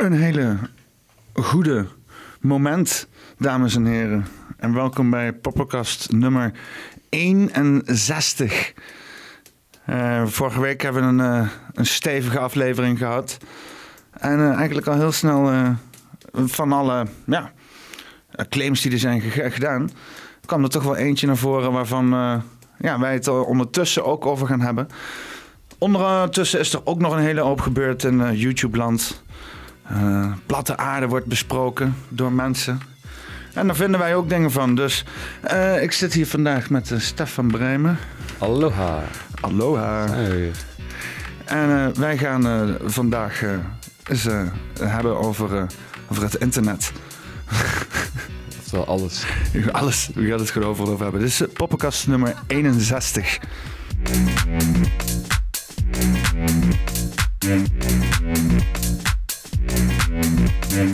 Een hele goede moment, dames en heren. En welkom bij Poppenkast nummer 61. Uh, vorige week hebben we een, uh, een stevige aflevering gehad. En uh, eigenlijk al heel snel van alle ja, claims die er zijn gedaan, kwam er toch wel eentje naar voren waarvan ja, wij het er ondertussen ook over gaan hebben. Ondertussen is er ook nog een hele hoop gebeurd in YouTube-land. Uh, platte aarde wordt besproken door mensen. En daar vinden wij ook dingen van. Dus uh, ik zit hier vandaag met uh, Stefan Bremen. Aloha. Aloha. Hey. En wij gaan vandaag eens hebben over, over het internet. Oftewel alles. alles. We gaan het gewoon over hebben. Dit is poppenkast nummer 61. Zo,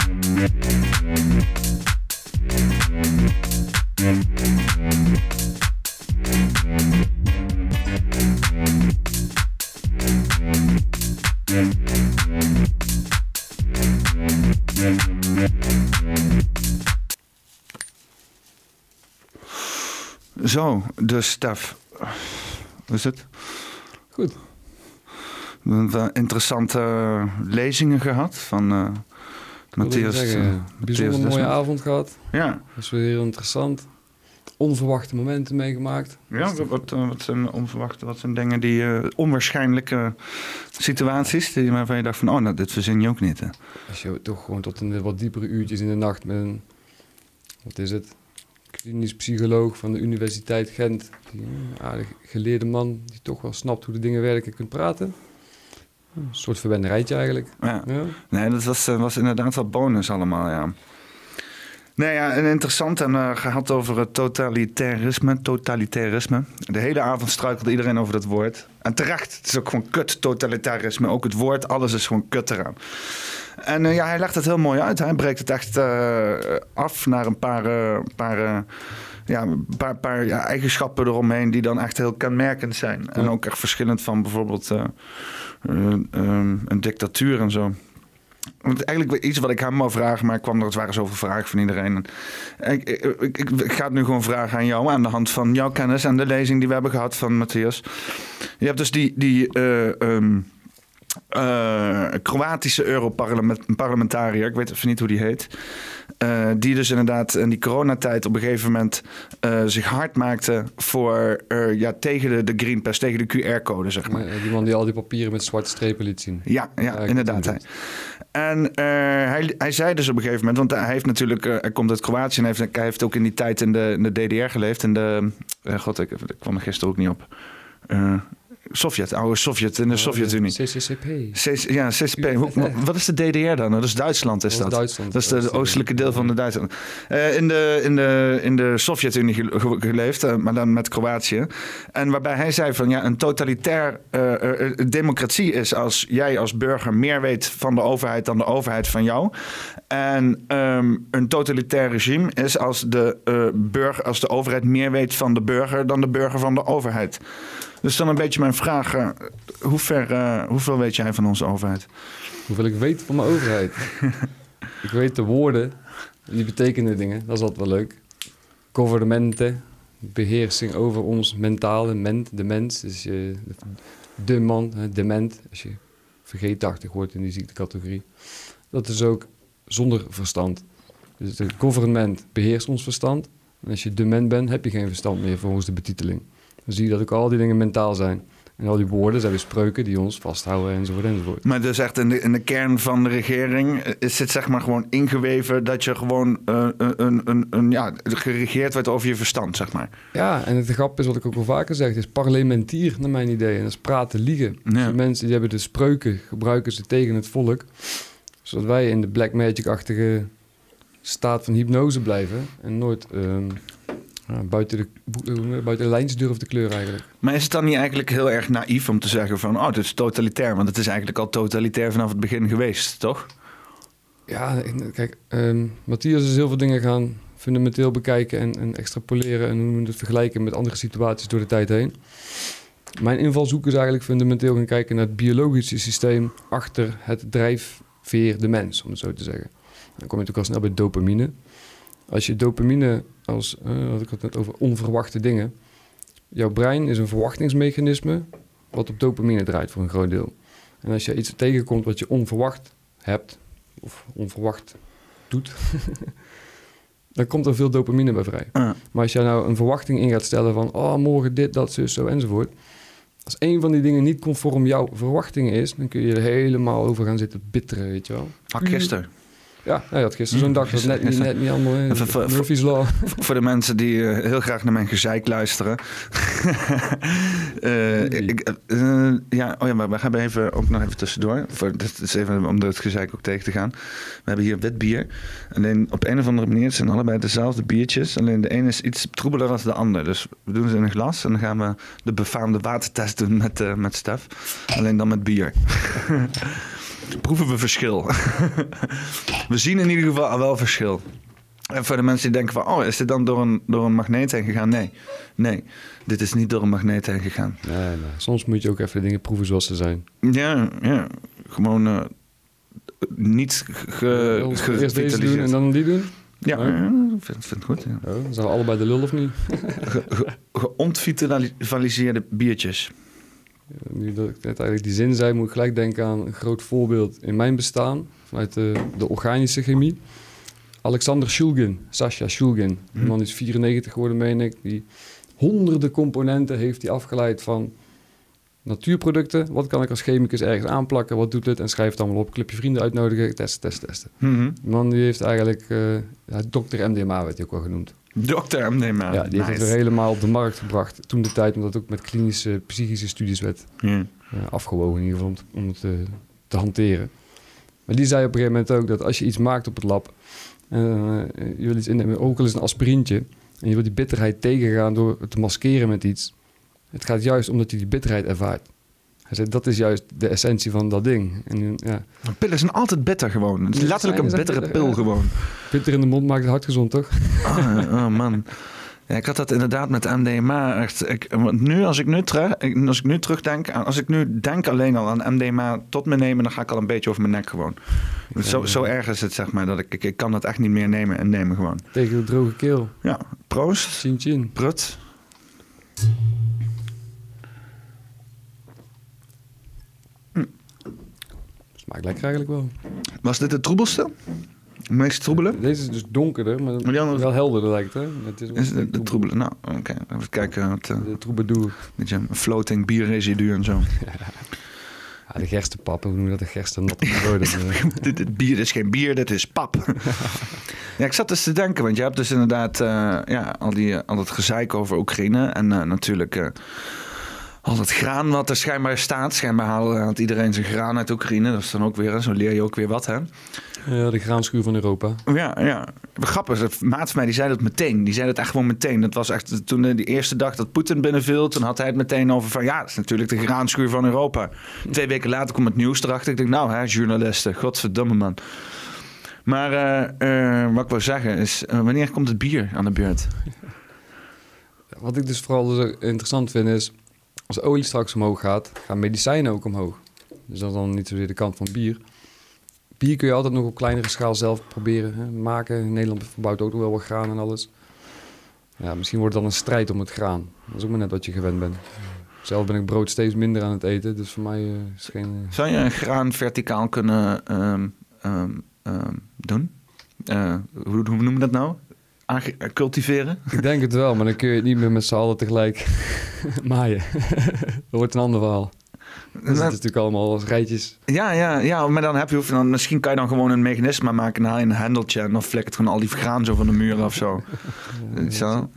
Stef. Hoe is het? Goed. We hebben interessante lezingen gehad van uh, Matthias. Een bijzonder mooie avond gehad. Ja. Dat was weer heel interessant. Onverwachte momenten meegemaakt. Ja, wat, wat zijn onverwachte, wat zijn dingen die uh, onwaarschijnlijke situaties die waarvan je dacht van, oh, nou, dit verzin je ook niet. Hè? Als je toch gewoon tot een wat diepere uurtjes in de nacht met een, wat is het, klinisch psycholoog van de Universiteit Gent, die, een aardig geleerde man die toch wel snapt hoe de dingen werken, kunt praten. Een soort verwenderijtje eigenlijk. Ja. ja. Nee, dat was, was inderdaad wel bonus allemaal, ja. Nee, ja, een interessant en uh, gehad over het totalitarisme. Totalitarisme. De hele avond struikelde iedereen over dat woord. En terecht, het is ook gewoon kut totalitarisme. Ook het woord, alles is gewoon kut eraan. En uh, ja, hij legt het heel mooi uit. Hij breekt het echt uh, af naar een paar, paar ja, een paar, paar ja, eigenschappen eromheen die dan echt heel kenmerkend zijn. En ook echt verschillend van bijvoorbeeld uh, uh, een dictatuur en zo. Want eigenlijk iets wat ik hem wou vragen, maar ik kwam er, het waren zoveel vragen van iedereen. Ik, ik, ik, ik, ga het nu gewoon vragen aan jou, aan de hand van jouw kennis en de lezing die we hebben gehad van Matthias. Je hebt dus die, die uh, um, uh, Kroatische Europarlementariër, ik weet even niet hoe die heet. Uh, die dus inderdaad in die coronatijd op een gegeven moment uh, zich hard maakte voor, ja, tegen de, de Green Pass, tegen de QR-code, zeg maar. die man die al die papieren met zwarte strepen liet zien. Ja, ja, inderdaad. Hij. En hij, hij zei dus op een gegeven moment, want hij heeft natuurlijk, hij komt uit Kroatië en heeft, hij heeft ook in die tijd in de, in de DDR geleefd. In de, god, ik, ik kwam er gisteren ook niet op. Sovjet, oude Sovjet in de oh, Sovjet-Unie. CCCP. ja, CCP. wat is de DDR dan? Dat is Duitsland, is dat? Duitsland. Dat is de, oostelijke deel van de Duitsland. Uh, in de, in de, in de Sovjet-Unie geleefd, uh, maar dan met Kroatië. En waarbij hij zei van ja, een totalitair uh, democratie is als jij als burger meer weet van de overheid dan de overheid van jou. En um, een totalitair regime is als de, burger, als de overheid meer weet van de burger dan de burger van de overheid. Dus dan een beetje mijn vraag. Uh, hoe ver, uh, hoeveel weet jij van onze overheid? Hoeveel ik weet van mijn overheid? ik weet de woorden. Die betekenen dingen. Dat is altijd wel leuk. Gouvernementen. Beheersing over ons mentale ment, de mens. Dus je, de man, dement. Als je vergeetachtig wordt in die ziektecategorie. Dat is ook zonder verstand. Dus de government beheerst ons verstand. En als je dement bent, heb je geen verstand meer volgens de betiteling dan zie je dat ook al die dingen mentaal zijn. En al die woorden zijn weer spreuken die ons vasthouden enzovoort enzovoort. Maar dus echt in de, in de kern van de regering is het zeg maar gewoon ingeweven dat je gewoon uh, een, een, een, ja, geregeerd wordt over je verstand, zeg maar. Ja, en het grap is wat ik ook al vaker zeg, is parlementier naar mijn idee. En dat is praten, liegen. Ja. Dus mensen die hebben de spreuken, gebruiken ze tegen het volk. Zodat wij in de black magic-achtige staat van hypnose blijven en nooit... Uh, buiten, de, buiten de lijntjes durven te kleuren eigenlijk. Maar is het dan niet eigenlijk heel erg naïef om te zeggen van... oh, dit is totalitair, want het is eigenlijk al totalitair vanaf het begin geweest, toch? Ja, kijk, um, Matthias is heel veel dingen gaan fundamenteel bekijken... en, en extrapoleren en hoe we het vergelijken met andere situaties door de tijd heen. Mijn invalshoek is eigenlijk fundamenteel gaan kijken naar het biologische systeem... achter het drijf veer de mens, om het zo te zeggen. Dan kom je natuurlijk al snel bij dopamine. Als je dopamine als, uh, had ik het net over onverwachte dingen. Jouw brein is een verwachtingsmechanisme wat op dopamine draait voor een groot deel. En als je iets tegenkomt wat je onverwacht hebt, of onverwacht doet, dan komt er veel dopamine bij vrij. Ah. Maar als jij nou een verwachting in gaat stellen van, oh, morgen dit, dat, zo, zo enzovoort. Als een van die dingen niet conform jouw verwachtingen is, dan kun je er helemaal over gaan zitten bitteren, weet je wel. Had gisteren. Ja, hij had gisteren zo'n dag dat net, niet- net niet allemaal in Even voor- Murphy's Law. Voor de mensen die eh, heel graag naar mijn gezeik luisteren. Eh, ik, eh, ja, oh ja, maar we hebben even ook nog even tussendoor. Voor, dit is even om het gezeik ook tegen te gaan. We hebben hier wit bier. Alleen op een of andere manier zijn allebei dezelfde biertjes. Alleen de ene is iets troebeler dan de ander. Dus we doen ze in een glas en dan gaan we de befaamde watertest doen met, eh, met Stef. Alleen dan met bier. Proeven we verschil. we zien in ieder geval al wel verschil. En voor de mensen die denken van, oh, is dit dan door een, door een magneet heen gegaan? Nee, nee, dit is niet door een magneet heen gegaan. Nee, nee. Soms moet je ook even de dingen proeven zoals ze zijn. Ja, ja, gewoon eh, niet ge, ge- Eerst deze doen en dan die doen. Ja, vind, vind goed. Ja. Oh, dan zijn we allebei de lul of niet? Ge, ge, geontvitaliseerde biertjes. Nu dat ik net eigenlijk die zin zei, moet ik gelijk denken aan een groot voorbeeld in mijn bestaan. Vanuit de, de organische chemie. Alexander Shulgin, Sasha Shulgin. Die Hm. man is 94 geworden, meen ik. Die honderden componenten heeft hij afgeleid van natuurproducten. Wat kan ik als chemicus ergens aanplakken? Wat doet het? En schrijf het allemaal op. Clip je vrienden uitnodigen. Testen, testen, testen. Mhm. Die man die heeft eigenlijk... eh ja, dokter MDMA werd hij ook wel genoemd. Dokter MDMA. ja, die heeft het weer helemaal op de markt gebracht. Toen de tijd, omdat het ook met klinische psychische studies werd Ja. eh, afgewogen in ieder geval om, te- om het eh, te hanteren. Maar die zei op een gegeven moment ook dat als je iets maakt op het lab... en eh, je wil iets innemen, ook al is het een aspirintje... en je wil die bitterheid tegengaan door het te maskeren met iets... het gaat juist omdat je die bitterheid ervaart. Hij zei, dat is juist de essentie van dat ding. En ja, Pillen zijn altijd bitter gewoon. Het is letterlijk een bittere pil gewoon. bitter in de mond maakt het hart gezond, toch? Ah, oh man. Ja, ik had dat inderdaad met MDMA. Echt, ik, want nu, als ik nu, als ik nu terugdenk, als ik nu denk alleen al aan MDMA tot me nemen, dan ga ik al een beetje over mijn nek gewoon. Zo, zo erg is het, zeg maar, dat ik, ik, ik kan dat echt niet meer nemen en nemen gewoon. Tegen de droge keel. Ja, proost, Chin chin. prut. Smaakt lekker eigenlijk wel. Was dit het troebelste? Het meest troebele? Deze is dus donkerder, maar, Maar die andere- wel helderder lijkt het. Hè? Het is, Is het de troebele? Nou, oké. Even kijken. Wat, eh, De troubadour. beetje een floating bierresidu en zo. Ja, de gerstenpap, hoe noem je dat? De gersten natte brood. dit, dit bier is geen bier, dit is pap. ja, ik zat dus te denken, want je hebt dus inderdaad eh, ja, al, die, eh, al dat gezeik over Oekraïne. En eh, natuurlijk eh, al dat graan wat er schijnbaar staat. Schijnbaar haalt, haalt iedereen zijn graan uit Oekraïne. Dat is dan ook weer, zo leer je ook weer wat, hè? Ja, de graanschuur van Europa. Ja, ja. Grappig, een maat van mij die zei dat meteen. Die zei dat echt gewoon meteen. Dat was echt toen eh, die eerste dag dat Poetin binnenviel. Toen had hij het meteen over van ja, dat is natuurlijk de graanschuur van Europa. Twee weken later komt het nieuws erachter. Ik denk nou, hè, journalisten, godverdomme man. Maar eh, eh, wat ik wil zeggen is, eh, wanneer komt het bier aan de beurt? Wat ik dus vooral zo interessant vind is... als olie straks omhoog gaat, gaan medicijnen ook omhoog. Dus dat is dan niet zozeer de kant van bier. Bier kun je altijd nog op kleinere schaal zelf proberen hè, maken. In Nederland verbouwt ook nog wel wat graan en alles. Ja, misschien wordt het dan een strijd om het graan. Dat is ook maar net wat je gewend bent. Zelf ben ik brood steeds minder aan het eten, dus voor mij eh, is geen... eh, Zou je een graan verticaal kunnen ehm, ehm, ehm, doen? Eh, hoe, hoe noemen we dat nou? Eh, cultiveren? Ik denk het wel, maar dan kun je het niet meer met z'n allen tegelijk maaien. dat wordt een ander verhaal. Dus het is natuurlijk allemaal als rijtjes. Ja, ja, ja, maar dan heb je, dan, misschien kan je dan gewoon een mechanisme maken, nou, een hendeltje en dan flikkert gewoon al die graan zo van de muur of zo. zo.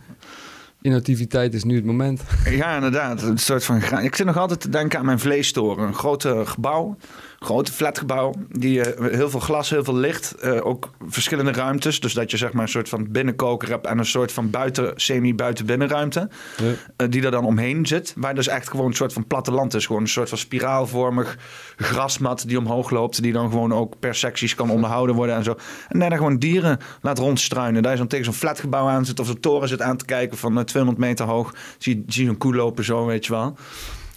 Innovativiteit is nu het moment. Ja, inderdaad. Een soort van graan. Ik zit nog altijd te denken aan mijn vleestoren. Een grote gebouw, grote flatgebouw, die eh, heel veel glas, heel veel licht, eh, ook verschillende ruimtes. Dus dat je zeg maar een soort van binnenkoker hebt en een soort van buiten, semi-buiten binnenruimte. Ja. eh, die er dan omheen zit. Waar dus echt gewoon een soort van platteland is. Gewoon een soort van spiraalvormig grasmat die omhoog loopt. Die dan gewoon ook per secties kan onderhouden worden en zo. En daar dan gewoon dieren laat rondstruinen. Daar is dan tegen zo'n flatgebouw aan zit of zo'n toren zit aan te kijken van eh, 200 meter hoog. Zie, zie je een koe lopen zo, weet je wel.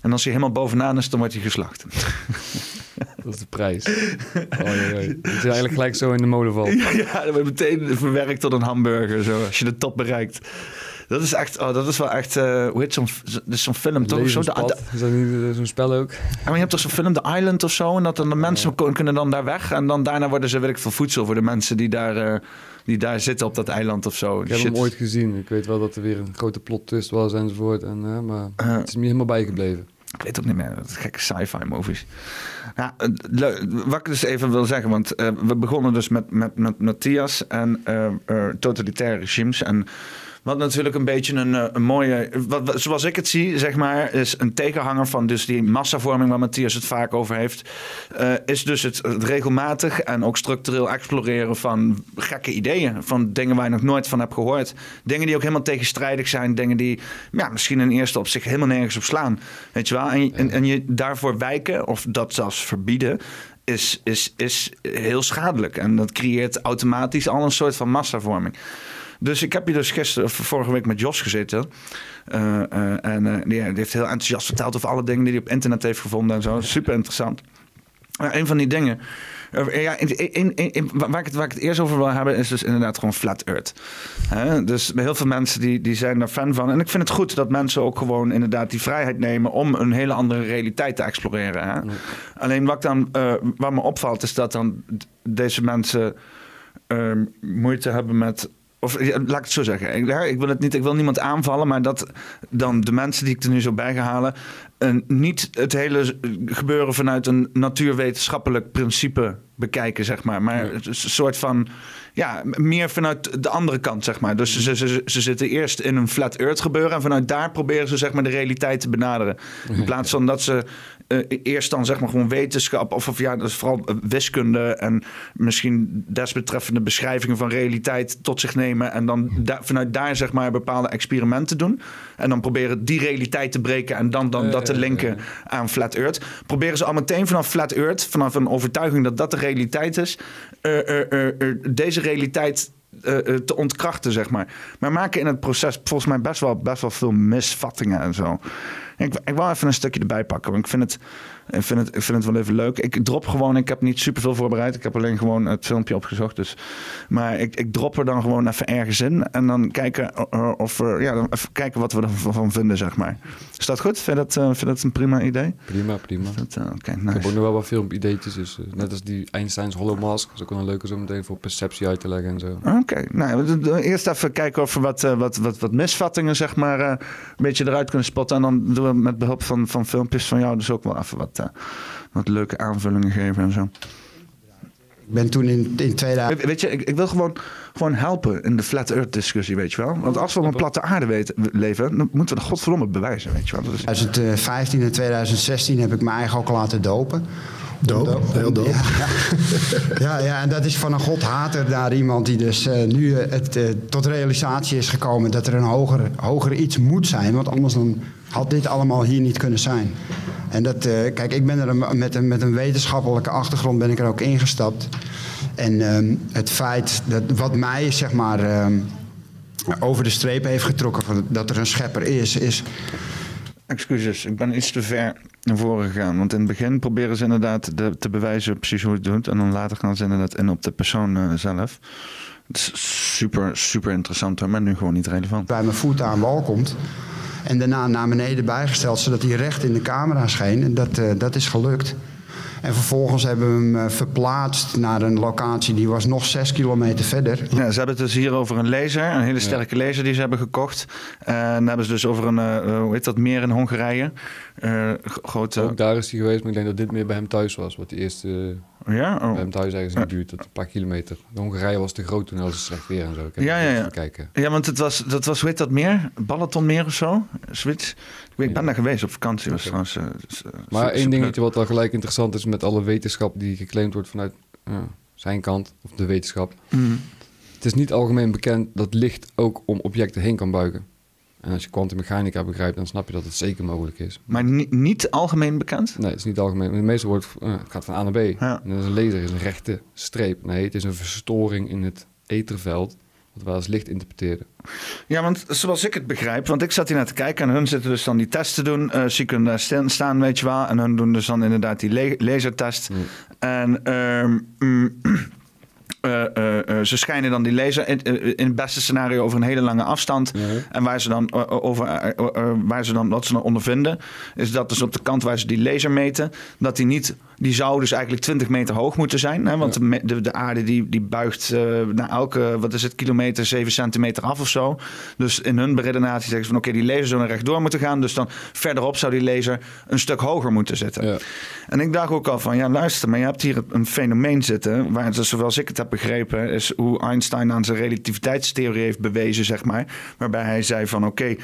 En als hij helemaal bovenaan is, dan wordt hij geslacht. Dat is de prijs. Oh, jee, jee. Dat je eigenlijk gelijk zo in de molen valt. ja, dat wordt meteen verwerkt tot een hamburger. Zo, als je de top bereikt. Dat is echt, oh, dat is wel echt, eh, hoe heet zo'n, is film toch? Zo, de, de- Is dat niet eh, zo'n spel ook? Maar je hebt toch zo'n film, The Island of zo? En dat dan de mensen kunnen dan daar weg. En dan daarna worden ze, weet ik veel, voedsel voor de mensen die daar, eh, die daar zitten op dat eiland of zo. Ik heb hem ooit gezien. Ik weet wel dat er weer een grote plot twist was enzovoort. En, maar het is me helemaal bijgebleven. Ik weet ook niet meer. Dat gekke sci-fi movies. Ja, wat ik dus even wil zeggen, want eh, we begonnen dus met, met, met Matthias en eh, eh, totalitaire regimes. En wat natuurlijk een beetje een, eh, een mooie, wat, wat- zoals ik het zie, zeg maar, is een tegenhanger van dus die massavorming waar Matthias het vaak over heeft. eh, is dus het, het regelmatig en ook structureel exploreren van gekke ideeën. Van dingen waar je nog nooit van hebt gehoord. Dingen die ook helemaal tegenstrijdig zijn. Dingen die ja, misschien in eerste opzicht helemaal nergens op slaan. Weet je wel? En, je- en, en je daarvoor wijken of dat zelfs verbieden. Is, is, is heel schadelijk. En dat creëert automatisch al een soort van massavorming. Dus ik heb hier dus gisteren, of vorige week met Jos gezeten. Eh, en eh, die, heeft heel enthousiast verteld over alle dingen die hij op internet heeft gevonden en zo. Super interessant. Maar een van die dingen. ja, in, in, in, waar, ik het, waar ik het eerst over wil hebben, is dus inderdaad gewoon flat earth. Hè? Dus heel veel mensen die, die zijn daar fan van. En ik vind het goed dat mensen ook gewoon inderdaad die vrijheid nemen om een hele andere realiteit te exploreren. Hè? Alleen wat, dan, wat me opvalt, is dat dan deze mensen ehm, moeite hebben met. Of ja, laat ik het zo zeggen. Ik, ja, ik wil het niet, ik wil niemand aanvallen, maar dat dan de mensen die ik er nu zo bij ga halen. eh, niet het hele gebeuren vanuit een natuurwetenschappelijk principe bekijken, zeg maar. Maar een soort van. Ja, meer vanuit de andere kant, zeg maar. Dus ze, ze, ze zitten eerst in een flat earth gebeuren. En vanuit daar proberen ze, zeg maar, de realiteit te benaderen. In plaats van dat ze eh, eerst dan zeg maar gewoon wetenschap of, of ja, dat is vooral eh, wiskunde en misschien desbetreffende beschrijvingen van realiteit tot zich nemen en dan da- vanuit daar zeg maar bepaalde experimenten doen en dan proberen die realiteit te breken en dan, dan dat te Eh, linken aan flat earth. Proberen ze al meteen vanaf flat earth, vanaf een overtuiging dat dat de realiteit is, eh, eh, eh, eh, deze realiteit eh, eh, te ontkrachten, zeg maar. Maar maken in het proces volgens mij best wel, best wel veel misvattingen en zo. Ik, ik wou even een stukje erbij pakken, want ik vind het, ik vind het, ik vind het wel even leuk. Ik drop gewoon, ik heb niet super veel voorbereid. Ik heb alleen gewoon het filmpje opgezocht. Dus. Maar ik, ik drop er dan gewoon even ergens in. En dan kijken, eh, of, we- ja, dan even kijken wat we ervan vinden, zeg maar. Is dat goed? Vind je dat, eh, vind dat een prima idee? Prima, prima. Dat, eh, Oké, Ik heb nice. ook nog wel wat filmideetjes. Dus, eh, net als die Einsteins Hollow Mask. Dat is ook wel een leuke zo meteen voor perceptie uit te leggen en zo. Oké, nou, eerst even kijken of we wat, eh, wat, wat, wat misvattingen zeg maar, eh, een beetje eruit kunnen spotten. En dan doen we met behulp van, van filmpjes van jou dus ook wel even wat, eh, wat leuke aanvullingen geven en zo. Ik ben toen in, in 2000... Weet, weet je, ik, ik wil gewoon, gewoon helpen in de flat earth discussie, weet je wel. Want als we op een platte aarde weten, leven, dan moeten we de godverdomme bewijzen, weet je wel. Dat is, 2015 en 2016 heb ik me eigen ook laten dopen. Doop, heel doop. Ja, ja. en dat is van een godhater naar iemand die dus eh, nu eh, het, eh, tot realisatie is gekomen dat er een hoger, hoger iets moet zijn. Want anders dan had dit allemaal hier niet kunnen zijn. En dat, kijk, ik ben er een- met een, met een wetenschappelijke achtergrond ben ik er ook ingestapt. En ehm, het feit dat wat mij zeg maar ehm, over de streep heeft getrokken van dat er een schepper is, is Excuses, ik ben iets te ver naar voren gegaan. Want in het begin proberen ze inderdaad de, te bewijzen precies hoe het doet. En dan later gaan ze inderdaad in op de persoon eh, zelf. Het is super, super interessant maar nu gewoon niet relevant. bij mijn voet aan wal komt. En daarna naar beneden bijgesteld, zodat hij recht in de camera scheen. En dat, eh, dat is gelukt. En vervolgens hebben we hem eh, verplaatst naar een locatie die was nog zes kilometer verder. Ja, ze hebben het dus hier over een laser, een hele sterke laser die ze hebben gekocht. En dan hebben ze dus over een, eh, eh, hoe heet dat, meer in Hongarije. Eh, grote... Ook daar is hij geweest, maar ik denk dat dit meer bij hem thuis was. Wat die eerste Ja? Oh. bij hem thuis ergens in de buurt, dat een paar kilometer. De Hongarije was te groot toen, was het slecht weer en zo. Ik Ja, ja, ja. kijken. Ja, want het was, dat was, hoe heet dat meer? Balatonmeer of zo? Zoiets. Ik, ben daar geweest op vakantie. Was trouwens, eh, eh, Maar één dingetje wat wel gelijk interessant is met alle wetenschap die geclaimd wordt vanuit eh, zijn kant, of de wetenschap. Mhm. Het is niet algemeen bekend dat licht ook om objecten heen kan buigen. En als je kwantummechanica begrijpt, dan snap je dat het zeker mogelijk is. Maar ni- niet algemeen bekend? Nee, het is niet algemeen. De meeste wordt, eh, het gaat van A naar B. Ja. En dat is een laser, is een rechte streep. Nee, het is een verstoring in het etherveld. wat wij als licht interpreteren. Ja, want zoals ik het begrijp, want ik zat hier naar te kijken en hun zitten dus dan die testen te doen. Uh, zie kunnen daar staan, weet je wel. En hun doen dus dan inderdaad die lasertest. Mm. En ehm, mm, uh, uh, ze schijnen dan die laser in, in, het beste scenario over een hele lange afstand. En waar ze dan over waar ze dan wat ze dan ondervinden, is dat dus op de kant waar ze die laser meten, dat die niet die zou dus eigenlijk 20 meter hoog moeten zijn. Hè? Want de, de, de, aarde die, die buigt na elke, wat is het, kilometer, 7 centimeter af of zo. Dus in hun beredenatie zeggen ze van oké, die laser zou naar rechtdoor moeten gaan. Dus dan verderop zou die laser een stuk hoger moeten zitten. Ja. En ik dacht ook al van, ja luister, maar je hebt hier een fenomeen zitten. Waar, ik het heb begrepen, is hoe Einstein aan zijn relativiteitstheorie heeft bewezen, zeg maar. Waarbij hij zei van oké, okay,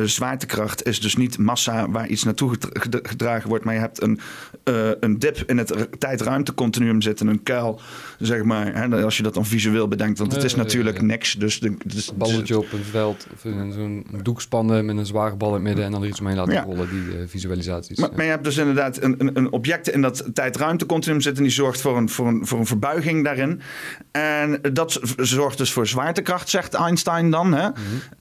uh, zwaartekracht is dus niet massa waar iets naartoe gedragen wordt. Maar je hebt een, uh, een dip in het tijd-ruimte-continuum zitten, een kuil, zeg maar. Hè, als je dat dan visueel bedenkt, want het is natuurlijk niks. Dus de, dus, balletje op een veld, of zo'n doek spannen met een zware bal in het midden en dan er iets omheen laten Ja. rollen, die eh, visualisaties. Maar, maar je hebt dus inderdaad een, een, een object in dat tijd-ruimte-continuum zitten, die zorgt voor een, voor, een, voor een verbuiging daarin. En dat zorgt dus voor zwaartekracht, zegt Einstein dan. Hè?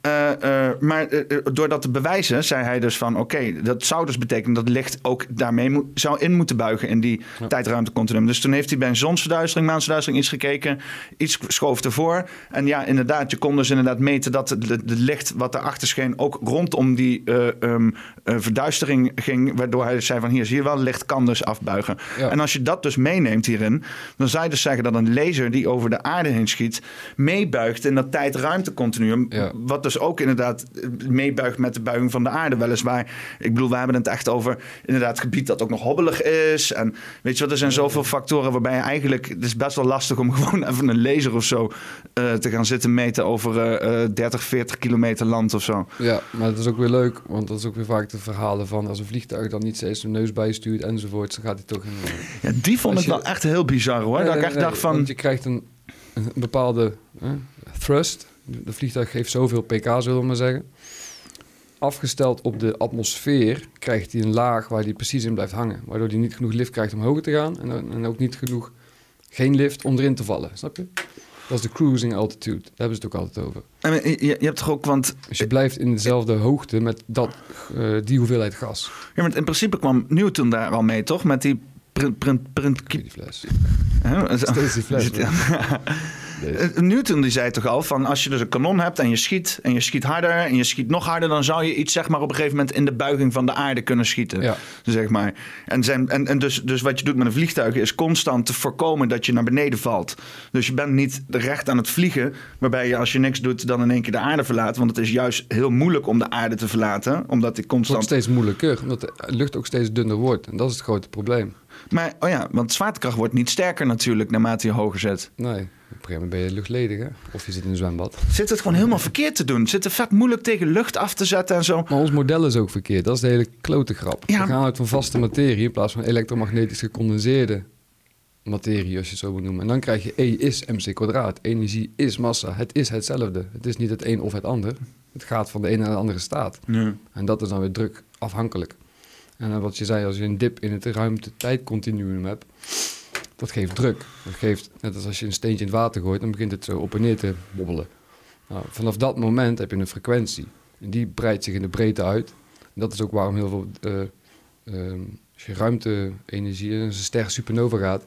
Eh, eh, maar eh, door dat te bewijzen, zei hij dus van: oké, dat zou dus betekenen dat licht ook daarmee moet, zou in moeten buigen in die tijdruimtecontinuum. Dus toen heeft hij bij een zonsverduistering, maansverduistering iets gekeken, iets schoof ervoor. En ja, inderdaad, je kon dus inderdaad meten dat het licht wat erachter scheen ook rondom die eh, ehm, eh, verduistering ging, waardoor hij dus zei van hier zie je wel, licht kan dus afbuigen. Ja. En als je dat dus meeneemt hierin, dan zou je dus zeggen dat een laser die over de aarde heen schiet, meebuigt in dat tijd-ruimtecontinuum. Ja. Wat dus ook inderdaad eh, meebuigt met de buiging van de aarde. Weliswaar, ik bedoel, we hebben het echt over inderdaad gebied dat ook nog hobbelig is. En weet je wat, er zijn zoveel factoren waarbij je eigenlijk, het is best wel lastig om gewoon even een laser of zo eh, te gaan zitten meten over eh, eh, 30, 40 kilometer land of zo. Ja, maar het is ook weer leuk, want dat is ook weer vaak de verhalen van als een vliegtuig dan niet steeds zijn neus bijstuurt enzovoort, dan gaat hij toch in. Ja, die vond ik wel echt heel bizar hoor. Nee, dat ik echt nee, dacht van, krijgt een, een bepaalde hè, thrust. De vliegtuig geeft zoveel pk, zullen we maar zeggen. Afgesteld op de atmosfeer krijgt hij een laag waar hij precies in blijft hangen. Waardoor hij niet genoeg lift krijgt om hoger te gaan. En, en ook niet genoeg, geen lift om erin te vallen. Snap je? Dat is de cruising altitude. Daar hebben ze het ook altijd over. En je, je hebt toch ook, want Dus je blijft in dezelfde hoogte met dat, eh, die hoeveelheid gas. ja, maar in principe kwam Newton daar al mee, toch? Met die print, print, print, die fles. Steeds die fles. Newton die zei toch al van als je dus een kanon hebt en je schiet en je schiet harder en je schiet nog harder, dan zou je iets zeg maar op een gegeven moment in de buiging van de aarde kunnen schieten. Ja. Zeg maar. En, zijn, en, en dus, dus wat je doet met een vliegtuig is constant te voorkomen dat je naar beneden valt. Dus je bent niet recht aan het vliegen, waarbij je als je niks doet dan in één keer de aarde verlaat. Want het is juist heel moeilijk om de aarde te verlaten, omdat die Het wordt constant... steeds moeilijker, omdat de lucht ook steeds dunner wordt. En dat is het grote probleem. Maar oh ja, want zwaartekracht wordt niet sterker natuurlijk naarmate je hoger zet. Nee, op een gegeven moment ben je luchtledig, hè? Of je zit in een zwembad. Zit het gewoon helemaal verkeerd te doen? Zit het vet moeilijk tegen lucht af te zetten en zo? Maar ons model is ook verkeerd. Dat is de hele klote grap. Ja. We gaan uit van vaste materie in plaats van elektromagnetisch gecondenseerde materie, als je het zo moet noemen. En dan krijg je E is mc kwadraat. Energie is massa. Het is hetzelfde. Het is niet het een of het ander. Het gaat van de ene naar de andere staat. Ja. En dat is dan weer druk afhankelijk. En dan wat je zei, als je een dip in het ruimte-tijdcontinuum hebt, dat geeft druk. Dat geeft, net als als je een steentje in het water gooit, dan begint het zo op en neer te bobbelen. Nou, vanaf dat moment heb je een frequentie. En die breidt zich in de breedte uit. Dat is ook waarom heel veel, eh, ehm, als je ruimte-energie, en een ster supernova gaat,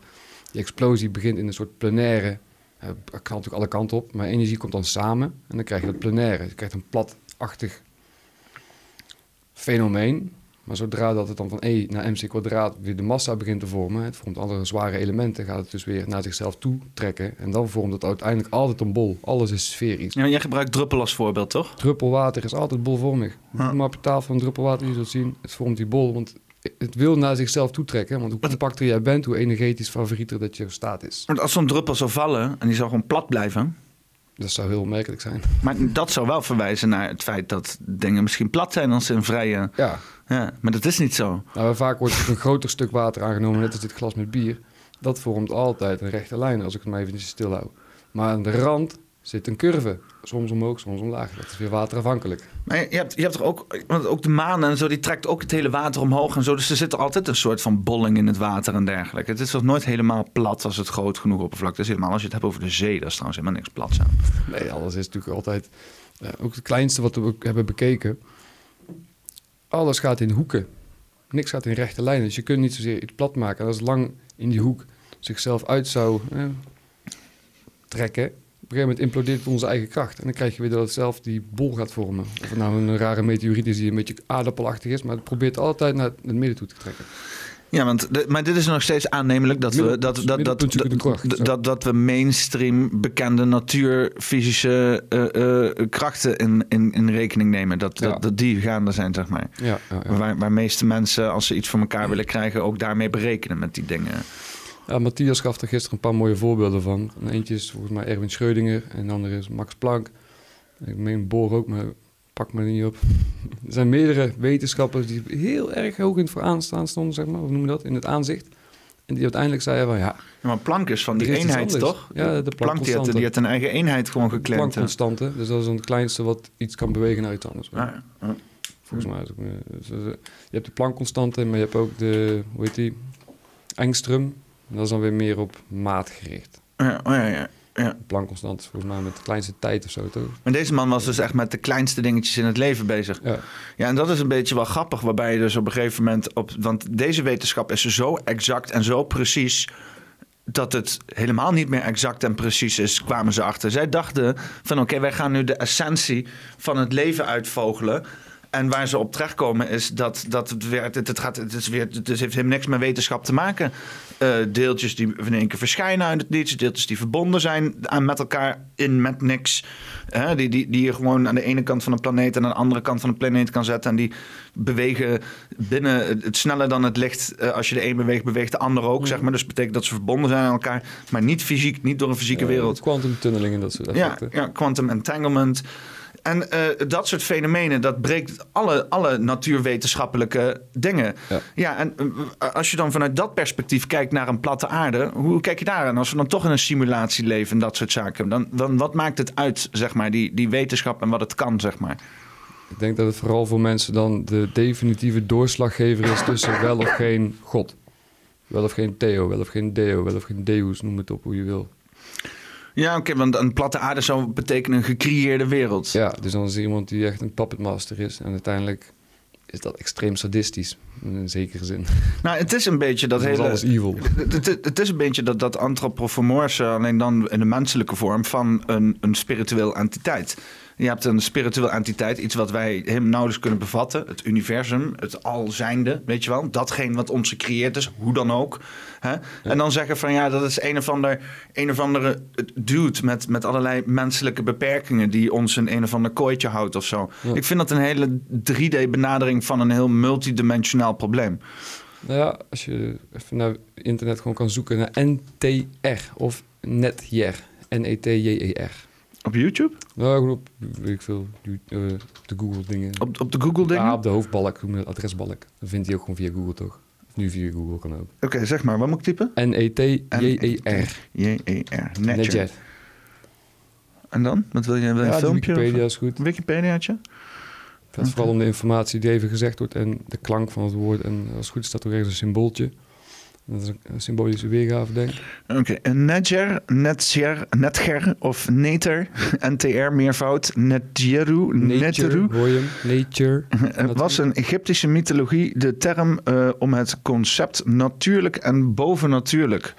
die explosie begint in een soort plenaire, uh, knalt natuurlijk alle kanten op, maar energie komt dan samen en dan krijg je dat plenaire. Je krijgt een platachtig fenomeen. Maar zodra dat het dan van E naar mc kwadraat weer de massa begint te vormen, het vormt andere zware elementen, gaat het dus weer naar zichzelf toe trekken. En dan vormt het uiteindelijk altijd een bol. Alles is sferisch. Ja, jij gebruikt druppel als voorbeeld, toch? Druppelwater is altijd bolvormig. Ja. Maar op de tafel van druppelwater, je zult zien, het vormt die bol. Want het wil naar zichzelf toe trekken. Want hoe compacter jij bent, hoe energetisch favorieter dat je staat is. Want als zo'n druppel zou vallen en die zou gewoon plat blijven. Dat zou heel opmerkelijk zijn. Maar dat zou wel verwijzen naar het feit dat dingen misschien plat zijn als ze een vrije. Ja, Ja, maar dat is niet zo. nou, vaak wordt een groter stuk water aangenomen, net als dit glas met bier. Dat vormt altijd een rechte lijn, als ik het maar eventjes stil hou. Maar aan de rand zit een curve. Soms omhoog, soms omlaag. Dat is weer waterafhankelijk. Maar je hebt, je hebt er ook, want ook de maan en zo, die trekt ook het hele water omhoog en zo. Dus er zit er altijd een soort van bolling in het water en dergelijke. Het is toch nooit helemaal plat als het groot genoeg oppervlakte is. Helemaal als je het hebt over de zee, dat is trouwens helemaal niks plats aan. Nee, alles is natuurlijk altijd... eh, ook het kleinste wat we hebben bekeken. Alles gaat in hoeken. Niks gaat in rechte lijnen. Dus je kunt niet zozeer iets plat maken. En als het lang in die hoek zichzelf uit zou eh, trekken... Op een gegeven moment implodeert het onze eigen kracht. En dan krijg je weer dat het zelf die bol gaat vormen. Of nou een rare meteoriet is die een beetje aardappelachtig is... maar het probeert altijd naar het midden toe te trekken. Ja, want de- maar dit is nog steeds aannemelijk dat we, dat, dat, dat, dat, dat, we mainstream bekende natuurfysische eh, eh, krachten in, in, in rekening nemen. Dat, Ja. dat, dat die gaande zijn, zeg maar. Ja, ja, ja. Waar, waar meeste mensen, als ze iets voor elkaar willen krijgen, ook daarmee berekenen met die dingen. Ja, Matthias gaf er gisteren een paar mooie voorbeelden van. En eentje is volgens mij Erwin Schrödinger en de andere is Max Planck. Ik meen Bohr ook, maar pak me niet op. Er zijn meerdere wetenschappers die heel erg hoog in het vooraanstaan stonden, zeg maar. Hoe noem je dat? In het aanzicht. En die uiteindelijk zeiden van ja, Ja, maar Planck is van die eenheid, toch? Ja, de Planck die had, Planck-constante. die had een eigen eenheid gewoon geklemd. Planck-constante. Dus dat is dan het kleinste wat iets kan bewegen naar iets anders. Ja, ja. Volgens mij is ook, dus, eh, je hebt de Planck-constante, maar je hebt ook de, hoe heet die? Engström. Dat is dan weer meer op maat gericht. Ja, oh ja, ja, ja. Is volgens mij met de kleinste tijd of zo, toch? Maar deze man was dus echt met de kleinste dingetjes in het leven bezig. Ja. Ja, en dat is een beetje wel grappig, waarbij je dus op een gegeven moment op. Want deze wetenschap is zo exact en zo precies. Dat het helemaal niet meer exact en precies is, kwamen ze achter. Zij dachten van oké, wij gaan nu de essentie van het leven uitvogelen. En waar ze op terechtkomen is dat, dat het, weer, het, het, gaat, het, is weer, het heeft helemaal niks met wetenschap te maken. Eh, deeltjes die in één keer verschijnen uit het niets. Deeltjes die verbonden zijn aan met elkaar in met niks. Hè, die, die, die je gewoon aan de ene kant van de planeet en aan de andere kant van de planeet kan zetten. En die bewegen binnen het, sneller dan het licht. Eh, als je de een beweegt, beweegt de ander ook. Zeg maar. Dus dat betekent dat ze verbonden zijn aan elkaar. Maar niet fysiek, niet door een fysieke wereld. Quantum tunneling en dat soort Ja, effecten. ja, quantum entanglement. En eh, dat soort fenomenen, dat breekt alle, alle natuurwetenschappelijke dingen. Ja. Ja, en eh, als je dan vanuit dat perspectief kijkt naar een platte aarde, hoe kijk je daar aan? Als we dan toch in een simulatie leven en dat soort zaken, dan, dan wat maakt het uit, zeg maar, die, die wetenschap en wat het kan, zeg maar? Ik denk dat het vooral voor mensen dan de definitieve doorslaggever is tussen wel of geen God. Wel of geen Theo, wel of geen Deo, wel of geen Deus, noem het op hoe je wil. Ja, oké, want een platte aarde zou betekenen een gecreëerde wereld. Ja, dus dan is iemand die echt een puppetmaster is. En uiteindelijk is dat extreem sadistisch, in zekere zin. Nou, het is een beetje dat Dat hele... alles evil. Het, het, het is een beetje dat, dat alleen dan in de menselijke vorm van een, een spiritueel entiteit. Je hebt een spiritueel entiteit, iets wat wij helemaal nauwelijks kunnen bevatten. Het universum, het alzijnde, weet je wel. Datgene wat ons gecreëerd is, hoe dan ook. Hè? En dan zeggen van ja, dat is een of, ander, een of andere dude met, met allerlei menselijke beperkingen... die ons in een of ander kooitje houdt of zo. Ja. Ik vind dat een hele 3D-benadering van een heel multidimensionaal probleem. Nou ja, als je even naar internet gewoon kan zoeken naar NTR of Netjer. N-E-T-J-E-R. Op YouTube? Nou, gewoon op, weet ik veel, eh, de Google dingen. Op, op de Google-dingen? Ja, op de hoofdbalk, het, adresbalk. Dan vindt hij ook gewoon via Google, toch? Of nu via Google kan ook. Oké, zeg maar, wat moet ik typen? N-E-T-J-E-R. J-E-R. Netjer. Netjer. En dan? Wat wil je? Wil je Ja, een de filmpje? Wikipedia of- is goed. Een Wikipediaatje? Het gaat vooral om de informatie die even gezegd wordt en de klank van het woord. En als het goed is, staat er ergens een symbooltje. Dat is een, symbolische weergave, denk ik. Oké, een Netjer, Netger of Neter, NTR meervoud, Netjeru, Neteru. Nature. Het was een Egyptische mythologie de term eh, om het concept natuurlijk en bovennatuurlijk.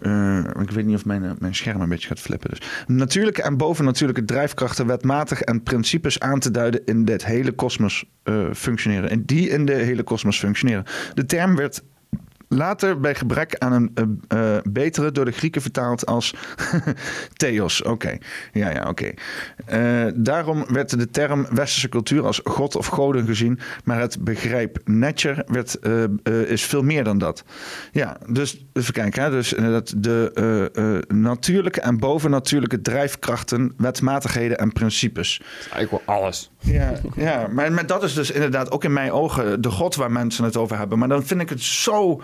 Eh, ik weet niet of mijn, eh, mijn scherm een beetje gaat flippen. Dus. Natuurlijke en bovennatuurlijke drijfkrachten, wetmatig en principes aan te duiden in dit hele kosmos functioneren. En die in de hele kosmos functioneren. De term werd later bij gebrek aan een eh, eh, betere door de Grieken vertaald als theos. Oké, ja, ja, oké. Eh, daarom werd de term westerse cultuur als god of goden gezien, maar het begrip netjer werd, is veel meer dan dat. Ja, dus even kijken. Hè? Dus de natuurlijke en bovennatuurlijke drijfkrachten, wetmatigheden en principes. Dat is eigenlijk wel alles. Ja, ja maar, maar dat is dus inderdaad ook in mijn ogen de god waar mensen het over hebben. Maar dan vind ik het zo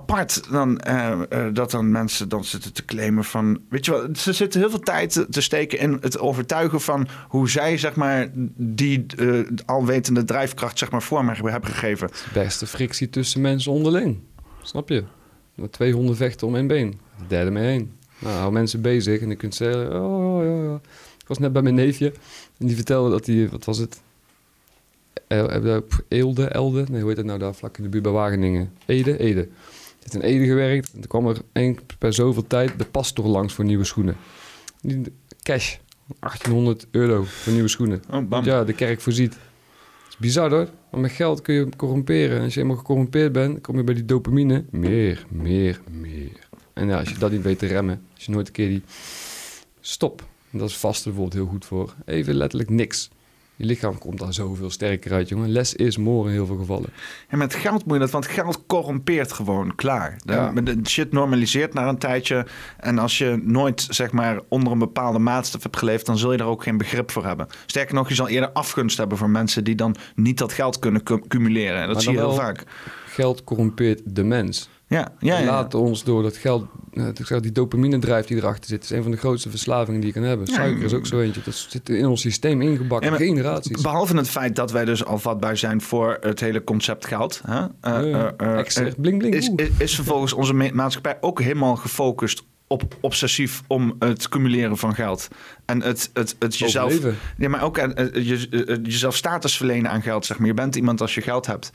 apart dan, eh, eh, dat dan mensen dan zitten te claimen van... Weet je wel, ze zitten heel veel tijd te, te steken in het overtuigen van... hoe zij, zeg maar, die eh, alwetende drijfkracht, zeg maar, vorm hebben gegeven. Beste frictie tussen mensen onderling. Snap je? Met twee honden vechten om één been. De derde mee heen. Nou, hou mensen bezig en je kunt zeggen... Oh, ja, ja. Ik was net bij mijn neefje en die vertelde dat hij... Wat was het? El- Eelde, Elde? Nee, hoe heet het nou daar vlak in de buurt bij Wageningen? Ede? Ede. Heeft in Ede gewerkt. En toen kwam er één per zoveel tijd de pastor langs voor nieuwe schoenen. Cash. 1800 euro voor nieuwe schoenen. Oh, bam. Want ja, de kerk voorziet. Het is bizar hoor. Maar met geld kun je corromperen. En als je eenmaal gecorrumpeerd bent, kom je bij die dopamine. Meer, meer, meer. En ja, als je dat niet weet te remmen, als je nooit een keer die... Stop. En dat is vast bijvoorbeeld heel goed voor. Even letterlijk niks. Je lichaam komt daar zoveel sterker uit, jongen. Less is more in heel veel gevallen. En met geld moet je dat, want geld corrompeert gewoon, klaar. De, Ja. de shit normaliseert na een tijdje. En als je nooit, zeg maar, onder een bepaalde maatstaf hebt geleefd... dan zul je daar ook geen begrip voor hebben. Sterker nog, je zal eerder afgunst hebben voor mensen... die dan niet dat geld kunnen cu- cumuleren. En dat zie je heel vaak. Geld corrompeert de mens. Ja, ja, ja. Laat ons door dat geld, eh, ik zeg, die dopamine drijf die erachter zit, is een van de grootste verslavingen die je kan hebben. Suiker is ook zo eentje. Dat zit in ons systeem ingebakken, maar generaties. Behalve het feit dat wij dus al vatbaar zijn voor het hele concept geld. Hè? Eh, eh, bling, bling, is, oeh. is, is vervolgens onze ma- maatschappij ook helemaal gefocust op obsessief om het cumuleren van geld. En het, het, het jezelf. Ja, maar ook je, jezelf status verlenen aan geld, zeg maar. Je bent iemand als je geld hebt.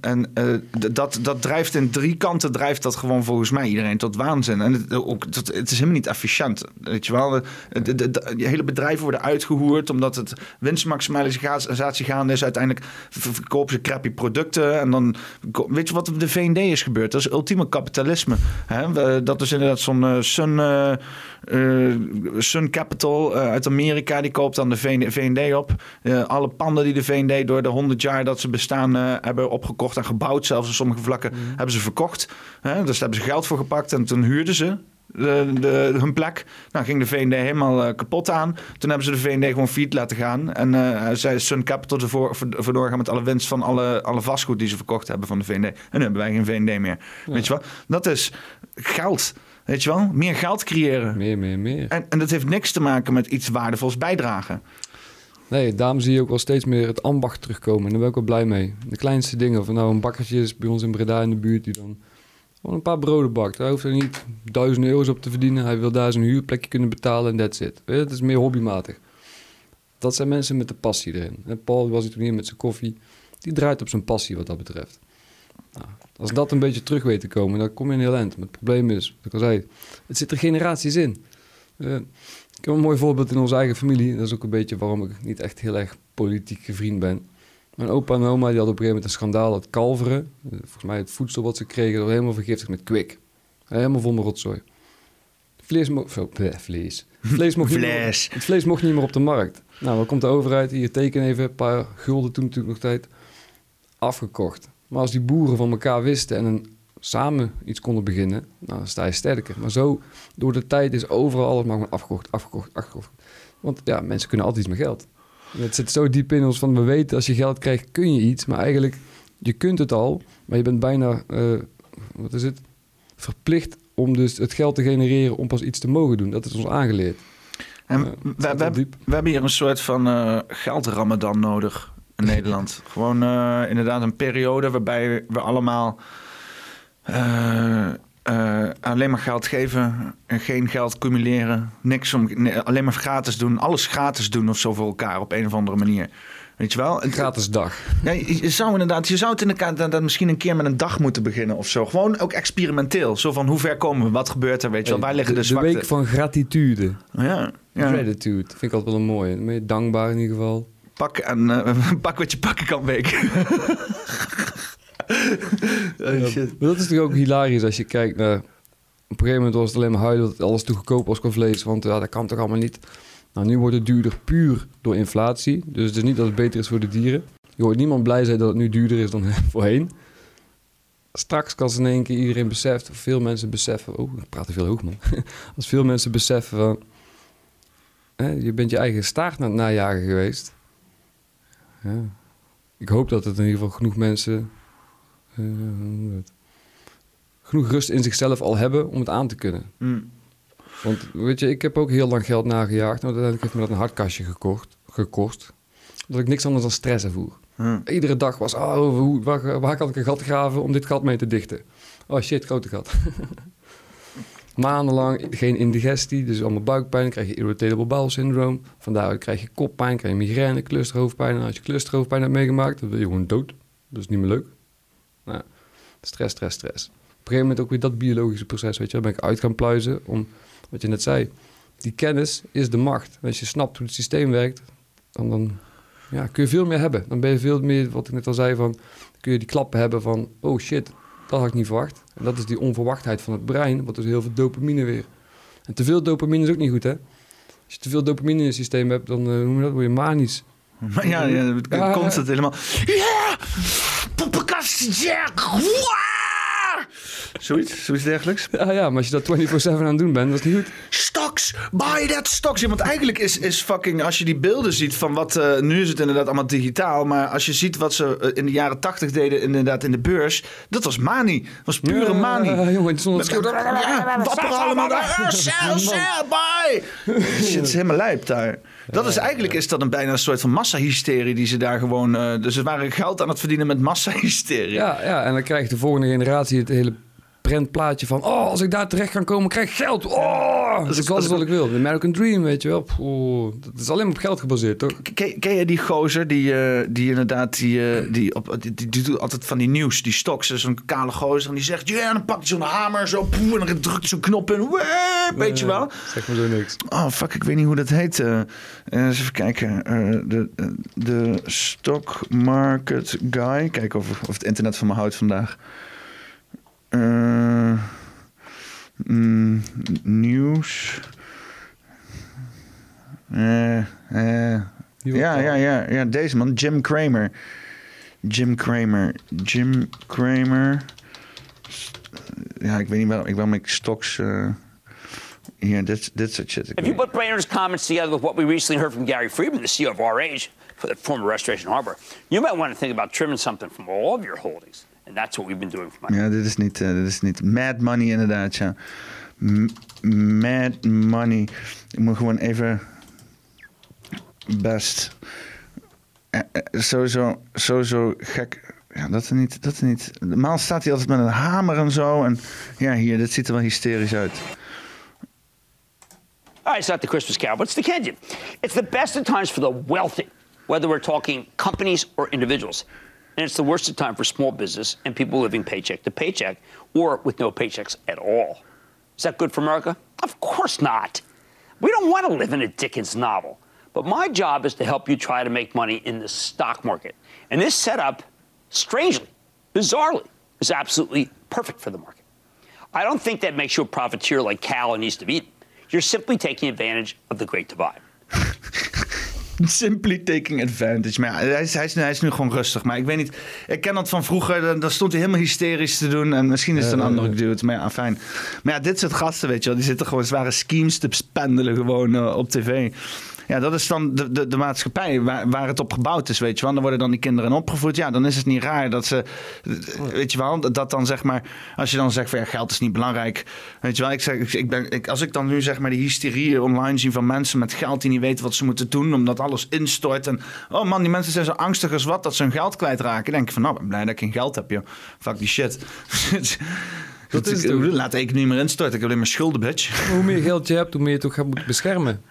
En eh, dat, dat drijft in drie kanten, drijft dat gewoon volgens mij iedereen tot waanzin. En het, ook, dat, het is helemaal niet efficiënt. Weet je wel, de, de, hele bedrijven worden uitgehoerd omdat het winstmaximalisatie gaande is. Uiteindelijk ver- verkopen ze crappy producten. En dan, weet je wat de VND is gebeurd? Dat is ultieme kapitalisme. Hè? Dat is inderdaad zo'n eh, Sun, eh, eh, Sun Capital eh, uit Amerika. Die koopt dan de VND, op. Eh, alle panden die de VND door de 100 jaar dat ze bestaan hebben opgekocht en gebouwd, zelfs op sommige vlakken, hebben ze verkocht. Hè? Dus daar hebben ze geld voor gepakt en toen huurden ze. De, de, hun plek. Nou ging de VND helemaal kapot aan. Toen hebben ze de VND gewoon failliet laten gaan. En eh zij Sun Capital ervoor voor, vandoor gaan met alle winst van alle, alle vastgoed die ze verkocht hebben van de VND. En nu hebben wij geen VND meer. Weet je wel? Dat is geld. Weet je wel? Meer geld creëren. Meer, meer, meer. En, en dat heeft niks te maken met iets waardevols bijdragen. Nee, daarom zie je ook wel steeds meer het ambacht terugkomen. En daar ben ik wel blij mee. De kleinste dingen. Of er nou een bakkertje is bij ons in Breda in de buurt die dan gewoon een paar broden bakt. Hij hoeft er niet duizend euro's op te verdienen. Hij wil daar zijn huurplekje kunnen betalen en that's it. Weet je, Het is meer hobbymatig. Dat zijn mensen met de passie erin. En Paul was hier toen hier met zijn koffie. Die draait op zijn passie wat dat betreft. Nou, als dat een beetje terug weet te komen, dan kom je in heel eind. Maar het probleem is, wat ik al zei, het zit er generaties in. Eh, ik heb een mooi voorbeeld in onze eigen familie. Dat is ook een beetje waarom ik niet echt heel erg politiek gevriend ben. Mijn opa en oma die hadden op een gegeven moment een schandaal. Het kalveren, eh, volgens mij het voedsel wat ze kregen, dat was helemaal vergiftigd met kwik. Helemaal vol met rotzooi. Vlees, mo zo, bleh, vlees. Vlees mocht, Niet meer, Vlees. het vlees mocht niet meer op de markt. Nou, wat komt de overheid? Hier teken even, een paar gulden toen natuurlijk nog tijd. Afgekocht. Maar als die boeren van elkaar wisten en een, samen iets konden beginnen, nou, dan sta je sterker. Maar zo, door de tijd is overal alles maar gewoon afgekocht, afgekocht, afgekocht. Want ja, mensen kunnen altijd iets met geld. En Het zit zo diep in ons van, we weten als je geld krijgt kun je iets. Maar eigenlijk, je kunt het al, maar je bent bijna, eh, wat is het, verplicht om dus het geld te genereren om pas iets te mogen doen. Dat is ons aangeleerd. En Ja, we, we, hebben- diep. we hebben hier een soort van eh geldramadan nodig Nederland. Gewoon eh, inderdaad een periode waarbij we allemaal eh, eh, alleen maar geld geven en geen geld cumuleren. Niks om, nee, alleen maar gratis doen. Alles gratis doen of zo voor elkaar op een of andere manier. Weet je wel? Een gratis dag. Ja, je zou inderdaad, je zou het inderdaad misschien een keer met een dag moeten beginnen of zo. Gewoon ook experimenteel. Zo van hoe ver komen we? Wat gebeurt er? Weet je wel? Waar liggen de, de, zwakte? week van gratitude. Ja, ja. Gratitude. Vind ik altijd wel een mooie. Dan ben je dankbaar in ieder geval. Pak, en, eh, pak wat je pakken kan week. oh, shit. Maar dat is toch ook hilarisch als je kijkt naar... Op een gegeven moment was het alleen maar huilen dat alles te goedkoop was qua vlees. Want ja, dat kan toch allemaal niet. Nou, nu wordt het duurder puur door inflatie. Dus het is niet dat het beter is voor de dieren. Je hoort niemand blij zijn dat het nu duurder is dan voorheen. Straks als in één keer iedereen beseft, of veel mensen beseffen... Oh, ik praat te veel hoog, man. Als veel mensen beseffen van... Hè, je bent je eigen staart naar het najagen geweest. Ja. Ik hoop dat het in ieder geval genoeg mensen... eh, genoeg rust in zichzelf al hebben om het aan te kunnen. Mm. Want weet je, ik heb ook heel lang geld nagejaagd. Maar uiteindelijk heeft me dat een hardkastje gekocht, gekost. Dat ik niks anders dan stress ervoer. Mm. Iedere dag was, oh, hoe, waar, waar kan ik een gat graven om dit gat mee te dichten? Oh shit, grote gat. Maandenlang geen indigestie, dus allemaal buikpijn. Dan krijg je irritable bowel syndrome. Vandaar krijg je koppijn, krijg je migraine, clusterhoofdpijn. En als je clusterhoofdpijn hebt meegemaakt, dan wil je gewoon dood. Dat is niet meer leuk. Nou, stress, stress, stress. Op een gegeven moment ook weer dat biologische proces, weet je. Daar ben ik uit gaan pluizen om, wat je net zei, die kennis is de macht. En als je snapt hoe het systeem werkt, dan, dan ja, kun je veel meer hebben. Dan ben je veel meer, wat ik net al zei, van, kun je die klappen hebben van, oh shit, dat had ik niet verwacht. En dat is die onverwachtheid van het brein, wat dus heel veel dopamine weer. En te veel dopamine is ook niet goed, hè? Als je te veel dopamine in je systeem hebt, dan uh, noem je dat, word je manisch. Maar ja, ja, het Ja, constant helemaal... Ja! Poppenkast, Jack! Zoiets, zoiets dergelijks. Ja, ja, maar als je dat 24-7 aan het doen bent, dat is niet goed. Stocks, buy that stocks. Ja, want eigenlijk is, is fucking, als je die beelden ziet van wat, eh, nu is het inderdaad allemaal digitaal, maar als je ziet wat ze eh, in de jaren tachtig deden inderdaad in de beurs, dat was mani. Dat was pure mani. Ja, jongen, zonder Ja, wapper allemaal daar. Ah, Sell, sell, buy. Shit is helemaal lijp daar. Dat is eigenlijk is dat een bijna een soort van massahysterie die ze daar gewoon. eh, dus ze waren geld aan het verdienen met massahysterie. Ja, ja, en dan krijgt de volgende generatie het hele prentplaatje van... oh, als ik daar terecht kan komen, krijg ik geld. Oh, dat is alles wat ik wil. De American Dream, weet je wel. Oeh, dat is alleen maar op geld gebaseerd, toch? Ken, ken je die gozer die, eh, die inderdaad, die, eh, die, op, die, die, doet altijd van die nieuws, die stoks, zo'n kale gozer. En die zegt, ja, en dan pakt hij zo'n hamer zo, poeh, en dan drukt hij zo'n knop in, wee, weet je wel. Zeg maar zo niks. Oh, fuck, ik weet niet hoe dat heet. eh. Eens even kijken. De, de stock market guy. Kijken of, of het internet van me houdt vandaag. Eh, mm, nieuws. Eh, eh, ja, ja, ja, ja, deze man, Jim Cramer. Jim Cramer. Jim Cramer. Ja, ik weet niet waarom ik, waarom ik stocks. eh, hier, dit, dit soort shit. If you put Brainerd's comments together with what we recently heard from Gary Friedman, the CEO of RH, for the former Restoration Harbor, you might want to think about trimming something from all of your holdings. And that's what we've been doing for my Ja, dit is niet, eh, dit is niet. Mad Money inderdaad, ja. M- Mad Money. Ik moet gewoon even... Best. Eh, eh, sowieso, sowieso gek. Ja, dat is niet... Dat is niet. Normaal staat hij altijd met een hamer en zo. En ja, hier, dit ziet er wel hysterisch uit. Right, it's not the Christmas cow, but it's the Kenyan. It's the best of times for the wealthy, whether we're talking companies or individuals. And it's the worst of time for small business and people living paycheck to paycheck or with no paychecks at all. Is that good for America? Of course not. We don't want to live in a Dickens novel. But my job is to help you try to make money in the stock market. And this setup, strangely, bizarrely, is absolutely perfect for the market. I don't think that makes you a profiteer like Cal and East of Eden. You're simply taking advantage of the Great Divide. Simply taking advantage. Maar ja, hij is, hij, is, hij is nu gewoon rustig. Maar ik weet niet. Ik ken dat van vroeger. Dan, dan stond hij helemaal hysterisch te doen. En misschien is het een andere dude. Maar ja, fijn. Maar ja, dit soort gasten, weet je wel. Die zitten gewoon zware schemes te spendelen gewoon eh, op tv. Ja, dat is dan de, de, de maatschappij waar, waar het op gebouwd is, weet je wel. Dan worden dan die kinderen opgevoed. Ja, dan is het niet raar dat ze, weet je wel, dat dan zeg maar, als je dan zegt van ja, geld is niet belangrijk. Weet je wel, ik zeg, ik, ik ben, ik, als ik dan nu zeg maar die hysterie online zie van mensen met geld die niet weten wat ze moeten doen, omdat alles instort. En oh man, die mensen zijn zo angstig als wat dat ze hun geld kwijtraken. Dan denk ik van nou, ik ben blij dat ik geen geld heb, joh. Fuck die shit. Dat is het. Laat de economie maar instorten. Ik heb alleen maar schulden, bitch. Hoe meer geld je hebt, hoe meer je ook gaat moeten beschermen.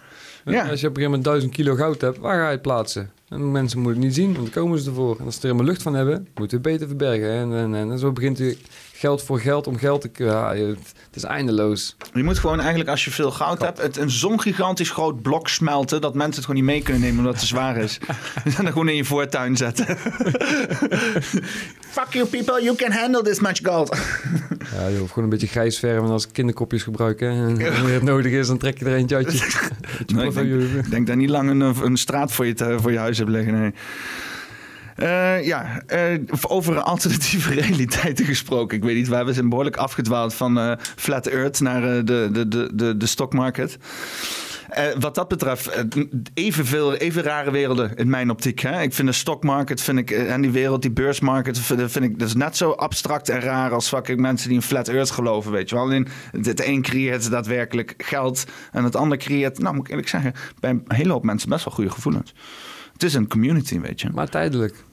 Ja. Als je op een gegeven moment duizend kilo goud hebt, waar ga je het plaatsen? En mensen moeten het niet zien, want dan komen ze ervoor. En als ze er helemaal lucht van hebben, moeten we beter verbergen. En, en, en, zo begint je geld voor geld om geld te... Ja, je- het is eindeloos. Je moet gewoon eigenlijk, als je veel goud hebt, het, een zo'n gigantisch groot blok smelten dat mensen het gewoon niet mee kunnen nemen omdat het te zwaar is. en dan gewoon in je voortuin zetten. Fuck you people, you can handle this much gold. Ja, je hoeft gewoon een beetje grijs verven als kinderkopjes gebruiken. En wanneer het nodig is, dan trek je er eentje uit je, Nee, ik, denk daar niet lang een, een straat voor je, te- voor je huis hebt liggen. Nee. Eh, ja, eh, over alternatieve realiteiten gesproken. Ik weet niet waar we zijn behoorlijk afgedwaald van eh, Flat Earth naar de, de, de, de, de stock market. Eh, wat dat betreft, evenveel, even rare werelden in mijn optiek. Hè? Ik vind de stockmarket, vind ik, en die wereld, die beursmarket, vind, vind ik is net zo abstract en raar als fucking mensen die in flat earth geloven, weet je wel. Alleen het een creëert daadwerkelijk geld en het ander creëert, nou moet ik eerlijk zeggen, bij een hele hoop mensen best wel goede gevoelens. Het is een community, weet je. Maar tijdelijk.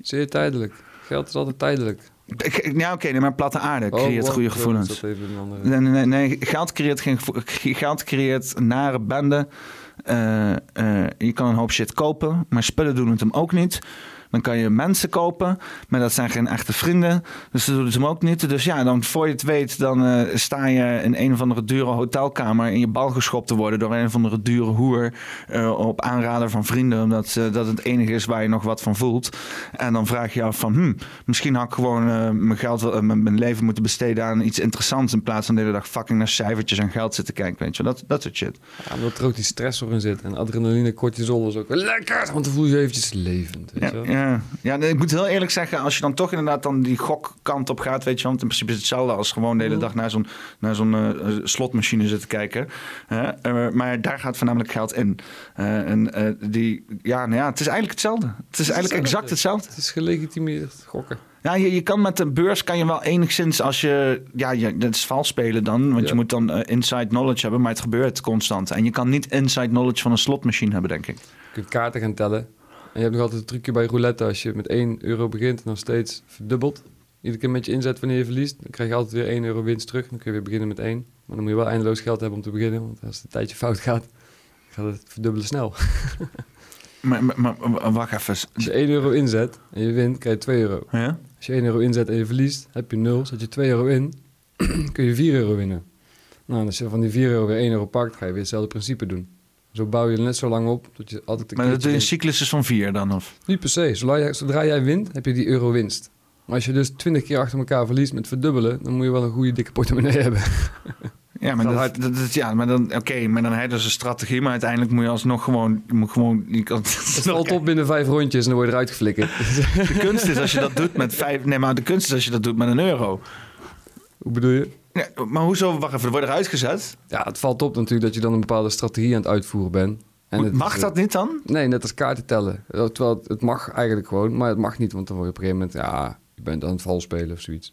Zeer tijdelijk. Geld is altijd tijdelijk. Ja, oké, nee, maar platte aarde Oh, creëert wow, goede gevoelens. Nee, nee, nee. Geld creëert geen Geld creëert nare bende. Eh, eh, je kan een hoop shit kopen, maar spullen doen het hem ook niet. Dan kan je mensen kopen, maar dat zijn geen echte vrienden. Dus dat doen het hem ook niet. Dus ja, dan voor je het weet, dan eh, sta je in een of andere dure hotelkamer in je bal geschopt te worden door een of andere dure hoer eh, op aanraden van vrienden, omdat eh, dat het enige is waar je nog wat van voelt. En dan vraag je je af van, hm, misschien had ik gewoon eh, mijn geld, mijn mijn leven moeten besteden aan iets interessants in plaats van de hele dag fucking naar cijfertjes en geld zitten kijken, weet je, dat, dat soort shit. Ja, omdat er ook die stressor in zit. En adrenaline, cortisol is ook wel lekker. Want dan voel je je eventjes levend. Weet Ja, je wel? ja. Ja, nee, ik moet heel eerlijk zeggen, als je dan toch inderdaad dan die gokkant op gaat, weet je, want in principe is het hetzelfde als gewoon de hele dag naar zo'n naar zo'n eh, slotmachine zitten kijken. Eh, maar daar gaat voornamelijk geld in. Eh, en eh, die, ja, nou ja, het is eigenlijk hetzelfde. Het is eigenlijk exact hetzelfde. Het is gelegitimeerd gokken. Ja, je, je kan met de beurs kan je wel enigszins als je ja, je, dat is vals spelen dan, want Ja. je moet dan eh, inside knowledge hebben, maar het gebeurt constant. En je kan niet inside knowledge van een slotmachine hebben, denk ik. Je kunt kaarten gaan tellen. En je hebt nog altijd een trucje bij roulette. Als je met 1 euro begint en dan steeds verdubbelt. Iedere keer met je inzet wanneer je verliest. Dan krijg je altijd weer 1 euro winst terug. Dan kun je weer beginnen met 1. Maar dan moet je wel eindeloos geld hebben om te beginnen. Want als het een tijdje fout gaat, gaat het verdubbelen snel. Maar, maar, maar- maar wacht even. Als je 1 euro inzet en je wint, krijg je 2 euro. Ja? Als je 1 euro inzet en je verliest, heb je 0. Zet je 2 euro in, kun je 4 euro winnen. Nou, en als je van die 4 euro weer 1 euro pakt, ga je weer hetzelfde principe doen. Zo bouw je er net zo lang op dat je altijd een Maar dat een cyclus is van vier dan? Of? Niet per se. Zodra jij, zodra jij wint, heb je die euro winst. Maar als je dus 20 keer achter elkaar verliest met verdubbelen, dan moet je wel een goede dikke portemonnee hebben. Ja, maar, dat, dat, dat- ja, maar dan, oké, maar dan heb je dus een strategie, maar uiteindelijk moet je alsnog gewoon, je moet gewoon, je kan, Het valt op binnen vijf rondjes en dan word je eruit geflikkerd. de kunst is als je dat doet met vijf, nee, maar de kunst is als je dat doet met een euro. Hoe bedoel je? Ja, maar hoezo, wacht even, er wordt eruit gezet. Ja, het valt op natuurlijk dat je dan een bepaalde strategie aan het uitvoeren bent. En het Mag is- dat niet dan? Nee, net als kaarten tellen. Terwijl het, het mag eigenlijk gewoon, maar het mag niet, want dan word je op een gegeven moment, ja, je bent aan het vals spelen of zoiets.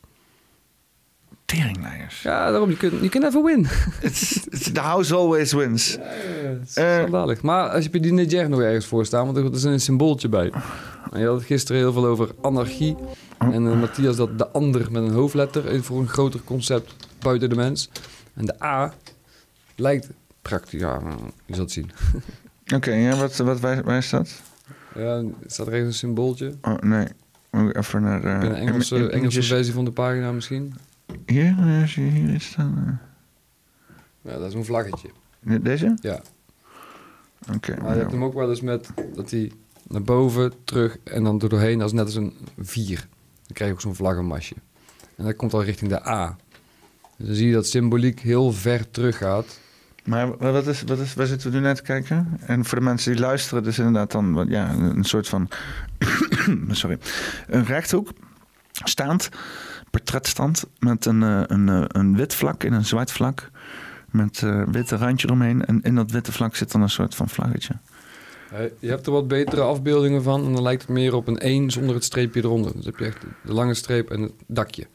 Teringleiers. Ja, daarom, je kunt, je kunt never win. It's, it's the house always wins. Eh. schandalig. Maar als je bij die Niger nog ergens voor staat, want er is een symbooltje bij. En je had het gisteren heel veel over anarchie. En eh, Matthias dat de ander met een hoofdletter voor een groter concept buiten de mens. En de A lijkt praktisch, ja, je zal het zien. Oké, ja, wat, wat, waar, waar is dat? Ja, staat er even een symbooltje? Oh, nee. Moet ik even naar... eh, In een Engelse, Engelse versie van de pagina misschien. Hier, eh, zie je hier iets staan? Ja, dat is een vlaggetje. eh. Deze? Ja. Oké. Maar je hebt hem ook wel eens met dat hij naar boven, terug en dan er doorheen. Dat is net als een vier. Dan krijg je ook zo'n vlaggenmasje. En dat komt al richting de A. Dus dan zie je dat symboliek heel ver terug gaat. Maar wat is, wat is, waar zitten we nu naar te kijken? En voor de mensen die luisteren, dus inderdaad dan ja, een soort van... sorry. Een rechthoek, staand, portretstand... met een, eh, een, eh, een wit vlak en een zwart vlak... met eh witte randje eromheen. En in dat witte vlak zit dan een soort van vlaggetje. Je hebt er wat betere afbeeldingen van. En dan lijkt het meer op een 1 zonder het streepje eronder. Dus heb je echt de lange streep en het dakje.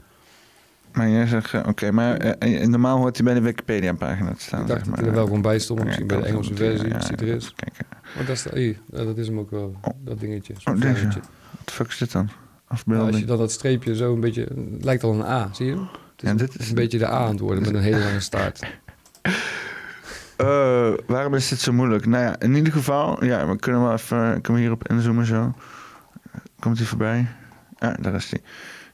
Maar jij zegt, oké, maar normaal hoort hij bij de Wikipedia-pagina te staan. Ik dacht zeg dat maar. hij er wel gewoon bij stond. Ja, Misschien bij de Engelse versie, ja, als die er is. Maar dat is, dat is hem ook wel, dat dingetje. Oh, deze. wat fuck is dit dan? Afbeelding. als je dan dat streepje zo een beetje... Het lijkt al een A, zie je? Het is Ja, dit is- een beetje de A aan het worden met een hele lange staart. Eh, waarom is dit zo moeilijk? Nou ja, in ieder geval, ja, we kunnen wel even kunnen we hierop inzoomen zo. Komt hij voorbij? Ah, daar is hij.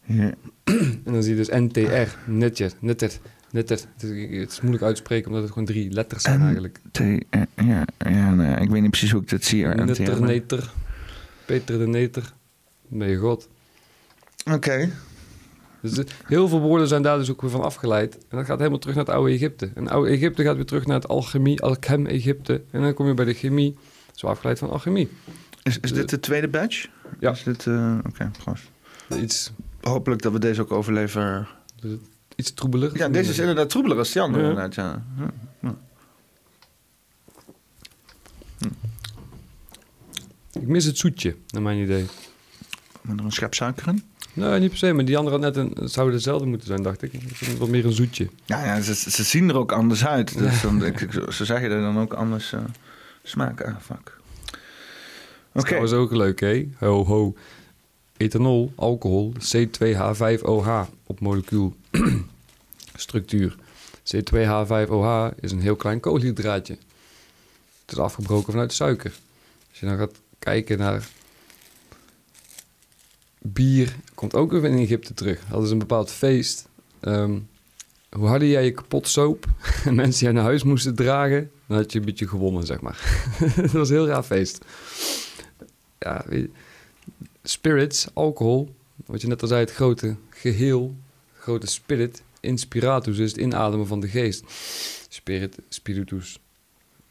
Hier. En dan zie je dus NTR, netter, netter, netter. Het is, moeilijk uitspreken omdat het gewoon drie letters zijn eigenlijk. T, eh, ja, ja, nou ik weet niet precies hoe ik dit zie. er, Netter, NTR, neter, Peter de neter, je god. Oké. Dus, eh, heel veel woorden zijn daar dus ook weer van afgeleid. En dat gaat helemaal terug naar het oude Egypte. En oude Egypte gaat weer terug naar het alchemie, alchem Egypte. En dan kom je bij de chemie, zo afgeleid van alchemie. Is, is dit de tweede badge? Ja. Is dit, eh, oké, okay, Iets... Hopelijk dat we deze ook overleven. Iets troebeliger. Ja, deze is inderdaad troebeler als die andere, ja. inderdaad, Ik mis het zoetje, naar mijn idee. Met er een schep suiker in? Nee, niet per se, maar die andere had net een, het zou hetzelfde moeten zijn, dacht ik. Wat meer een zoetje. Ja, ja ze, ze zien er ook anders uit. Dus dan, ik, ze zeggen er dan ook anders eh, smaak aan. Fuck. Oké. Trouwens ook leuk, hè? Ho, ho. Ethanol, alcohol, C2H5OH op molecuulstructuur. C2H5OH is een heel klein koolhydraatje. Het is afgebroken vanuit suiker. Als je dan gaat kijken naar bier, komt ook weer in Egypte terug. Dat is een bepaald feest. Ehm, hoe harder jij je kapot soap en mensen jij naar huis moesten dragen, dan had je een beetje gewonnen, zeg maar. dat was een heel raar feest ja, je, spirits, alcohol, wat je net al zei, het grote geheel, grote spirit, inspiratus is het inademen van de geest. Spirit, spiritus.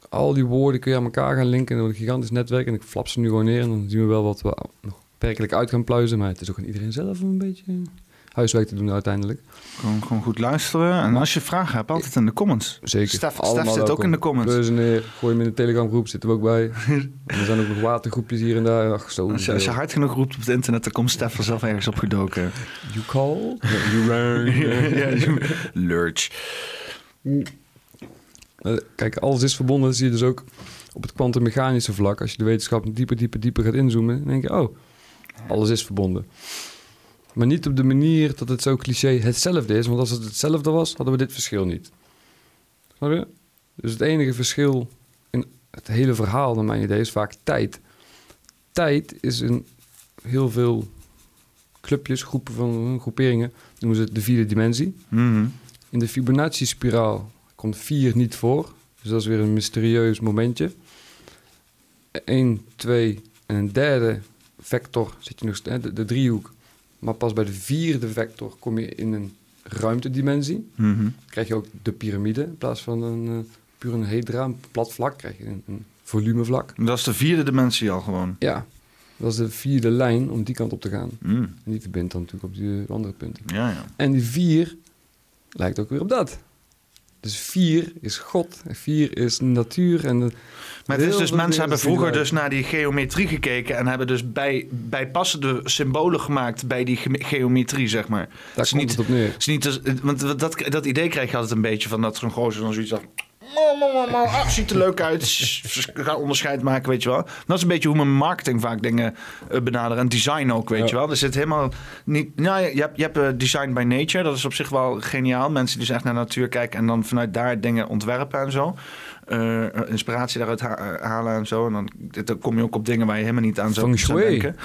Al die woorden kun je aan elkaar gaan linken door een gigantisch netwerk en ik flap ze nu gewoon neer en dan zien we wel wat we nog werkelijk uit gaan pluizen, maar het is ook aan iedereen zelf om een beetje huiswerk te doen uiteindelijk. Gewoon, gewoon goed luisteren. En als je vragen hebt, altijd in de comments. Zeker. Stef, Stef zit ook in de comments. Pleuzen neer, gooi hem in de Telegram groep, zitten we ook bij. en er zijn ook nog watergroepjes hier en daar. Ach, zo. Als je, als je hard genoeg roept op het internet, dan komt Stef er zelf ergens op gedoken. You call? you ja, lurch. Eh, Kijk, alles is verbonden. Dat zie je dus ook op het kwantummechanische vlak. Als je de wetenschap dieper, dieper, dieper gaat inzoomen, dan denk je, oh, alles is verbonden. Maar niet op de manier dat het zo cliché hetzelfde is. Want als het hetzelfde was, hadden we dit verschil niet. Snap je? Dus het enige verschil in het hele verhaal, naar mijn idee, is vaak tijd. Tijd is in heel veel clubjes, groepen van groeperingen, noemen ze het de vierde dimensie. Mhm. In de Fibonacci-spiraal komt 4 niet voor. Dus dat is weer een mysterieus momentje. 1, 2 en een derde vector zit je nog de, de driehoek. Maar pas bij de vierde vector kom je in een ruimtedimensie. Dan krijg je ook de piramide in plaats van een uh, puur een hedra, een plat vlak. krijg je een, een volumevlak. Dat is de vierde dimensie al gewoon. Ja, dat is de vierde lijn om die kant op te gaan. Mm. En die verbindt dan natuurlijk op die andere punten. Ja, ja. En die vier lijkt ook weer op dat. Dus vier is God, en vier is natuur. En de- Maar het is heel dus, mensen hebben vroeger dus naar die geometrie gekeken en hebben dus bij, bijpassende symbolen gemaakt bij die ge- geometrie, zeg maar. Daar is komt niet, het op neer. is niet dus, want dat, dat idee krijg je altijd een beetje van dat zo'n gozer dan zoiets van... "Mo, mo, mo, mo, ah, ziet er leuk uit. Ga onderscheid maken, weet je wel. Dat is een beetje hoe mijn marketing vaak dingen eh, benaderen. En design ook, weet Ja. je wel. Er zit helemaal niet... Nou, je hebt, je hebt eh, design by nature. Dat is op zich wel geniaal. Mensen die dus echt naar natuur kijken en dan vanuit daar dingen ontwerpen en zo. Eh, inspiratie daaruit ha- halen en zo. En dan, dan kom je ook op dingen waar je helemaal niet aan zou denken.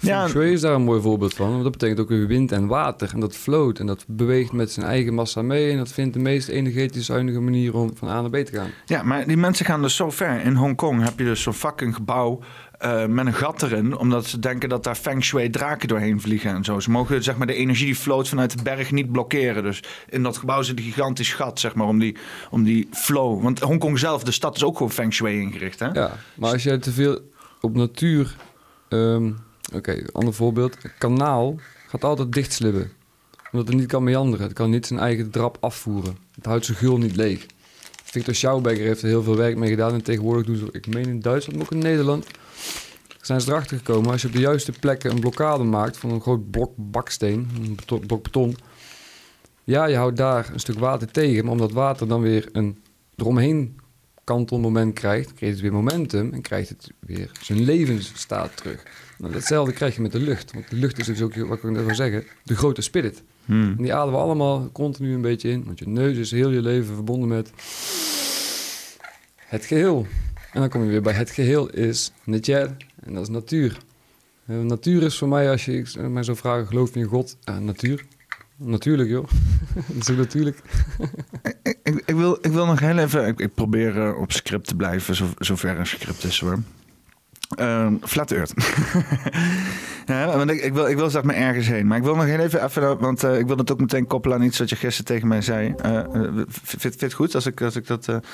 Ja, Feng Shui is daar een mooi voorbeeld van. Want dat betekent ook weer wind en water. En dat float en dat beweegt met zijn eigen massa mee. En dat vindt de meest energetisch zuinige manier om van A naar B te gaan. Ja, maar die mensen gaan dus zo ver. In Hongkong heb je dus zo'n fucking gebouw eh, met een gat erin. Omdat ze denken dat daar feng shui draken doorheen vliegen en zo. Ze mogen zeg maar de energie die floot vanuit de berg niet blokkeren. Dus in dat gebouw zit een gigantisch gat, zeg maar, om die, om die flow. Want Hongkong zelf, de stad is ook gewoon feng shui ingericht, hè? Ja, maar als jij te veel op natuur... ehm, Oké, ander voorbeeld. Een kanaal gaat altijd dichtslippen. Omdat het niet kan meanderen. Het kan niet zijn eigen drap afvoeren. Het houdt zijn gul niet leeg. Victor Schauberger heeft er heel veel werk mee gedaan. En tegenwoordig doen ze, ik meen in Duitsland, maar ook in Nederland... zijn ze erachter gekomen. Als je op de juiste plekken een blokkade maakt... van een groot blok baksteen, een blok beton... Ja, je houdt daar een stuk water tegen. Maar omdat water dan weer een eromheen kantelmoment krijgt, creëert het weer momentum en krijgt het weer zijn levensstaat terug. Nou, datzelfde krijg je met de lucht. Want de lucht is dus ook, wat ik net wil zeggen, de grote spirit. Hmm. En die ademen we allemaal continu een beetje in. Want je neus is heel je leven verbonden met het geheel. En dan kom je weer bij het geheel is Netjer. En dat is natuur. Eh, natuur is voor mij, als je ik- mij zou vragen, geloof je in God? Ja, natuur. Natuurlijk joh. dat is ook natuurlijk. Ik, ik, ik wil, ik wil nog heel even... Ik, ik probeer eh, op script te blijven, zo, zover een script is hoor. Ehm, flat Earth. ja, want ik, ik, wil, ik wil zeg maar ergens heen. Maar ik wil nog heel even... even want eh, ik wil het ook meteen koppelen aan iets wat je gisteren tegen mij zei. Eh eh, vind, vind je het goed als ik, als ik dat... dat,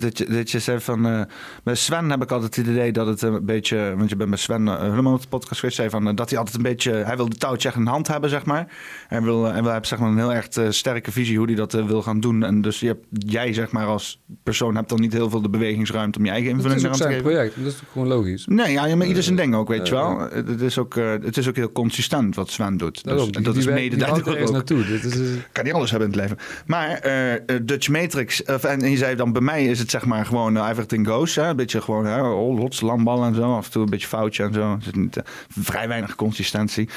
dat, je, dat je zei van... bij Sven heb ik altijd het idee dat het een beetje... Want je bent bij Sven helemaal op de podcast geweest. Zei van, dat hij altijd een beetje... Hij wil de touwtje in de hand hebben, zeg maar. Hij wil, hij wil hij heeft zeg maar, een heel echt eh, sterke visie hoe hij dat wil gaan doen. En dus je hebt, jij, zeg maar, als persoon... hebt dan niet heel veel de bewegingsruimte om je eigen Dat invulling is ook eraan te zijn geven. project. Dat is ook gewoon logisch. Nee, ja, maar ieder zijn Eh, ding ook, weet je eh, wel. Het is, ook, eh, het is ook heel consistent wat Sven doet. Dus, dat die is mede daardoor ergens ook. naartoe. Dit is, eh, Kan niet alles hebben in het leven. Maar eh, eh, Dutch Matrix, of, en, en je zei dan bij mij is het zeg maar gewoon eh, everything goes. Hè? Een beetje gewoon hè, oh, lots, landballen en zo. Af en toe een beetje foutje en zo. Zit niet, eh, vrij weinig consistentie.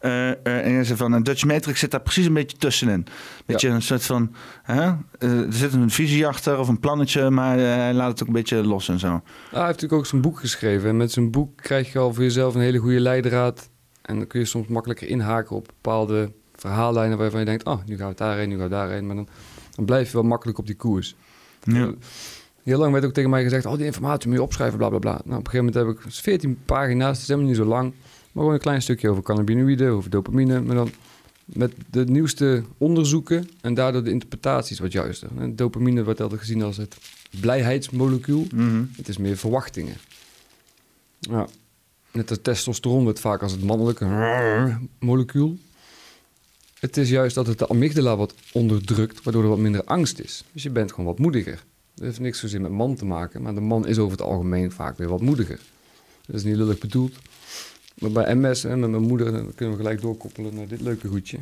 Eh, eh, en je zei van, eh, Dutch Matrix zit daar precies een beetje tussenin. Beetje een soort van, hè? eh, er zit een visie achter of een plannetje, maar eh, hij laat het ook een beetje los en zo. Ah, hij heeft natuurlijk ook zijn boek geschreven. En met zijn boek krijg je al voor jezelf een hele goede leidraad. En dan kun je soms makkelijker inhaken op bepaalde verhaallijnen waarvan je denkt, oh, nu gaan we daarheen, nu gaan we daarheen. Maar dan, dan blijf je wel makkelijk op die koers. Ja. Heel lang werd ook tegen mij gezegd, al die informatie moet je opschrijven, bla bla bla. Nou, op een gegeven moment heb ik 14 pagina's, het is helemaal niet zo lang. Maar gewoon een klein stukje over cannabinoïden, over dopamine. Maar dan met de nieuwste onderzoeken en daardoor de interpretaties wat juister. En dopamine wordt altijd gezien als het blijheidsmolecuul. Mhm. Het is meer verwachtingen. Ja. Net als testosteron wordt vaak als het mannelijke molecuul. Het is juist dat het de amygdala wat onderdrukt, waardoor er wat minder angst is. Dus je bent gewoon wat moediger. Dat heeft niks zozeer met man te maken, maar de man is over het algemeen vaak weer wat moediger. Dat is niet lullig bedoeld. Maar bij MS, en met mijn moeder, dan kunnen we gelijk doorkoppelen naar dit leuke goedje.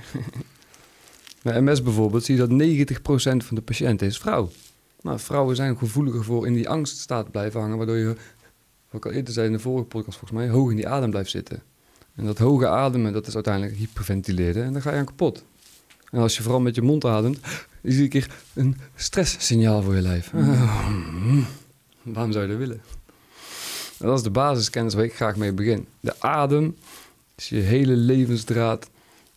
bij MS bijvoorbeeld zie je dat 90% van de patiënten is vrouw. Nou, vrouwen zijn gevoeliger voor in die angststaat blijven hangen, waardoor je, wat ik al eerder zei in de vorige podcast volgens mij, hoog in die adem blijft zitten. En dat hoge ademen, dat is uiteindelijk hyperventileren en dan ga je aan kapot. En als je vooral met je mond ademt, is iedere keer een stresssignaal voor je lijf. Waarom zou je dat willen? Dat is de basiskennis waar ik graag mee begin. De adem is je hele levensdraad,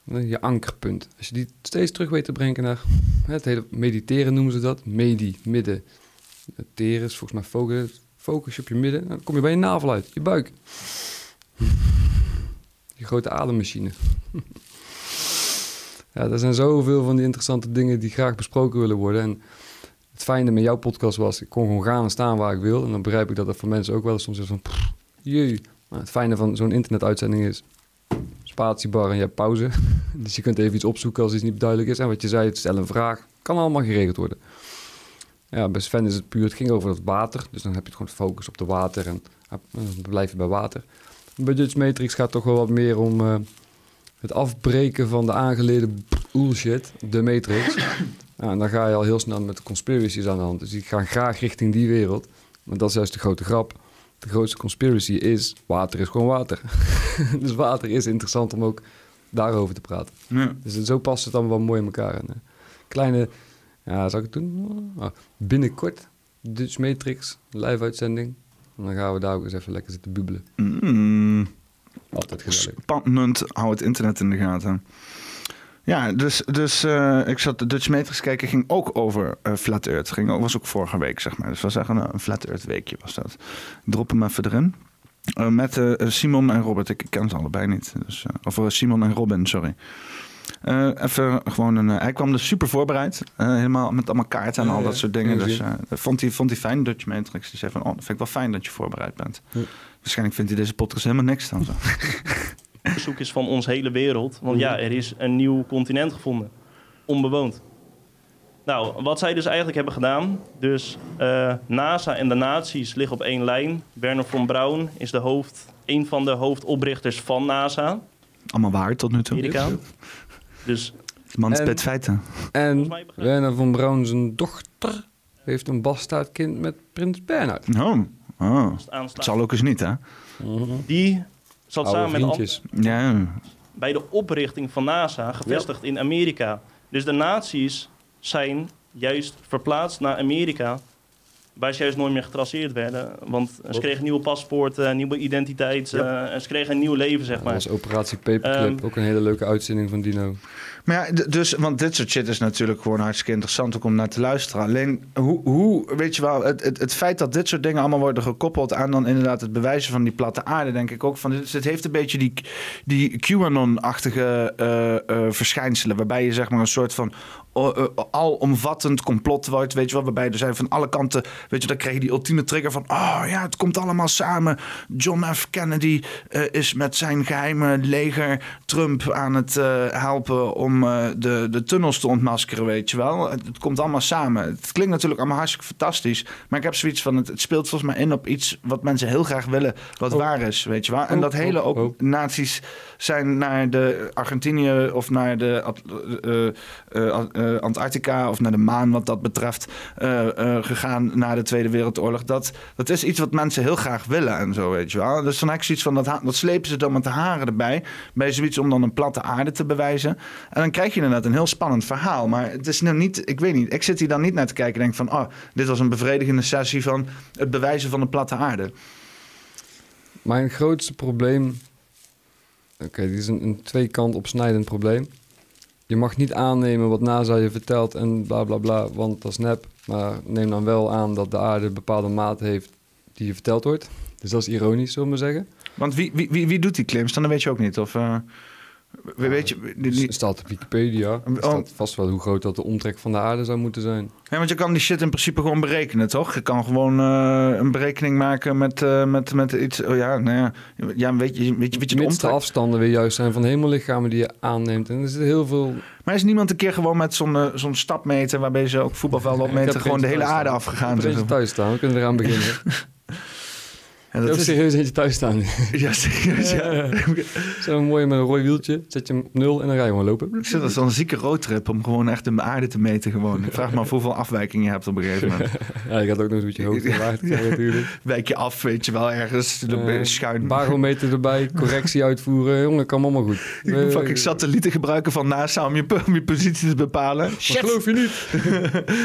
je ankerpunt. Als je die steeds terug weet te brengen naar het hele mediteren noemen ze dat. Medi, midden. Teren is volgens mij focus, focus je op je midden. Dan kom je bij je navel uit, je buik. Je grote ademmachine. Ja, er zijn zoveel van die interessante dingen die graag besproken willen worden. En het fijne met jouw podcast was, ik kon gewoon gaan en staan waar ik wil. En dan begrijp ik dat dat voor mensen ook wel soms is van, jee. Maar het fijne van zo'n internetuitzending is, spatiebar en je hebt pauze. Dus je kunt even iets opzoeken als iets niet duidelijk is. En wat je zei, stel een vraag, kan allemaal geregeld worden. Ja, bij Sven is het puur, het ging over het water. Dus dan heb je het gewoon focus op de water en dan blijf je bij water. Bij Matrix gaat het toch wel wat meer om eh, het afbreken van de aangeleden bullshit, de Matrix. En dan ga je al heel snel met conspiracies aan de hand. Dus die gaan graag richting die wereld. Maar dat is juist de grote grap. De grootste conspiracy is, water is gewoon water. dus water is interessant om ook daarover te praten. Ja. Dus zo past het allemaal wel mooi in elkaar. En, kleine, ja, zou ik het doen? Ah, binnenkort, Dutch Matrix, live uitzending. En dan gaan we daar ook eens even lekker zitten bubbelen. Mm. Altijd gezellig. Spannend, hou het internet in de gaten. Ja, dus, dus eh, ik zat de Dutch Matrix kijken, ging ook over eh, Flat Earth. Ging, ook- was ook vorige week, zeg maar. Dus we zeggen een Flat Earth weekje was dat. Drop hem even erin. Eh, met Simon en Robert. Ik ken ze allebei niet. Dus, of Simon en Robin, sorry. Even gewoon een. hij kwam dus super voorbereid. helemaal met allemaal kaarten en al dat soort dingen. Dus vond hij, vond hij fijn, Dutch Matrix. Die zei van, oh, vind ik wel fijn dat je voorbereid bent. Waarschijnlijk vindt hij deze podcast helemaal niks dan zo. bezoek is van ons hele wereld. Want ja, er is een nieuw continent gevonden. Onbewoond. Nou, wat zij dus eigenlijk hebben gedaan. Dus eh, NASA en de naties liggen op één lijn. Werner von Braun is de hoofd, een van de hoofdoprichters van NASA. Allemaal waar tot nu toe. Amerikaan. Dus De man En- spit feiten. En Werner van Braun, zijn dochter, heeft een bastaardkind met prins Bernhard. Oh, oh. het zal ook eens niet, hè? Die zat Oude samen met. Ja. bij de oprichting van NASA, gevestigd in Amerika. Dus de nazi's zijn juist verplaatst naar Amerika, waar ze juist nooit meer getraceerd werden. Want ze kregen nieuwe paspoorten, een nieuwe identiteit, eh, en ze kregen een nieuw leven, zeg Dat maar. was Operatie Paperclip, Ehm, ook een hele leuke uitzending van Dino. Maar ja, dus, want dit soort shit is natuurlijk gewoon hartstikke interessant ook om naar te luisteren. Alleen, hoe, hoe weet je wel, het, het, het feit dat dit soort dingen allemaal worden gekoppeld aan dan inderdaad het bewijzen van die platte aarde, denk ik ook van, dit, het heeft een beetje die, die QAnon-achtige eh, eh, verschijnselen, waarbij je zeg maar een soort van eh, alomvattend complot wordt, weet je wel, waarbij er zijn van alle kanten, weet je, dan krijg je die ultieme trigger van, oh ja, het komt allemaal samen. John F. Kennedy eh, is met zijn geheime leger Trump aan het eh, helpen om eh, de, de tunnels te ontmaskeren, weet je wel. Het, het komt allemaal samen. Het klinkt natuurlijk allemaal hartstikke fantastisch, maar ik heb zoiets van, het, het speelt volgens mij in op iets wat mensen heel graag willen, wat Oh. waar is, weet je wel. En Oh, dat hele ook oh. naties zijn naar de Argentinië of naar de Eh, Antarctica of naar de maan wat dat betreft eh, eh, gegaan na de Tweede Wereldoorlog. Dat, dat is iets wat mensen heel graag willen en zo, weet je wel. Dus dan heb ik zoiets van, dat, dat slepen ze dan met de haren erbij bij zoiets om dan een platte aarde te bewijzen. En dan krijg je inderdaad een heel spannend verhaal. Maar het is nou niet, ik weet niet, ik zit hier dan niet naar te kijken en denk van, oh, dit was een bevredigende sessie van het bewijzen van de platte aarde. Mijn grootste probleem. Oké, dit is een, een twee kant opsnijdend probleem. Je mag niet aannemen wat NASA je vertelt en bla bla bla, want dat is nep. Maar neem dan wel aan dat de aarde een bepaalde maat heeft die je verteld wordt. Dus dat is ironisch, zullen we zeggen. Want wie, wie, wie, wie doet die claims? Dan weet je ook niet. Of eh, we- weet je, die- die- Het staat op Wikipedia. Oh. staat vast wel hoe groot dat de omtrek van de aarde zou moeten zijn. Ja, want je kan die shit in principe gewoon berekenen, toch? Je kan gewoon eh, een berekening maken met, eh, met, met iets. Oh ja, nou ja. ja weet je, weet je, weet je de de afstanden weer juist zijn van hemellichamen die je aanneemt. En er zit heel veel... Maar is niemand een keer gewoon met zo'n eh, zo'n stapmeter waarbij ze ook voetbalvelden opmeten, gewoon de hele aarde afgegaan? Ik heb thuis staan, we kunnen eraan beginnen. Ik heb dat ook is, serieus eentje thuis staan. ja, serieus, ja. Zo mooi met een rooi wieltje. Zet je hem op nul en dan ga je gewoon lopen. Ik zit als zo'n zieke roadtrip om gewoon echt de aarde te meten. Gewoon. Ik vraag me af hoeveel afwijking je hebt op een gegeven moment. Ja, ik had ook nog eens met je hoofd gewaagd natuurlijk. Wijk je af, weet je wel, ergens Eh, schuin. Barometer erbij, correctie uitvoeren. Jongen, kan allemaal goed. Je moet fucking satellieten gebruiken van NASA om je, om je positie te bepalen. Dat geloof je niet.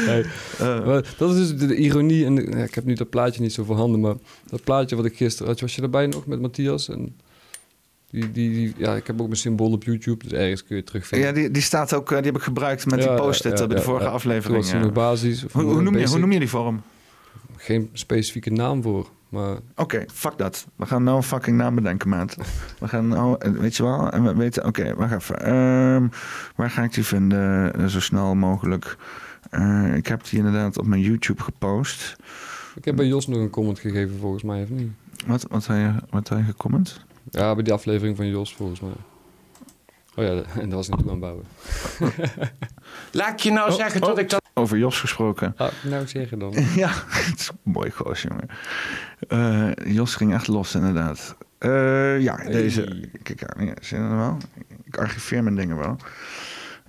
nee. Eh, dat is dus de, de ironie. En de- ja, ik heb nu dat plaatje niet zo voorhanden, maar dat plaatje wat ik gisteren had, was je erbij nog met Matthias? En die, die, die- ja, ik heb ook mijn symbool op YouTube, dus ergens kun je het terugvinden. ja, die, die staat ook, eh, die heb ik gebruikt met die post-it ja, bij de vorige aflevering. ja. nog basis. Hoe, hoe, noem je, hoe noem je die vorm? Geen specifieke naam voor, maar Oké, fuck dat. We gaan nou een fucking naam bedenken, maat. We gaan nou, eh, weet je wel, en we weten, oké, wacht even. Ehm, waar ga ik die vinden eh, zo snel mogelijk? Eh, ik heb die inderdaad op mijn YouTube gepost. Ik heb bij Jos nog een comment gegeven volgens mij, of niet? Wat, wat had je, wat je gecomment? Ja, bij die aflevering van Jos volgens mij. Oh ja, en dat was naartoe aan bouwen. Laat ik je nou zeggen dat ik dat... Over Jos gesproken. Ah, nou zeggen dan. ja, het is een mooi goos, jongen. Eh, Jos ging echt los, inderdaad. Eh, ja, deze. Kijk aan, ja, zie je dat wel? Ik archiveer mijn dingen wel.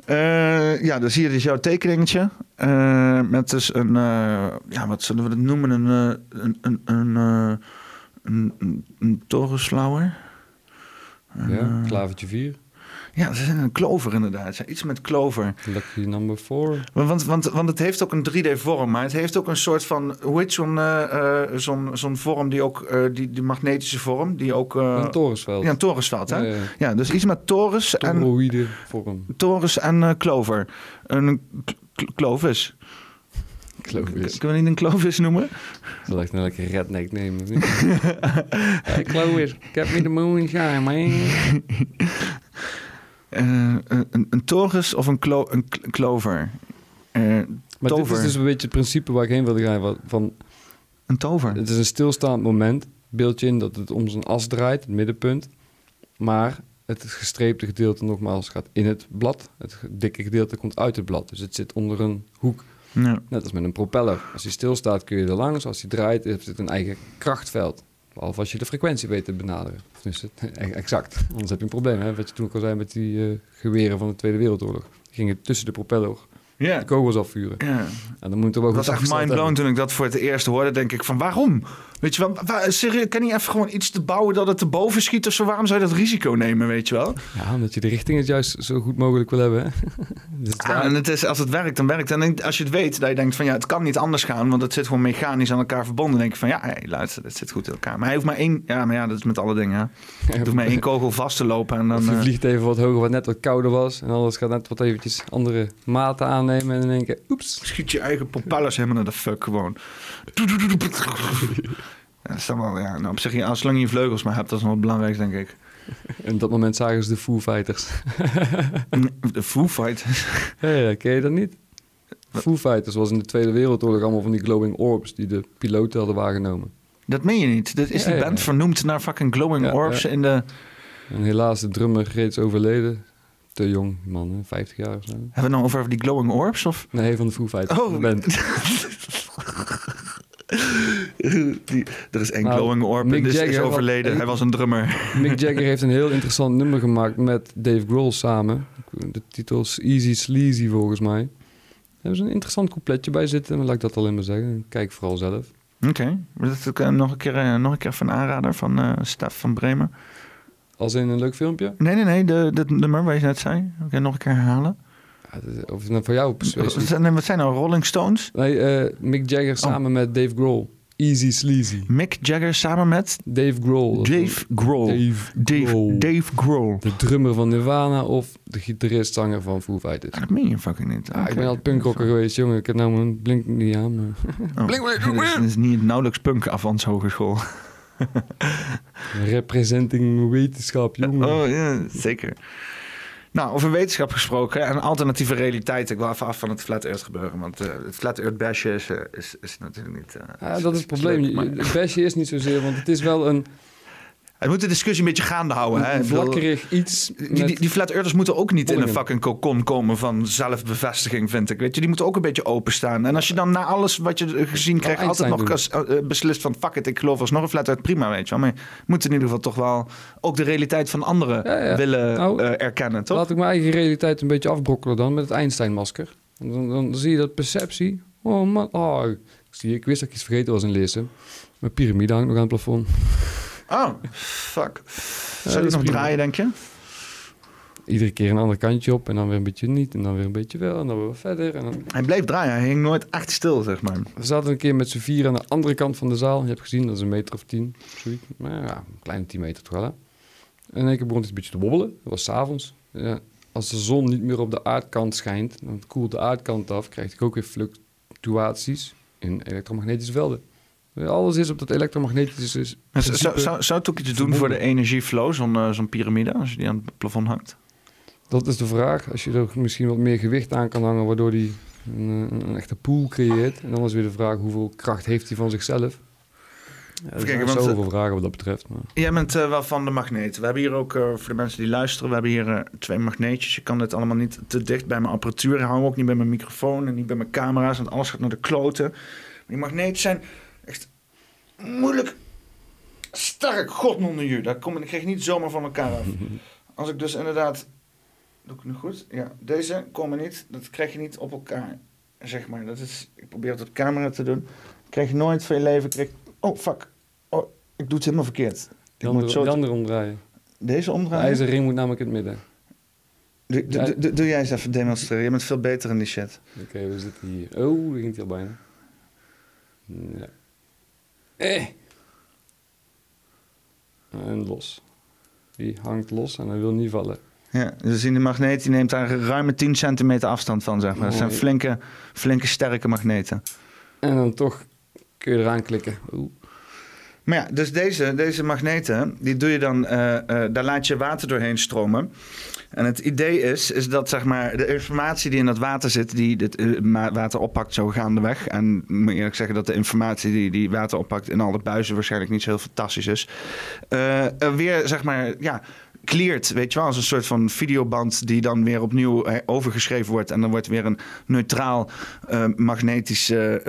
Eh, ja, dan zie je dus jouw tekeningetje. Eh, met dus een, eh, ja, wat zullen we het noemen? Een, een, een, een, een, een, een torenslauwer. Ja, klavertje 4. Ja, ze zijn een klover inderdaad. Iets met klover. Lucky number 4. Want, want, want, het heeft ook een 3D-vorm, maar het heeft ook een soort van... Hoe heet zo'n eh, eh, zo'n zo'n vorm die ook... eh, die, die magnetische vorm, die ook... eh, een torensveld. ja, een torensveld, hè? Ja, Ja, ja. dus iets met torens en, Toroïde vorm. torens en klover. Een klovis. Clovis. Kunnen we niet een klovis noemen? Dat lijkt nou lekker redneck nemen. hey, Clovis, get me the moonshine, man. Eh, een, een, een torens of een, klo, een klover? Eh, Maar Tover. dit is dus een beetje het principe waar ik heen wilde gaan. Van, een tover. het is een stilstaand moment. Beeld je in dat het om zijn as draait, het middenpunt. Maar het gestreepte gedeelte nogmaals gaat in het blad. Het dikke gedeelte komt uit het blad. Dus het zit onder een hoek. Ja. Net als met een propeller. Als hij stilstaat kun je er langs. Als hij draait heeft het een eigen krachtveld. Behalve als je de frequentie weet te benaderen. Dus het, exact. Anders heb je een probleem. Hè? Wat je toen ook al zei met die eh, geweren van de Tweede Wereldoorlog. Die gingen tussen de propeller de kogels afvuren. ja. En dan moet er Ik goed was echt mindblown toen ik dat voor het eerst hoorde. Denk ik van waarom? Weet je wel, waar, serieus, kan niet even gewoon iets te bouwen dat het te boven schiet of zo? Waarom zou je dat risico nemen, weet je wel? Ja, omdat je de richting het juist zo goed mogelijk wil hebben. Hè? dus Ja, en het is, als het werkt, dan werkt het. En als je het weet, dat je denkt van ja, het kan niet anders gaan, want het zit gewoon mechanisch aan elkaar verbonden. Dan denk je van ja, hey, luister, het zit goed in elkaar. Maar hij hoeft maar één, ja, maar ja, dat is met alle dingen. hè. Hij hoeft maar één kogel vast te lopen en dan. Of eh, vliegt even wat hoger, wat net wat kouder was. En alles gaat net wat eventjes andere maten aannemen. En dan denk je, oeps. schiet je eigen propellers helemaal naar de fuck gewoon. Dat is dan wel, ja, nou, op zich, ja, zolang je je vleugels maar hebt, dat is nog het belangrijkste, denk ik. En op dat moment zagen ze de Foo Fighters. De Foo Fighters. Ja, ja, ken je dat niet? Foo Fighters was in de Tweede Wereldoorlog allemaal van die glowing orbs die de piloten hadden waargenomen. Dat meen je niet. Dat is Ja, die band ja. vernoemd naar fucking glowing Ja, orbs in de... En helaas, de drummer reeds overleden. Te jong, man, hè, 50 jaar of zo. Hebben we het nou over die glowing orbs? Of? Nee, van de Foo Fighters. Oh. de band. Die, er is één Nou, glowing orb Mick en is, is overleden. wat- Hij was een drummer. Mick Jagger heeft een heel interessant nummer gemaakt met Dave Grohl samen. De titel is Easy Sleazy volgens mij. Er hebben ze een interessant coupletje bij zitten, maar laat ik dat alleen maar zeggen. Kijk vooral zelf. Oké. Dat is eh, nog, een keer, eh, nog een keer van aanrader van eh Stef van Bremen. Als in een leuk filmpje. Nee, nee, nee. De, dat nummer waar je net zei. Oké, nog een keer herhalen. Ja, is- Of nou voor jou specifiek. zijn, wat zijn nou Rolling Stones? Nee, eh, Mick Jagger samen met Dave Grohl. Easy Sleazy. Mick Jagger samen met Dave Grohl. Dave Grohl. Dave Dave, Grohl. Dave Grohl. De drummer van Nirvana of de gitarist-zanger van Foo Fighters. Ah, Dat meen je fucking niet. Ja, ik ben altijd punkrocker geweest, jongen. Ik heb nou mijn blink niet aan, maar... Oh. Dat is niet nauwelijks punk Avans Hogeschool. Representing wetenschap, jongen. Oh ja, zeker. Nou, over wetenschap gesproken en alternatieve realiteit. Ik wil even af van het flat earth gebeuren. Want eh, het flat earth bashen is, is, is natuurlijk niet... eh, Ja, dat is het probleem. Het basje is niet zozeer, want het is wel een, Het moet de discussie een beetje gaande houden. Hè? vlakkerig iets. Die, die, flat earthers moeten ook niet in een fucking cocon komen van zelfbevestiging, vind ik. Weet je, die moeten ook een beetje openstaan. En als je dan na alles wat je gezien krijgt altijd nog kas- eh, beslist van fuck it, ik geloof alsnog een flat earth, prima, weet je wel. Maar je moet in ieder geval toch wel ook de realiteit van anderen Ja, ja. willen Nou, eh, erkennen, toch? Laat ik mijn eigen realiteit een beetje afbrokkelen dan met het Einstein-masker. Dan, dan zie je dat perceptie. Oh man, oh, ik, zie, ik wist dat ik iets vergeten was in lezen. Mijn piramide hangt nog aan het plafond. Oh, fuck. Zou is nog prima. draaien, denk je? Iedere keer een ander kantje op en dan weer een beetje niet. En dan weer een beetje wel en dan weer verder. En dan... Hij bleef draaien, hij hing nooit echt stil, zeg maar. We zaten een keer met z'n vier aan de andere kant van de zaal. Je hebt gezien, dat is een meter of tien. Zoiets. Maar ja, een kleine tien meter toch wel. Hè? En keer begon het een beetje te wobbelen. Dat was s'avonds. Ja, als de zon niet meer op de aardkant schijnt, dan koelt de aardkant af. Krijg ik ook weer fluctuaties in elektromagnetische velden. Alles is op dat elektromagnetische... Zou, zou, het ook iets doen voor de energieflow, zo'n eh, zo'n piramide, als je die aan het plafond hangt? Dat is de vraag. Als je er misschien wat meer gewicht aan kan hangen, waardoor die een, een, een echte pool creëert. En dan is weer de vraag, hoeveel kracht heeft hij van zichzelf? Ja, er kijken, zijn want, eh, zoveel vragen wat dat betreft. Maar... Jij bent eh, wel van de magneten. We hebben hier ook, eh, voor de mensen die luisteren, we hebben hier twee magneetjes. Je kan dit allemaal niet te dicht bij mijn apparatuur houden. Ook niet bij mijn microfoon en niet bij mijn camera's. Want alles gaat naar de kloten. Maar die magneten zijn moeilijk sterk. God onder je. Daar kom, ik krijg je niet zomaar van elkaar af. Als ik dus inderdaad... Doe ik het nu goed? Ja, deze komen niet. Dat krijg je niet op elkaar. Zeg maar. Dat is, ik probeer het op camera te doen. Krijg je nooit veel leven. Krijg, oh, fuck. Oh, ik doe het helemaal verkeerd. Ik moet zo die andere omdraaien. deze De omdraaien? ijzeren ring moet namelijk in het midden. Doe, jij eens even demonstreren. Je bent veel beter in die shit. Oké, we zitten hier. Oh, daar ging het al bijna. Ja. Eh. En los. Die hangt los en hij wil niet vallen. Ja, dus we zien de magneet die neemt daar ruime 10 centimeter afstand van, zeg maar. Dat zijn flinke, flinke, sterke magneten. En dan toch kun je eraan klikken. Oeh. Maar ja, dus deze, deze magneten, die doe je dan, eh, eh, daar laat je water doorheen stromen. En het idee is, is dat zeg maar, de informatie die in dat water zit, die het eh, water oppakt zo gaandeweg. En moet eerlijk zeggen dat de informatie die, die water oppakt in alle buizen waarschijnlijk niet zo heel fantastisch is. Eh, weer zeg maar, ja, cleared, weet je wel, als een soort van videoband die dan weer opnieuw eh, overgeschreven wordt. En dan wordt weer een neutraal magnetische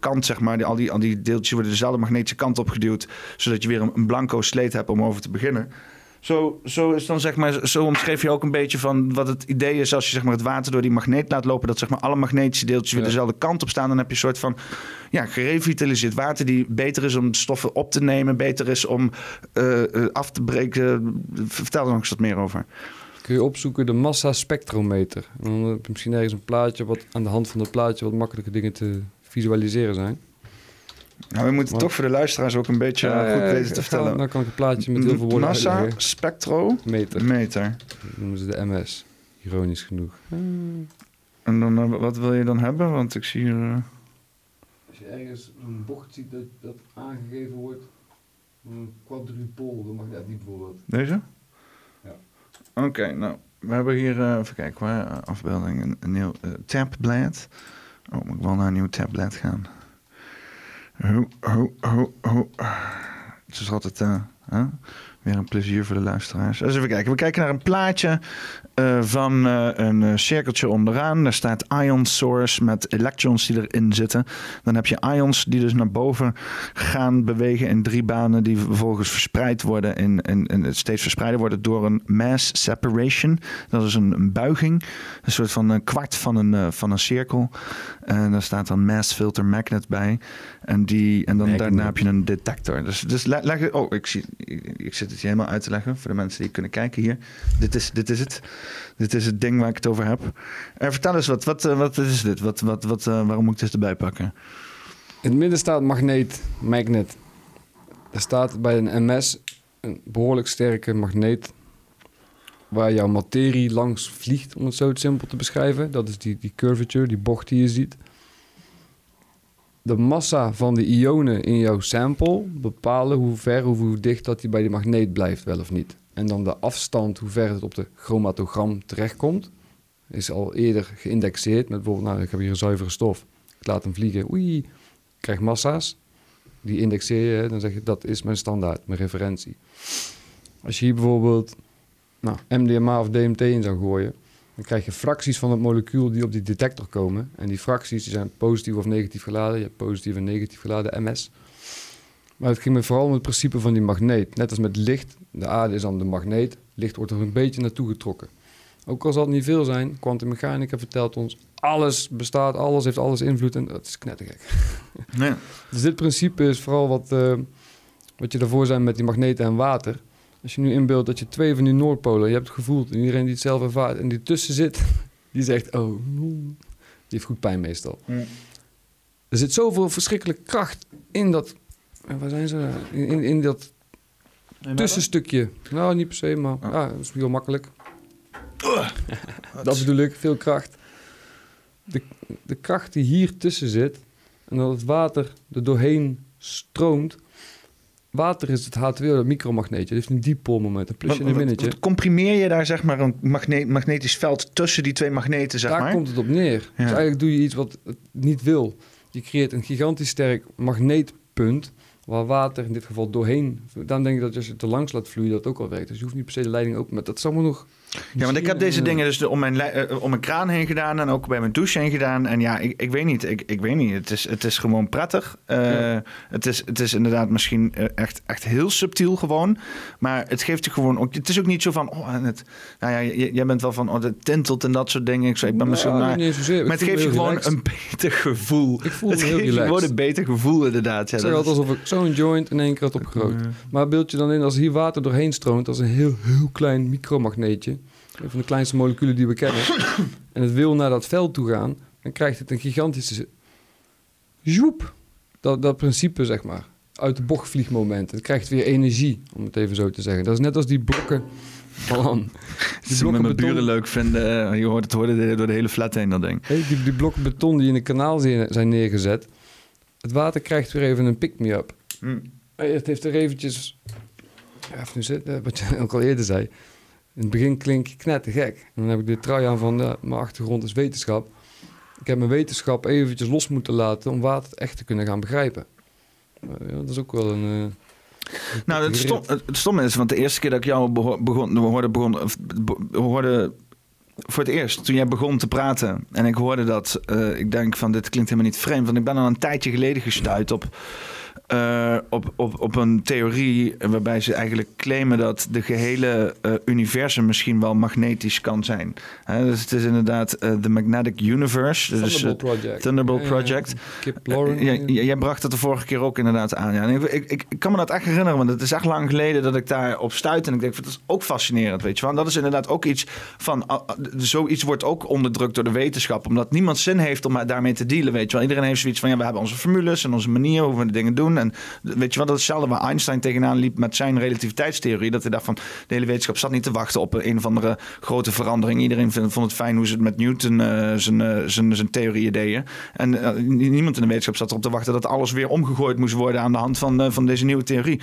kant, zeg maar. Die, al, die, al die deeltjes worden dezelfde magnetische kant opgeduwd, zodat je weer een blanco sleet hebt om over te beginnen. Zo, zo, is dan, zeg maar, zo omschreef je ook een beetje van wat het idee is als je zeg maar, het water door die magneet laat lopen. Dat zeg maar, alle magnetische deeltjes weer dezelfde kant op staan. Dan heb je een soort van ja, gerevitaliseerd water die beter is om stoffen op te nemen. Beter is om eh, eh, af te breken. Vertel er nog eens wat meer over. Kun je opzoeken de massa spectrometer. En dan heb je misschien ergens een plaatje wat aan de hand van dat plaatje wat makkelijke dingen te visualiseren zijn. Nou, we moeten Maar- toch voor de luisteraars ook een beetje eh, goed Eh, weten te vertellen. Dan kan ik een plaatje met heel veel woorden Massa uitleggen. spectrometer. Meter. Dat noemen ze de MS. Ironisch genoeg. En dan, eh, wat wil je dan hebben? Want ik zie hier... eh, Als je ergens een bocht ziet dat, dat aangegeven wordt, Quadrupol, de magneet die bijvoorbeeld. Deze? Ja. Oké, nou, we hebben hier, eh, even kijken waar, eh, afbeelding, een, een nieuw eh, tabblad. Oh, moet ik wel naar een nieuw tabblad gaan. Ho, ho, ho. Het is altijd eh, weer een plezier voor de luisteraars. Even kijken, we kijken naar een plaatje eh, van eh, een cirkeltje onderaan. Daar staat ion source met electrons die erin zitten. Dan heb je ions die dus naar boven gaan bewegen in drie banen die vervolgens verspreid worden in, in, steeds verspreider worden door een mass separation. Dat is een, een buiging, een soort van een kwart van een, van een cirkel. En daar staat dan mass filter magnet bij. En, die, en dan daarna heb je een detector. Dus, dus le- leg. Oh, ik, zie, ik, ik zit het helemaal uit te leggen voor de mensen die kunnen kijken hier. Dit is, dit is het. Dit is het ding waar ik het over heb. Eh, vertel eens wat. Wat, eh, wat is dit? Wat, wat, wat, eh, waarom moet ik dit erbij pakken? In het midden staat magneet, magnet. Er staat bij een MS een behoorlijk sterke magneet waar jouw materie langs vliegt, om het zo simpel te beschrijven. Dat is die, die curvature, die bocht die je ziet. De massa van de ionen in jouw sample bepalen hoe ver of hoe dicht dat die bij die magneet blijft, wel of niet. En dan de afstand, hoe ver het op de chromatogram terechtkomt, is al eerder geïndexeerd met bijvoorbeeld, nou, ik heb hier een zuivere stof. Ik laat hem vliegen, oei, ik krijg massa's. Die indexeer je, dan zeg je dat is mijn standaard, mijn referentie. Als je hier bijvoorbeeld nou, MDMA of DMT in zou gooien, dan krijg je fracties van het molecuul die op die detector komen. En die fracties die zijn positief of negatief geladen. Je hebt positief en negatief geladen MS. Maar het ging me vooral om het principe van die magneet. Net als met licht. De aarde is dan de magneet. Licht wordt er een beetje naartoe getrokken. Ook al zal het niet veel zijn, kwantummechanica vertelt ons... alles bestaat, alles heeft alles invloed en dat is knettergek. Nee. Dus dit principe is vooral wat, eh, wat je daarvoor zijn met die magneten en water. Als je nu inbeeldt dat je twee van die Noordpolen, je hebt het gevoeld, en iedereen die het zelf ervaart en die tussen zit, die zegt, oh, die heeft goed pijn meestal. Ja. Er zit zoveel verschrikkelijke kracht in dat, waar zijn ze? In, in, in dat tussenstukje. Nou, niet per se, maar ja, dat is heel makkelijk. dat bedoel ik, veel kracht. De, de kracht die hier tussen zit en dat het water er doorheen stroomt. Water is het H2O, dat micromagneetje. Heeft een diepolmoment, een plusje en een minnetje. comprimeer je daar zeg maar een magne- magnetisch veld tussen die twee magneten, zeg Daar maar? komt het op neer. Dus eigenlijk doe je iets wat het niet wil. Je creëert een gigantisch sterk magneetpunt waar water in dit geval doorheen... Dan denk ik dat als je het er langs laat vloeien, dat ook al werkt. Dus je hoeft niet per se de leiding open... Maar dat is allemaal nog... Ja, want ik heb deze dingen dus om mijn, eh, om mijn kraan heen gedaan en ook bij mijn douche heen gedaan. En ja, ik, ik weet niet. Ik, ik weet niet. Het is, het is gewoon prettig. Eh, Ja. het, is, het is inderdaad misschien eh, echt, echt heel subtiel gewoon. Maar het geeft je gewoon ook. Het is ook niet zo van. Oh, en het, nou ja, jij bent wel van. Oh, het tintelt en dat soort dingen. Ik, zei, ik ben misschien. Nou, maar, zozeer. Ik maar het geeft je gewoon relaxed. een beter gevoel. Ik voel het me heel je relaxed. gewoon een beter gevoel, inderdaad. Ja, zeg dat altijd is- alsof ik zo'n joint in één keer had opgerookt. Maar beeld je dan in als hier water doorheen stroomt... als een heel, heel klein micromagneetje... een van de kleinste moleculen die we kennen... en het wil naar dat veld toe gaan... dan krijgt het een gigantische... Joep! Dat, dat principe, zeg maar. Uit de bocht vliegmoment. Het krijgt weer energie, om het even zo te zeggen. Dat is net als die blokken... Als ze met mijn buren leuk vinden. eh, Je hoort het hoorde door de hele flat heen, dat ding. Hey, die, die blokken beton die in een kanaal zijn neergezet. Het water krijgt weer even een pick-me-up. Hm. Het heeft er eventjes... Ja, even wat je ook al eerder zei. In het begin klink ik knettergek. En dan heb ik de trui aan van... ja, mijn achtergrond is wetenschap. Ik heb mijn wetenschap eventjes los moeten laten... om water echt te kunnen gaan begrijpen. Ja, dat is ook wel een... eh, Nou, het, stom, het, stomme is, want de eerste keer dat ik jou begon, hoorde, begon, hoorde voor het eerst, toen jij begon te praten en ik hoorde dat, eh, ik denk van dit klinkt helemaal niet vreemd, want ik ben al een tijdje geleden gestuurd op, eh, op, op, op een theorie waarbij ze eigenlijk claimen dat de gehele eh, universum misschien wel magnetisch kan zijn. Hè, dus het is inderdaad eh, de Magnetic Universe. Dus, Thunderbolt Project. Thunderbolt Ja. Project. Kip Lauren. Jij bracht het de vorige keer ook inderdaad aan. Ja. Ik, ik, kan me dat echt herinneren, want het is echt lang geleden dat ik daar op stuitte. En ik denk, dat is ook fascinerend, weet je wel. En dat is inderdaad ook iets van, zoiets wordt ook onderdrukt door de wetenschap. Omdat niemand zin heeft om daarmee te dealen, weet je wel. Iedereen heeft zoiets van, ja, we hebben onze formules en onze manier hoe we de dingen doen. En weet je wel, dat is hetzelfde waar Einstein tegenaan liep met zijn relativiteitstheorie. Dat hij dacht van, de hele wetenschap zat niet te wachten op een of andere grote verandering. Iedereen vond het fijn hoe ze het met Newton eh, zijn, eh, zijn, zijn theorieën deden. En eh, niemand in de wetenschap zat erop te wachten dat alles weer omgegooid moest worden aan de hand van, van deze nieuwe theorie.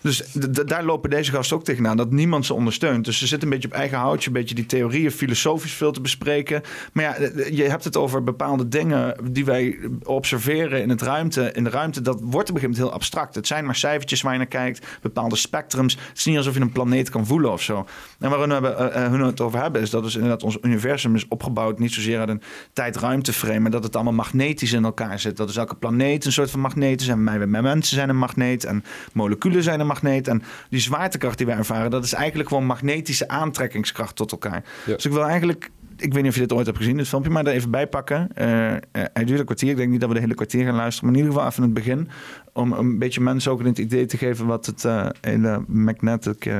Dus daar lopen deze gasten ook tegenaan, dat niemand ze ondersteunt. Dus ze zitten een beetje op eigen houtje, een beetje die theorieën filosofisch veel te bespreken. Maar ja, je hebt het over bepaalde dingen die wij observeren in, het ruimte, in de ruimte. Dat wordt op een gegeven moment heel abstract. Het zijn maar cijfertjes waar je naar kijkt, bepaalde spectrums. Het is niet alsof je een planeet kan voelen of zo. En waar we, hebben, eh, eh, het over hebben, is dat dus inderdaad ons universum is opgebouwd niet zozeer uit een tijd-ruimteframe, maar dat het allemaal magnetisch in elkaar zit. Dat is elke planeet een soort van magneet is. En wij wij mensen zijn een magneet en moleculen zijn een magneet. En die zwaartekracht die wij ervaren, dat is eigenlijk gewoon magnetische aantrekkingskracht tot elkaar. Ja. Dus ik wil eigenlijk ik weet niet of je dit ooit hebt gezien, dit filmpje, maar er even bij pakken. Eh, hij duurt een kwartier. Ik denk niet dat we de hele kwartier gaan luisteren, maar in ieder geval even het begin. Om een beetje mensen ook het idee te geven wat het eh, hele magnetic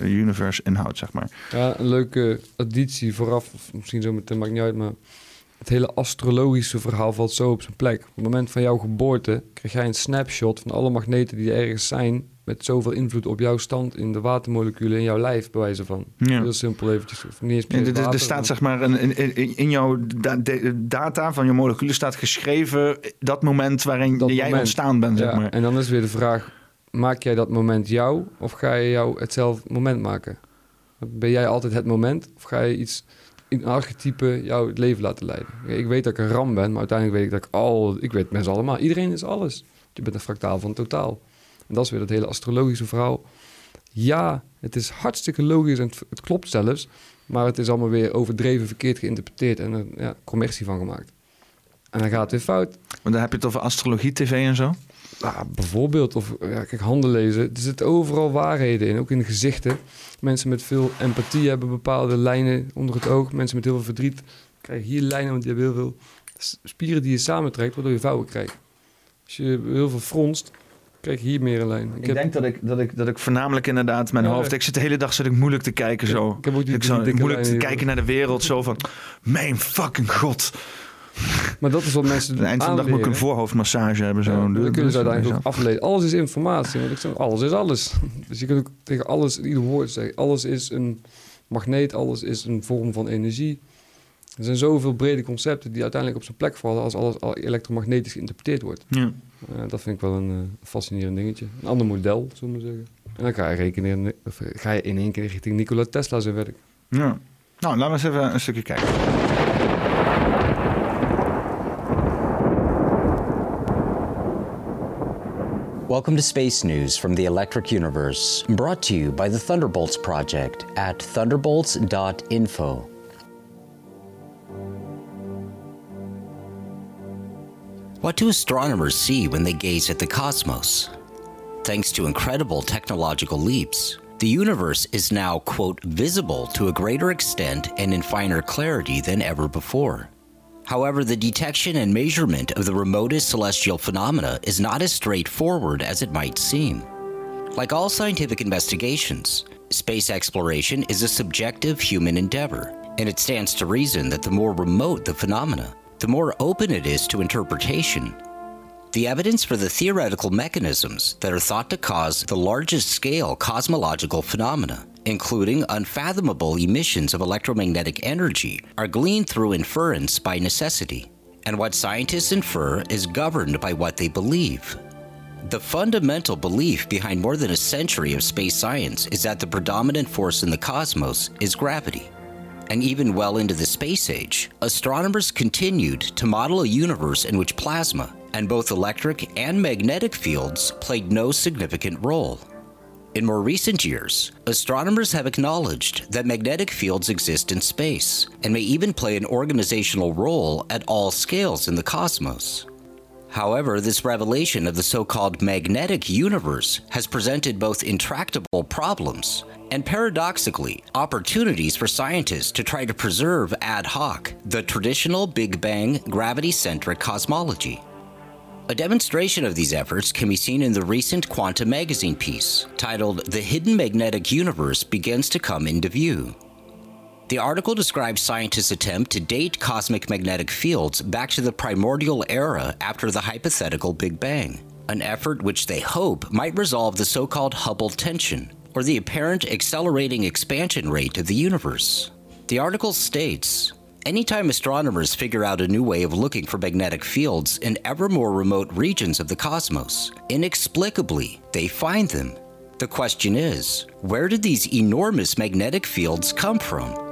universe inhoudt, zeg maar. Ja, een leuke additie vooraf, of misschien zo meteen, maakt niet uit, maar het hele astrologische verhaal valt zo op zijn plek. Op het moment van jouw geboorte krijg jij een snapshot van alle magneten die er ergens zijn, met zoveel invloed op jouw stand in de watermoleculen in jouw lijf, bij wijze van. Ja. Heel simpel eventjes. Of niet eens per Ja, se er- staat maar- zeg maar een, in, in, in jouw da- de- data van je moleculen staat geschreven dat moment waarin Dat jij moment. ontstaan bent, zeg Ja, maar. En dan is weer de vraag, maak jij dat moment jou of ga je jou hetzelfde moment maken? Ben jij altijd het moment of ga je iets, een archetype jou het leven laten leiden? Ik weet dat ik een ram ben, maar uiteindelijk weet ik dat ik al, ik weet mensen allemaal, iedereen is alles. Je bent een fractaal van totaal. En dat is weer dat hele astrologische verhaal. Ja, het is hartstikke logisch en het, het klopt zelfs, maar het is allemaal weer overdreven verkeerd geïnterpreteerd en er ja, commercie van gemaakt. En dan gaat het weer fout. Want dan heb je het over astrologie, tv en zo. Ja, bijvoorbeeld, of ja, kijk, handen lezen. Er zitten overal waarheden in, ook in de gezichten. Mensen met veel empathie hebben bepaalde lijnen onder het oog. Mensen met heel veel verdriet krijgen hier lijnen, want die hebben heel veel spieren die je samentrekt, waardoor je vouwen krijgt. Als je heel veel fronst, je hier meer een lijn. Ik, denk dat ik, dat, ik, dat ik voornamelijk inderdaad mijn Ja. hoofd... Ik zit de hele dag zit ik moeilijk te kijken zo. Ik heb ook die- ik die moeilijk te kijken naar de wereld zo van... Mijn fucking god. Maar dat is wat mensen Aan het eind van de dag moet ik een voorhoofdmassage hebben. Zo. Ja, dan dat kun je ze uiteindelijk ook afleiden. Alles is informatie. Want ik zeg, alles is alles. Dus je kunt ook tegen alles, ieder woord zeggen. Alles is een magneet, alles is een vorm van energie. Er zijn zoveel brede concepten die uiteindelijk op zijn plek vallen als alles al elektromagnetisch geïnterpreteerd wordt. Ja. Eh, dat vind ik wel een eh, fascinerend dingetje. Een ander model, zullen we zeggen. En dan ga je, rekenen, of eh, ga je in één keer richting Nikola Tesla zijn werk. ja. Nou, laten we eens even een stukje kijken. Welcome to Space News from the Electric Universe, brought to you by the Thunderbolts Project at thunderbolts.info. What do astronomers see when they gaze at the cosmos? Thanks to incredible technological leaps, the universe is now, quote, visible to a greater extent and in finer clarity than ever before. However, the detection and measurement of the remotest celestial phenomena is not as straightforward as it might seem. Like all scientific investigations, space exploration is a subjective human endeavor, and it stands to reason that the more remote the phenomena, the more open it is to interpretation. The evidence for the theoretical mechanisms that are thought to cause the largest scale cosmological phenomena, including unfathomable emissions of electromagnetic energy, are gleaned through inference by necessity. And what scientists infer is governed by what they believe. The fundamental belief behind more than a century of space science is that the predominant force in the cosmos is gravity. And even well into the space age, astronomers continued to model a universe in which plasma, and both electric and magnetic fields, played no significant role. In more recent years, astronomers have acknowledged that magnetic fields exist in space and may even play an organizational role at all scales in the cosmos. However, this revelation of the so called magnetic universe has presented both intractable problems and paradoxically opportunities for scientists to try to preserve ad hoc the traditional Big Bang gravity centric cosmology. A demonstration of these efforts can be seen in the recent Quantum magazine piece titled The Hidden Magnetic Universe Begins to Come into View. The article describes scientists' attempt to date cosmic magnetic fields back to the primordial era after the hypothetical Big Bang, an effort which they hope might resolve the so called Hubble tension, or the apparent accelerating expansion rate of the universe. The article states Anytime astronomers figure out a new way of looking for magnetic fields in ever more remote regions of the cosmos, inexplicably, they find them. The question is where did these enormous magnetic fields come from?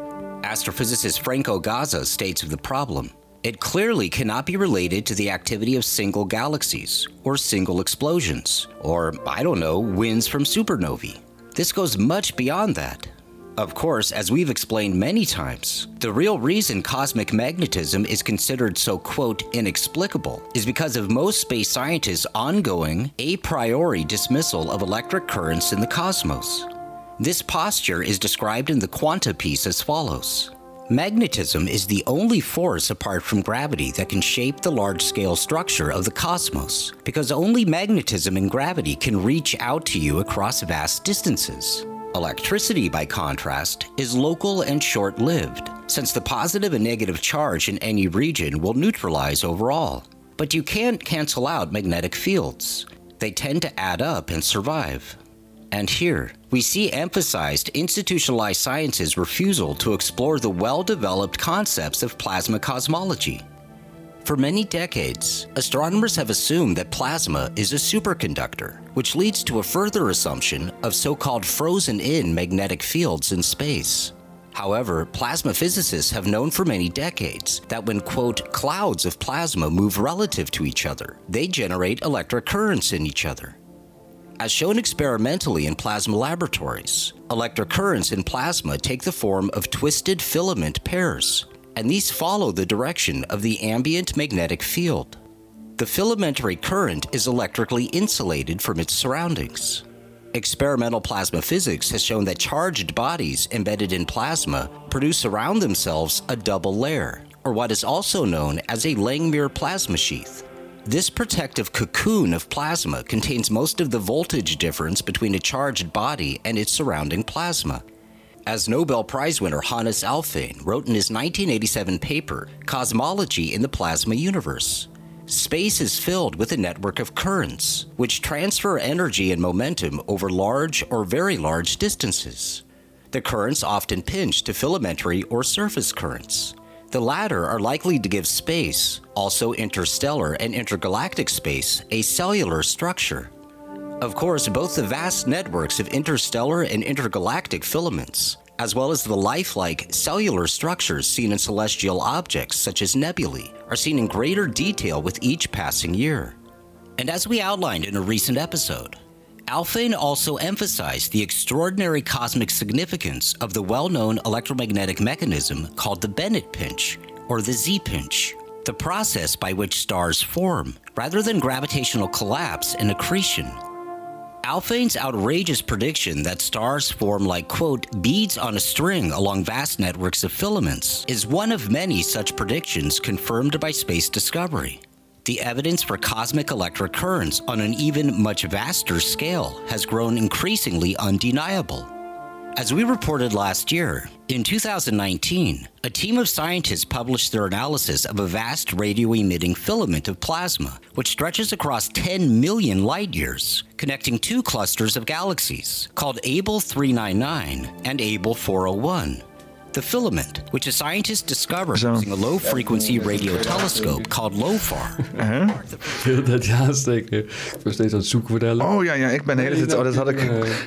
Astrophysicist Franco Gaza states of the problem it clearly cannot be related to the activity of single galaxies, or single explosions, or, I don't know, winds from supernovae. This goes much beyond that. Of course, as we've explained many times, the real reason cosmic magnetism is considered so, quote, inexplicable is because of most space scientists' ongoing, a priori dismissal of electric currents in the cosmos. This posture is described in the Quanta piece as follows Magnetism is the only force apart from gravity that can shape the large scale structure of the cosmos, because only magnetism and gravity can reach out to you across vast distances. Electricity, by contrast, is local and short lived, since the positive and negative charge in any region will neutralize overall. But you can't cancel out magnetic fields, they tend to add up and survive. And here, we see emphasized institutionalized science's refusal to explore the well developed concepts of plasma cosmology. For many decades, astronomers have assumed that plasma is a superconductor, which leads to a further assumption of so called frozen in magnetic fields in space. However, plasma physicists have known for many decades that when, quote, clouds of plasma move relative to each other, they generate electric currents in each other. As shown experimentally in plasma laboratories, electric currents in plasma take the form of twisted filament pairs, and these follow the direction of the ambient magnetic field. The filamentary current is electrically insulated from its surroundings. Experimental plasma physics has shown that charged bodies embedded in plasma produce around themselves a double layer, or what is also known as a Langmuir plasma sheath. This protective cocoon of plasma contains most of the voltage difference between a charged body and its surrounding plasma. As Nobel Prize winner Hannes Alfvén wrote in his 1987 paper, Cosmology in the Plasma Universe, space is filled with a network of currents, which transfer energy and momentum over large or very large distances. The currents often pinch to filamentary or surface currents. The latter are likely to give space, also interstellar and intergalactic space, a cellular structure. Of course, both the vast networks of interstellar and intergalactic filaments, as well as the lifelike cellular structures seen in celestial objects such as nebulae, are seen in greater detail with each passing year. And as we outlined in a recent episode, Alfvén also emphasized the extraordinary cosmic significance of the well known electromagnetic mechanism called the Bennett pinch, or the Z pinch, the process by which stars form, rather than gravitational collapse and accretion. Alfvén's outrageous prediction that stars form like, quote, beads on a string along vast networks of filaments is one of many such predictions confirmed by space discovery the evidence for cosmic electric currents on an even much vaster scale has grown increasingly undeniable. As we reported last year, in 2019, a team of scientists published their analysis of a vast radio emitting filament of plasma, which stretches across 10 million light years, connecting two clusters of galaxies called Abel 399 and Abel 401 the filament, which a scientist discovered Zo. using a low frequency radio telescope called LOFAR. Hè? Heel dat ja aansteken. Ik ben steeds aan het zoeken voor de Oh ja, ja, ik ben de hele tijd. Oh, dat had ik.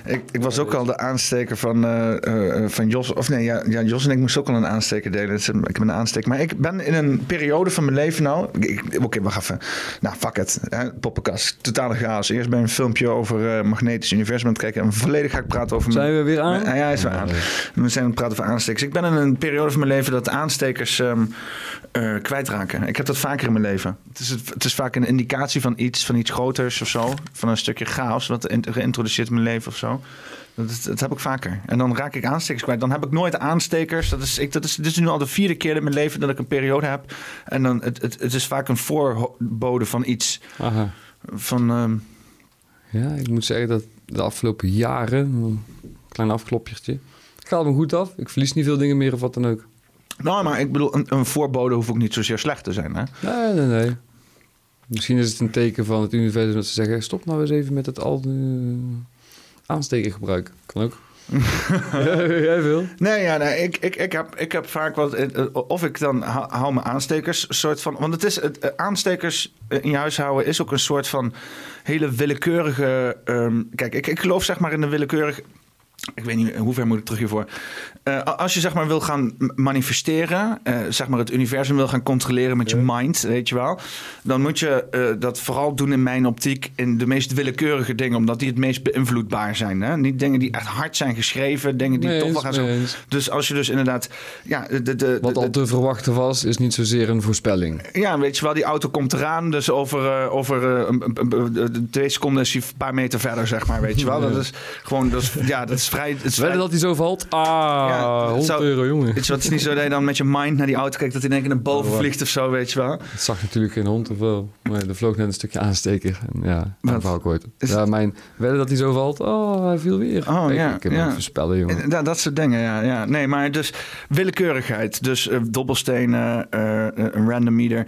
Ik, ik was ook al de aansteker van, eh, eh, van Jos. Of nee, ja, ja, Jos en ik moesten ook al een aansteker delen. Dus, eh, ik heb een aansteker. Maar ik ben in een periode van mijn leven nou. ik- ik- Oké, wacht even. Nou, fuck it. Hè, poppenkast. Totale chaos. Eerst ben ik een filmpje over eh, magnetisch universum aan het kijken. En volledig ga ik praten over. Zijn mijn- we weer aan? Ja, ja, hij is weer aan. We zijn aan het praten over aanstekers. Ik ben in een periode van mijn leven dat aanstekers ehm, eh, kwijtraken. Ik heb dat vaker in mijn leven. Het is, het is vaak een indicatie van iets, van iets groters of zo. Van een stukje chaos wat geïntroduceerd in mijn leven of zo. Dat, heb ik vaker. En dan raak ik aanstekers kwijt. Dan heb ik nooit aanstekers. Dat is, ik, dat is, dit is nu al de vierde keer in mijn leven dat ik een periode heb. En dan, het, het, het is vaak een voorbode van iets. Aha. Van, ehm, Ja, ik moet zeggen dat de afgelopen jaren, een klein afklopjertje, gaat me goed af. Ik verlies niet veel dingen meer of wat dan ook. nou, maar ik bedoel, een, een voorbode hoeft ook niet zozeer slecht te zijn. Hè? Nee, nee, nee. Misschien is het een teken van het universum dat ze zeggen... stop nou eens even met het al aansteker gebruiken. Kan ook. Jij wil? Nee, ja, nee ik, ik, ik, heb, ik heb vaak wat. eh, Of ik dan hou, mijn aanstekers, soort van. Want het is. Het, eh, aanstekers in je huis houden is ook een soort van hele willekeurige. ehm, kijk, ik, ik geloof zeg maar in de willekeurige. Ik weet niet hoe ver moet ik terug hiervoor. Eh, als je zeg maar wil gaan manifesteren, eh, zeg maar het universum wil gaan controleren met je mind, weet je wel, dan moet je eh, dat vooral doen in mijn optiek in de meest willekeurige dingen, omdat die het meest beïnvloedbaar zijn. Hè? Niet dingen die echt hard zijn geschreven, dingen die Nee toch wel gaan zo. Dus als je dus inderdaad, ja, de, de, de, Wat al te verwachten was, is niet zozeer een voorspelling. ja, weet je wel, die auto komt eraan. Dus over, over twee seconden is hij een paar meter verder, zeg maar. Weet je wel. Dat is gewoon, dat is, ja, dat is vrij. Het is vrij dat hij zo valt? Ah, Ja, het 100 zou- euro, jongen. Weet je wat, het is niet zo dat je dan met je mind naar die auto kijkt... dat hij in één keer naar boven Oh, vliegt of zo, weet je wel. Het zag natuurlijk geen hond of wel. Maar er vloog net een stukje aansteker. En ja, dat wou ik ooit. Ja, mijn wedden dat hij zo valt. Oh, hij viel weer. Oh, ik, ja, ik heb ja. hem voorspellen, jongen. En, ja, dat soort dingen, ja, ja. Nee, maar dus willekeurigheid. Dus eh, dobbelstenen, eh, eh, een random meter.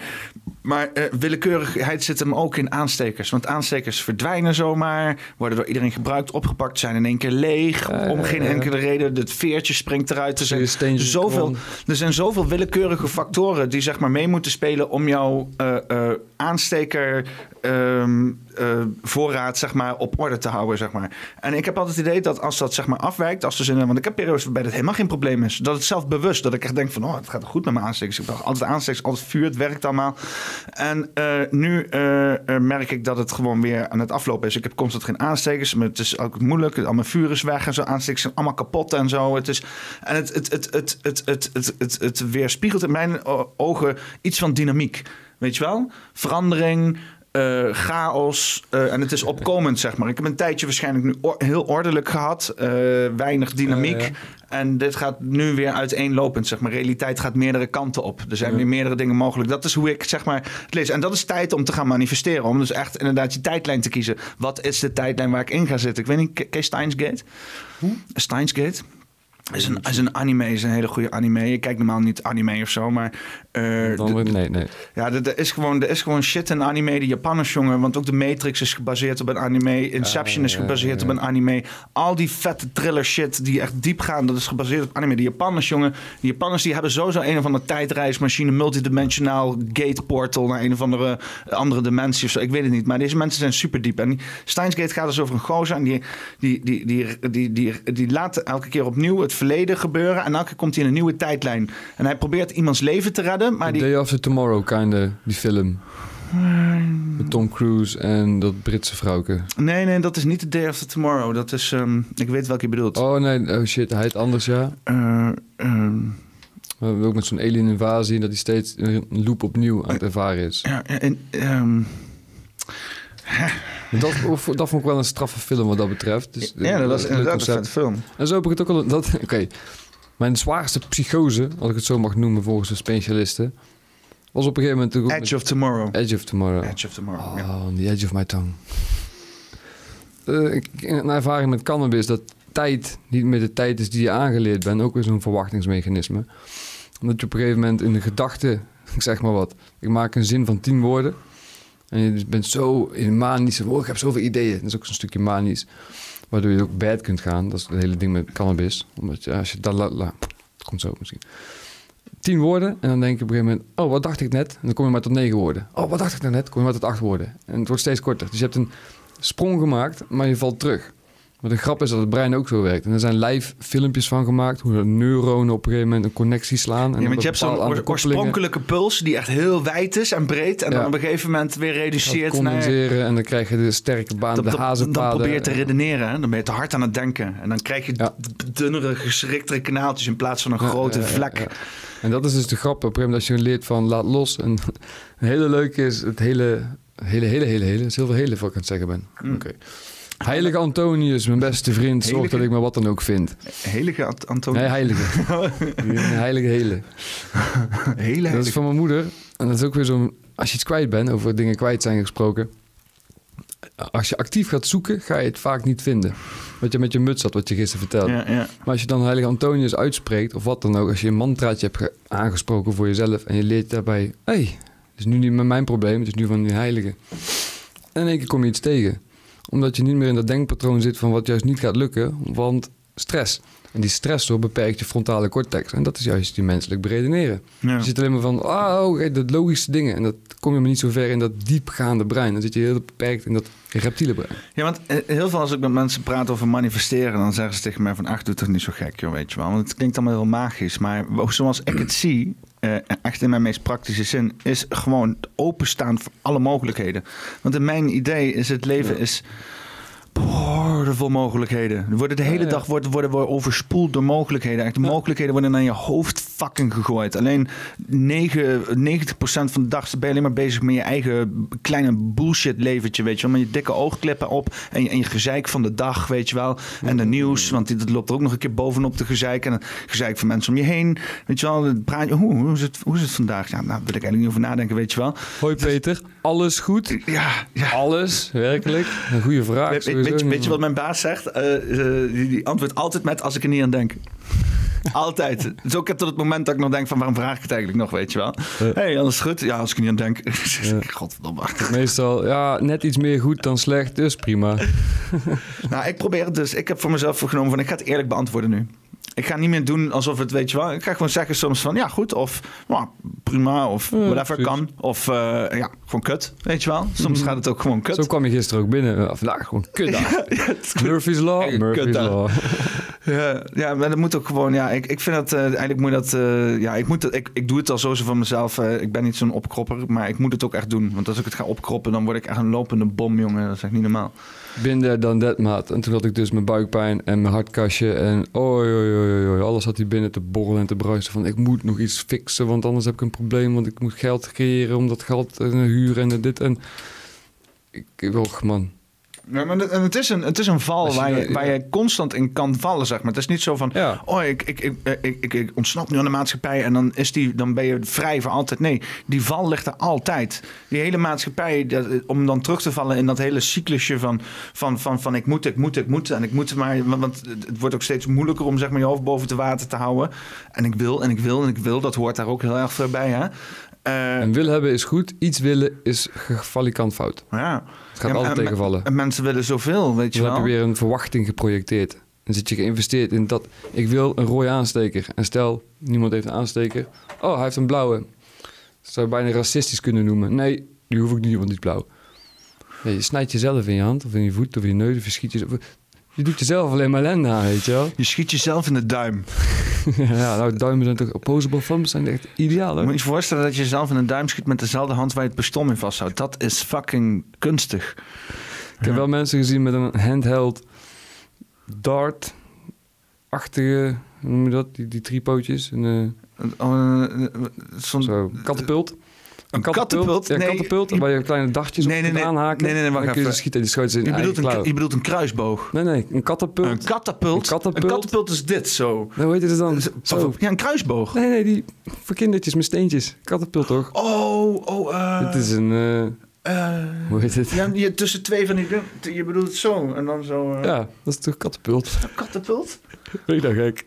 Maar eh, willekeurigheid zit hem ook in aanstekers. Want aanstekers verdwijnen zomaar, worden door iedereen gebruikt, opgepakt, zijn in één keer leeg. Om geen enkele reden. Het veertje springt eruit. Er zijn, zoveel, er zijn zoveel willekeurige factoren die zeg maar mee moeten spelen om jouw eh, eh, aansteker ehm, eh, voorraad zeg maar, op orde te houden. Zeg maar. En ik heb altijd het idee dat als dat zeg maar, afwijkt, als er zin, want ik heb periodes waarbij dat helemaal geen probleem is. Dat het zelf bewust, dat ik echt denk van oh, het gaat goed met mijn aanstekers. Ik heb altijd aanstekers, altijd vuur, het werkt allemaal. En eh, nu eh, merk ik dat het gewoon weer aan het aflopen is. Ik heb constant geen aanstekers, maar het is ook moeilijk. Al mijn vuur is weg en zo. Aanstekers zijn allemaal kapot en zo. Het is, en het, het, het, het, het, het, het, het, het weerspiegelt in mijn ogen iets van dynamiek. Weet je wel? Verandering, eh, chaos. eh, en het is opkomend, zeg maar. Ik heb een tijdje waarschijnlijk nu or- heel ordelijk gehad. eh, weinig dynamiek. Ja. En dit gaat nu weer uiteenlopend, zeg maar. Realiteit gaat meerdere kanten op. Er zijn Ja. weer meerdere dingen mogelijk. Dat is hoe ik, zeg maar, het lees. En dat is tijd om te gaan manifesteren. Om dus echt inderdaad je tijdlijn te kiezen. Wat is de tijdlijn waar ik in ga zitten? Ik weet niet, Kees Steins Gate? Steins Gate? Is een, is een anime, is een hele goede anime. Je kijkt normaal niet anime of zo, maar... Dan, wordt- nee, nee. ja, er, is gewoon, er is gewoon shit in anime. De Japanners, jongen. Want ook de Matrix is gebaseerd op een anime. Inception is ja, gebaseerd op een anime. Al die vette thriller shit die echt diep gaan, dat is gebaseerd op anime. De Japanners, jongen. De Japanners die hebben sowieso een of andere tijdreismachine. Multidimensionaal gate portal naar een of andere andere dimensie of zo. Ik weet het niet. Maar deze mensen zijn super diep. En die Steins Gate gaat dus over een gozer. En die, die, die, die, die, die, die, laat elke keer opnieuw het verleden gebeuren. En elke keer komt hij in een nieuwe tijdlijn. En hij probeert iemands leven te redden. Maar die, Day After Tomorrow, kinda, die film. Met Tom Cruise en dat Britse vrouwke. Nee, nee, dat is niet The Day After Tomorrow. Dat is, ehm, ik weet welke je bedoelt. Oh nee, oh shit, hij heet anders, ja. Eh, ehm, We hebben ook met zo'n alien invasie dat hij steeds een loop opnieuw aan het ervaren is. ja, en, ehm, Dat, dat vond ik wel een straffe film wat dat betreft. Dus, ja, dat was inderdaad een concept. film. En zo heb ik het ook al... Oké, mijn zwaarste psychose, als ik het zo mag noemen volgens de specialisten, was op een gegeven moment... Edge of Tomorrow. Edge of Tomorrow. Edge of Tomorrow, Oh, the edge of my tongue. Eh, een ervaring met cannabis dat tijd niet meer de tijd is die je aangeleerd bent. Ook weer zo'n verwachtingsmechanisme. Omdat je op een gegeven moment in de gedachte, ik zeg maar wat, ik maak een zin van tien woorden. En je bent zo in manisch, oh, ik heb zoveel ideeën. Dat is ook zo'n stukje manisch. Waardoor je ook bad kunt gaan. Dat is het hele ding met cannabis. Omdat je, als je dat laat, komt zo misschien. Tien woorden en dan denk je op een gegeven moment, oh, wat dacht ik net? En dan kom je maar tot negen woorden. Oh, wat dacht ik nou net? Kom je maar tot acht woorden. En het wordt steeds korter. Dus je hebt een sprong gemaakt, maar je valt terug. Maar de grap is dat het brein ook zo werkt. En er zijn live filmpjes van gemaakt, hoe de neuronen op een gegeven moment een connectie slaan. En Ja, want je hebt zo'n oorspronkelijke puls die echt heel wijd is en breed. En Ja. dan op een gegeven moment weer reduceert naar... en dan krijg je de sterke baan, de dan, dan hazenpaden. probeer je te redeneren. Hè? Dan ben je te hard aan het denken. En dan krijg je Ja. dunnere, geschriktere kanaaltjes in plaats van een grote vlek. En dat is dus de grap. Op een gegeven moment als je leert van laat los. En een hele leuke is het hele, hele, hele, hele, hele. Hele ik aan het zeggen ben. Mm. Oké. Heilige Antonius, mijn beste vriend, zorg Heilige- dat ik me wat dan ook vind. Heilige Ant- Antonie. Nee, heilige. Heilige hele. Hele Dat is heilige. van mijn moeder. En dat is ook weer zo'n... Als je iets kwijt bent, over dingen kwijt zijn gesproken. Als je actief gaat zoeken, ga je het vaak niet vinden. Wat je met je muts had, wat je gisteren vertelde. Ja, ja. Maar als je dan Heilige Antonius uitspreekt, of wat dan ook, als je een mantraatje hebt ge- aangesproken voor jezelf en je leert daarbij, hé, hey, het is nu niet meer mijn probleem, het is nu van die heilige. En in één keer kom je iets tegen. Omdat je niet meer in dat denkpatroon zit van wat juist niet gaat lukken, want stress. En die stressor beperkt je frontale cortex. En dat is juist die menselijk beredeneren. Ja. Je zit alleen maar van, ah, oh, oké, dat logische dingen. En dat kom je maar niet zo ver in dat diepgaande brein. Dan zit je heel beperkt in dat reptiele brein. Ja, want eh, heel veel als ik met mensen praat over manifesteren, dan zeggen ze tegen mij van, ach, doe toch niet zo gek, joh, weet je wel. Want het klinkt allemaal heel magisch, maar zoals ik het zie, eh, echt in mijn meest praktische zin, is gewoon openstaan voor alle mogelijkheden. Want in mijn idee is het leven is boordevol mogelijkheden. Worden de hele dag worden, worden we overspoeld door mogelijkheden. Echt, de mogelijkheden worden naar je hoofd fucking gegooid. Alleen 9, 90% van de dag ben je alleen maar bezig met je eigen kleine bullshit leventje, weet je wel. Met je dikke oogklippen op en je, en je gezeik van de dag, weet je wel. En de nieuws, want dit loopt er ook nog een keer bovenop de gezeik. En het gezeik van mensen om je heen, weet je wel. Praat je, hoe, hoe, is het, hoe is het vandaag? Ja, nou, daar wil ik eigenlijk niet over nadenken, weet je wel. Hoi Peter, alles goed? Ja, ja. Alles, werkelijk? Een goede vraag. Sowieso weet je, niet, weet je wat mijn baas zegt? Eh, eh, die, die antwoordt altijd met als ik er niet aan denk. Altijd. Dus ook tot het moment dat ik nog denk van waarom vraag ik het eigenlijk nog, weet je wel. Hé, hey, alles goed? Ja, als ik er niet aan denk. Godverdomme. Meestal, ja, net iets meer goed dan slecht, dus prima. Nou, ik probeer het dus. Ik heb voor mezelf voorgenomen van ik ga het eerlijk beantwoorden nu. Ik ga niet meer doen alsof het, weet je wel. Ik ga gewoon zeggen soms van ja, goed. Of nou, prima. Of whatever precies. kan. Of eh, ja, gewoon kut. Weet je wel. Soms gaat het ook gewoon kut. Zo kwam je gisteren ook binnen. Ja, vandaag gewoon kut. Murphy's Law, Murphy's. Law. Ja, ja, maar dat moet ook gewoon. Ja, ik, ik vind dat eh, eigenlijk moet dat. eh, ja, ik, moet dat, ik, ik doe het al zo van mezelf. eh, ik ben niet zo'n opkropper, maar ik moet het ook echt doen. Want als ik het ga opkroppen, dan word ik echt een lopende bom, jongen. Dat is echt niet normaal. Binnen dan dat maat. En toen had ik dus mijn buikpijn en mijn hartkastje. En oi, oi, oi, alles had hier binnen te borrelen en te bruisen. Van ik moet nog iets fixen, want anders heb ik een probleem. Want ik moet geld creëren om dat geld en huur en dit. En ik, ik och, man. Ja, maar het, is een, het is een val waar, je, waar je constant in kan vallen, zeg maar. Het is niet zo van, oh, ik, ik, ik, ik, ik, ontsnap nu aan de maatschappij en dan, is die, dan ben je vrij voor altijd. Nee, die val ligt er altijd. Die hele maatschappij, dat, om dan terug te vallen in dat hele cyclusje van, van, van, van ik moet, ik moet, ik moet en ik moet maar... Want, het wordt ook steeds moeilijker om zeg maar, je hoofd boven het water te houden. En ik wil en ik wil en ik wil, dat hoort daar ook heel erg bij, hè. Eh, En wil hebben is goed, iets willen is gefalikant fout. ja. Het gaat Ja, altijd en- tegenvallen. En mensen willen zoveel, weet je Dan wel. heb je weer een verwachting geprojecteerd. Dan zit je geïnvesteerd in dat. Ik wil een rode aansteker. En stel, niemand heeft een aansteker. Oh, hij heeft een blauwe. Dat zou je bijna racistisch kunnen noemen. Nee, die hoef ik niet, want die is blauw. Je snijdt jezelf in je hand, of in je voet, of in je neus, of je schiet jezelf... Je doet jezelf alleen maar ellende aan, weet je wel. Je schiet jezelf in de duim. ja, nou, duimen zijn toch... Opposable thumbs zijn echt ideaal, Moet hoor. je je voorstellen dat je jezelf in een duim schiet met dezelfde hand waar je het pistool in vasthoudt. Dat is fucking kunstig. Ik heb wel mensen gezien met een handheld dart-achtige... Hoe noem je dat? Die, die drie pootjes. Een, eh, Oh, eh, zo'n- Zo, katapult. Een katapult? Ja, Nee, katapult, je- waar je kleine dachjes Nee, op nee, kunt nee. aanhaken. Nee, nee, nee, wacht dan kun je even. ze schieten in je, je bedoelt een, je bedoelt een kruisboog. Nee, nee, een katapult. Een katapult? Een katapult. Een katapult is dit zo. Hoe heet het dan? Zo. Ja, een kruisboog. Nee, nee, die voor kindertjes met steentjes. Katapult toch? Oh, oh, eh... Het is een... eh, hoe heet het? Ja. ja, je, tussen twee van die... Je bedoelt zo en dan zo... eh, dat is toch katapult? Een katapult? Weet je dat gek?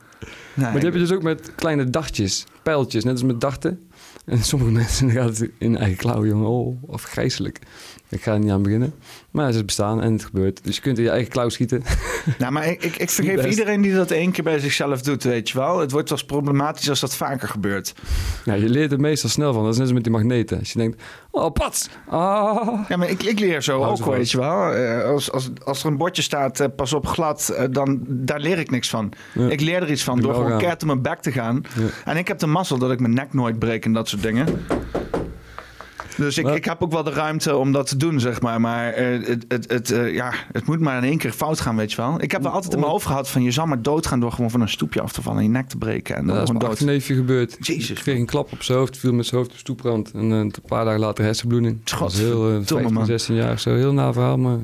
Nee, Maar die heb je dus ook met kleine dachtjes. Pijltjes, net als met dachten. En sommige mensen gaan het in eigen klauw, jongen. Oh, afgrijzelijk. Ik ga er niet aan beginnen. Maar ze bestaan en het gebeurt. Dus je kunt in je eigen klauw schieten. Nou, maar ik, ik, ik vergeef iedereen die dat één keer bij zichzelf doet, weet je wel. Het wordt wel eens problematisch als dat vaker gebeurt. Ja, je leert er meestal snel van. Dat is net als met die magneten. Als je denkt, oh, pats. Ah. Ja, maar ik, ik leer zo ook, weet je wel. Eh, als, als, als er een bordje staat, eh, pas op glad, eh, dan daar leer ik niks van. Ja. Ik leer er iets van door gewoon keihard op mijn bek te gaan. Ja. En ik heb de mazzel dat ik mijn nek nooit breek en dat soort dingen. Dus ik, Maar- ik heb ook wel de ruimte om dat te doen, zeg maar. Maar eh, het, het, het, eh, ja, het moet maar in één keer fout gaan, weet je wel. Ik heb wel altijd in mijn hoofd gehad van... je zal maar doodgaan door gewoon van een stoepje af te vallen... en je nek te breken en dan dat is dood. achterneefje gebeurd. Jezus. Ik kreeg een klap op zijn hoofd, viel met zijn hoofd op de stoeprand. En eh, een paar dagen later hersenbloeding. Dat was heel, eh, Godverdomme, 15, man. 16 jaar zo. Heel na verhaal, maar...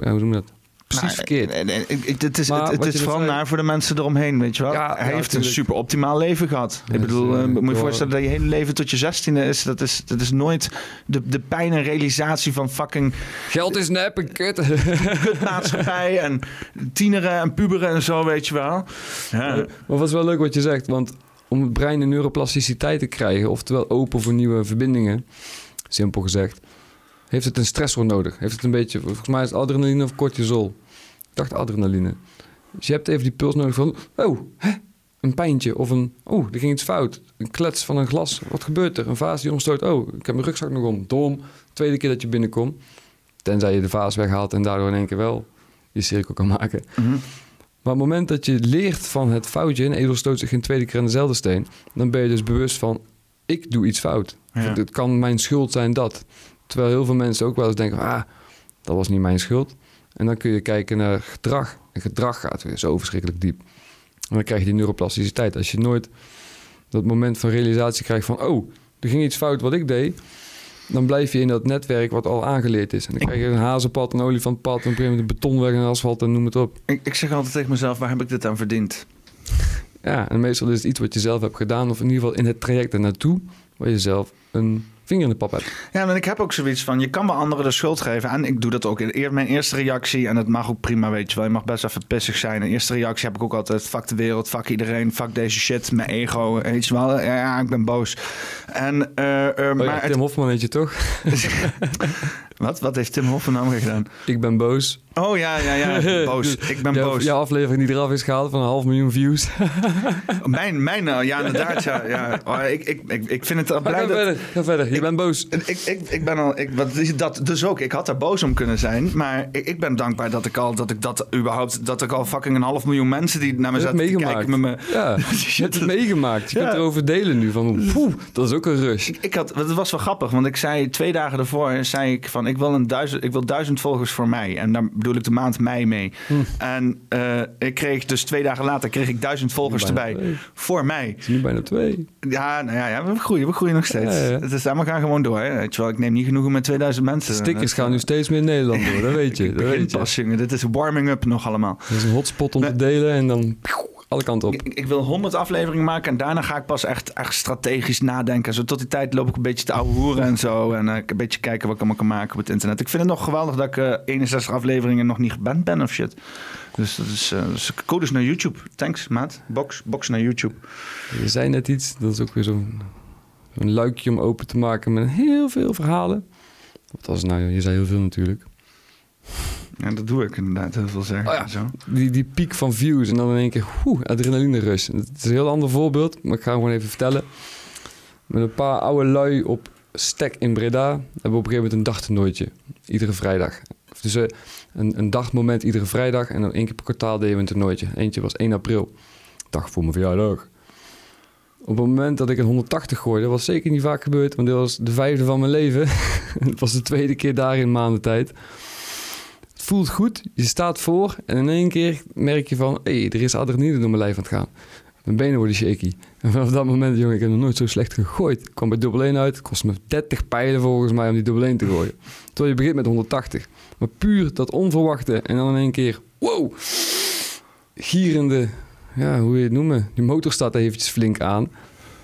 Ja, hoe noem je dat? Precies Nou, verkeerd. en- en- en- Het is, Maar het, het wat is je vooral zei- naar voor de mensen eromheen, weet je wel. Ja, Hij ja, heeft een super optimaal leven gehad. Ja, ik bedoel, dus, eh, moet je voorstellen dat je hele leven tot je zestiende is. Dat is, dat is nooit de, de pijn en realisatie van fucking Geld is nep en kut. kutmaatschappij en tieneren en puberen en zo, weet je wel. Ja. Maar wat is wel leuk wat je zegt, want om het brein een neuroplasticiteit te krijgen, oftewel open voor nieuwe verbindingen, simpel gezegd, heeft het een stressor nodig. Heeft het een beetje, volgens mij is het adrenaline of cortisol. Ik dacht adrenaline. Dus je hebt even die puls nodig van... Oh, hè? Een pijntje of een... Oh, er ging iets fout. Een klets van een glas. Wat gebeurt er? Een vaas die omstoot. Oh, ik heb mijn rugzak nog om. Dom. Tweede keer dat je binnenkomt. Tenzij je de vaas weghaalt en daardoor in één keer wel je cirkel kan maken. Mhm. Maar op het moment dat je leert van het foutje... een ezel stoot zich geen tweede keer aan dezelfde steen... dan ben je dus bewust van... ik doe iets fout. Ja. Het kan mijn schuld zijn dat. Terwijl heel veel mensen ook wel eens denken... ah, dat was niet mijn schuld. En dan kun je kijken naar gedrag. En gedrag gaat weer zo verschrikkelijk diep. En dan krijg je die neuroplasticiteit. Als je nooit dat moment van realisatie krijgt van... oh, er ging iets fout wat ik deed... dan blijf je in dat netwerk wat al aangeleerd is. En dan krijg je een hazenpad, een olifantpad... en op een gegeven moment een betonweg en asfalt en noem het op. Ik, ik zeg altijd tegen mezelf, waar heb ik dit aan verdiend? Ja, en meestal is het iets wat je zelf hebt gedaan... of in ieder geval in het traject ernaartoe... waar je zelf een vinger in de pap hebt. Ja, en ik heb ook zoiets van, je kan bij anderen de schuld geven. En ik doe dat ook. In mijn eerste reactie, en dat mag ook prima, weet je wel. Je mag best even pissig zijn. In eerste reactie heb ik ook altijd, fuck de wereld, fuck iedereen, fuck deze shit, mijn ego. Weet je wel, ja, ja ik ben boos. En, Oh ja, maar Tim het- Hofman weet je toch? wat? Wat heeft Tim Hofman nou gedaan? Ik ben boos. Oh ja, ja, ja, boos. Ik ben Jouw- boos. Jouw aflevering die eraf is gehaald van een half miljoen views. Mijn, mijn, eh, ja, inderdaad, ja. ja. Oh, ik, ik, ik, ik vind het al blij ga dat... verder, ga verder. Je bent boos. Ik, ik, ik ben al, ik, wat, is dat dus ook. Ik had daar boos om kunnen zijn, maar ik, ik ben dankbaar dat ik al, dat ik dat überhaupt, dat ik al fucking een half miljoen mensen die naar me Je zaten te meegemaakt. kijken met me. Ja, je hebt het meegemaakt. Je Ja. kunt erover delen nu. Van, poeh, dat is ook een rush. Ik had, het was wel grappig, want ik zei twee dagen ervoor, zei ik van, ik wil een duizend, ik wil duizend volgers voor mij, en daar bedoel ik de maand mei mee. Hm. En eh, ik kreeg dus twee dagen later kreeg ik duizend volgers erbij twee. voor mij. Het is nu bijna twee. Ja, nou ja, ja, we groeien, we groeien nog steeds. Ja, ja. Het is, we gaan gewoon door. Hè. Weet je wel, ik neem niet genoegen met 2000 mensen. Stickers gaan nu steeds meer in Nederland door, dat weet je. Dat begin weet je. pas, jongen. Dit is warming up nog allemaal. Dat is een hotspot om te delen en dan alle kanten op. Ik, ik wil 100 afleveringen maken en daarna ga ik pas echt, echt strategisch nadenken. Zo tot die tijd loop ik een beetje te ouwe hoeren en zo. En eh, een beetje kijken wat ik allemaal kan maken op het internet. Ik vind het nog geweldig dat ik eh 61 afleveringen nog niet geband ben of shit. Dus dat is eh dus codes naar YouTube. Thanks, maat. Box, box naar YouTube. Je zei net iets, dat is ook weer zo'n luikje om open te maken met heel veel verhalen. Wat was nou? Je zei heel veel natuurlijk. Ja, dat doe ik inderdaad. Heel veel zeggen. Oh ja. Zo. Die, die piek van views en dan in één keer, oeh, adrenaline rush. Het is een heel ander voorbeeld, maar ik ga hem gewoon even vertellen. Met een paar oude lui op stek in Breda hebben we op een gegeven moment een dagtoernooitje. Iedere vrijdag. Dus eh, een, een dagmoment iedere vrijdag en dan één keer per kwartaal deden we een toernooitje. Eentje was 1 april, dag voor mijn verjaardag. Op het moment dat ik een 180 gooide, was zeker niet vaak gebeurd, want dit was de vijfde van mijn leven. Het was de tweede keer daar in maanden tijd. Voelt goed, je staat voor en in één keer merk je van... hé, hey, er is adrenaline door mijn lijf aan het gaan. Mijn benen worden shaky. En vanaf dat moment, jongen, ik heb nog nooit zo slecht gegooid. Ik kwam bij dubbel 1 uit, het kost me 30 pijlen volgens mij om die dubbel 1 te gooien. Terwijl je begint met 180. Maar puur dat onverwachte en dan in één keer, wow, gierende, ja, hoe je het noemen? Die motor staat eventjes flink aan.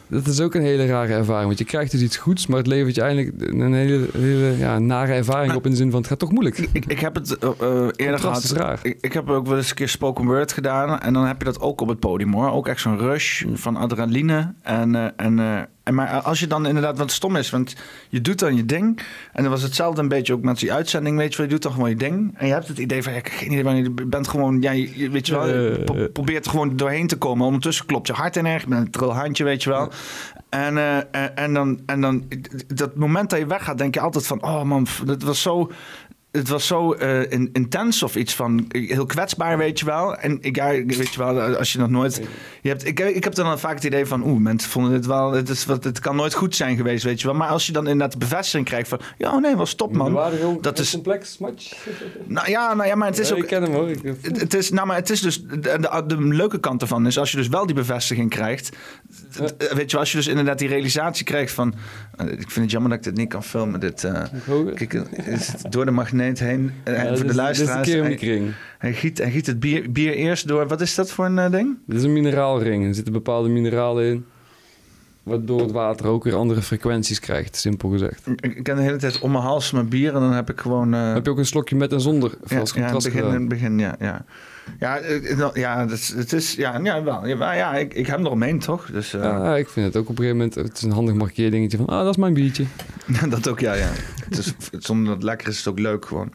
Dat is ook een hele rare ervaring, want je krijgt dus iets goeds, maar het levert je eigenlijk een hele, hele ja, nare ervaring op in de zin van het gaat toch moeilijk. Ik, ik heb het eh, eh, eerder gehad. is raar. Ik, ik heb ook wel eens een keer spoken word gedaan. En dan heb je dat ook op het podium hoor. Ook echt zo'n rush Mm. van adrenaline. En, eh, en, en maar als je dan inderdaad wat stom is, want je doet dan je ding. En dan was hetzelfde een beetje ook met die uitzending. Weet je wel, je doet dan gewoon je ding. En je hebt het idee van, ja, ik heb geen idee wanneer je bent gewoon, ja, je, weet je wel, je Eh, pro- probeert er gewoon doorheen te komen. Ondertussen klopt je hart in erg met een trilhandje, weet je wel. En, eh, en, en dan, en dan, dat moment dat je weggaat, denk je altijd van, oh man, dat was zo het was zo eh, in- intens of iets van heel kwetsbaar, weet je wel. En ik, ja, weet je wel, als je nog nooit. Je hebt, ik, ik heb dan vaak het idee van, oeh, mensen vonden dit wel, het, is, wat, het kan nooit goed zijn geweest, weet je wel. Maar als je dan inderdaad de bevestiging krijgt van, ja, oh nee, was top, man. Dat is, complex match. nou ja, nou ja, maar het is Ja, ook. ik ken hem hoor. Ik- Het, het is, nou, maar het is dus. De, de, de leuke kant ervan is als je dus wel die bevestiging krijgt. Weet je wel, als je dus inderdaad die realisatie krijgt van. eh, ik vind het jammer dat ik dit niet kan filmen. Dit, eh, kijk, eh, door de magneet heen. eh, Ja, voor de is- luisteraars. Dit is hij, giet, hij giet het bier, bier eerst door. Wat is dat voor een eh, ding? Dit is een mineraalring. Er zitten bepaalde mineralen in. Waardoor het water ook weer andere frequenties krijgt, simpel gezegd. Ik, ken de hele tijd om mijn hals mijn bier en dan heb ik gewoon. eh, Heb je ook een slokje met en zonder ja, ja, in het begin, ja. Ja, ja, eh, nou, ja, het is, het is ja, ja, wel. Ja, ja ik, ik heb hem eromheen, toch? Dus eh, Ja, ik vind het ook op een gegeven moment... Het is een handig markeerdingetje van... Ah, dat is mijn biertje. dat ook, ja, ja. Het is, zonder dat het lekker is, is het ook leuk gewoon.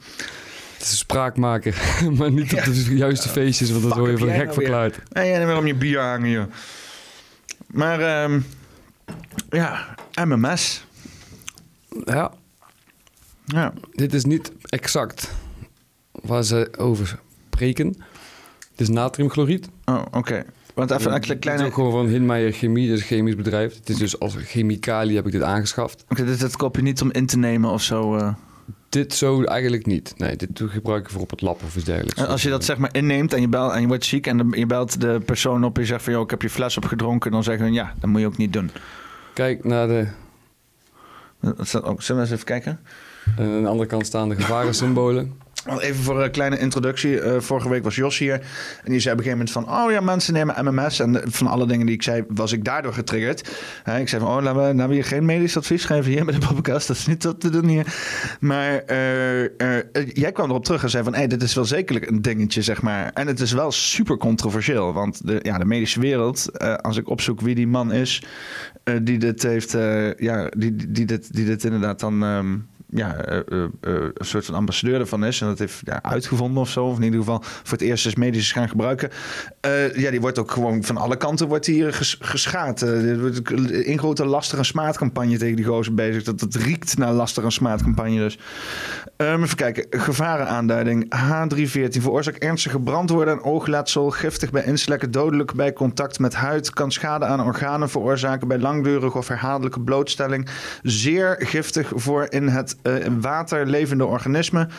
is een spraakmaker, maar niet op de juiste feestjes, want Fuck, word je jij gek nou verklaard. En jij wil om je bier hangen, joh. Maar, ehm, ja, MMS. Ja, Ja. dit is niet exact waar ze over spreken. Is natriumchloried. Oh, oké. Want even een Het is kleine... ook gewoon van Hinmeijer Chemie, dat is een chemisch bedrijf. Het is dus als chemicaliën heb ik dit aangeschaft. Oké, dus dat koop je niet om in te nemen of zo. eh. Dit zo eigenlijk niet. Nee, dit gebruik ik voor op het lab of iets dergelijks. En Als je dat zeg maar inneemt en je, belt en je wordt ziek en de- je belt de persoon op en je zegt van... joh, ik heb je fles opgedronken, dan zeggen hun ja, dat moet je ook niet doen. Kijk naar de ook. Zullen we eens even kijken? En aan de andere kant staan de gevarensymbolen. Want Even voor een kleine introductie. Eh, vorige week was Jos hier. En die zei op een gegeven moment van... Oh ja, mensen nemen MMS. En eh, van alle dingen die ik zei, was ik daardoor getriggerd. Ik zei van... Oh, laten we, laten hier geen medisch advies geven hier bij de podcast. Dat is niet wat te doen hier. Maar eh, eh, eh, jij kwam erop terug en zei van... Hey, dit is wel zekerlijk een dingetje, zeg maar. En het is wel super controversieel. Want de, ja, de medische wereld... eh, als ik opzoek wie die man is... eh, die dit heeft... eh, ja, die, die, die, dit, die dit inderdaad dan... ehm, ja, eh, eh, eh, een soort van ambassadeur ervan is. En dat heeft ja, uitgevonden of zo. Of in ieder geval voor het eerst is medisch gaan gebruiken. Ja, die wordt ook gewoon van alle kanten wordt hier ges, geschaad. Er wordt grote lastig en smaadcampagne tegen die gozer bezig. Dat het riekt naar lastig en smaadcampagne dus. Ehm, even kijken. Gevarenaanduiding. H314 veroorzaakt ernstige brandwoorden en oogletsel. Giftig bij inslekken. Dodelijk bij contact met huid. Kan schade aan organen veroorzaken bij langdurige of herhaaldelijke blootstelling. Zeer giftig voor in het eh, water levende organismen.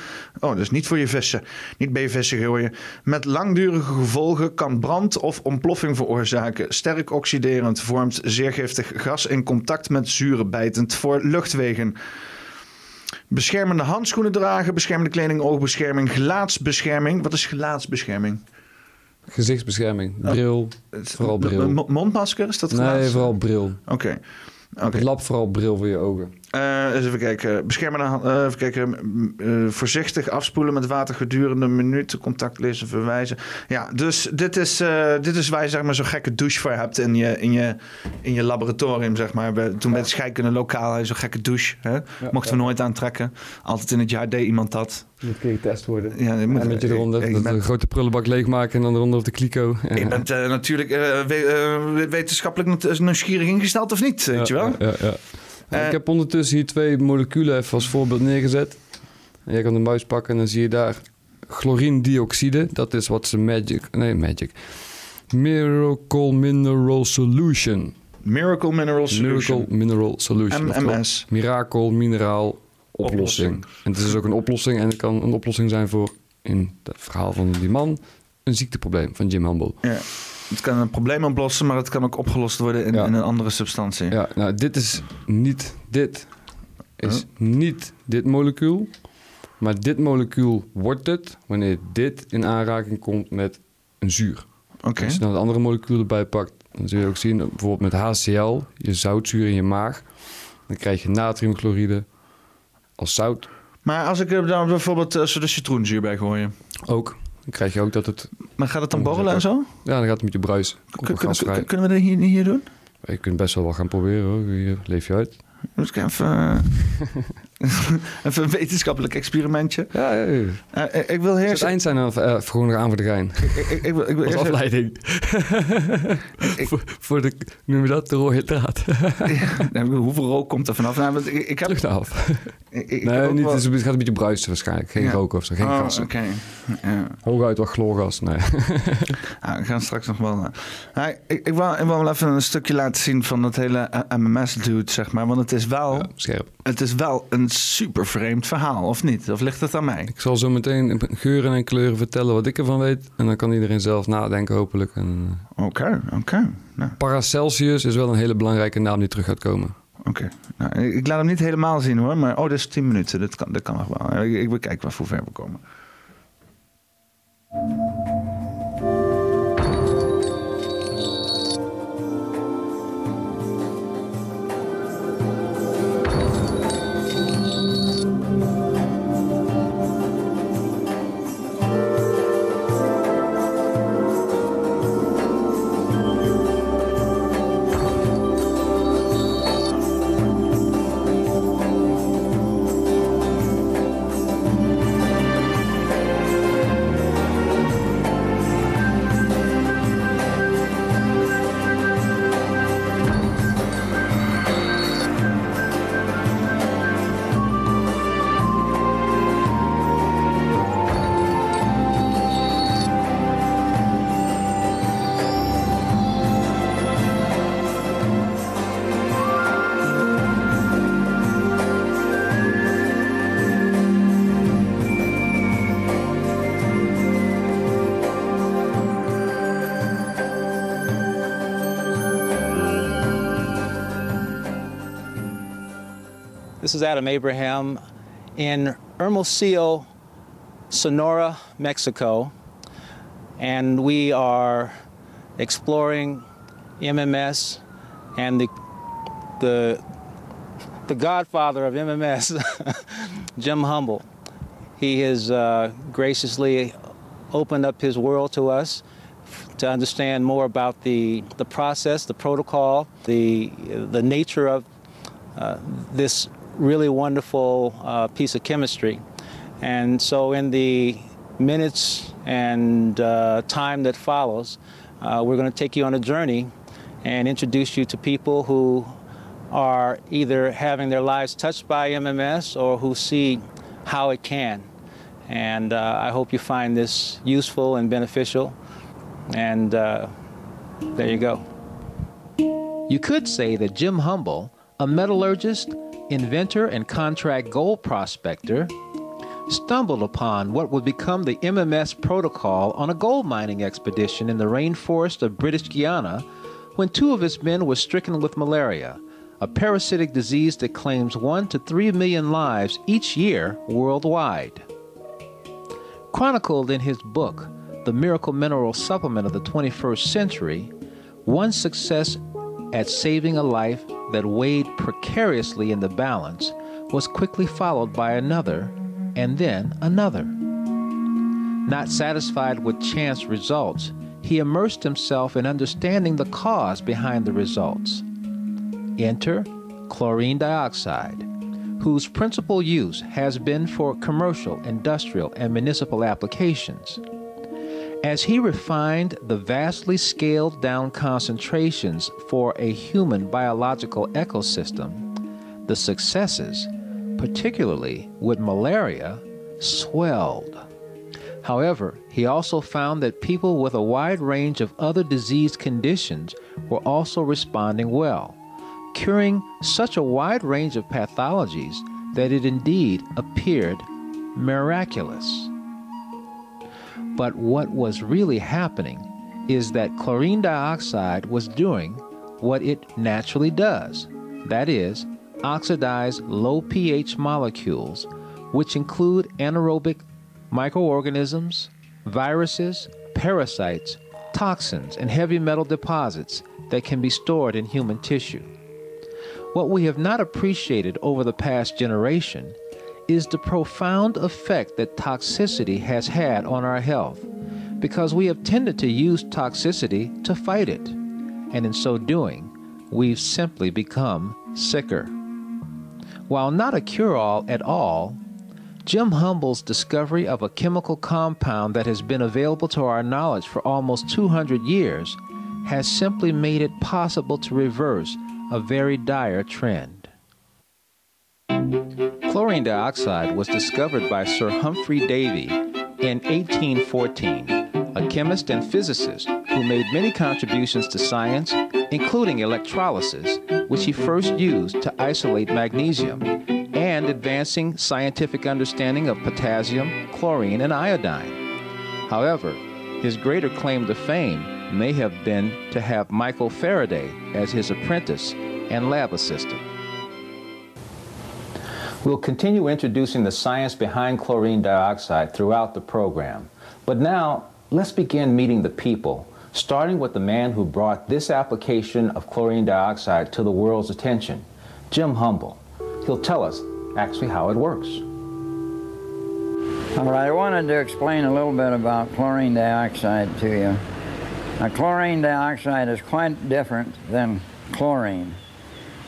Oh, dus niet voor je vissen. Niet bij je vissen gooien. Met langdurige gevolgen kan brand of ontploffing veroorzaken. Sterk oxiderend vormt zeer giftig gas in contact met zuren bijtend voor luchtwegen. Beschermende handschoenen dragen, beschermende kleding, oogbescherming, gelaatsbescherming. Wat is gelaatsbescherming? Gezichtsbescherming, bril, vooral bril. mo- Mondmasker, is dat? Nee, vooral bril. Oké. Het lab vooral bril voor je ogen. Eh, eens even kijken. Beschermende hand- eh, even kijken. Eh, voorzichtig afspoelen met water gedurende een minuut. Contact lezen, verwijzen. Ja, dus dit is, dit is waar je zeg maar, zo'n gekke douche voor hebt in je, in je, in je laboratorium. Zeg maar. Toen bij het scheikunde lokaal zo'n gekke douche. Hè? Mochten we nooit aantrekken. Altijd in het jaar deed iemand dat. Moet keer getest worden. Ja, moet, En met je eronder, ik- ik dat ben- een grote prullenbak leegmaken en dan eronder op de kliko. Je bent natuurlijk eh, we- eh, wetenschappelijk nieuw- nieuwsgierig ingesteld of niet, weet je wel? Ja, ja, Eh, ik heb ondertussen hier twee moleculen even als voorbeeld neergezet. En jij kan de muis pakken en dan zie je daar chlorindioxide. Dat is wat ze magic... Nee, magic. Miracle Mineral Solution. Miracle Mineral Solution. Miracle Mineral Solution. MMS. Miracle Mineraal Oplossing. Oplossing. En het is ook een oplossing. En het kan een oplossing zijn voor, in het verhaal van die man, een ziekteprobleem van Jim Humble. Ja. Het kan een probleem oplossen, maar het kan ook opgelost worden in, Ja. in een andere substantie. Ja, nou, dit is niet dit. Is niet dit molecuul. Maar dit molecuul wordt het wanneer dit in aanraking komt met een zuur. Oké. Als je dan het andere molecuul erbij pakt, dan zul je ook zien, bijvoorbeeld met HCl, je zoutzuur in je maag, dan krijg je natriumchloride als zout. Maar als ik er dan bijvoorbeeld uh, de citroenzuur bij gooien, Ook. Dan krijg je ook dat het, maar gaat het dan borrelen en zo? ja, dan gaat het met je bruisen. Komt Kun- er kun- gasvrij. kun- kunnen we dat hier, hier doen? Je kunt best wel wat gaan proberen hoor. Hier leef je uit. Dus ik even, eh, even een wetenschappelijk experimentje. Ja, ja, ja. Eh, ik- ik wil Het eerst... eind zijn dan eh, gewoon nog aan voor de gein. Ik, ik, ik wil, ik wil eerst afleiding. ik- voor, voor de, noem je dat, de rode draad. Ja, hoeveel rook komt er vanaf? Nou, want ik, ik heb... Terug naar af. Nee, niet, wel- het, gaat een beetje bruisen waarschijnlijk. Geen roken of zo, geen Oh, gassen. Oké. Hooguit wat chloorgas, nee. We gaan straks nog wel. eh, ik, wil, ik wil wel even een stukje laten zien van dat hele eh, MMS-dude, zeg maar. Want het is wel, scherp. het is wel een super vreemd verhaal, of niet? Of ligt het aan mij? Ik zal zo meteen geuren en kleuren vertellen wat ik ervan weet. En dan kan iedereen zelf nadenken hopelijk. En, eh, Oké, oké. Nou, Paracelsius is wel een hele belangrijke naam die terug gaat komen. oké. Nou, ik, laat hem niet helemaal zien hoor, maar oh, dit is 10 minuten. Dat kan, dat kan nog wel. Ik, ik bekijk wel hoe ver we komen. This is Adam Abraham in Hermosillo, Sonora, Mexico, and we are exploring MMS and the the the godfather of MMS, Jim Humble. He has uh, graciously opened up his world to us to understand more about the, the process, the protocol, the, the nature of uh, this really wonderful uh, piece of chemistry. And so, in the minutes and uh, time that follows, uh, we're going to take you on a journey and introduce you to people who are either having their lives touched by MMS or who see how it can. And uh, I hope you find this useful and beneficial. And uh, there you go. You could say that Jim Humble, a metallurgist, inventor, and contract gold prospector, stumbled upon what would become the MMS protocol on a gold mining expedition in the rainforest of British Guiana when two of his men were stricken with malaria, a parasitic disease that claims 1 to 3 million lives each year worldwide. Chronicled in his book, The Miracle Mineral Supplement of the 21st Century, one success at saving a life that weighed precariously in the balance was quickly followed by another and then another. Not satisfied with chance results, he immersed himself in understanding the cause behind the results. Enter chlorine dioxide, whose principal use has been for commercial, industrial, and municipal applications. As he refined the vastly scaled down concentrations for a human biological ecosystem, the successes, particularly with malaria, swelled. However, he also found that people with a wide range of other disease conditions were also responding well, curing such a wide range of pathologies that it indeed appeared miraculous. But what was really happening is that chlorine dioxide was doing what it naturally does that is, oxidize low pH molecules, which include anaerobic microorganisms, viruses, parasites, toxins, and heavy metal deposits that can be stored in human tissue. What we have not appreciated over the past generation is the profound effect that toxicity has had on our health, because we have tended to use toxicity to fight it, and in so doing, we've simply become sicker. While not a cure all at all, Jim Humble's discovery of a chemical compound that has been available to our knowledge for almost 200 years has simply made it possible to reverse a very dire trend. Chlorine dioxide was discovered by Sir Humphrey Davy in 1814, a chemist and physicist who made many contributions to science, including electrolysis, which he first used to isolate magnesium, and advancing scientific understanding of potassium, chlorine, and iodine. However, his greater claim to fame may have been to have Michael Faraday as his apprentice and lab assistant. We'll continue introducing the science behind chlorine dioxide throughout the program. But now, let's begin meeting the people, starting with the man who brought this application of chlorine dioxide to the world's attention, Jim Humble. He'll tell us actually how it works. All right, I wanted to explain a little bit about chlorine dioxide to you. Now, chlorine dioxide is quite different than chlorine.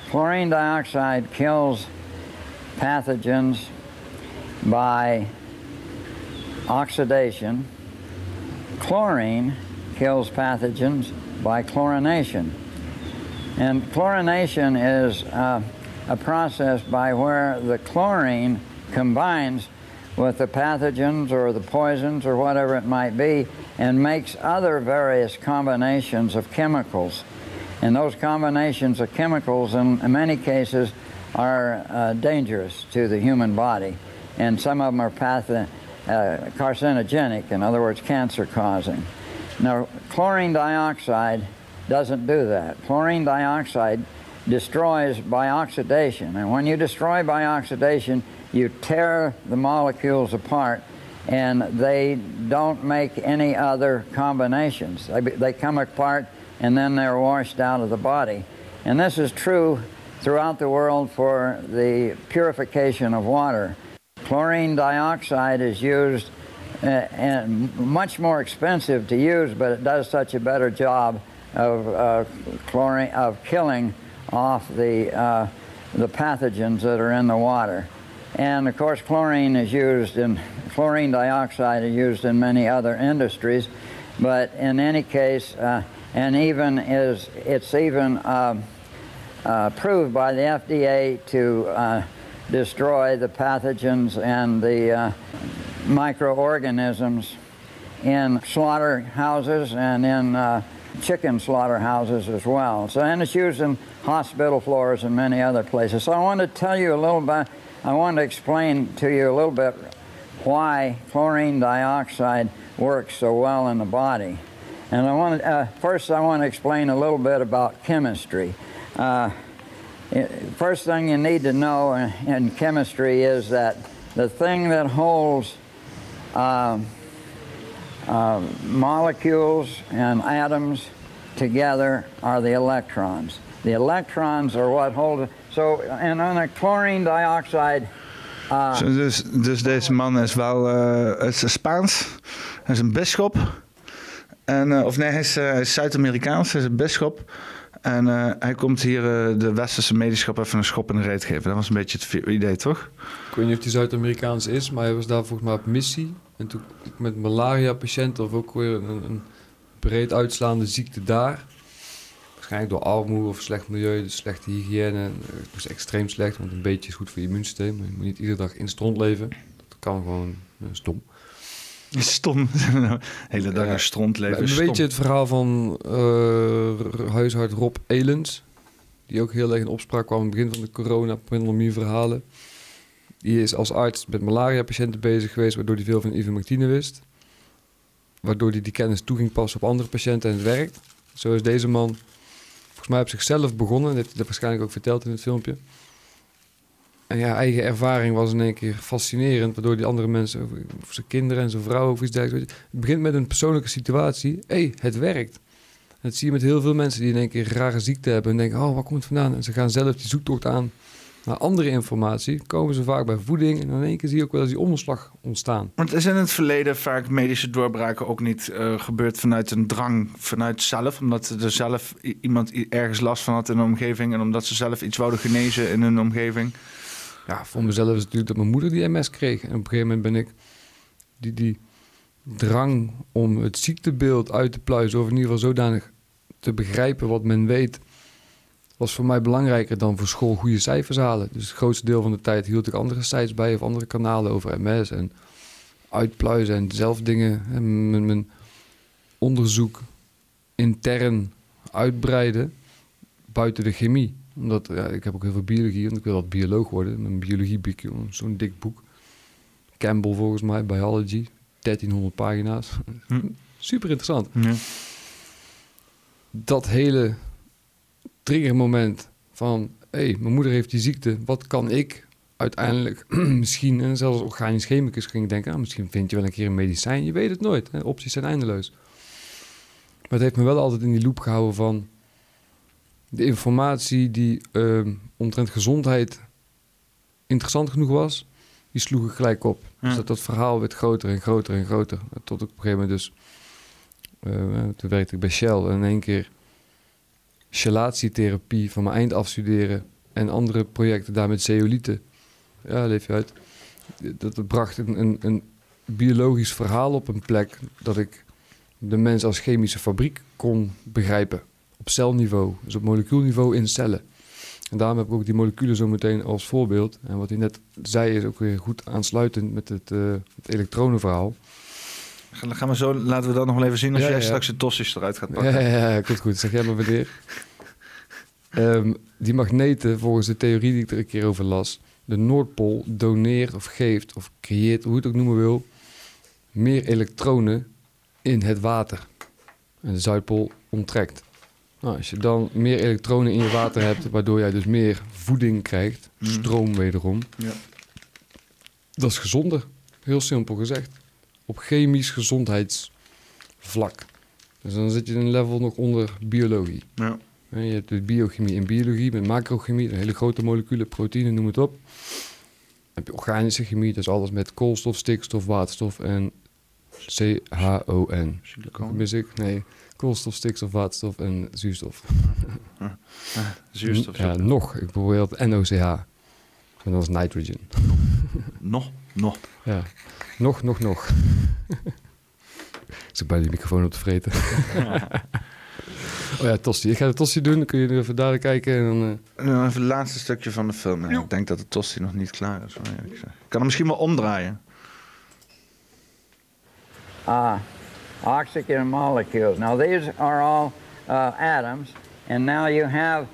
Chlorine dioxide kills pathogens by oxidation. Chlorine kills pathogens by chlorination. And chlorination is uh, a process by where the chlorine combines with the pathogens or the poisons or whatever it might be and makes other various combinations of chemicals. And those combinations of chemicals, in, many cases, are uh, dangerous to the human body. And some of them are uh, carcinogenic, in other words, cancer causing. Now, chlorine dioxide doesn't do that. Chlorine dioxide destroys by oxidation. And when you destroy by oxidation, you tear the molecules apart and they don't make any other combinations. They, they come apart and then they're washed out of the body. And this is true throughout the world for the purification of water. Chlorine dioxide is used uh, and much more expensive to use, but it does such a better job of uh, chlorine of killing off the uh, the pathogens that are in the water. And of course, chlorine is used in chlorine dioxide is used in many other industries, but in any case, uh, and even is it's even uh, approved by the FDA to uh, destroy the pathogens and the uh, microorganisms in slaughterhouses and in uh, chicken slaughterhouses as well. So, and it's used in hospital floors and many other places. So, I want to tell you a little bit. I want to explain to you a little bit why chlorine dioxide works so well in the body. And I want to, uh, first, I want to explain a little bit about chemistry. Uh, first thing you need to know in, chemistry is that the thing that holds um, uh, molecules and atoms together are the electrons. The electrons are what hold. So, and on a chlorine dioxide, uh, Zo, Dus, dus deze man is wel eh, het is Spaans. Hij is een bisschop. En, eh, of nee, hij is, eh, is Zuid-Amerikaans. Hij is een bisschop. En eh, hij komt hier eh, de westerse medischap even een schop in de reet geven. Dat was een beetje het idee, toch? Ik weet niet of hij Zuid-Amerikaans is, maar hij was daar volgens mij op missie. En toen met malaria-patiënten of ook weer een, een breed uitslaande ziekte daar. Waarschijnlijk door armoede of slecht milieu, dus slechte hygiëne. Het was extreem slecht, want een beetje is goed voor je immuunsysteem. Je moet niet iedere dag in stront leven. Dat kan gewoon stom. Stom. Hele dag een stront leven. Beetje stom. het verhaal van eh, huisarts Rob Elens. Die ook heel erg in opspraak kwam in het begin van de corona. Pandemie verhalen. Die is als arts met malaria-patiënten bezig geweest, waardoor hij veel van ivermectine wist. Waardoor hij die kennis toe ging passen op andere patiënten en het werkt. Zo is deze man volgens mij op zichzelf begonnen. Dat heeft hij dat waarschijnlijk ook verteld in het filmpje. En ja, eigen ervaring was in één keer fascinerend. Waardoor die andere mensen, over zijn kinderen en zijn vrouw of iets dergelijks. Het begint met een persoonlijke situatie. Hé, hey, het werkt. En dat zie je met heel veel mensen die in één keer een rare ziekte hebben. En denken, oh, waar komt het vandaan? En ze gaan zelf die zoektocht aan naar andere informatie. Komen ze vaak bij voeding. En in één keer zie je ook wel eens die omslag ontstaan. Want is in het verleden vaak medische doorbraken ook niet eh, gebeurd vanuit een drang, vanuit zelf? Omdat er zelf iemand ergens last van had in de omgeving en omdat ze zelf iets wouden genezen in hun omgeving? Ja, voor mezelf is het natuurlijk dat mijn moeder die MS kreeg. En op een gegeven moment ben ik die, die drang om het ziektebeeld uit te pluizen, of in ieder geval zodanig te begrijpen wat men weet, was voor mij belangrijker dan voor school goede cijfers halen. Dus het grootste deel van de tijd hield ik andere sites bij of andere kanalen over MS en uitpluizen en zelf dingen, en mijn, mijn onderzoek intern uitbreiden buiten de chemie. Omdat ja, ik heb ook heel veel biologie, want ik wil wat bioloog worden. Mijn biologieboekje, zo'n dik boek. Campbell volgens mij, Biology, 1300 pagina's. Hm. Super interessant. Ja. Dat hele triggermoment van... hé, hey, mijn moeder heeft die ziekte, wat kan ik uiteindelijk misschien... en zelfs als organisch chemicus ging ik denken... ah, misschien vind je wel een keer een medicijn, je weet het nooit. Hè? Opties zijn eindeloos. Maar het heeft me wel altijd in die loop gehouden van... de informatie die ehm omtrent gezondheid interessant genoeg was... die sloeg ik gelijk op. Ja. Dus dat, dat verhaal werd groter en groter en groter. Tot ik op een gegeven moment dus... eh, toen werkte ik bij Shell en in één keer chelatietherapie van mijn eind afstuderen en andere projecten daar met zeolieten. Ja, leef je uit. Dat, dat bracht een, een, een biologisch verhaal op een plek dat ik de mens als chemische fabriek kon begrijpen. Op celniveau, dus op molecuulniveau in cellen. En daarom heb ik ook die moleculen zo meteen als voorbeeld. En wat hij net zei is ook weer goed aansluitend met het, eh, het elektronenverhaal. Ga- Gaan we zo, laten we dat nog wel even zien als Ja, jij ja. straks de tossies eruit gaat Ja, pakken. ja, ja, komt goed. Zeg jij maar wanneer. Ehm, die magneten, volgens de theorie die ik er een keer over las... de Noordpool doneert of geeft of creëert, hoe je het ook noemen wil... meer elektronen in het water. En de Zuidpool onttrekt. Nou, als je dan meer elektronen in je water hebt, waardoor jij dus meer voeding krijgt, Mhm. stroom wederom, Ja. dat is gezonder. Heel simpel gezegd. Op chemisch gezondheidsvlak. Dus dan zit je in een level nog onder biologie. Ja. En Je hebt de biochemie en biologie met macrochemie, hele grote moleculen, proteïnen, noem het op. Dan heb je organische chemie, dat is alles met koolstof, stikstof, waterstof en CHON. Silicon. Mis ik? Nee, koolstof, stikstof, waterstof en zuurstof. Ah, zuurstof. Ja, nog. Ik bijvoorbeeld NOCH. En dat is nitrogen. Nog, nog. Ja, nog, nog, nog. ik zit bij die microfoon op te vreten. oh ja, Tosti. Ik ga de Tosti doen, dan kun je even daar kijken. En dan, eh, Nu even het laatste stukje van de film. Ja, ik denk dat de tosti nog niet klaar is. Ik kan hem misschien wel omdraaien. uh, oxygen molecules. Now, these are all uh, atoms, and now you have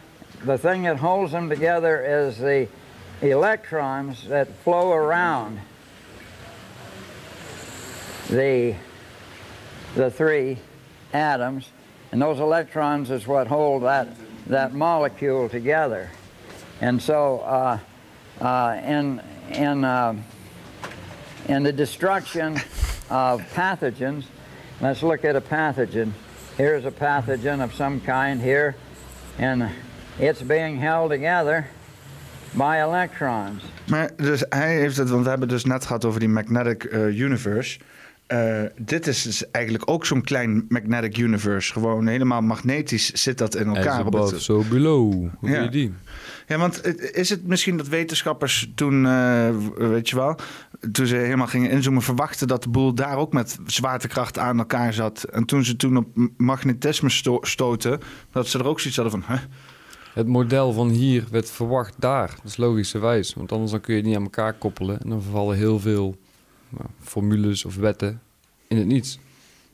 the thing that holds them together is the electrons that flow around the, the three atoms, and those electrons is what hold that, that molecule together. And so, uh, uh, in, in uh, in the destruction of pathogens. Let's look at a pathogen. Here's a pathogen of some kind here, and it's being held together by electrons. Maar dus hij heeft het, want we hebben het dus net gehad over die magnetic eh, universe. Eh, dit is dus eigenlijk ook zo'n klein magnetic universe. Gewoon helemaal magnetisch zit dat in elkaar. op above, so below. Hoe Ja. doe je die? Ja, want is het misschien dat wetenschappers toen, eh, weet je wel, toen ze helemaal gingen inzoomen, verwachten dat de boel daar ook met zwaartekracht aan elkaar zat. En toen ze toen op magnetisme sto- stoten, dat ze er ook zoiets hadden van? Het model van hier werd verwacht daar. Dat is logischerwijs. Want anders dan kun je het niet aan elkaar koppelen. En dan vervallen heel veel nou, formules of wetten in het niets.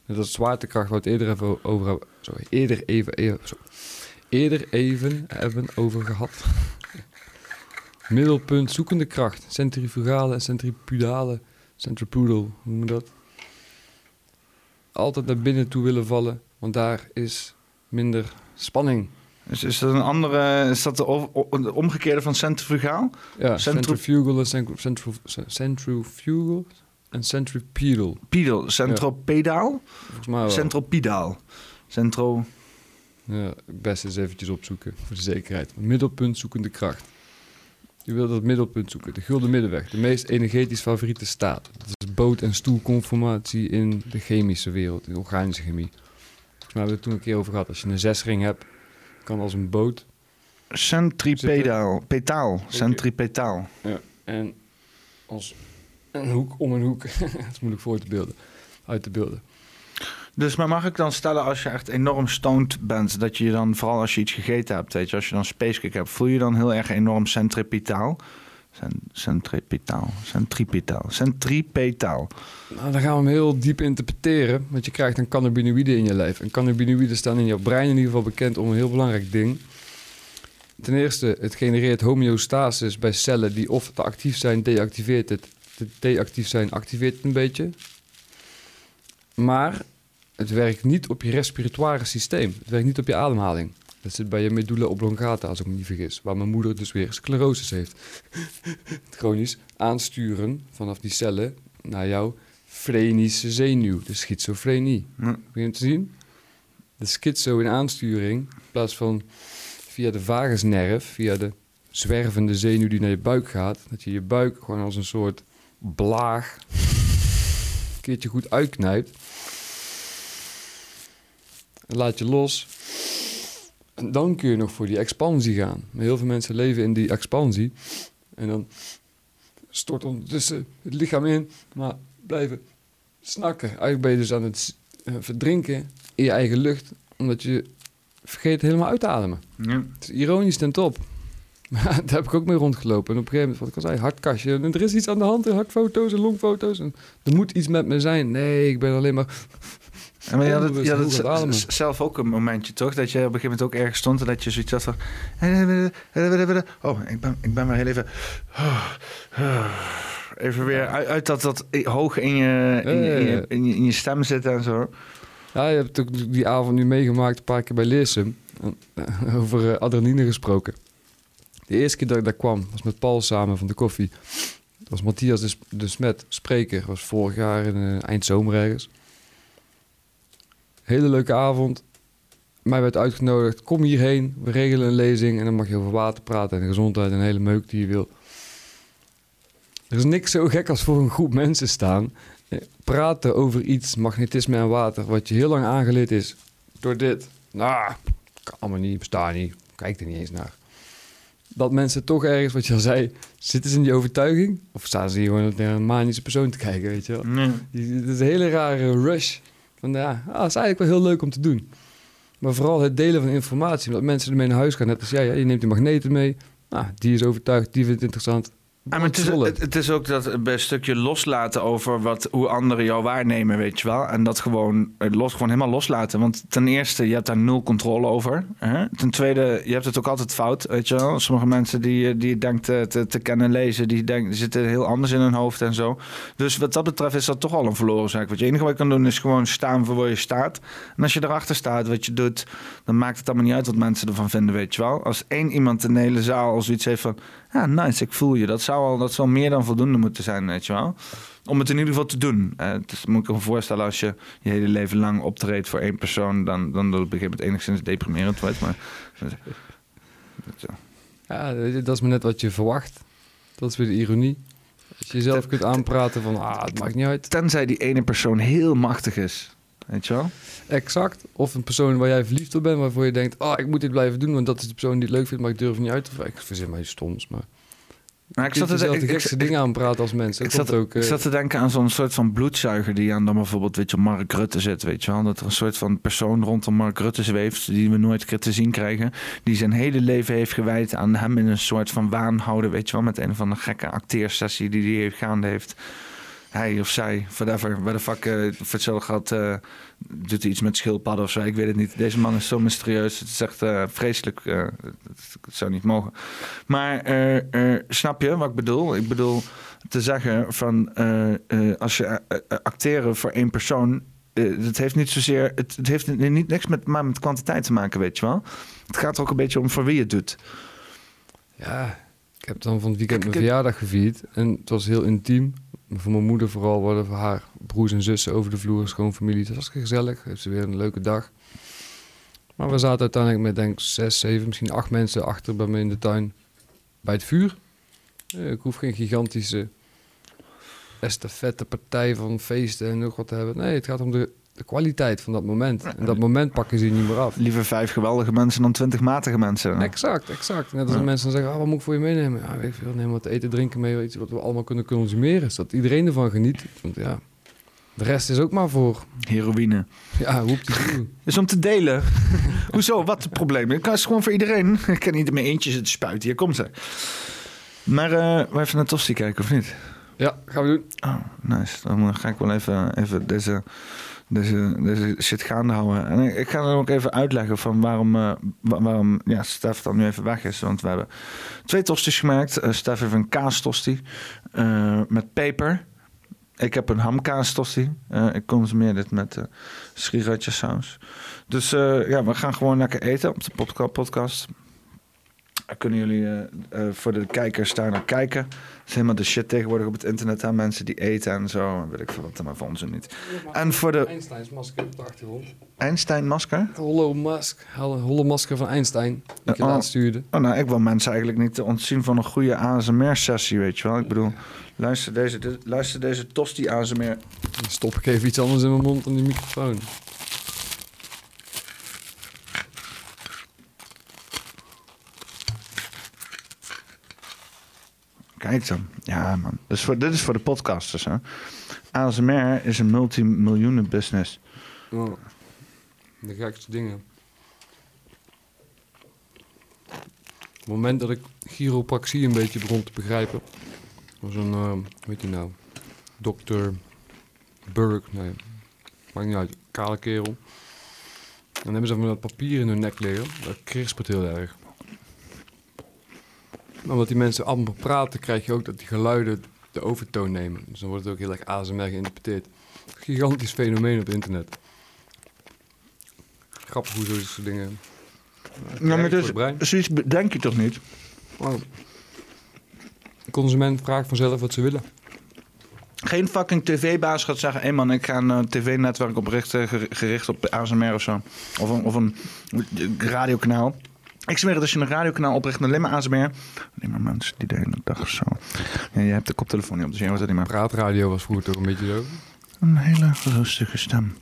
Dat zwaartekracht, wat eerder even over. Sorry, eerder even. Eerder even hebben over gehad. Middelpunt zoekende kracht. Centrifugale en centripudale. Centripetal, hoe noemen we dat? Altijd naar binnen toe willen vallen. Want daar is minder spanning. Is, is dat een andere, is dat de, omgekeerde van centrifugaal? Ja, centrifugal centru- centrifugal en centripetal. Pedal, centropedaal? Volgens mij wel. Centropedaal. Centro... Ja, best eens eventjes opzoeken voor de zekerheid. Middelpunt zoekende kracht. Je wilt dat middelpunt zoeken, de gulden middenweg, de meest energetisch favoriete staat. Dat is boot- en stoelconformatie in de chemische wereld, in de organische chemie. Volgens mij hebben we het toen een keer over gehad. Als je een zesring hebt, kan als een boot. Centripedaal. Petaal. Centripetaal. Ja, en als een hoek om een hoek. dat is moeilijk voor te beelden, uit te beelden. Dus maar mag ik dan stellen als je echt enorm stoned bent, dat je dan, vooral als je iets gegeten hebt, weet je, als je dan spacecake hebt, voel je dan heel erg enorm centripetaal? Cent- Centripetaal, centripetaal. Nou, dan gaan we hem heel diep interpreteren. Want je krijgt een cannabinoïde in je lijf. En cannabinoïden staan in jouw brein in ieder geval bekend om een heel belangrijk ding. Ten eerste, het genereert homeostasis bij cellen die of te actief zijn, deactiveert het. Deactief zijn, activeert het een beetje. Maar het werkt niet op je respiratoire systeem. Het werkt niet op je ademhaling. Dat zit bij je medulla oblongata, als ik me niet vergis. Waar mijn moeder dus weer sclerosis heeft. Het chronisch aansturen vanaf die cellen naar jouw frenische zenuw, de schizofrenie. Ja. Je te zien? De schizo in aansturing, in plaats van via de vagusnerf, via de zwervende zenuw die naar je buik gaat, dat je je buik gewoon als een soort blaag een keertje goed uitknijpt. En laat je los. En dan kun je nog voor die expansie gaan. Maar heel veel mensen leven in die expansie. En dan stort ondertussen het lichaam in, maar blijven snakken. Eigenlijk ben je dus aan het eh, verdrinken in je eigen lucht, omdat je vergeet helemaal uit te ademen. Ja. Het is ironisch ten top. Maar daar heb ik ook mee rondgelopen. En op een gegeven moment, wat ik al zei, hartkastje. En er is iets aan de hand, en hartfoto's en longfoto's. En er moet iets met me zijn. Nee, ik ben alleen maar... Maar je had het, je had zelf ook een momentje, toch? Dat je op een gegeven moment ook ergens stond en dat je zoiets had van... Oh, ik ben, ik ben maar heel even... Even weer uit, dat, dat hoog in je, in, je, in, je, in, je, in je stem zitten en zo. Ja, je hebt ook die avond nu meegemaakt, een paar keer bij Leersum. En, Over eh, adrenaline gesproken. De eerste keer dat ik daar kwam, was met Paul samen van de koffie. Dat was Matthias de, de Smet, spreker. was vorig jaar in eh, eind zomer ergens. Hele leuke avond. Mij werd uitgenodigd, kom hierheen, we regelen een lezing... en dan mag je over water praten en gezondheid en hele meuk die je wil. Er is niks zo gek als voor een groep mensen staan... eh, praten over iets, magnetisme en water... wat je heel lang aangeleerd is door dit. Nou, kan allemaal niet, bestaat niet, kijk er niet eens naar. Dat mensen toch ergens, wat je al zei, zitten ze in die overtuiging? Of staan ze hier gewoon naar een manische persoon te kijken, weet je wel? Nee. Het is een hele rare rush. Van ja, ah, dat is eigenlijk wel heel leuk om te doen. Maar vooral het delen van informatie, omdat mensen ermee naar huis gaan. Net als jij, hè, je neemt die magneten mee. Nou, die is overtuigd, die vindt het interessant. Maar het, is, het, het is ook dat bij een stukje loslaten over wat, hoe anderen jou waarnemen, weet je wel. En dat gewoon, eh, los, gewoon helemaal loslaten. Want ten eerste, je hebt daar nul controle over. Hè? Ten tweede, je hebt het ook altijd fout, weet je wel. Sommige mensen die, die je denkt te, te, te kennen lezen, die, denken, die zitten heel anders in hun hoofd en zo. Dus wat dat betreft is dat toch al een verloren zaak. Wat je enige wat je kan doen is gewoon staan voor waar je staat. En als je erachter staat wat je doet, dan maakt het allemaal niet uit wat mensen ervan vinden, weet je wel. Als één iemand in de hele zaal al zoiets heeft van... Ja, nice, ik voel je. Dat zou, al, dat zou meer dan voldoende moeten zijn, weet je wel. Om het in ieder geval te doen. Dus moet ik me voorstellen als je je hele leven lang optreedt voor één persoon... dan, dan dat het op een gegeven moment enigszins deprimerend wordt. Maar, dat, Ja, dat is maar net wat je verwacht. Dat is weer de ironie. Als je jezelf kunt aanpraten van, ah, het maakt niet uit. Tenzij die ene persoon heel machtig is. Weet je wel? Exact. Of een persoon waar jij verliefd op bent, waarvoor je denkt, oh, ik moet dit blijven doen, want dat is de persoon die het leuk vindt, maar ik durf niet uit. Ik verzin mij stoms, maar... Maar ik zat te denken- de gekste dingen aanpraten als mensen. Ik zat, ook, ik eh, zat te denken aan zo'n soort van bloedzuiger die aan dan bijvoorbeeld, weet je, Mark Rutte zit, weet je wel. Dat er een soort van persoon rondom Mark Rutte zweeft, die we nooit keer te zien krijgen. Die zijn hele leven heeft gewijd aan hem in een soort van waan houden, weet je wel. Met een van de gekke acteersessie die hij heeft gaande heeft. Hij of zij, whatever, waar de fuck, eh, voor gehad, eh, doet hij iets met schildpadden of zo. Ik weet het niet. Deze man is zo mysterieus. Het is echt eh, vreselijk. het, het zou niet mogen. Maar snap je wat ik bedoel? Ik bedoel te zeggen van als je acteren voor één persoon. het heeft niet zozeer. Het, het heeft ni- niet niks met, maar met kwantiteit te maken, weet je wel. Het gaat er ook een beetje om voor wie je het doet. Ja, heb dan van het weekend mijn verjaardag gevierd. En het was heel intiem. Voor mijn moeder vooral worden voor haar broers en zussen over de vloer. Schoonfamilie. Het was gezellig. Heeft ze weer een leuke dag. Maar we zaten uiteindelijk met denk ik zes, zeven, misschien acht mensen achter bij me in de tuin. Bij het vuur. Eh, Ik hoef geen gigantische estafette partij van feesten en nog wat te hebben. Nee, het gaat om de, de kwaliteit van dat moment. En dat moment pakken ze niet meer af. Liever vijf geweldige mensen dan twintig matige mensen. Exact, exact. Net als Ja. mensen dan zeggen, ah, wat moet ik voor je meenemen? Ja, ik veel, neem wat eten, drinken mee, iets wat we allemaal kunnen consumeren. Zodat iedereen ervan geniet. Want ja, de rest is ook maar voor... Heroïne. Ja, hoep die Is om te delen. Hoezo? Wat het probleem? Het is gewoon voor iedereen. Ik kan niet in mijn eentje zitten spuiten. Hier komt ze. Maar eh we even naar Tosti kijken, of niet? Ja, gaan we doen. Oh, nice. Dan ga ik wel even, even deze, deze, deze shit gaande houden. En ik, ga dan ook even uitleggen van waarom, eh, wa- waarom ja, Stef dan nu even weg is. Want we hebben twee tosties gemaakt. Eh Stef heeft een kaastosti eh met peper. Ik heb een hamkaastosti. Eh ik consumeer dit met uh, saus. Dus eh, ja, we gaan gewoon lekker eten op de podca- podcast. Kunnen jullie eh, eh, voor de kijkers daar naar kijken. Dat is helemaal de shit tegenwoordig op het internet. Hè? Mensen die eten en zo. Weet ik veel wat, maar voor ons niet. En voor de Einsteins masker op de achtergrond. Einstein-masker? Hollow mask, holle holle masker van Einstein. Die ik je oh, laatst stuurde. oh, nou, ik wil mensen eigenlijk niet ontzien van een goede ASMR-sessie, weet je wel. Ik bedoel, luister deze, dit- luister deze tosti ASMR. Dan stop ik even iets anders in mijn mond dan die microfoon. Kijk dan. Ja, man. Dus voor, dit is voor de podcasters, hè. ASMR is een multimiljoenen business. Oh, de gekste dingen. Op het moment dat ik chiropractie een beetje begon te begrijpen, was een, eh, hoe heet die nou, dokter Burke, nee, maakt niet uit, kale kerel. En dan hebben ze van dat papier in hun nek liggen, dat krispert heel erg. Maar omdat die mensen allemaal praten, krijg je ook dat die geluiden de overtoon nemen. Dus dan wordt het ook heel erg ASMR geïnterpreteerd. Gigantisch fenomeen op internet. Grappig hoe zo'n soort dingen... Ja, maar dus, het brein. zoiets denk je toch niet? De consument vraagt vanzelf wat ze willen. Geen fucking tv-baas gaat zeggen... hé man, ik ga een eh, tv-netwerk oprichten ger- gericht op ASMR of zo. Of een, of een radiokanaal. Ik zweer het, als je een radiokanaal opricht met alleen maar ASMR... alleen maar mensen die de hele dag zo... Ja, je hebt de koptelefoon niet op, dus je hoort het niet meer. Praatradio was vroeger toch een beetje zo. Een hele rustige stem.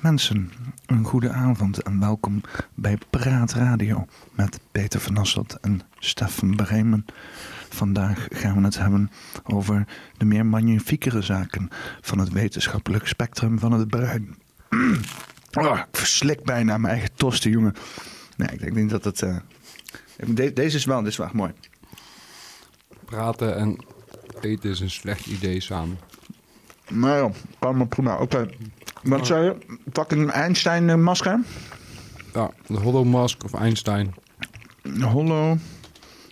Mensen, een goede avond en welkom bij Praat Radio met Peter van Asselt en Stefan Bremen. Vandaag gaan we het hebben over de meer magnifiekere zaken van het wetenschappelijk spectrum van het brein. Oh, ik verslik bijna mijn eigen tosten, jongen. Nee, ik denk niet dat het... eh, de- deze is wel, dit is wel echt mooi. Praten en eten is een slecht idee samen. Maar ja, kan maar prima. Oké, wat zei je? Fucking Einstein-masker? Ja, de Hollow Mask of Einstein. Hollow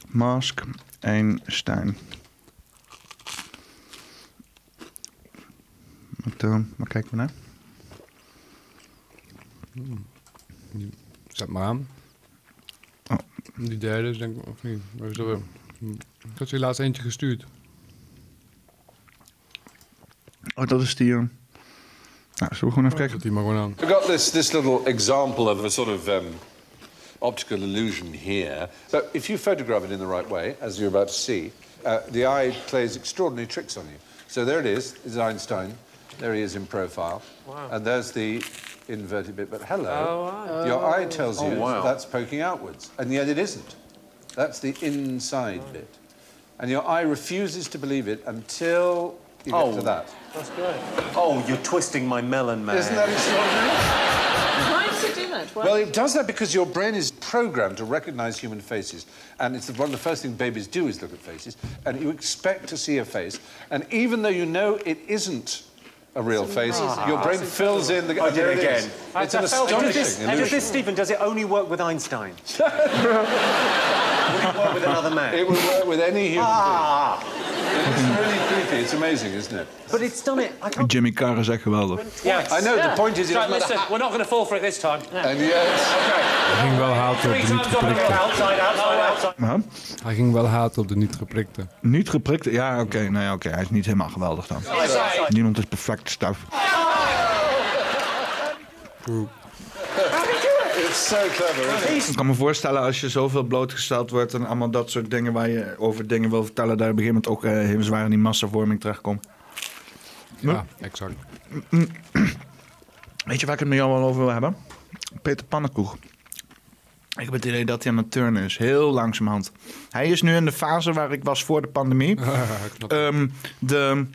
Mask Einstein. Wat, uh, waar kijken we naar? Zet maar aan. Oh. Die derde is denk ik, of niet? Is dat wel? Ik had je laatst eentje gestuurd. Oh, dat is die... eh, Nou, zullen we gewoon even kijken? Zet die maar gewoon aan. We've got this, this little example of a sort of um, optical illusion here. So if you photograph it in the right way, as you're about to see, uh, the eye plays extraordinary tricks on you. So there it is, is Einstein. There he is in profile. Wow. And there's the inverted bit. But hello, Oh, wow. your eye tells Oh, you wow. that's poking outwards. And yet it isn't. That's the inside bit. And your eye refuses to believe it until you get Oh. to that. That's great. Oh, you're twisting my melon, man. Isn't that extraordinary? Why does it do that? Why- Well, it does that because your brain is programmed to recognize human faces. And it's one of the first things babies do is look at faces. And you expect to see a face. And even though you know it isn't a real face, Ah, your brain fills in the... I did it again. is. It's an And does this, astonishing and does this, Stephen, does it only work with Einstein? Would it work with another man? It would work with any human Ah. It's really creepy. It's amazing, isn't it? But it's done it. I can't... Jimmy Carr is echt geweldig. Yeah, I know, the point is it Right, listen, we're not going to fall for it this time. And yes... Hij ging wel haten op de niet times on the geprikte. outside, outside, outside. Huh? Hij ging wel haten op de niet geprikte. Niet geprikt? Ja, oké. nou ja, oké. Hij is niet helemaal geweldig dan. Niemand is perfect stuff. So clever? Ik kan me voorstellen als je zoveel blootgesteld wordt en allemaal dat soort dingen waar je over dingen wil vertellen, daar op een gegeven moment ook eh, heel zwaar in die massavorming terechtkomt. Ja, exact. Weet je waar ik het met jou wel over wil hebben? Peter Pannenkoek. Ik heb het idee dat hij aan het turnen is, heel langzamerhand. Hij is nu in de fase waar ik was voor de pandemie. Ehm, de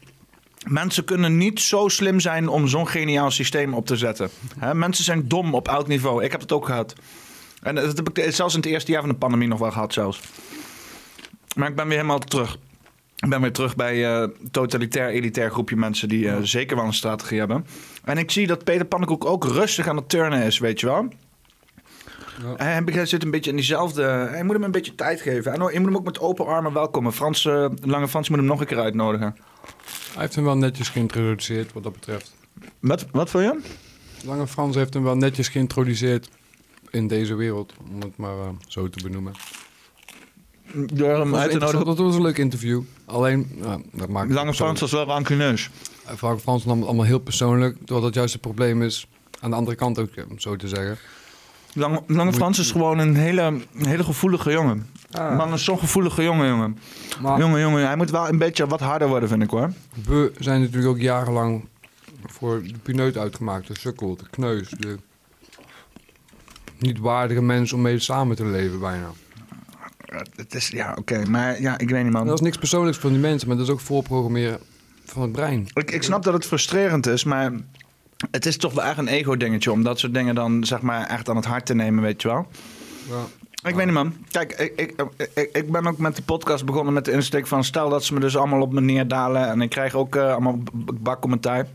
mensen kunnen niet zo slim zijn om zo'n geniaal systeem op te zetten. Mensen zijn dom op elk niveau. Ik heb het ook gehad. En dat heb ik zelfs in het eerste jaar van de pandemie nog wel gehad zelfs. Maar ik ben weer helemaal terug. Ik ben weer terug bij eh totalitair, elitair groepje mensen die eh, zeker wel een strategie hebben. En ik zie dat Peter Pannenkoek ook rustig aan het turnen is, weet je wel. Hij begint- zit een beetje in diezelfde... Hij moet hem een beetje tijd geven. En je moet hem ook met open armen welkomen. Frans, eh, Lange Frans moet hem nog een keer uitnodigen. Hij heeft hem wel netjes geïntroduceerd wat dat betreft. Wat, wat wil je? Lange Frans heeft hem wel netjes geïntroduceerd in deze wereld, om het maar eh, zo te benoemen. Door hem Dat was, uit te nodigen? dat was een leuk interview. Alleen, dat maakt Lange Frans was wel rancuneus. Lange Frans nam het allemaal heel persoonlijk, terwijl dat juist het probleem is. Aan de andere kant ook, om zo te zeggen. Lange, Lange Frans is gewoon een hele, een hele gevoelige jongen. Ah. Man is zo'n gevoelige jongen, jongen. Maar- Jongen, jongen, hij moet wel een beetje wat harder worden, vind ik hoor. We zijn natuurlijk ook jarenlang voor de pineut uitgemaakt. De sukkel, de kneus, de niet waardige mens om mee samen te leven bijna. Het is, ja, oké, maar ja, ik weet niet man. Dat is niks persoonlijks van die mensen, maar dat is ook voorprogrammeren van het brein. Ik, ik snap dat het frustrerend is, maar het is toch wel echt een ego-dingetje om dat soort dingen dan zeg maar echt aan het hart te nemen, weet je wel. Ja. Ik weet niet, man. Kijk, ik, ik, ik, ik ben ook met de podcast begonnen met de insteek van... stel dat ze me dus allemaal op me neerdalen... en ik krijg ook eh, allemaal bakcommentaar.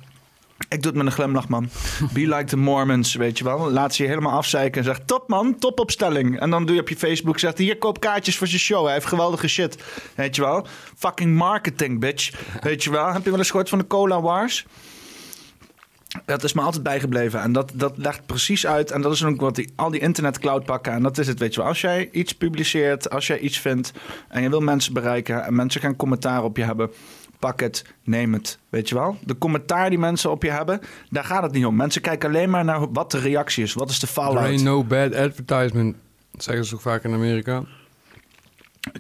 Ik doe het met een glimlach, man. Be like the Mormons, weet je wel. Laat ze je helemaal afzeiken en zeg... top, man, topopstelling. En dan doe je op je Facebook... zegt hier, koop kaartjes voor zijn show. Hij heeft geweldige shit. Weet je wel. Fucking marketing, bitch. Weet je wel. Heb je wel eens gehoord van de Cola Wars? Dat is me altijd bijgebleven. En dat, dat legt precies uit. En dat is ook wat die, al die internet cloud pakken. En dat is het, weet je wel. Als jij iets publiceert, als jij iets vindt... en je wil mensen bereiken... en mensen gaan commentaar op je hebben... pak het, neem het, weet je wel. De commentaar die mensen op je hebben... daar gaat het niet om. Mensen kijken alleen maar naar wat de reactie is. Wat is de There fallout. no bad advertisement. Zeggen ze ook vaak in Amerika.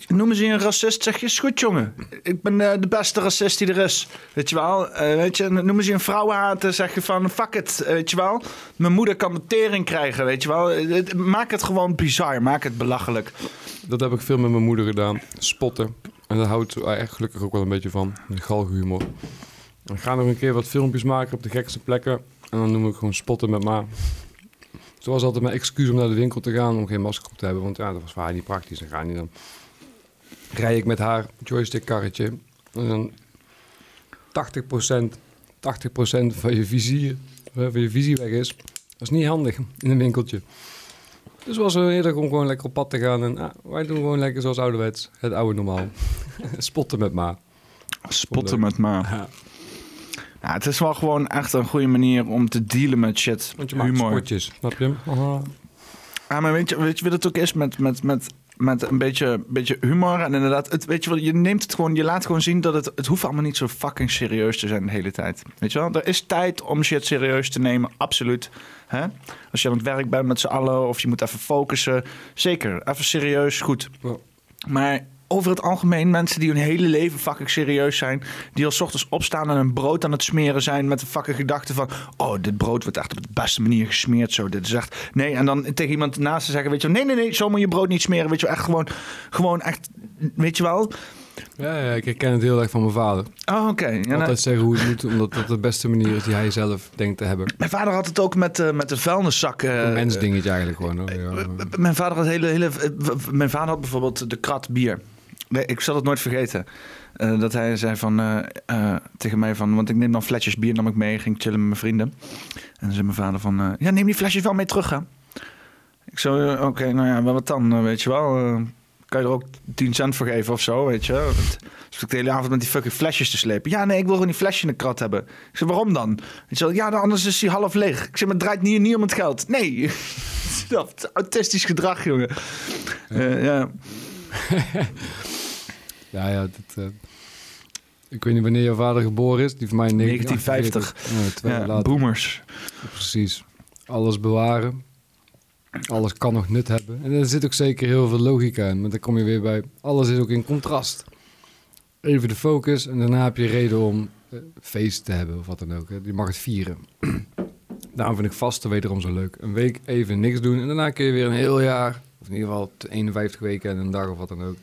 Noemen ze je een racist, zeg je, is goed jongen. Ik ben eh, de beste racist die er is. Weet je wel? Eh, weet je, noemen ze je een vrouwenhater, zeg je van fuck it, eh, weet je wel? Mijn moeder kan de tering krijgen, weet je wel? Maak het gewoon bizar, maak het belachelijk. Dat heb ik veel met mijn moeder gedaan. Spotten. En daar houdt ze echt gelukkig ook wel een beetje van. De galgenhumor. Ik ga nog een keer wat filmpjes maken op de gekste plekken. En dan noem ik gewoon spotten met ma. Zo was altijd mijn excuus om naar de winkel te gaan om geen masker op te hebben. Want ja, dat was voor niet praktisch. Dan ga je niet dan. Rij ik met haar joystick karretje. En dan 80%, 80% van je vizier, eh, van je visie weg is. Dat is niet handig in een winkeltje. Dus was er eerder om gewoon lekker op pad te gaan. En ah, wij doen gewoon lekker zoals ouderwets. Het oude normaal. Spotten met ma. Spotten met ma. Ja, het is wel gewoon echt een goede manier om te dealen met shit. Want je maakt Humor. spotjes, snap je? Aha. Ja, maar weet je, weet je wat het ook is met, met, met, met een beetje, beetje humor? En inderdaad, het, weet je wel, je neemt het gewoon, je laat gewoon zien dat het, het hoeft allemaal niet zo fucking serieus te zijn de hele tijd. Weet je wel, er is tijd om shit serieus te nemen, absoluut. Hè? Als je aan het werk bent met z'n allen of je moet even focussen, zeker, even serieus, goed. Maar over het algemeen mensen die hun hele leven fucking serieus zijn. Die al ochtends opstaan en een brood aan het smeren zijn. Met de fucking gedachte van... Oh, dit brood wordt echt op de beste manier gesmeerd. Zo, dit is echt... Nee, en dan tegen iemand naast te zeggen... Weet je wel, nee, nee, nee, zo moet je brood niet smeren. Weet je wel, echt gewoon... Gewoon echt... Weet je wel? Ja, ja, ik herken het heel erg van mijn vader. Oh, oké. Ja, nou- Altijd zeggen hoe het moet, omdat dat de beste manier is die hij zelf denkt te hebben. Mijn vader had het ook met, eh, met de vuilniszak. eh, Een mensdingetje eigenlijk gewoon. Hoor. Ja. Mijn vader had hele, hele. Mijn vader had bijvoorbeeld de krat bier. Nee, ik zal het nooit vergeten. Eh, dat hij zei van, eh, eh, tegen mij van... Want ik neem dan flesjes bier nam ik mee. Ging chillen met mijn vrienden. En dan zei mijn vader van... ja, neem die flesjes wel mee terug, hè. Ik zo, oké, nou ja, maar wat dan? weet je wel... kan je er ook 10 cent voor geven of zo, weet je? Want, dus ik de hele avond met die fucking flesjes te slepen. Ja, nee, ik wil gewoon die flesje in de krat hebben. Ik zei, waarom dan? Je wel, ja, dan anders is die half leeg. Ik zeg, maar het draait niet, niet om het geld. Nee, dat is autistisch gedrag, jongen. Eh, ja. Ja, ja. Dat, eh, ik weet niet wanneer jouw vader geboren is. Die van mij in 1950. 1950. Ja, boomers. Precies. Alles bewaren. Alles kan nog nut hebben. En er zit ook zeker heel veel logica in. Maar dan kom je weer bij... Alles is ook in contrast. Even de focus. En daarna heb je reden om eh, feest te hebben of wat dan ook. Hè. Je mag het vieren. Daarom vind ik vasten wederom zo leuk. Een week even niks doen. En daarna kun je weer een heel jaar... Of in ieder geval 51 weken en een dag of wat dan ook.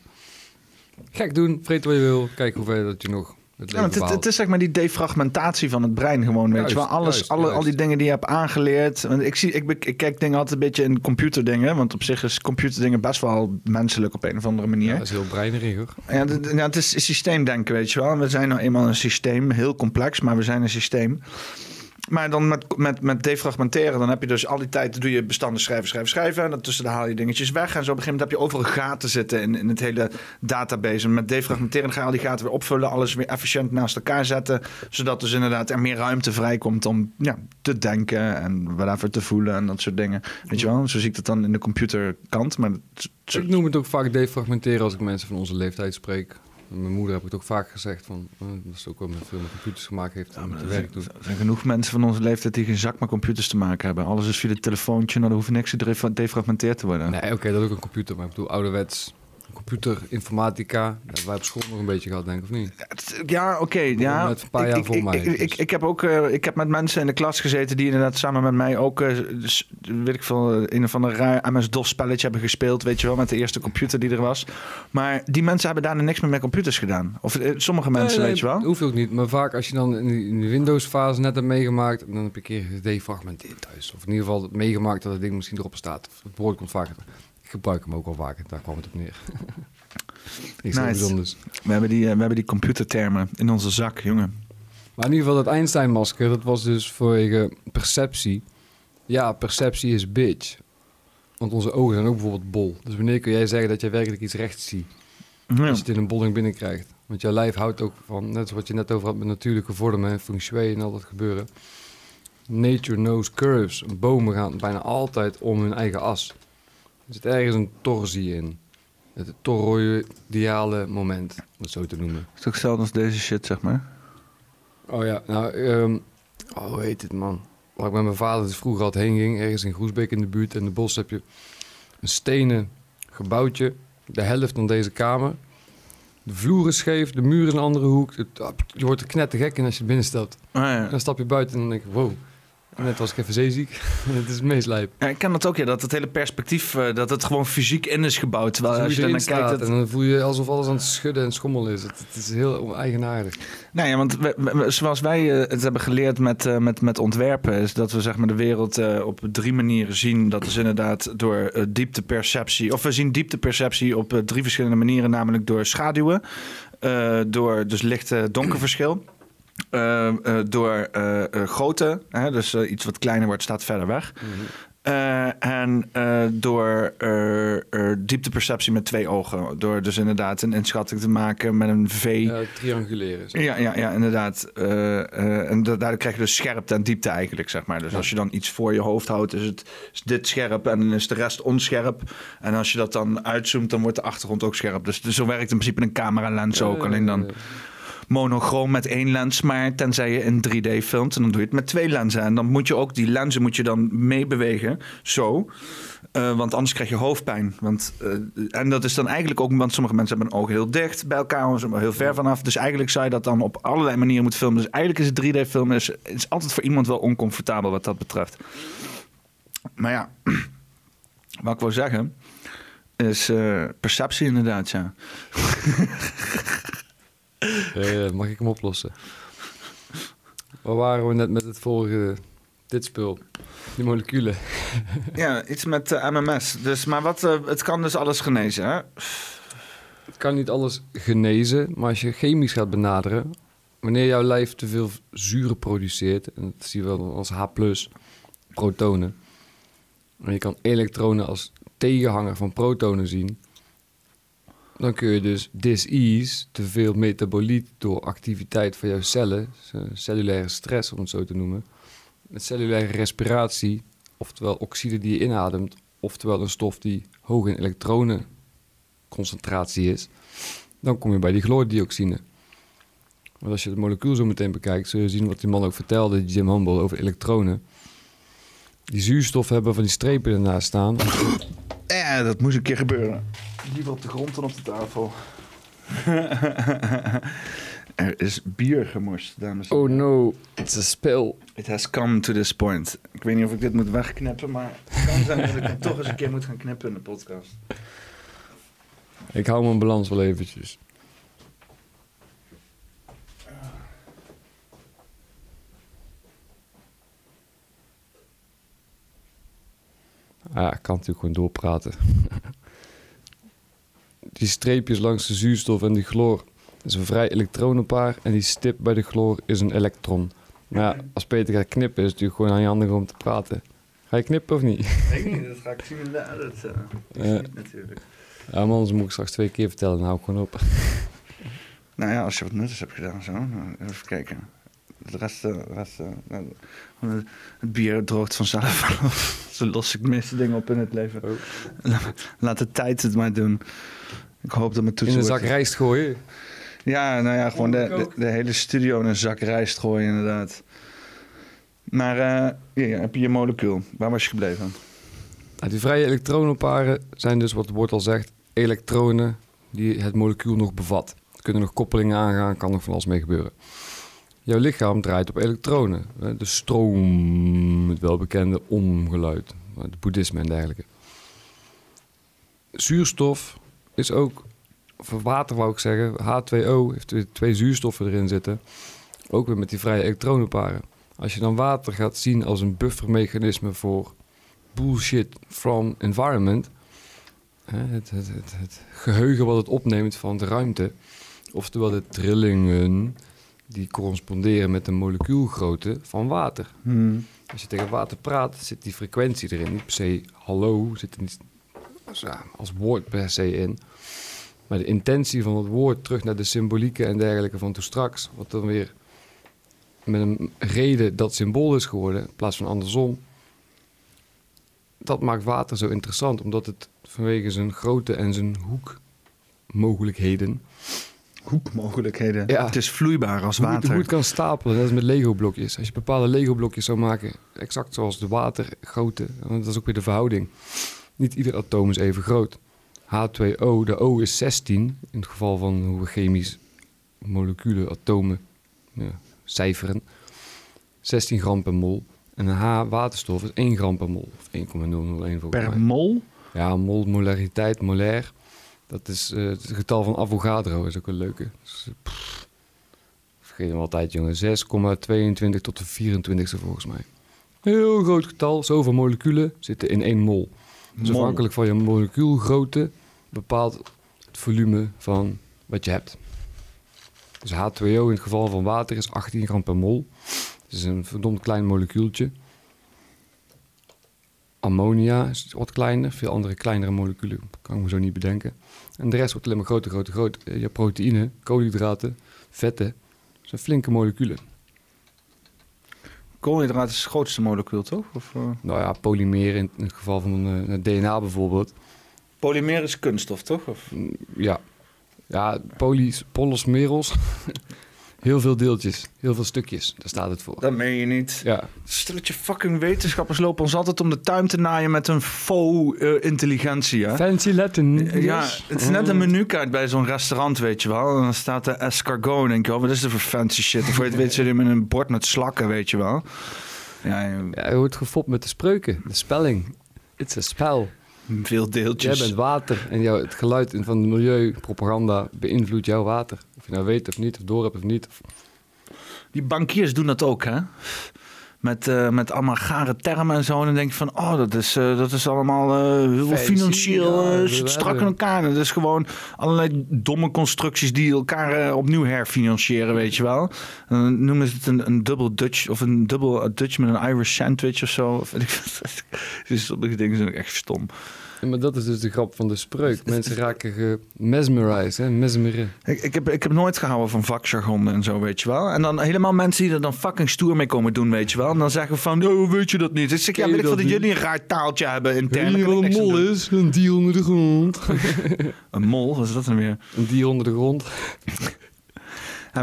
Gek doen, vreet wat je wil. Kijk hoe ver dat je nog het Ja, het, het is zeg maar die defragmentatie van het brein gewoon, weet je wel. Alles, juist, alle, al die dingen die je hebt aangeleerd. Want ik, zie, ik, ik kijk dingen altijd een beetje in computerdingen. Want op zich is computerdingen best wel menselijk op een of andere manier. Ja, dat is heel breinerig hoor. Ja, d- ja, het is systeemdenken, weet je wel. We zijn nou eenmaal een systeem, heel complex, maar we zijn een systeem. Maar dan met, met, met defragmenteren, dan heb je dus al die tijd doe je bestanden schrijven, schrijven, schrijven. En daartussen dan haal je dingetjes weg. En zo op een gegeven moment heb je overal gaten zitten in, in het hele database. En met defragmenteren ga je al die gaten weer opvullen, alles weer efficiënt naast elkaar zetten. Zodat dus inderdaad er meer ruimte vrijkomt om ja, te denken en whatever te voelen en dat soort dingen. Weet je wel, zo zie ik dat dan in de computerkant. Maar Ik noem het ook vaak defragmenteren als ik mensen van onze leeftijd spreek. Mijn moeder heb ik het ook vaak gezegd van, eh, dat ze ook wel met veel met computers gemaakt heeft er werk. Er zijn genoeg mensen van onze leeftijd die geen zak met computers te maken hebben. Alles is via het telefoontje, nou, er hoeft niks gedefra- defragmenteerd te worden. Nee, oké, dat is ook een computer, maar ik bedoel ouderwets. Computer, informatica, dat hebben wij op school nog een beetje gehad, denk ik, of niet? Ja, oké. ja. Net een paar ik, jaar ik, voor ik, mij. dus. Ik, ik, ik heb ook eh, ik heb met mensen in de klas gezeten die inderdaad samen met mij ook, eh, weet ik veel, een of ander raar MS-DOS spelletje hebben gespeeld, weet je wel, met de eerste computer die er was. Maar die mensen hebben daarna niks meer met computers gedaan. Of eh, sommige mensen, Nee, nee, weet je wel. Hoeft ook niet, maar vaak als je dan in die Windows-fase net hebt meegemaakt, dan heb je een keer gedefragmenteerd thuis. Of in ieder geval meegemaakt dat het ding misschien erop staat. Of het woord komt vaker. Ik gebruik hem ook al vaker, daar kwam het op neer. Niks Nice. bijzonders. We hebben, die, eh, we hebben die computertermen in onze zak, jongen. Maar in ieder geval dat Einstein-masker, dat was dus vanwege perceptie. Ja, perceptie is bitch. Want onze ogen zijn ook bijvoorbeeld bol. Dus wanneer kun jij zeggen dat jij werkelijk iets rechts ziet? Ja. Als je het in een bolling binnenkrijgt. Want jouw lijf houdt ook van, net zoals wat je net over had met natuurlijke vormen en feng shui en al dat gebeuren. Nature knows curves. Bomen gaan bijna altijd om hun eigen as. Er zit ergens een torsie in. Het toroidale moment, om het zo te noemen. Het is ook hetzelfde als deze shit, zeg maar. Oh ja, nou, ehm, oh, hoe heet het man? Waar ik met mijn vader dus vroeger altijd heen ging, ergens in Groesbeek in de buurt. En in de bos heb je een stenen gebouwtje, de helft van deze kamer. De vloer is scheef, de muur is een andere hoek. Het- ah, je wordt er knettergek in als je binnenstapt. Ah, ja. Dan stap je buiten en dan denk ik, wow. Net was ik even zeeziek. het is het meest lijp. Ja, ik ken dat ook, ja. Dat het hele perspectief, eh, dat het gewoon fysiek in is gebouwd. Terwijl Als als je er naar kijkt... en dan voel je alsof alles aan het schudden en schommelen is. Het, het is heel eigenaardig. Nou ja, want we- we- zoals wij eh, het hebben geleerd met, eh, met, met ontwerpen, is dat we zeg maar, de wereld op drie manieren zien. Dat is inderdaad door diepteperceptie. Of we zien diepteperceptie op drie verschillende manieren, namelijk door schaduwen, door dus licht-donkerverschil. Eh, eh, door eh, eh, grootte, hè, dus iets wat kleiner wordt, staat verder weg. Eh, en door diepteperceptie met twee ogen. Door dus inderdaad een inschatting te maken met een V. Ja, trianguleren. Ja, ja, ja inderdaad. En da- daardoor krijg je dus scherpte en diepte eigenlijk, zeg maar. Dus als je dan iets voor je hoofd houdt, is, het, is dit scherp en dan is de rest onscherp. En als je dat dan uitzoomt, dan wordt de achtergrond ook scherp. Dus, dus zo werkt in principe een cameralens ook. Alleen dan monochroom met één lens, maar tenzij je in 3D filmt, en dan doe je het met twee lenzen. En dan moet je ook die lenzen moet je dan meebewegen, zo. Eh, want anders krijg je hoofdpijn. Want, eh, en dat is dan eigenlijk ook, want sommige mensen hebben een oog heel dicht bij elkaar, of heel ver vanaf. Dus eigenlijk zou je dat dan op allerlei manieren moeten filmen. Dus eigenlijk is het 3D-filmen is, is altijd voor iemand wel oncomfortabel wat dat betreft. Maar ja, wat ik wil zeggen, is eh, perceptie inderdaad, ja. Eh, mag ik hem oplossen? Waar waren we net met het vorige, dit spul? Die moleculen. Ja, iets met eh, MMS. Dus, maar wat, eh, het kan dus alles genezen, hè? Het kan niet alles genezen, maar als je chemisch gaat benaderen, wanneer jouw lijf te veel zuren produceert, en dat zien we wel als H+, protonen, en je kan elektronen als tegenhanger van protonen zien, dan kun je dus dis-ease, te veel metaboliet door activiteit van jouw cellen, cellulaire stress om het zo te noemen, met cellulaire respiratie, oftewel oxide die je inademt, oftewel een stof die hoog in elektronenconcentratie is, dan kom je bij die chloordioxine. Want als je het molecuul zo meteen bekijkt, zul je zien wat die man ook vertelde, Jim Humble, over elektronen. Die zuurstof hebben van die strepen ernaast staan. Ja, dat moest een keer gebeuren. Liever op de grond dan op de tafel. er is bier gemorst, dames en Oh heren. no, it's a spill. It has come to this point. Ik weet niet of ik dit moet wegknippen, maar het kan zijn dat ik hem toch eens een keer moet gaan knippen in de podcast. Ik hou mijn balans wel eventjes. Ah, ik kan natuurlijk gewoon doorpraten. die streepjes langs de zuurstof en die chloor is een vrij elektronenpaar en die stip bij de chloor is een elektron. Maar ja, als Peter gaat knippen is het natuurlijk gewoon aan je handig om te praten. Ga je knippen of niet? Ik niet, dat ga ik zien in de edit. Ik Ja. niet natuurlijk. Ja, maar anders moet ik straks twee keer vertellen, dan hou ik gewoon op. Nou ja, als je wat nuttigs hebt gedaan, zo. nou, even kijken. De rest, eh, de rest eh, nou, het- bier droogt vanzelf af. Zo los ik de meeste dingen op in het leven. La- Laat de tijd het maar doen. Ik hoop dat mijn In toetsen... een zak rijst gooien. Ja, nou ja, gewoon de, de, de hele studio in een zak rijst gooien, inderdaad. Maar eh, hier heb je je molecuul. Waar was je gebleven? Nou, die vrije elektronenparen zijn dus, wat het woord al zegt, elektronen die het molecuul nog bevat. Er kunnen nog koppelingen aangaan, kan nog van alles mee gebeuren. Jouw lichaam draait op elektronen. De stroom, het welbekende omgeluid, het boeddhisme en dergelijke. Zuurstof is ook, voor water wou ik zeggen, H2O heeft weer twee zuurstoffen erin zitten. Ook weer met die vrije elektronenparen. Als je dan water gaat zien als een buffermechanisme voor bullshit from environment. Het, het, het, het geheugen wat het opneemt van de ruimte. Oftewel de trillingen die corresponderen met de molecuulgrootte van water. Hmm. Als je tegen water praat, zit die frequentie erin. Niet per se hallo, zit er niet als, ja, als woord per se in. Maar de intentie van het woord terug naar de symbolieken en dergelijke van toen straks, wat dan weer met een reden dat symbool is geworden, in plaats van andersom. Dat maakt water zo interessant, omdat het vanwege zijn grootte en zijn hoekmogelijkheden. Hoekmogelijkheden. Ja. Het is vloeibaar als water. hoe het kan stapelen, net als met Lego-blokjes. Als je bepaalde Lego-blokjes zou maken, exact zoals de watergrootte, want dat is ook weer de verhouding. Niet ieder atoom is even groot. H2O, de O is 16, in het geval van hoe we chemisch moleculen, atomen ja, cijferen. 16 gram per mol. En een H, waterstof, is 1 gram per mol. Of 1,001 volgens Per mij. mol? Ja, mol, molariteit, molair. Dat is eh, het getal van Avogadro, is ook een leuke. Dus, pff, vergeet hem altijd, jongen. 6,22 tot de 24ste volgens mij. Heel groot getal. Zoveel moleculen zitten in één mol. Dus afhankelijk van je molecuulgrootte bepaalt het volume van wat je hebt. Dus H2O in het geval van water is 18 gram per mol. Het is een verdomd klein molecuultje. Ammonia is wat kleiner. Veel andere kleinere moleculen kan ik me zo niet bedenken. En de rest wordt alleen maar groter, groter, groter. Je proteïne, koolhydraten, vetten. Dat zijn flinke moleculen. Koolhydraten is het grootste molecuul, toch? Of, eh? Nou ja, polymeren in, het geval van eh, het DNA bijvoorbeeld. Polymer is kunststof, toch? Of? Ja, ja polys, polysmeros. heel veel deeltjes, heel veel stukjes. Daar staat het voor. Dat meen je niet. Ja. Stelletje fucking wetenschappers lopen ons altijd om de tuin te naaien met een faux eh, intelligentie. Hè? Fancy Latin. Ja, het is net een menukaart bij zo'n restaurant, weet je wel. En dan staat er escargot en denk je, oh, wat is er voor fancy shit? Of voor je het weet je met een bord met slakken, weet je wel. Ja, je- Ja, je wordt gefopt met de spreuken, de spelling. Het is een spel. Veel deeltjes. Jij bent water en jou, het geluid van de milieupropaganda beïnvloedt jouw water. Of je nou weet of niet, of door hebt of niet. Die bankiers doen dat ook, hè? Met, eh, met allemaal gare termen en zo. En dan denk je van, oh, dat is, eh, dat is allemaal eh, heel Fancy, financieel ja, strak in elkaar. Dat is gewoon allerlei domme constructies die elkaar opnieuw herfinancieren, weet je wel. En dan noemen ze het een, een dubbel Dutch of een dubbel Dutch met een Irish sandwich of zo. Of. Dus sommige dingen zijn ook echt stom. Ja, maar dat is dus de grap van de spreuk. Mensen raken gemesmerized, hè, mesmeren. Ik, ik, heb, ik heb nooit gehouden van vakjargon en zo, weet je wel. En dan helemaal mensen die er dan fucking stoer mee komen doen, weet je wel. En dan zeggen van, oh, weet je dat niet? Ik zeg, ja, weet ik dat dat jullie een raar taaltje hebben intern. Weet je wat een mol is? Een dier onder de grond. Een mol, wat is dat dan weer? Een dier onder de grond.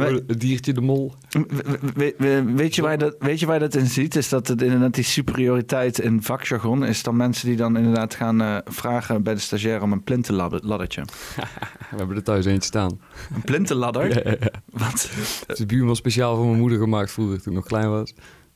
We- Het diertje de mol. we- we- we- weet, je waar je dat, weet je waar dat in ziet? Is dat het inderdaad die superioriteit in vakjargon is dan mensen die dan inderdaad gaan eh, vragen bij de stagiair om een plintenladdertje. We hebben er thuis eentje staan. Een plintenladder? Ja, ja, ja. Wat? Het is buurman speciaal voor mijn moeder gemaakt vroeger, toen ik nog klein was.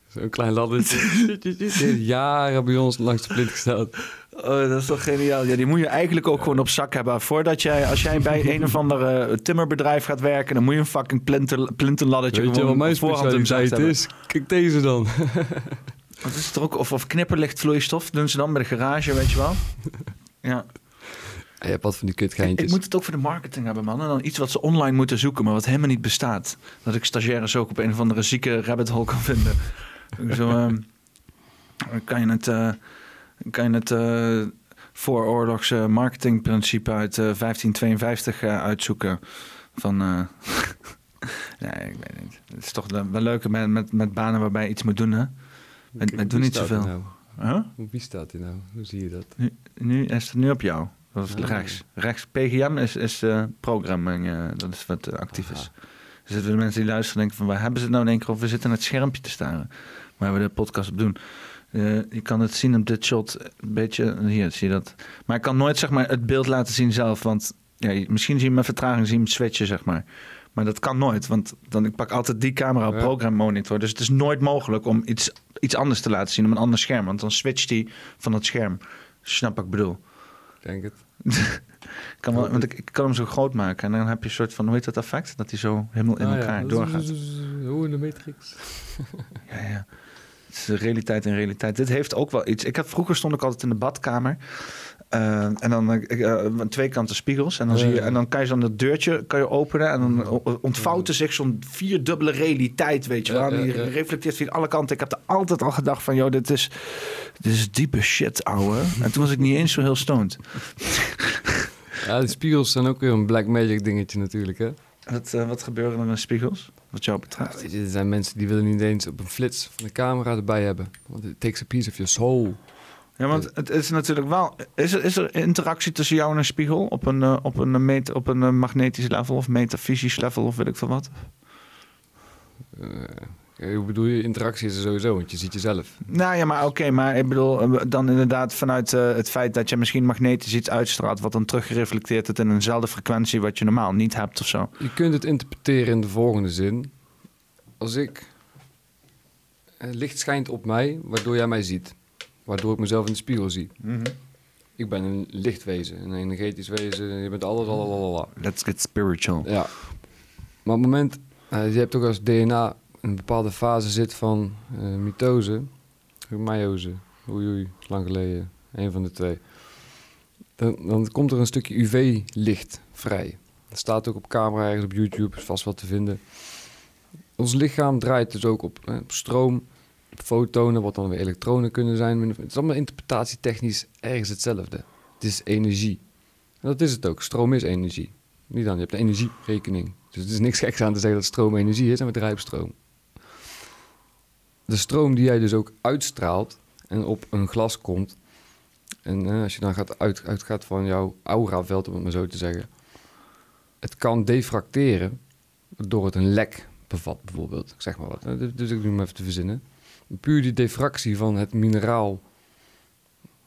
Zo'n klein laddertje. Jaren bij ons langs de plint gestaan. Oh, dat is toch geniaal. Ja, die moet je eigenlijk ook gewoon op zak hebben. Voordat jij, als jij bij een of ander eh, timmerbedrijf gaat werken, dan moet je een fucking plinten, plintenladdertje Weet je wat mijn specialiteit is? Kijk deze dan. Wat is het er ook? Of, of knipperlichtvloeistof doen ze dan bij de garage, weet je wel? Ja. Je hebt wat van die Ik, kutgeintjes. ik moet het ook voor de marketing hebben, man. En dan iets wat ze online moeten zoeken, maar wat helemaal niet bestaat. Dat ik stagiaires ook op een of andere zieke rabbit hole kan vinden. Zo ehm, kan je het, eh, kan je het eh, vooroorlogse marketingprincipe uit eh, 1552 eh, uitzoeken. Van, nee, ik weet niet. Het is toch wel leuk met, met, met banen waarbij je iets moet doen, hè? We Wie doen niet staat zoveel. Nou? Huh? Wie staat hier nou? Hoe zie je dat? Nu, nu is het nu op jou. Dat is Ah. rechts. Rechts. PGM is, is programming. dat is wat actief is. Dus dat de mensen die luisteren denken van... waar hebben ze het nou in één keer over? We zitten naar het schermpje te staren. Waar we de podcast op doen. Eh, je kan het zien op dit shot. Een beetje... Hier, zie je dat. Maar ik kan nooit zeg maar, het beeld laten zien zelf. Want ja, misschien zie je met vertraging zie je hem switchen, zeg maar. Maar dat kan nooit. Want dan, ik pak altijd die camera op Ja. program monitor. Dus het is nooit mogelijk om iets, iets anders te laten zien op een ander scherm. Want dan switcht hij van het scherm. Snap wat ik bedoel? Ik denk het. Kan, wel, want ik, ik kan hem zo groot maken en dan heb je een soort van, hoe heet dat effect? Dat hij zo helemaal in Ah, ja. elkaar doorgaat. Hoe in de Matrix. Ja, ja. Het is de realiteit in realiteit. Dit heeft ook wel iets. Ik had, vroeger stond ik altijd in de badkamer. Eh, en dan aan twee kanten spiegels. En dan, Ja, zie je, ja. en dan kan je zo dat deurtje kan je openen. En dan ontvouwt er zich zo'n vierdubbele realiteit, weet je wel. Ja, ja, Die ja. reflecteert via alle kanten. Ik heb er altijd al gedacht van, joh, dit is, dit is diepe shit, ouwe. En toen was ik niet eens zo heel stoned. Ja, de spiegels zijn ook weer een black magic dingetje natuurlijk, hè? Wat, wat gebeurde er de spiegels? wat jou betreft? Je, er zijn mensen die willen niet eens op een flits van de camera erbij hebben. Want it takes a piece of your soul. Ja, want het is natuurlijk wel. Is er, is er interactie tussen jou en een spiegel op een, eh, op een, met, op een eh, magnetisch level of metafysisch level of weet ik veel wat? Eh, hoe bedoel je? Interactie is er sowieso, want je ziet jezelf. Nou ja, maar oké, maar ik bedoel eh, dan inderdaad vanuit eh, het feit dat je misschien magnetisch iets uitstraalt wat dan teruggereflecteerd wordt in eenzelfde frequentie wat je normaal niet hebt of zo. Je kunt het interpreteren in de volgende zin. Als ik... Het licht schijnt op mij, waardoor jij mij ziet. Waardoor ik mezelf in de spiegel zie. Mhm. Ik ben een lichtwezen, een energetisch wezen. Je bent alles, lalalala. Let's get spiritual. Ja. Maar op het moment... eh, je hebt ook als DNA een bepaalde fase zit van eh mitose. Meiose. Oei oei, lang geleden. Een van de twee. Dan, dan komt er een stukje UV-licht vrij. Dat staat ook op camera ergens op YouTube, is vast wat te vinden. Ons lichaam draait dus ook op, eh, op stroom, fotonen, wat dan weer elektronen kunnen zijn. Het is allemaal interpretatietechnisch ergens hetzelfde. Het is energie. En dat is het ook. Stroom is energie. Niet dan, je hebt een energierekening. Dus het is niks geks aan te zeggen dat stroom energie is en we stroom. De stroom die jij dus ook uitstraalt en op een glas komt. En eh, als je dan gaat uit, uitgaat van jouw auraveld, om het maar zo te zeggen. Het kan defracteren door het een lek bevat, bijvoorbeeld. Ik zeg maar wat. hè. Dus- Dus ik doe hem even te verzinnen. Puur die diffractie van het mineraal,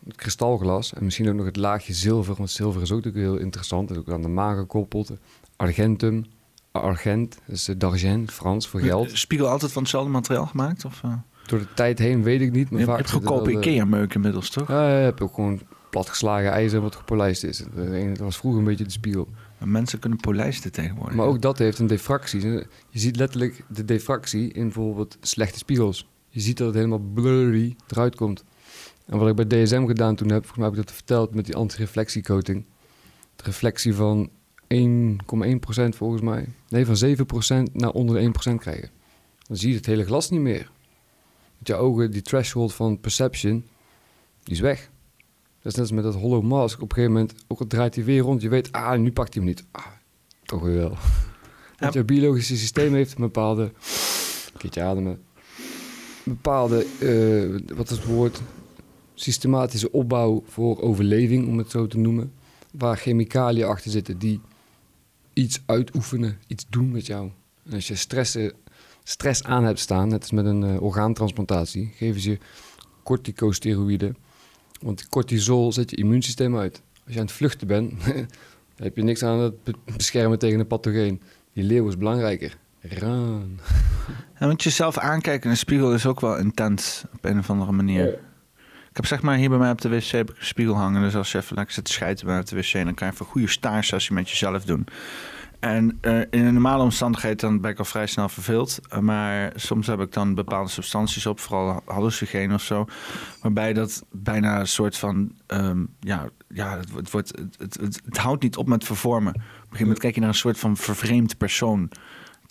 het kristalglas en misschien ook nog het laagje zilver. Want zilver is ook natuurlijk heel interessant. Dat is ook aan de maan gekoppeld. Argentum, argent, dus eh, d'argent, Frans voor geld. Spiegel altijd van hetzelfde materiaal gemaakt? Of, eh? Door de tijd heen weet ik niet. Maar Je vaak hebt goedkope eh, Ikea-meuk inmiddels, toch? Ja, je hebt ook gewoon platgeslagen ijzer wat gepolijst is. Dat dat was vroeger een beetje de spiegel. Mensen kunnen polijsten tegenwoordig. Maar ook dat heeft een diffractie. Je ziet letterlijk de diffractie in bijvoorbeeld slechte spiegels. Je ziet dat het helemaal blurry eruit komt. En wat ik bij DSM gedaan toen heb, volgens mij heb ik dat verteld met die antireflectiecoating. De reflectie van 1,1% volgens mij. Nee, van 7% naar onder de 1% krijgen. Dan zie je het hele glas niet meer. Met je ogen, die threshold van perception, die is weg. Dat is net als met dat hollow mask. Op een gegeven moment, ook al draait hij weer rond, je weet, ah, nu pakt hij hem niet. Ah, toch weer wel. Want je biologische systeem heeft een bepaalde, een keertje ademen, bepaalde, eh, wat is het woord, systematische opbouw voor overleving, om het zo te noemen. Waar chemicaliën achter zitten die iets uitoefenen, iets doen met jou. En als je stress, eh, stress aan hebt staan, net als met een eh, orgaantransplantatie, geven ze je corticosteroïden. Want cortisol zet je immuunsysteem uit. Als je aan het vluchten bent, heb je niks aan het be- beschermen tegen een pathogeen. Die leeuw is belangrijker. Raan. Ja, want jezelf aankijken in de spiegel is ook wel intens op een of andere manier. Ik heb zeg maar hier bij mij op de wc heb ik een spiegel hangen. Dus als je even lekker zit te schijten bij mij op de wc... dan kan je even een goede staarsessie met jezelf doen. En eh, in een normale omstandigheid dan ben ik al vrij snel verveeld. Eh, maar soms heb ik dan bepaalde substanties op, vooral hallucinogeen of zo. Waarbij dat bijna een soort van... ehm, ja, ja het, het, wordt, het, het, het, het houdt niet op met vervormen. Op een gegeven moment kijk je naar een soort van vervreemd persoon...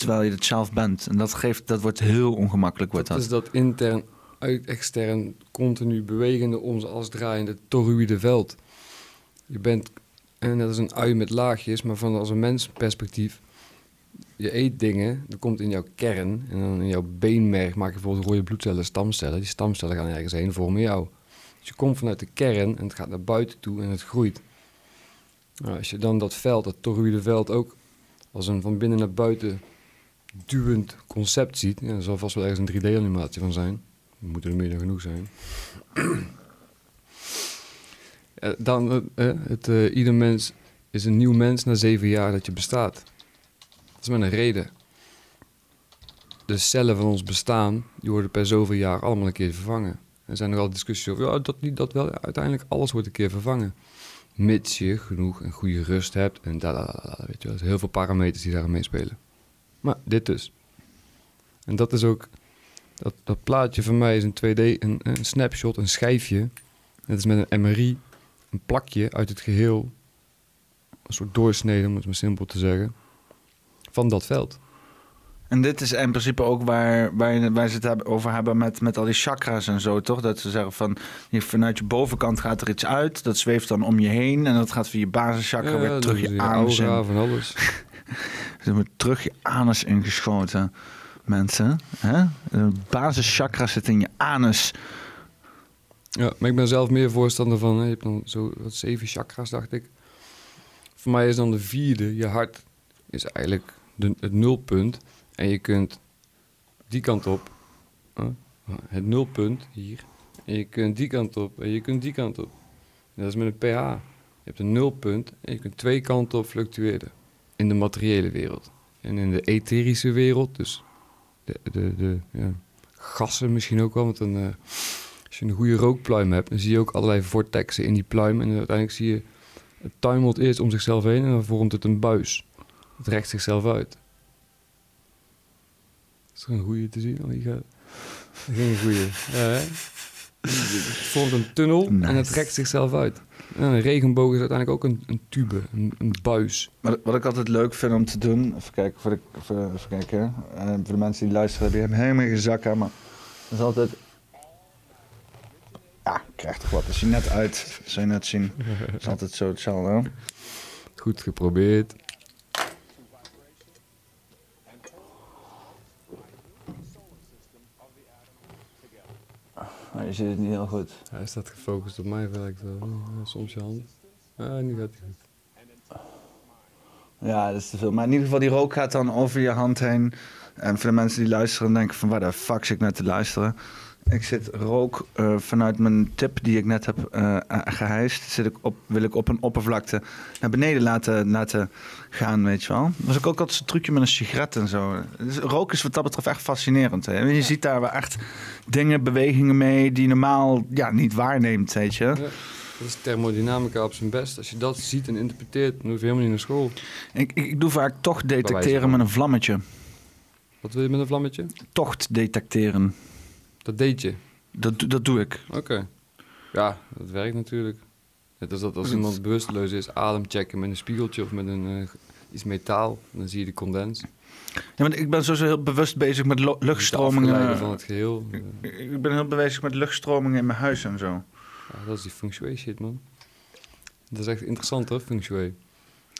terwijl je het zelf bent. En dat, geeft, dat wordt heel ongemakkelijk. Wordt Dat dat. is dat intern, uit extern, continu bewegende, om als draaiende toroïde veld. Je bent, en dat is een ui met laagjes, maar van als een mensperspectief. Je eet dingen, dat komt in jouw kern. En dan in jouw beenmerg maak je bijvoorbeeld rode bloedcellen, stamcellen. Die stamcellen gaan ergens heen, vormen jou. Dus je komt vanuit de kern en het gaat naar buiten toe en het groeit. Nou, als je dan dat veld, dat toroïde veld ook als een van binnen naar buiten duwend concept ziet, ja, er zal vast wel ergens een 3D-animatie van zijn. Er moeten er meer dan genoeg zijn. Eh, dan, eh, eh, het, ieder mens is een nieuw mens na zeven jaar dat je bestaat. Dat is met een reden. De cellen van ons bestaan, die worden per zoveel jaar allemaal een keer vervangen. Er zijn nogal discussies over, ja, dat niet, dat wel. Uiteindelijk, alles wordt een keer vervangen. Mits je genoeg en goede rust hebt en da, da, da, da, weet je wel. Er zijn heel veel parameters die daarin meespelen. Maar dit dus. En dat is ook... Dat, dat plaatje van mij is een 2D, een, een snapshot, een schijfje. Het is met een MRI, een plakje uit het geheel. Een soort doorsnede, om het maar simpel te zeggen. Van dat veld. En dit is in principe ook waar, waar, waar ze het over hebben met, met al die chakras en zo, toch? Dat ze zeggen van, vanuit je bovenkant gaat er iets uit. Dat zweeft dan om je heen. En dat gaat via je basischakra Ja, weer dat terug je je aura van alles. Ze wordt terug je anus ingeschoten, mensen. Hè? De basischakra zit in je anus. Ja, maar ik ben zelf meer voorstander van, je hebt dan zo wat zeven chakras, dacht ik. Voor mij is dan de vierde, je hart, is eigenlijk de, het nulpunt. En je kunt die kant op, het nulpunt hier. En je kunt die kant op en je kunt die kant op. Dat is met een pH. Je hebt een nulpunt en je kunt twee kanten op fluctueren. In de materiële wereld. En in de etherische wereld, dus de, de, de ja, gassen misschien ook wel. Want dan, eh, als je een goede rookpluim hebt, dan zie je ook allerlei vortexen in die pluim. En uiteindelijk zie je, het tuimelt eerst om zichzelf heen en dan vormt het een buis. Het rekt zichzelf uit. Is er een goede te zien? Oh, hier gaat... Geen goede. Ja, hè? Het vormt een tunnel en het rekt zichzelf uit. En een regenboog is uiteindelijk ook een, een tube, een, een buis. Wat, wat ik altijd leuk vind om te doen, even kijken, voor de, even kijken, voor de mensen die luisteren, die hebben helemaal geen zak aan, maar dat is altijd... Ja, ik krijg toch wat. Als je net uit, zou je net zien. Dat is altijd zo hetzelfde. Goed geprobeerd. Maar je ziet het niet heel goed. Hij staat gefocust op mij, werkt wel. Ja, soms je hand. Ja, nu gaat hij goed. Ja, dat is te veel. Maar in ieder geval, die rook gaat dan over je hand heen. En voor de mensen die luisteren, denken van waar de fuck zit ik net te luisteren. Ik zit rook eh, vanuit mijn tip die ik net heb eh eh, gehijst. Zit ik op, wil ik op een oppervlakte naar beneden laten, laten gaan, weet je wel. Dat was ook, ook altijd zo'n trucje met een sigaret en zo. Dus rook is wat dat betreft echt fascinerend. Hè? Je ziet daar wel echt dingen, bewegingen mee die je normaal ja, niet waarneemt, weet je. Ja, dat is thermodynamica op zijn best. Als je dat ziet en interpreteert, dan hoef je helemaal niet naar school. Ik, ik, ik doe vaak tocht detecteren met een vlammetje. Wat wil je met een vlammetje? Tocht detecteren. Dat deed je? Dat, dat doe ik. Oké. Ja, dat werkt natuurlijk. Net als dat als iemand bewusteloos is, ademchecken met een spiegeltje of met een, eh, iets metaal. Dan zie je de condens. Ja, want ik ben sowieso heel bewust bezig met luchtstromingen. van het geheel. Ik, ik ben heel bezig met luchtstromingen in mijn huis en zo. Ja, dat is die feng shui shit, man. Dat is echt interessant, hoor, feng shui.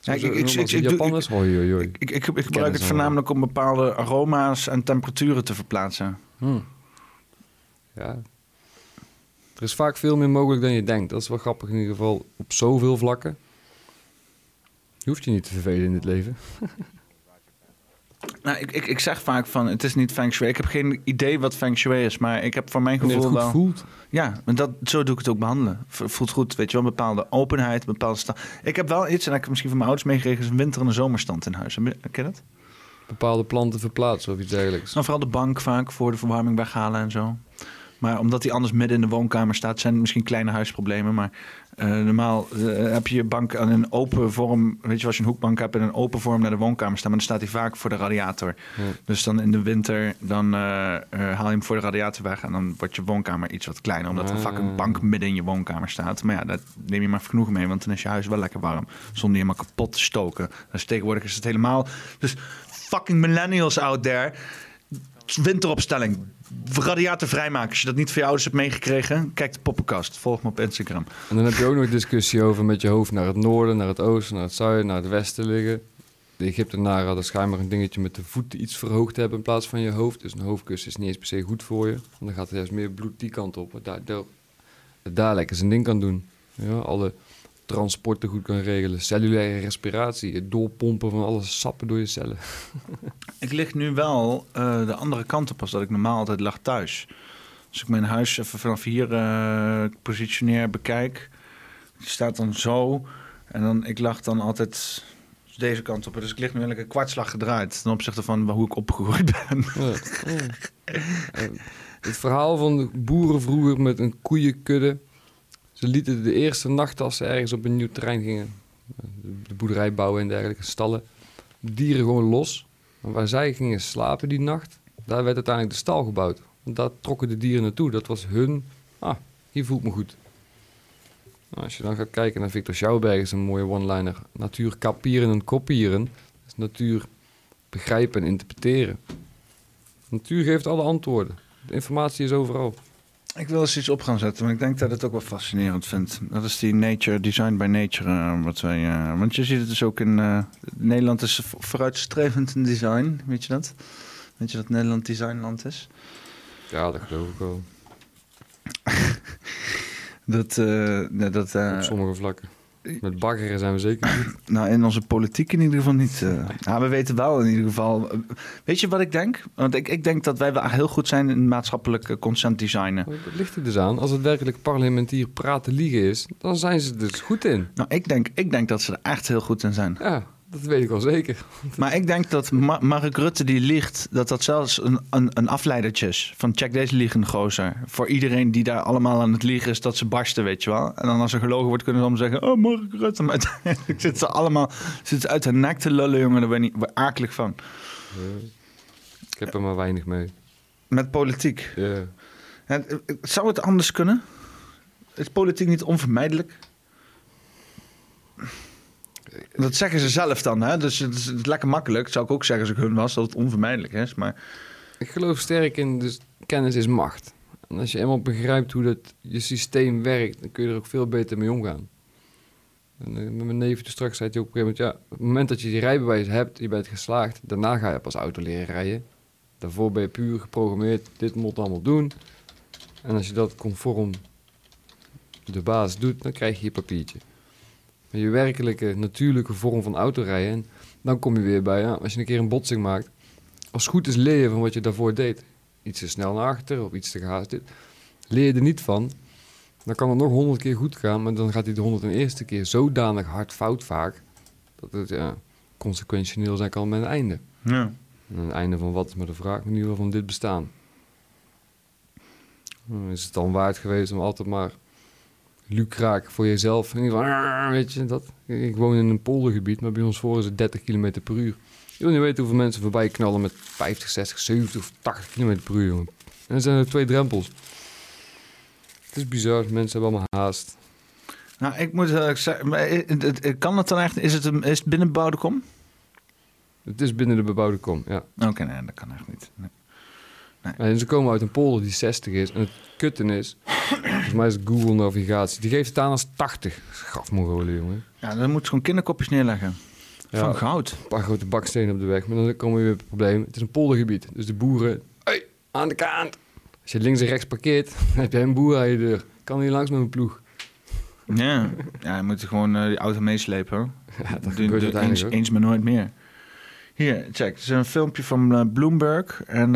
Ja, ik- ik- ik- nogmaals, ik- de ik doe- Japanners, hoi, hoi, hoi. Ik, ik, ik gebruik het voornamelijk om bepaalde aroma's en temperaturen te verplaatsen. Hmm. Ja. Er is vaak veel meer mogelijk dan je denkt. Dat is wel grappig in ieder geval op zoveel vlakken. Je hoeft je niet te vervelen in dit leven. Nou, ik, ik, ik zeg vaak van, het is niet feng shui. Ik heb geen idee wat feng shui is, maar ik heb voor mijn gevoel het goed wel... voelt. Ja, en dat, zo doe ik het ook behandelen. Voelt goed, weet je wel, een bepaalde openheid, een bepaalde stand. Ik heb wel iets, en dat heb ik misschien van mijn ouders meegekregen, is een winter- en een zomerstand in huis. Ken je dat? Bepaalde planten verplaatsen of iets dergelijks. Nou, vooral de bank vaak voor de verwarming weghalen en zo. Maar omdat die anders midden in de woonkamer staat, zijn het misschien kleine huisproblemen. Maar eh, normaal eh, heb je je bank aan een open vorm. Weet je, als je een hoekbank hebt in een open vorm naar de woonkamer staan, maar dan staat hij vaak voor de radiator. Ja. Dus dan in de winter dan eh, haal je hem voor de radiator weg en dan wordt je woonkamer iets wat kleiner, omdat er Ah. vaak een bank midden in je woonkamer staat. Maar ja, dat neem je maar genoeg mee, want dan is je huis wel lekker warm, zonder je helemaal kapot te stoken. Dus tegenwoordig is het helemaal. Dus fucking millennials out there winteropstelling. Radiator vrijmaken. Als je dat niet van je ouders hebt meegekregen, kijk de poppenkast. Volg me op Instagram. En dan heb je ook nog discussie over met je hoofd naar het noorden, naar het oosten, naar het zuiden, naar het westen liggen. De Egyptenaren hadden schijnbaar een dingetje met de voeten iets verhoogd hebben in plaats van je hoofd. Dus een hoofdkussen is niet eens per se goed voor je. Want dan gaat er juist meer bloed die kant op. Daar, daar, daar lekker zijn ding kan doen. Ja, alle transporten goed kan regelen. Cellulaire respiratie. Het doorpompen van alle sappen door je cellen. Ik lig nu wel eh, de andere kant op als dat ik normaal altijd lag thuis. Als ik mijn huis even vanaf hier eh, positioneer, bekijk. Die staat dan zo. En dan, ik lag dan altijd deze kant op. Dus ik lig nu eigenlijk een kwartslag gedraaid. Ten opzichte van hoe ik opgegroeid ben. Ja, ja. Het verhaal van de boeren vroeger met een koeienkudde. Ze lieten de eerste nacht als ze ergens op een nieuw terrein gingen, de- de boerderij bouwen en dergelijke, stallen, dieren gewoon los. Waar zij gingen slapen die nacht, daar werd uiteindelijk de stal gebouwd. Want daar trokken de dieren naartoe. Dat was hun, ah, hier voelt me goed. Nou, als je dan gaat kijken naar Victor Schouwberg, is een mooie one-liner. Natuur kapieren en kopiëren. Is natuur begrijpen en interpreteren. Natuur geeft alle antwoorden. De informatie is overal. Ik wil eens iets op gaan zetten, maar ik denk dat ik het ook wel fascinerend vind. Dat is die nature, design by nature. eh, wat wij, eh, want je ziet het dus ook in eh, Nederland is vo- vooruitstrevend in design. Weet je dat? Weet je dat Nederland designland is? Ja, dat geloof ik wel. Dat, nee, dat, Op sommige vlakken. Met baggeren zijn we zeker niet. Nou, in onze politiek in ieder geval niet. eh. We weten wel in ieder geval. eh, Weet je wat ik denk? Want ik, ik denk dat wij wel heel goed zijn in maatschappelijk eh, consent designen. Dat ligt er dus aan. Als het werkelijk parlementier praten liegen is, dan zijn ze er dus goed in. Nou, ik denk, ik denk dat ze er echt heel goed in zijn. Ja, dat weet ik wel zeker. Maar ik denk dat Ma- Mark Rutte die liegt, dat dat zelfs een, een, een afleidertje is. Van check deze liegende gozer. Voor iedereen die daar allemaal aan het liegen is, dat ze barsten, weet je wel. En dan als er gelogen wordt, kunnen ze allemaal zeggen, oh Mark Rutte. Maar uiteindelijk zitten ze allemaal zitten ze uit hun nek te lullen, jongen. Daar ben ik niet akelig van. Ik heb er maar weinig mee. Met politiek. Ja. Het- het- Zou het anders kunnen? Is politiek niet onvermijdelijk? Dat zeggen ze zelf dan, hè? Dus het is, het lekker makkelijk. Zou ik ook zeggen als ik hun was, dat het onvermijdelijk is. Maar Ik geloof sterk in, dus kennis is macht. En als je eenmaal begrijpt hoe dat je systeem werkt, dan kun je er ook veel beter mee omgaan. En eh, met mijn neef toen straks zei hij ook op een gegeven moment, ja, op het moment dat je die rijbewijs hebt, je bent geslaagd, daarna ga je pas auto leren rijden. Daarvoor ben je puur geprogrammeerd, dit moet allemaal doen. En als je dat conform de baas doet, dan krijg je je papiertje. Je werkelijke, natuurlijke vorm van autorijden, en dan kom je weer bij, ja, als je een keer een botsing maakt, als het goed is leer je van wat je daarvoor deed. Iets te snel naar achter of iets te gehaast. Dit. Leer je er niet van, dan kan het nog honderd keer goed gaan, maar dan gaat hij de honderd en eerste keer zodanig hard fout vaak, dat het ja, consequentieel zijn kan met een einde. Ja. En een einde van wat is maar de vraag, in ieder geval van dit bestaan. Is het dan waard geweest om altijd maar lucraak voor jezelf, ieder geval, "Ah", weet je, dat. Ik woon in een poldergebied, maar bij ons voor is het 30 km per uur. Je wil niet weten hoeveel mensen voorbij knallen met 50, 60, 70 of 80 km per uur. jongen. En er zijn er twee drempels. Het is bizar, mensen hebben allemaal haast. Nou, ik moet heel erg zeggen, kan het dan echt, is het, een, is het binnen bebouwde kom? Het is binnen de bebouwde kom, ja. Oké, nee, dat kan echt niet. Nee. En ze komen uit een polder die 60 is. En het kutten is, volgens mij is Google Navigatie. Die geeft het aan als 80. Grafmongolen, jongen. Ja, dan moet je gewoon kinderkopjes neerleggen. Van goud. Een paar grote bakstenen op de weg. Maar dan komen we weer op het probleem. Het is een poldergebied. Dus de boeren, hey, aan de kant. Als je links en rechts parkeert, dan heb jij een boer aan je deur. Kan niet langs met mijn ploeg. Ja, ja je moet gewoon eh, die auto meeslepen. hoor. Ja, dat doe eens, ook. eens maar nooit meer. Hier, check. Het is een filmpje van eh, Bloomberg. En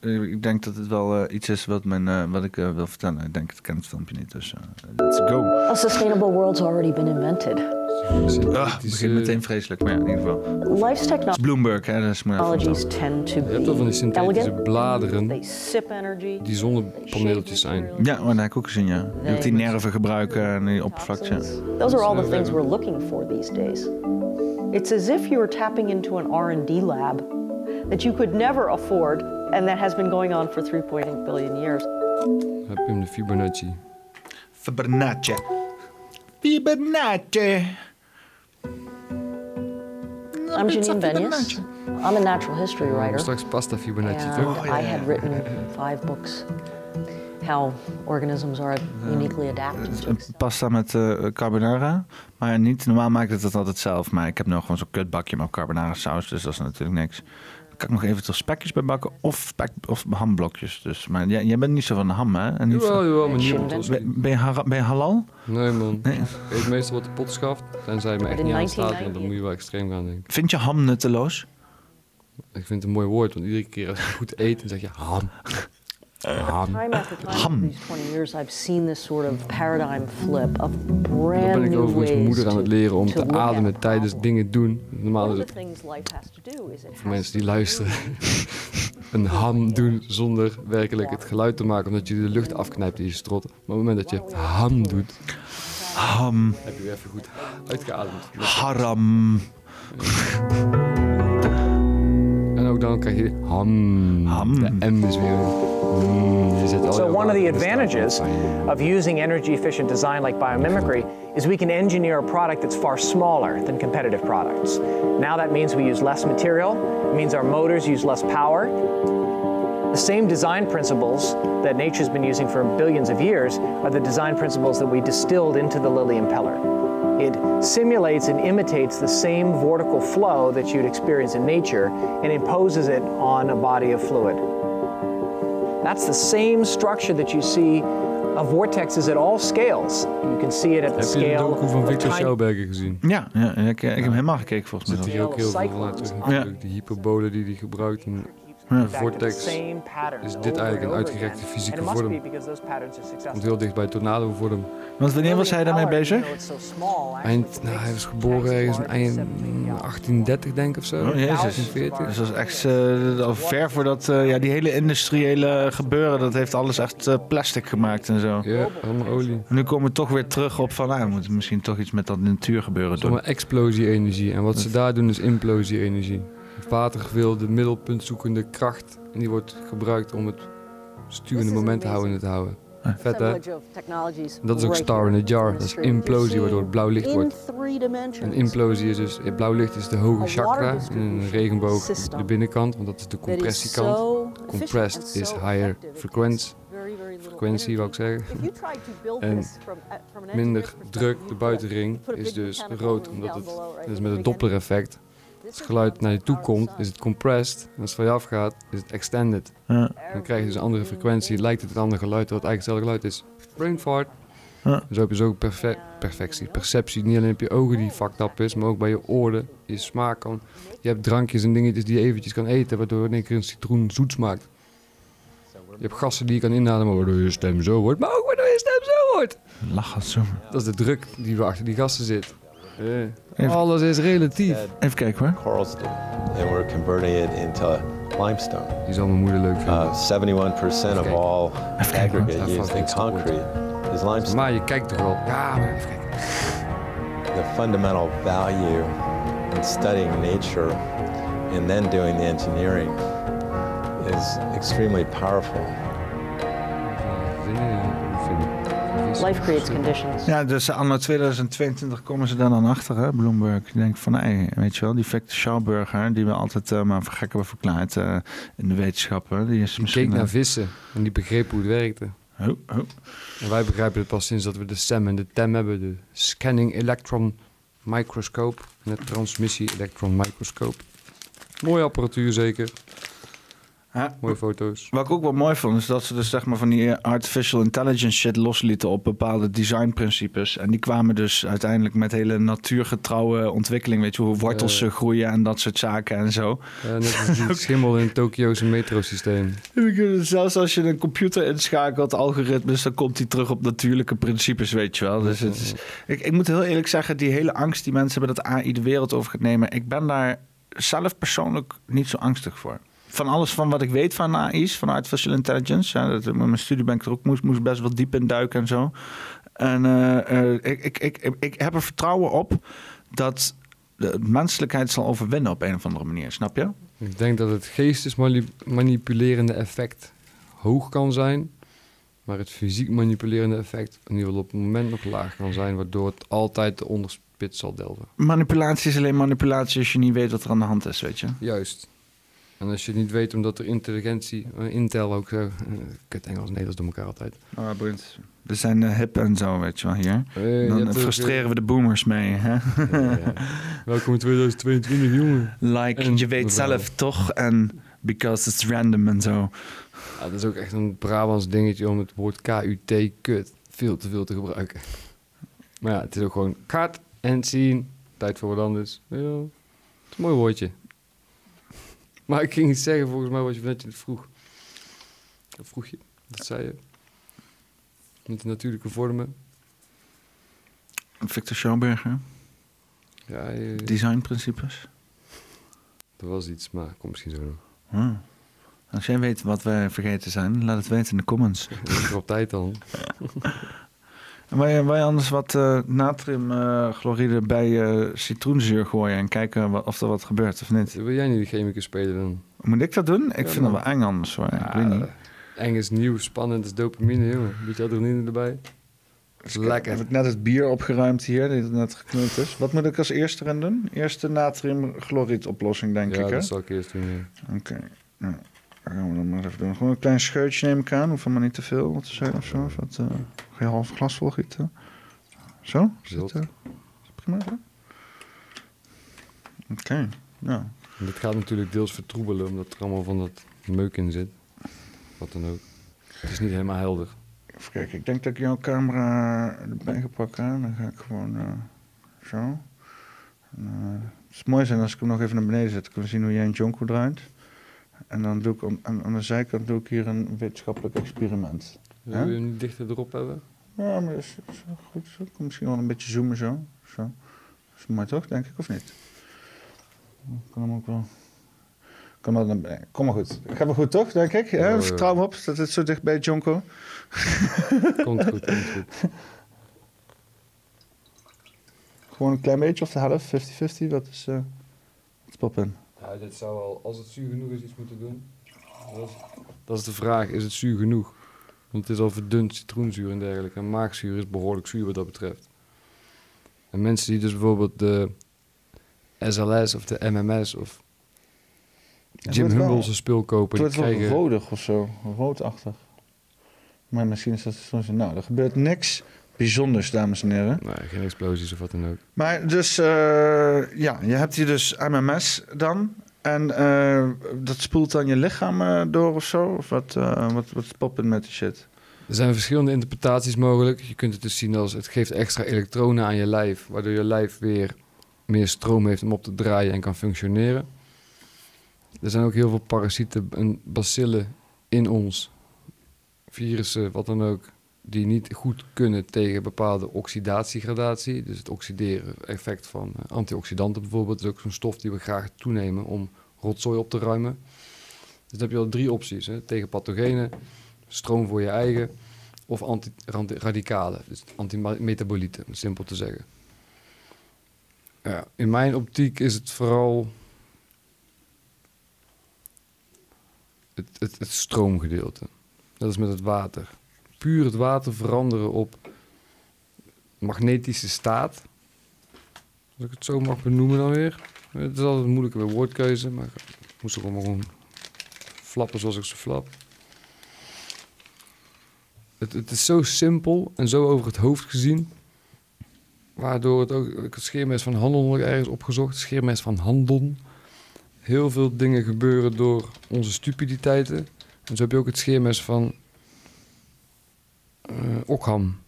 eh, ik denk dat het wel eh, iets is wat, men, eh, wat ik eh, wil vertellen. Ik denk, ik ken het filmpje niet, dus eh, let's go. A sustainable world's already been invented. Ah, het begint meteen vreselijk, maar ja, in ieder geval. Life's is Bloomberg, hè, moet je even technologies tend to Je hebt wel van die be synthetische elegant. bladeren They sip energy. die zonnepaneeltjes zijn. Ja, maar dat heb ik ook gezien, ja. Die ook die nerven gebruiken en die oppervlakte. Those are all the things we're looking for these days. It's as if you were tapping into an R&D lab that you could never afford and that has been going on for 3.8 billion years. Heb je hem de Fibonacci. Fibonacci. Fibonacci. I'm Janine Benyus. I'm a natural history writer. Straks pasta Fibonacci, And toch? Oh, I had written five books how organisms are uniquely adapted Pasta met eh, carbonara. Maar niet, normaal maak ik het altijd zelf. Maar ik heb nu gewoon zo'n kutbakje met carbonara saus. Dus dat is natuurlijk niks. Dan kan ik nog eventueel spekjes bij bakken. Of, spek, of hamblokjes. Dus, maar jij, jij bent niet zo van de ham, hè? En niet Jawel, van- jawel, maar niemand Ben, ben, je, hara- ben je halal? Nee, man. Nee. Ik eet meestal wat de pot schaft. Tenzij het me echt niet aanstaat, 1990. want dan moet je wel extreem gaan denken. Vind je ham nutteloos? Ik vind het een mooi woord, want iedere keer als je goed eet, dan zeg je ham. Ham. Time after time Ham. over these 20 years, I've seen this sort of paradigm flip of Dan brand ben ik new overigens mijn moeder aan to, het leren om te ademen tijdens dingen doen. Normaal is het things life has to do is it voor mensen die luisteren een ham doen zonder werkelijk het geluid te maken, omdat je de lucht afknijpt in je strot. Maar op het moment dat je ham doet, Ham. heb je weer even goed uitgeademd. Haram. En ook dan krijg je ham. Ham. De M is weer... So one of the advantages of using energy-efficient design like biomimicry is we can engineer a product that's far smaller than competitive products. Now that means we use less material, it means our motors use less power, The same design principles that nature's been using for billions of years are the design principles that we distilled into the lily impeller. It simulates and imitates the same vortical flow that you'd experience in nature and imposes it on a body of fluid. That's the same structure that you see of vortexes at all scales. You can see it at the Heb je de scale docu van of Victor Schauberger gezien? Ja, ja ik, ik heb hem helemaal gekeken volgens mij. Zit hier ook heel veel natuurlijk. Die hyperbole die hij gebruikt. En de vortex is dit eigenlijk een uitgerekte fysieke vorm. Komt heel dicht bij tornado vorm. Want wanneer was hij daarmee bezig? Eind, nou, hij was geboren ergens in eind 1830 denk ik of zo. Oh, jezus. 1840. Dus dat is echt eh, al ver voordat eh, ja, die hele industriële gebeuren, dat heeft alles echt eh, plastic gemaakt en zo. Ja, allemaal olie. En nu komen we toch weer terug op van, nou, we moeten misschien toch iets met dat natuurgebeuren Het is doen. allemaal explosie-energie. En wat ze daar doen is implosie-energie. Het water de middelpuntzoekende kracht. En die wordt gebruikt om het sturende moment te houden in het houden. Vet hè? Dat is ook star in a jar. Dat is implosie, waardoor het blauw licht wordt. En implosie is dus, eh, blauw licht is de hoge chakra in een regenboog de binnenkant, want dat is de compressiekant. Compressed is higher frequency, frequentie wou ik zeggen. En minder druk, de buitenring, is dus rood, omdat het, dat is met het Doppler effect. Als het geluid naar je toe komt, is het compressed. En als het van je afgaat, is het extended. Ja. Dan krijg je dus een andere frequentie, lijkt het een ander geluid, het eigenlijk hetzelfde geluid is. Brain fart. Ja. Zo heb je zo perfe- perfectie, perceptie. Niet alleen op je ogen die fucked up is, maar ook bij je oren, je smaak kan. Je hebt drankjes en dingetjes die je eventjes kan eten, waardoor in één keer een citroen zoet smaakt. Je hebt gassen die je kan inademen, waardoor je stem zo wordt, maar ook waardoor je stem zo wordt. Lach het zo. Dat is de druk die achter die gassen zit. Eh, Alles is relatief. Even kijken hoor. Corals do. And we're converting it into limestone. Die zal mijn moeder leuk vinden. Uh, 71% of all aggregate used in concrete is limestone. Maar je kijkt toch wel. Ja, maar even kijken. The fundamental value in studying nature and then doing the engineering is extremely powerful. Life creates conditions. Ja, dus anno 2022 komen ze daar dan achter, hè, Bloomberg. Die denken van, hé, weet je wel, die Victor Schauberger, die we altijd eh, maar voor gek hebben verklaard eh, in de wetenschappen, die is Die misschien... keek naar eh, vissen en die begreep hoe het werkte. Oh, oh. En wij begrijpen het pas sinds dat we de SEM en de TEM hebben, de Scanning Electron Microscope en de Transmissie Electron Microscope. Mooie apparatuur zeker. Ja. Mooie foto's. Wat ik ook wel mooi vond, is dat ze dus zeg maar van die artificial intelligence shit loslieten op bepaalde designprincipes. En die kwamen dus uiteindelijk met hele natuurgetrouwe ontwikkeling. Weet je, hoe wortels eh, groeien en dat soort zaken en zo. Ja, net als die schimmel in Tokio's metrosysteem. Zelfs als je een computer inschakelt, algoritmes, dan komt hij terug op natuurlijke principes, weet je wel. Dus het is, ik, ik moet heel eerlijk zeggen, die hele angst die mensen hebben dat AI de wereld over gaat nemen, ik ben daar zelf persoonlijk niet zo angstig voor. Van alles van wat ik weet van AI's, van artificial intelligence, ja, dat, met mijn studie ben ik er ook moest, moest best wel diep in duiken en zo. En eh, eh, ik, ik, ik, ik heb er vertrouwen op dat de menselijkheid zal overwinnen op een of andere manier, snap je? Ik denk dat het geestesmanipulerende effect hoog kan zijn, maar het fysiek manipulerende effect in ieder geval op het moment nog laag kan zijn, waardoor het altijd de onderspit zal delven. Manipulatie is alleen manipulatie als je niet weet wat er aan de hand is, weet je. Juist. En als je het niet weet omdat er intelligentie, eh, Intel ook zo, eh, kut Engels, Nederlands door elkaar altijd. Oh, boeiend. We zijn eh, hip en zo, weet je wel, hier. Dan frustreren we de boomers mee, hè? Welkom in 2022, jongen. Like, En je weet mevrouw. zelf toch en because it's random en zo. Ja, dat is ook echt een Brabants dingetje om het woord KUT, kut, veel te veel te gebruiken. Maar ja, het is ook gewoon cut en zien. Tijd voor wat anders. Ja, het is een mooi woordje. Maar ik ging iets zeggen volgens mij wat je net vroeg. Wat vroeg je? Dat zei je. Met de natuurlijke vormen. Victor Schauberger, Ja, je, designprincipes. er was iets, maar komt misschien zo nog. Hmm. Als jij weet wat wij vergeten zijn, laat het weten in de comments. Ik op tijd dan. Wil je anders wat eh, natriumchloride bij eh, citroenzuur gooien en kijken of er wat gebeurt of niet? Wil jij niet de chemicus spelen dan? Moet ik dat doen? Ik Ja, vind dat wel eng anders hoor. ik weet niet. Eng is nieuw, spannend is dopamine, jongen. Beetje adrenaline erbij. Lekker. Heb ik net het bier opgeruimd hier, die net geknuld is. Wat moet ik als eerste erin doen? Eerste natriumchloried oplossing, denk Ja, ik, hè? dat zal ik eerst doen, ja. Oké. Ja. gaan we dan maar even doen. Gewoon een klein scheutje neem ik aan. Hoeft maar niet te veel wat te zijn of zo. Of wat, eh, je half glas vol gieten? Zo? Is dat, eh, prima? Oké, nou. En dit gaat natuurlijk deels vertroebelen, omdat er allemaal van dat meuk in zit. Wat dan ook. Het is niet helemaal helder. Even kijken, ik denk dat ik jouw camera erbij ga pakken. Dan ga ik gewoon eh, zo. En, eh, het is mooi zijn als ik hem nog even naar beneden zet. Dan kunnen we zien hoe jij een jonko draait. En dan doe ik om- aan, aan de zijkant doe ik hier een wetenschappelijk experiment. Wil Hè? je hem niet dichter erop hebben? Ja, maar dat is, dat is goed. Zo. Ik kan misschien wel een beetje zoomen zo. zo. Dat is mooi toch, denk ik, of niet? Ik kan hem ook wel... Kan wel naar beneden. Kom maar goed. Gaat wel goed toch, denk ik? Ja, Ja. Vertrouw me op dat het zo dicht bij Jonko. Komt goed, komt goed. Gewoon een klein beetje of de helft, 50-50. Wat is... eh wat pop in? Ja, dit zou al, als het zuur genoeg is, iets moeten doen. Dat is, dat is de vraag, is het zuur genoeg? Want het is al verdund citroenzuur en dergelijke. En maagzuur is behoorlijk zuur wat dat betreft. En mensen die dus bijvoorbeeld de SLS of de MMS of Jim wel- Humboldt spul kopen, Het wordt wel krijgen... rodig of zo, roodachtig. Maar misschien is dat soms... Nou, er gebeurt niks bijzonders, dames en heren. Nee, geen explosies of wat dan ook. Maar dus, eh, ja, je hebt hier dus MMS dan. En eh, dat spoelt dan je lichaam eh, door of zo? Of wat, eh wat, wat is poppend met die shit? Er zijn verschillende interpretaties mogelijk. Je kunt het dus zien als het geeft extra elektronen aan je lijf, waardoor je lijf weer meer stroom heeft om op te draaien en kan functioneren. Er zijn ook heel veel parasieten en bacillen in ons, virussen, wat dan ook, die niet goed kunnen tegen bepaalde oxidatiegradatie. Dus het oxideren effect van eh, antioxidanten bijvoorbeeld. is ook zo'n stof die we graag toenemen om rotzooi op te ruimen. Dus dan heb je al drie opties. Hè? Tegen pathogenen, stroom voor je eigen of anti-radicalen, dus antimetabolieten, simpel te zeggen. Ja, in mijn optiek is het vooral het, het stroomgedeelte. Dat is met het water. Puur het water veranderen op magnetische staat. Als ik het zo mag benoemen dan weer. Het is altijd een moeilijke woordkeuze, maar ik moest ook gewoon flappen zoals ik ze flap. Het, het is zo simpel en zo over het hoofd gezien. Waardoor het ook... Het scheermes van handel nog ergens opgezocht. Scheermes van handel. Heel veel dingen gebeuren door onze stupiditeiten. En zo heb je ook het scheermes van Ockham.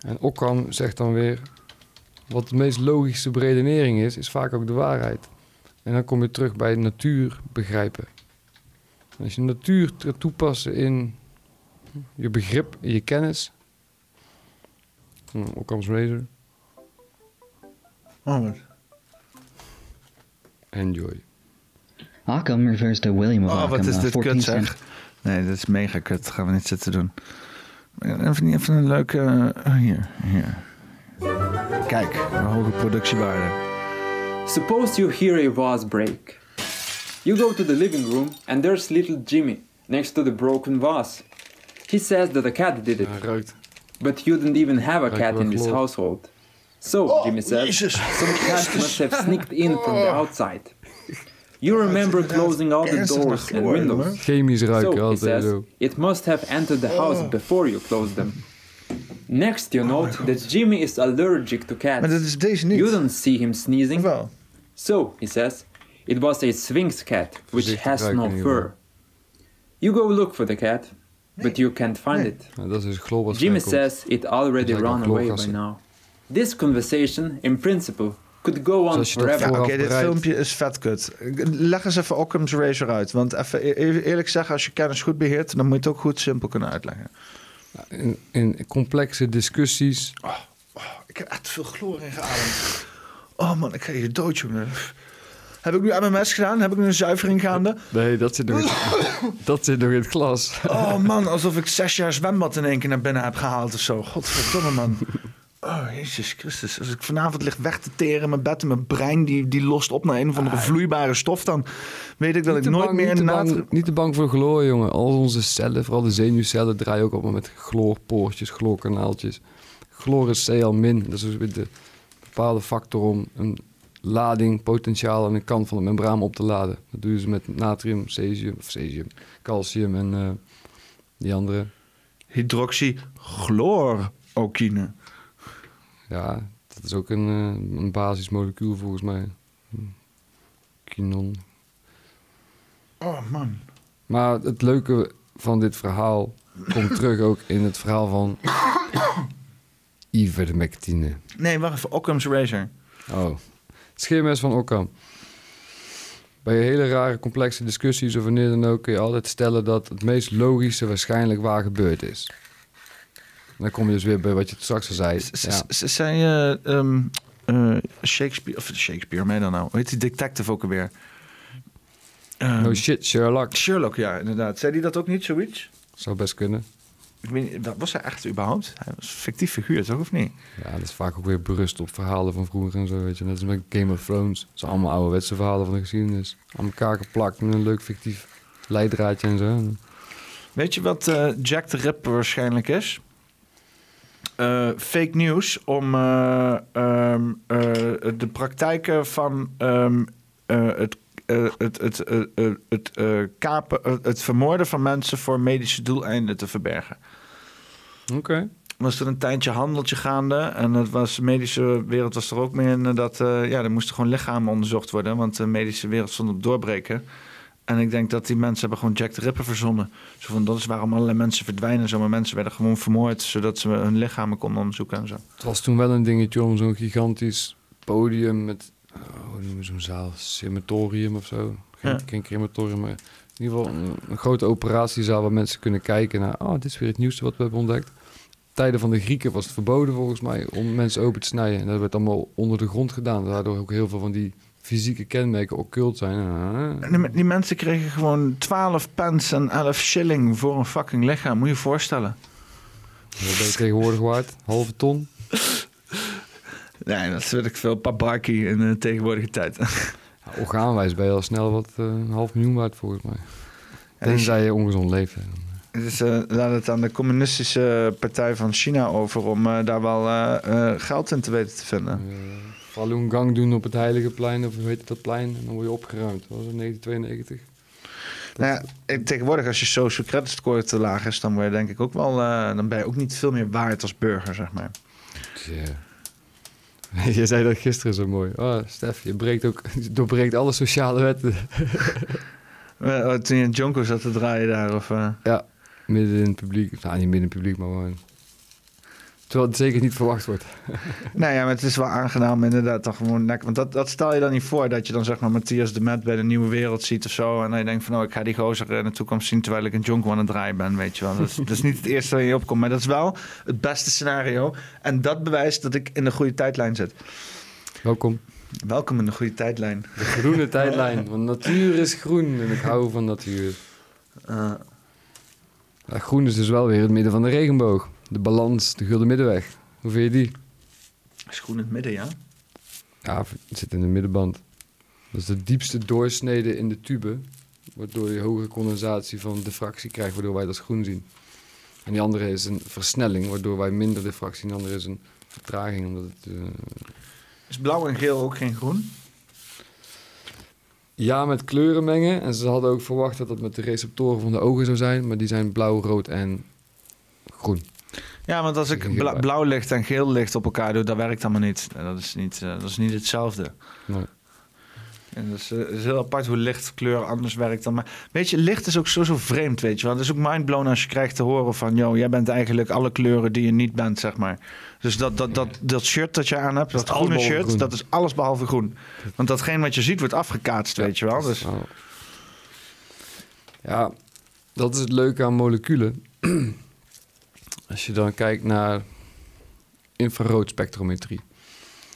En Ockham zegt dan weer... Wat de meest logische beredenering is, is vaak ook de waarheid. En dan kom je terug bij natuur begrijpen. En als je natuur gaat toepassen in je begrip, in je kennis. Occam's razor. Oh, wat? Enjoy. Occam refers to William of Oh, Occam, wat is a dit 14th kut zeg. Nee, dat is mega kut. Dat gaan we niet zitten doen. Even, even een leuke... eh, hier, hier. Kijk, een hoge productiewaarde. Suppose you hear a vase break. You go to the living room and there's little Jimmy next to the broken vase. He says that a cat did it. But you didn't even have a Ruikt cat in this household. So, Jimmy says, some cat must have sneaked in from the outside. You remember closing all the doors and windows. jongen. Chemisch ruiken so, altijd says, zo. it must have entered the house oh. before you closed them. Next, you oh note that Jimmy is allergic to cats. Maar dat is deze niet. You don't see him sneezing. So, he says, it was a Sphinx cat, which has no in ieder geval. fur. You go look for the cat, but you can't find it. Ja, dat is dus chloor wat Jimmy says it already ran away by now. This conversation, in principle, could go on je forever. Ja, oké, dit filmpje is vet kut. Leg eens even Occam's Razor uit. Want even e- eerlijk zeggen, als je kennis goed beheert... dan moet je het ook goed simpel kunnen uitleggen. In, in complexe discussies. Ik heb echt veel chloor in geademd. Oh man, ik ga hier dood, jongen. Heb ik nu MMS gedaan? Heb ik nu een zuivering gaande? Nee, dat zit nog in, dat zit nog in het glas. Oh man, alsof ik zes jaar zwembad in één keer naar binnen heb gehaald of zo. Godverdomme man. Oh, Jezus Christus. Als ik vanavond lig weg te teren in mijn bed en mijn brein die, die lost op naar een of andere vloeibare stof, dan weet ik dat ik nooit bang, meer niet te, bang, niet te bang voor chloor, jongen. Al onze cellen, vooral de zenuwcellen, draaien ook allemaal met chloorpoortjes, chloorkanaaltjes. Chloor is Cl-min. Dat is dus weer de bepaalde factor om een lading, potentiaal aan de kant van de membraan op te laden. Dat doen ze met natrium, cesium, of cesium, calcium en eh, die andere. Hydroxychloroquine. Ja, dat is ook een, eh, een basismolecuul volgens mij. Kinon. Oh man. Maar het leuke van dit verhaal komt terug ook in het verhaal van ivermectine. Nee, wacht even. Occam's Razor. Oh, scheermes van Occam. Bij hele rare, complexe discussies of wanneer dan ook kun je altijd stellen dat het meest logische waarschijnlijk waar gebeurd is. Dan kom je dus weer bij wat je straks al zei. Ja. Ze zei je ehm, eh, Shakespeare, of Shakespeare, mij dan nou? Heet die detective ook alweer? Ehm, No shit, Sherlock. Sherlock, ja, inderdaad. Zei die dat ook niet, zoiets? Zou best kunnen. Ik weet niet, was hij echt überhaupt? Hij was een fictief figuur, toch, of niet? Ja, dat is vaak ook weer berust op verhalen van vroeger en zo, weet je. Net als met Game of Thrones. Dat zijn allemaal ouderwetse verhalen van de geschiedenis. Aan elkaar geplakt met een leuk fictief leidraadje en zo. Weet je wat eh, Jack the Ripper waarschijnlijk is? Eh, fake news om eh, ehm, eh, de praktijken van eh, het, het, het, het, kapen, het vermoorden van mensen voor medische doeleinden te verbergen. Oké. was er een tijdje handeltje gaande. En het was, de medische wereld was er ook mee in. Dat ja, er moesten gewoon lichamen onderzocht worden. Want de medische wereld stond op doorbreken. En ik denk dat die mensen hebben gewoon Jack the Ripper verzonnen. Zo van, dat is waarom allerlei mensen verdwijnen. Zo, maar mensen werden gewoon vermoord. Zodat ze hun lichamen konden onderzoeken en zo. Het was toen wel een dingetje om zo'n gigantisch podium met, oh, hoe noemen we zo'n zaal? Crematorium of zo. Geen, Ja. geen crematorium, maar in ieder geval een, een grote operatiezaal waar mensen kunnen kijken naar, oh, dit is weer het nieuwste wat we hebben ontdekt. Tijden van de Grieken was het verboden volgens mij om mensen open te snijden. En dat werd allemaal onder de grond gedaan. Waardoor ook heel veel van die fysieke kenmerken occult zijn. Die, die mensen kregen gewoon 12 pence en 11 shilling voor een fucking lichaam. Moet je je voorstellen. Ben je tegenwoordig waard? Halve ton? Nee, dat is weet ik veel. Pabarki in de tegenwoordige tijd. Ja, orgaanwijs ben je al snel wat eh, een half miljoen waard volgens mij. Ja, die- Tenzij je ongezond leeft. Dus eh laat het aan de communistische partij van China over om eh, daar wel geld in te weten te vinden. Falun Gong doen op het Heilige Plein, of hoe heet dat plein? En dan word je opgeruimd. Dat was in 1992. Nou ja, eh, tegenwoordig als je social credit score te laag is, dan, word je denk ik ook wel, eh, dan ben je ook niet veel meer waard als burger, zeg maar. Ja. Je zei dat gisteren zo mooi. Oh, Stef, je breekt ook, je doorbreekt alle sociale wetten. Eh, toen je in Jonko zat te draaien daar, of... Ja, midden in het publiek. Nou, niet midden in het publiek, maar gewoon... Terwijl het zeker niet verwacht wordt. Nou ja, maar het is wel aangenaam inderdaad dan gewoon lekker. Want dat, dat stel je dan niet voor dat je dan zeg maar Matthias de Met bij de Nieuwe Wereld ziet of zo. En dan je denkt van oh, ik ga die gozer in de toekomst zien terwijl ik een jonko aan het draaien ben, weet je wel. Dat is, dat is niet het eerste waar je opkomt, maar dat is wel het beste scenario. En dat bewijst dat ik in de goede tijdlijn zit. Welkom. Welkom in de goede tijdlijn. De groene tijdlijn. Want natuur is groen en ik hou van natuur. Eh, Ja, groen is dus wel weer het midden van de regenboog. De balans, de gulden middenweg. Hoe vind je die? is groen in het midden, ja. Ja, het zit in de middenband. Dat is de diepste doorsnede in de tube. Waardoor je hogere condensatie van diffractie krijgt, waardoor wij dat groen zien. En die andere is een versnelling, waardoor wij minder diffractie. En de andere is een vertraging, omdat het... eh, Is blauw en geel ook geen groen? Ja, met kleuren mengen. En ze hadden ook verwacht dat dat met de receptoren van de ogen zou zijn. Maar die zijn blauw, rood en groen. Ja, want als ik bla- blauw licht en geel licht op elkaar doe, dat werkt allemaal niet. Dat is niet, eh, dat is niet hetzelfde. Nee. En dat is, eh, het is heel apart hoe licht kleur anders werkt dan. Maar weet je, licht is ook zo, zo vreemd, weet je wel. Het is ook mindblown als je krijgt te horen van... ...joh, jij bent eigenlijk alle kleuren die je niet bent, zeg maar. Dus dat, dat, dat, dat shirt dat je aan hebt, dat, alles groene shirt... groen. dat is alles behalve groen. Want datgene wat je ziet wordt afgekaatst, weet je wel. Dus, Ja, dat is het leuke aan moleculen. Als je dan kijkt naar infraroodspectrometrie.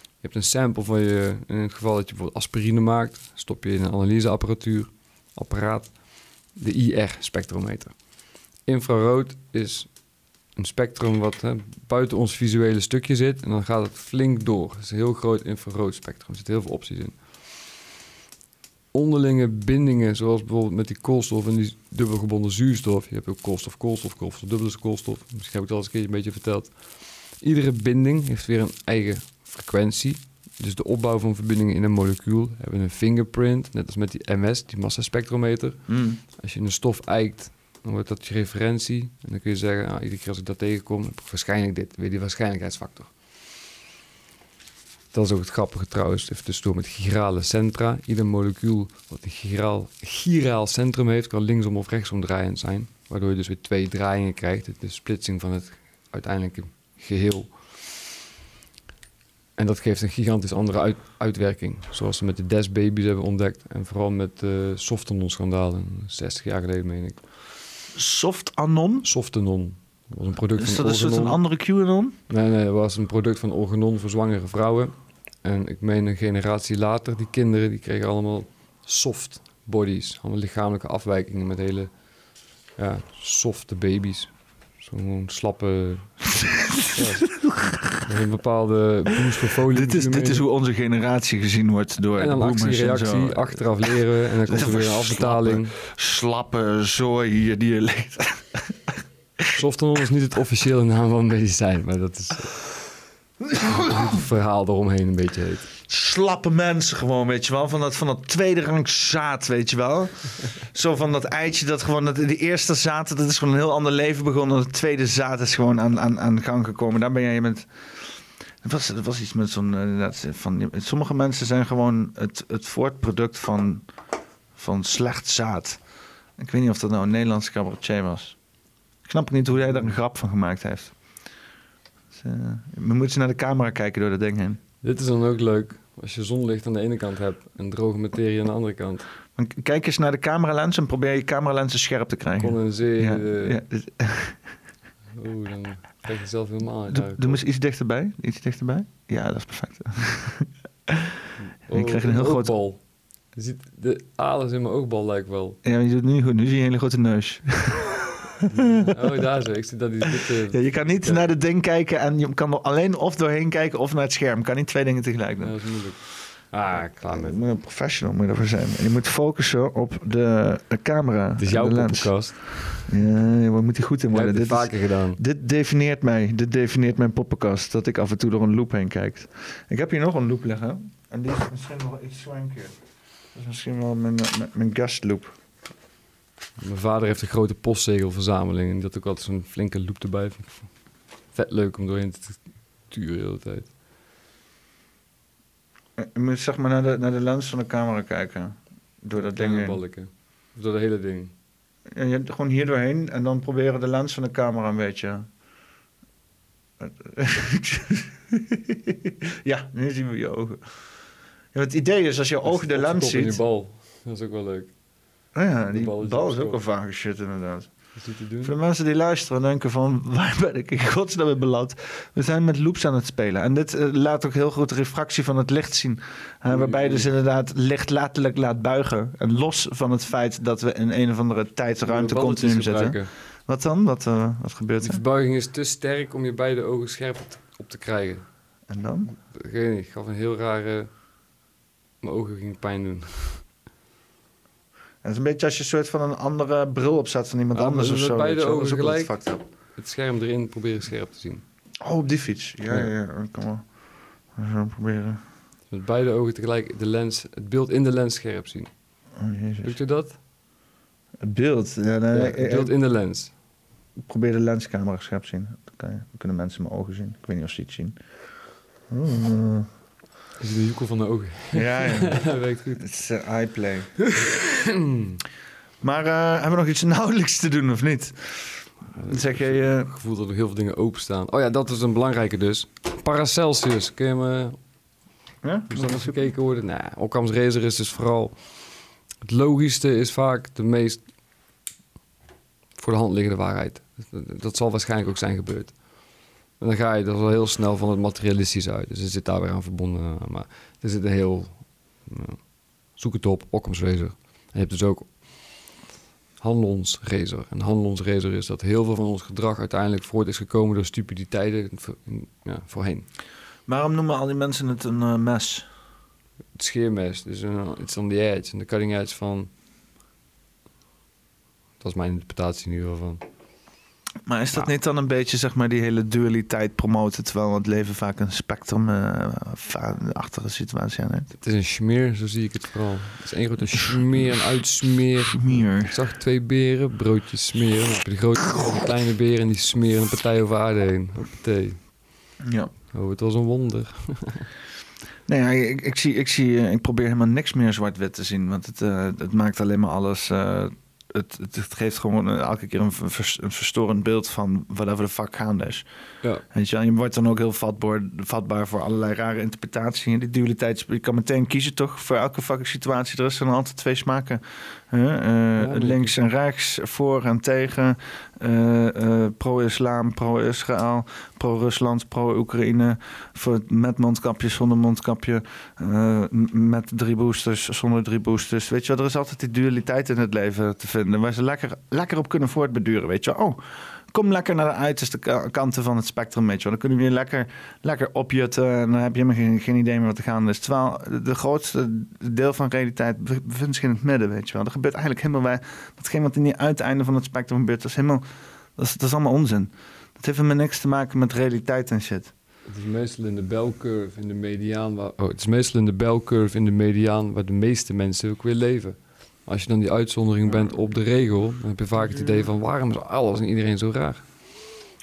Je hebt een sample van je, in het geval dat je bijvoorbeeld aspirine maakt, stop je in een analyseapparatuur, apparaat, de IR-spectrometer. Infrarood is een spectrum wat buiten ons visuele stukje zit en dan gaat het flink door. Het is een heel groot infrarood spectrum, er zitten heel veel opties in onderlinge bindingen, zoals bijvoorbeeld met die koolstof en die dubbelgebonden zuurstof. Je hebt ook koolstof, koolstof, koolstof, dubbele koolstof. Misschien heb ik het al eens een beetje verteld. Iedere binding heeft weer een eigen frequentie Dus de opbouw van verbindingen in een molecuul hebben een fingerprint, net als met die MS, die massaspectrometer. Mm. Als je een stof eikt, dan wordt dat je referentie. En dan kun je zeggen, nou, iedere keer als ik dat tegenkom, heb ik waarschijnlijk dit, weer die waarschijnlijkheidsfactor. Dat is ook het grappige trouwens, even tussendoor met girale centra. Ieder molecuul wat een giraal, giraal centrum heeft, kan linksom of rechtsom draaiend zijn. Waardoor je dus weer twee draaiingen krijgt, de splitsing van het uiteindelijke geheel. En dat geeft een gigantisch andere uit- uitwerking. Zoals ze met de DES babies hebben ontdekt. En vooral met de Softenon-schandalen, 60 jaar geleden meen ik. Softanon? Softenon. Dat was een product Is van dat een soort Organon. een andere QAnon? Nee, nee, het was een product van Organon voor zwangere vrouwen. En ik meen een generatie later, die kinderen, die kregen allemaal soft bodies. Allemaal lichamelijke afwijkingen met hele ja, softe baby's. Zo'n slappe... ja, een bepaalde boosterfolie. Dit is, dit is hoe onze generatie gezien wordt door En dan actie-reactie, zo. achteraf leren en dan komt er weer een afbetaling. Slappe, slappe zooi hier die je leegt. Softenon is niet het officiële naam van medicijn, maar dat is verhaal eromheen een beetje heet. Slappe mensen gewoon, weet je wel. Van dat, van dat tweede rang zaad, weet je wel. Zo van dat eitje dat gewoon... Dat, de eerste zaad, dat is gewoon een heel ander leven begonnen. Het tweede zaad is gewoon aan, aan, aan de gang gekomen. Daar ben jij met... Er was, er was iets met zo'n... eh, Van, sommige mensen zijn gewoon het, het voortproduct van, van slecht zaad. Ik weet niet of dat nou een Nederlandse cabaretier was. Ik snap niet hoe hij daar een grap van gemaakt heeft. Eh, we moeten naar de camera kijken door dat ding heen. Dit is dan ook leuk als je zonlicht aan de ene kant hebt en droge materie aan de andere kant. Kijk eens naar de cameralens en probeer je cameralensen scherp te krijgen. Condenseer Ja, ja, dus- Oeh, dan krijg je zelf helemaal uit. Doe, eens iets dichterbij. Iets dichterbij. Ja, dat is perfect. je krijgt een heel groot... oogbal. Je ziet de alens in mijn oogbal lijkt wel. Ja, je doet het nu goed. Nu zie je een hele grote neus. Oh, daar zo. Ik zie dat die witte... Ja, je kan niet naar het ding kijken en je kan alleen of doorheen kijken of naar het scherm. Je kan niet twee dingen tegelijk doen. dat is moeilijk. Ah, klaar met. Je moet een professional moet ervoor zijn. En je moet focussen op de, de camera. Het is jouw de podcast. Ja, waar moet hij goed in worden? hebt het is- vaker gedaan. Dit definieert mij. Dit definieert mijn poppenkast. Dat ik af en toe door een loop heen kijk. Ik heb hier nog een loop liggen. En die is misschien nog wel iets swankier. Dat is misschien wel mijn, eh, mijn, mijn guest loop. Mijn vader heeft een grote postzegelverzameling en die had ook altijd zo'n flinke loop erbij. Vet leuk om doorheen te turen de hele tijd. Eh, Je moet zeg maar naar de, naar de lens van de camera kijken. Door dat ding heen. balken. Door de hele ding. Ja, je, gewoon hier doorheen en dan proberen de lens van de camera een beetje... ja, nu zien we je ogen. Ja, het idee is, als je ogen de lens Opgekop in ziet... die bal. Dat is ook wel leuk. Oh ja, De die bal bal is ook wel vage shit inderdaad. Doen? Voor de mensen die luisteren en denken van... waar ben ik in godsnaam in beland? We zijn met loops aan het spelen. En dit eh, laat ook heel goed de refractie van het licht zien. Waarbij je dus inderdaad licht letterlijk laat buigen. En los van het feit dat we in een of andere tijdsruimte continuum zitten. Wat dan? Wat, eh, wat gebeurt Die er? verbuiging is te sterk om je beide ogen scherp op te, op te krijgen. En dan? Ik weet niet, ik gaf een heel rare... Mijn ogen gingen pijn doen. Het is een beetje als je een soort van een andere bril opzet van iemand anders of zo. beide ogen Dat is ook wel gelijk. fucked up. Het scherm erin proberen scherp te zien. Oh, op die fiets. Ja, ja, ja. Kan wel zo proberen. Met beide ogen tegelijk de lens, het beeld in de lens scherp zien. Oh, jezus. Doet u dat? Het beeld. Ja, nee, Ja, het beeld in de lens. Ik probeer de lenscamera scherp te zien. Dan, kan je- dan kunnen mensen mijn ogen zien. Ik weet niet of ze iets zien. Oh. Is de joekel van de ogen. Ja, ja. dat werkt goed. Het is uh, iPlay. maar eh, hebben we nog iets nauwelijks te doen of niet? Dan zeg jij... eh, Het gevoel dat er heel veel dingen openstaan. Oh ja, dat is een belangrijke dus. Paracelsius, kun je me... Ja? Moest dat nog gekeken worden? Nou, Occam's razor is dus vooral... Het logischste is vaak de meest voor de hand liggende waarheid. Dat, dat zal waarschijnlijk ook zijn gebeurd. En dan ga je er wel heel snel van het materialistisch uit. Dus er zit daar weer aan verbonden. Maar er zit een heel... nou, zoek het op, Occam's razor. En je hebt dus ook Hanlons razor. En Hanlons razor is dat heel veel van ons gedrag uiteindelijk voort is gekomen door stupiditeiten ja, voorheen. waarom noemen al die mensen het een eh, mes? Het scheermes, dus een, it's on the edge, en de cutting edge van... Dat is mijn interpretatie in ieder geval van. Maar is dat niet dan een beetje zeg maar die hele dualiteit promoten, terwijl het leven vaak een spectrum eh achtige situatie aan heeft? Het is een smeer, zo zie ik het vooral. Het is één grote smeer en uitsmeer. Smeer. Ik zag twee beren, broodjes smeren. Dan heb je de grote en de kleine beren en die smeren een partij over aarde heen. Hoppatee. Ja. Oh, het was een wonder. Nee, ja, ik, ik, zie, ik, zie, eh, ik probeer helemaal niks meer zwart-wit te zien. Want het, eh, het maakt alleen maar alles. Het, geeft gewoon eh, elke keer een, vers- een verstorend beeld van whatever de fuck gaande is. Ja. Weet je, je wordt dan ook heel vatbaar, vatbaar voor allerlei rare interpretaties. Die dualiteit, je kan meteen kiezen toch voor elke fucking situatie. Er zijn altijd twee smaken. Eh, links en rechts, voor en tegen. eh, eh, pro-islam, pro-Israël, pro-Rusland, pro-Oekraïne. Met mondkapje, zonder mondkapje. met drie boosters, zonder drie boosters. Weet je wel, er is altijd die dualiteit in het leven te vinden. Waar ze lekker, lekker op kunnen voortbeduren. Weet je wel. Oh, kom lekker naar de uiterste ka- kanten van het spectrum, weet je. Dan kunnen we je lekker, lekker opjutten en dan heb je helemaal geen, geen idee meer wat er gaande is. Terwijl de grootste deel van realiteit be- bevindt zich in het midden, weet je wel. Er gebeurt eigenlijk helemaal bij datgene wat in die uiteinde van het spectrum gebeurt. Dat is helemaal, dat is, dat is allemaal onzin. Dat heeft helemaal niks te maken met realiteit en shit. Het is meestal in de belcurve, in de mediaan. Waar, oh, het is meestal in de belcurve, in de mediaan, waar de meeste mensen ook weer leven. Als je dan die uitzondering bent op de regel, dan heb je vaak het idee van waarom is alles en iedereen zo raar?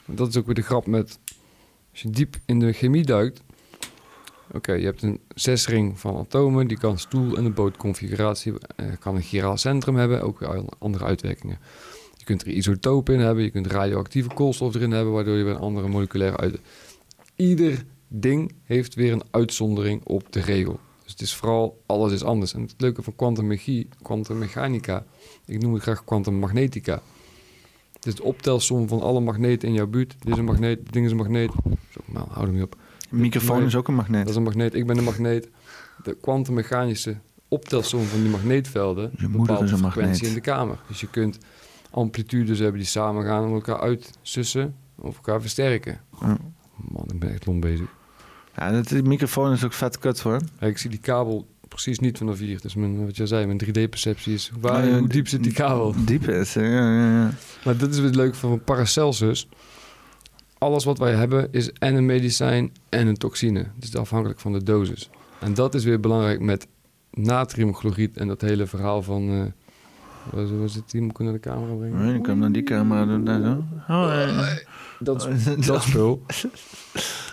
Dat is ook weer de grap met, als je diep in de chemie duikt. Oké, je hebt een zesring van atomen, die kan stoel- en een bootconfiguratie, eh, kan een giraal centrum hebben, ook weer andere uitwerkingen. Je kunt er isotopen in hebben, je kunt radioactieve koolstof erin hebben, waardoor je weer een andere moleculaire uit. Ieder ding heeft weer een uitzondering op de regel. Het is vooral, alles is anders. En het leuke van kwantummechanica, kwantummechanica, ik noem het graag kwantummagnetica. Het is de optelsom van alle magneten in jouw buurt. Dit is een magneet, dit ding is een magneet. Zo, nou, hou hem niet op. Microfoon is ook een magneet. Dat is een magneet, ik ben een magneet. De kwantummechanische optelsom van die magneetvelden moeder bepaalt de een frequentie magneet. in de kamer. Dus je kunt amplitudes hebben die samen gaan en elkaar uitsussen of elkaar versterken. Ja. Man, ik ben echt lom bezig. Ja, dat, die microfoon is ook vet kut hoor. Ja, ik zie die kabel precies niet vanaf hier. Dus mijn, wat jij zei, mijn 3D-perceptie is... Waar, Ja, hoe diep zit die kabel? Diep is, ja, ja, ja. Maar dit is weer het leuke van Paracelsus. Alles wat wij hebben is en een medicijn en een toxine. Het is afhankelijk van de dosis. En dat is weer belangrijk met natriumchloried en dat hele verhaal van... eh waar, zit die? Moet ik naar de camera brengen? Nee, ik kan naar die camera doen. daar zo. Oh, eh. Dat, dat spul.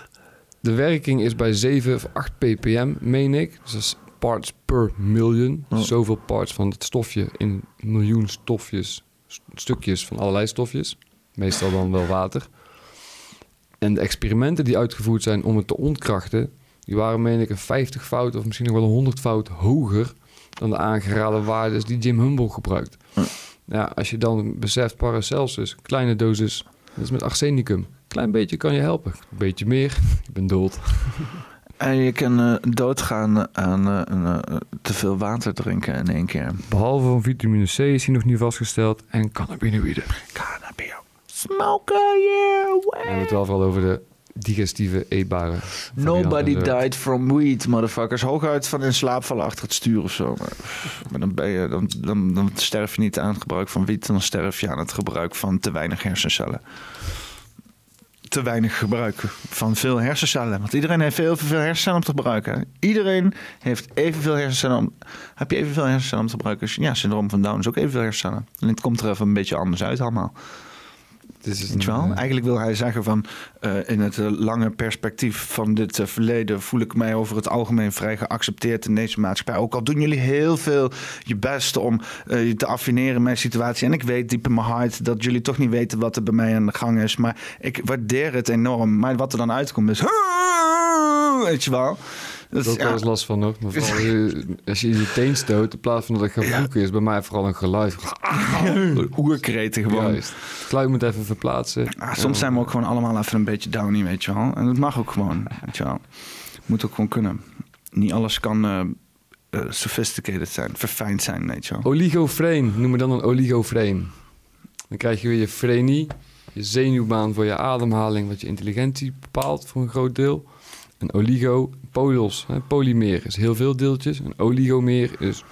De werking is bij 7 of 8 ppm, meen ik. Dus dat is parts per million. Oh. Zoveel parts van het stofje in miljoen stofjes, st- stukjes van allerlei stofjes. Meestal dan wel water. En de experimenten die uitgevoerd zijn om het te ontkrachten... die waren, meen ik, een 50 fout of misschien nog wel een 100 fout hoger... dan de aangeraden waardes die Jim Humboldt gebruikt. Ja, als je dan beseft Paracelsus, kleine dosis, dat is met arsenicum. Klein beetje kan je helpen. Een beetje meer, je bent dood. En je kan eh, doodgaan aan eh, eh, te veel water drinken in één keer. Behalve van vitamine C is hij nog niet vastgesteld en cannabinoïden. Cannabinoïden. Smoken, yeah, We hebben het wel vooral over de digestieve eetbare. Nobody died from weed, motherfuckers. Hooguit van in slaap vallen achter het stuur of zo. Maar, maar dan, ben je, dan, dan, dan sterf je niet aan het gebruik van wiet. Dan sterf je aan het gebruik van te weinig hersencellen. Te weinig gebruik van veel hersencellen. Want iedereen heeft veel, veel hersencellen om te gebruiken. Iedereen heeft evenveel hersencellen om... Heb je evenveel hersencellen te gebruiken? Ja, syndroom van Down is ook evenveel hersencellen. Alleen het komt er even een beetje anders uit allemaal. Je wel? Eigenlijk wil hij zeggen van eh, in het eh, lange perspectief van dit eh, verleden voel ik mij over het algemeen vrij geaccepteerd in deze maatschappij. Ook al doen jullie heel veel je best om eh, je te affineren mijn situatie. En ik weet diep in mijn hart dat jullie toch niet weten wat er bij mij aan de gang is. Maar ik waardeer het enorm. Maar wat er dan uitkomt is... Weet je wel? Dat is ook wel eens last van nog. Maar vooral als je je teen stoot, in plaats van dat ik ga vloeken, is bij mij vooral een geluid. Oerkreten gewoon. Juist. Het geluid moet even verplaatsen. Ah, soms zijn we ook gewoon allemaal even een beetje downy, weet je wel. En dat mag ook gewoon, weet je wel. Moet ook gewoon kunnen. Niet alles kan eh, sophisticated zijn, verfijnd zijn, weet je wel. Oligofreen, noem me dan een oligofreen. Dan krijg je weer je frenie, je zenuwbaan voor je ademhaling, wat je intelligentie bepaalt voor een groot deel. Een oligo, polyos, hè, polymeer is heel veel deeltjes. Een oligomeer is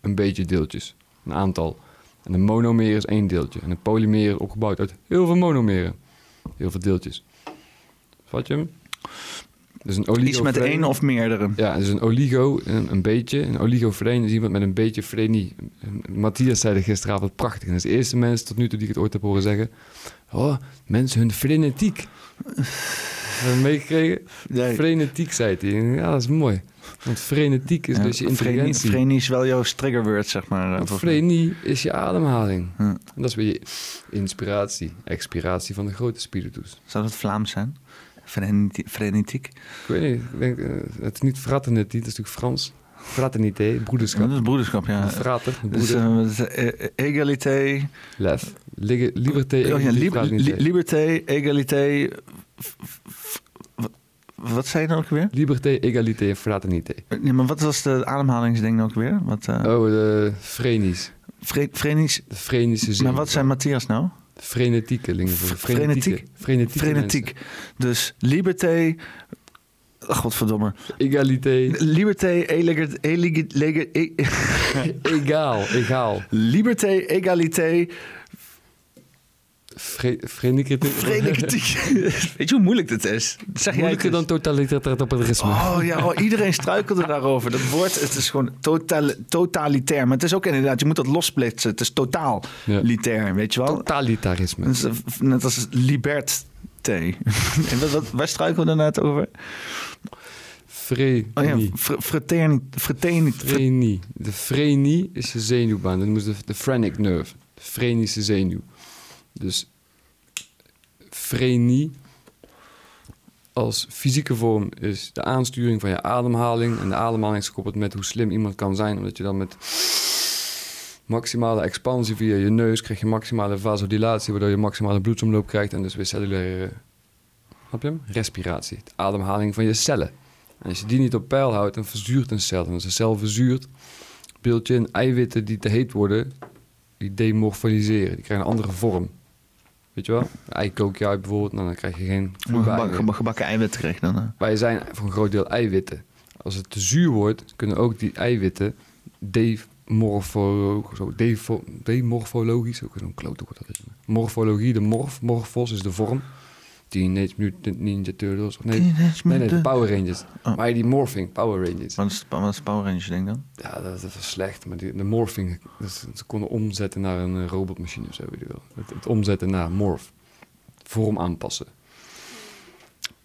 een beetje deeltjes, een aantal. En een monomer is één deeltje. En een polymer is opgebouwd uit heel veel monomeren. Heel veel deeltjes. Vat je hem? Dus een oligo Iets met één of meerdere. Ja, dus een oligo, een, een beetje. Een oligofreen is iemand met een beetje frenie. En Matthias zei er gisteravond prachtig. En dat is de eerste mens tot nu toe die ik het ooit heb horen zeggen. Oh, mensen hun frenetiek. Meegekregen? Frenetiek, zei hij. Ja, dat is mooi. Want frenetiek is Ja, dus je intelligentie. Frenie is wel jouw triggerword, zeg maar. eh, frenie is je ademhaling. En dat is weer je inspiratie, expiratie van de grote spiritus. Zou dat Vlaams zijn? Freneti- Frenetiek? Ik weet niet, ik denk, eh, het is niet fraternity, dat is natuurlijk Frans. Fraternité, broederschap. Dat is broederschap, ja. Frater, Dus, broeder. eh, het? Eh, egalité. Lef. Liberté, Oh ja, li- liberté, egalité. Wat- zei je nou ook weer? Liberté, egalité en fraternité. Ja, maar wat was de ademhalingsding ook weer? Wat, eh, Oh, de frenies. Fre- frenisch. De frenische zin. Maar wat zijn Matthias nou? Frenetiekelingen. voor Frenetiek. Frenetieke Frenetiek. Dus liberté. Godverdomme. Egalité. Liberté, elegant, elegant, lega- e- Egaal, egaal. Liberté, egalité, Frenetieke. frenetiek. Weet je hoe moeilijk dit is? Dat zeg Moeilijker dan totalitarisme. Oh ja, oh, iedereen struikelde daarover. Dat woord, het is gewoon total, totalitair. Maar het is ook inderdaad, je moet dat lossplitsen. Het is totaalitair, weet je wel? Totalitarisme. Dat is, net als liberté. en wat, wat, waar struikelen we net over? Frenie. Oh ja, fr- fraterni-. De frenie is je zenuwbaan. Dat ze de, de phrenic nerve. De frenische zenuw. Dus frenie als fysieke vorm is de aansturing van je ademhaling. En de ademhaling is gekoppeld met hoe slim iemand kan zijn. Omdat je dan met maximale expansie via je neus krijg je maximale vasodilatie. Waardoor je maximale bloedsomloop krijgt. En dus weer cellulaire Snap je hem? Respiratie. De ademhaling van je cellen. En als je die niet op peil houdt, dan verzuurt een cel. En als een cel verzuurt, beeld je in eiwitten die te heet worden, die demorfaliseren. Die krijgen een andere vorm. Weet je wel? Ei kook je uit bijvoorbeeld, nou, dan krijg je geen Gebakken, eiwit. gebakken eiwit kreeg je dan. hè? Wij zijn voor een groot deel eiwitten. Als het te zuur wordt, kunnen ook die eiwitten demorfo, zo, demorfologisch, ook zo'n klote dat is. Morfologie, de morf, morfos is de vorm. Teenage Mutant Ninja Turtles. Of nee, Teenage nee, nee, de Power Rangers. Maar die morphing, Power Rangers. Wat is, wat is Power Rangers ding dan? Ja, dat, dat was slecht. Maar die, de morphing, dat, ze konden omzetten naar een eh, robotmachine of zo, weet je wel. Het, het omzetten naar morph. Vorm aanpassen.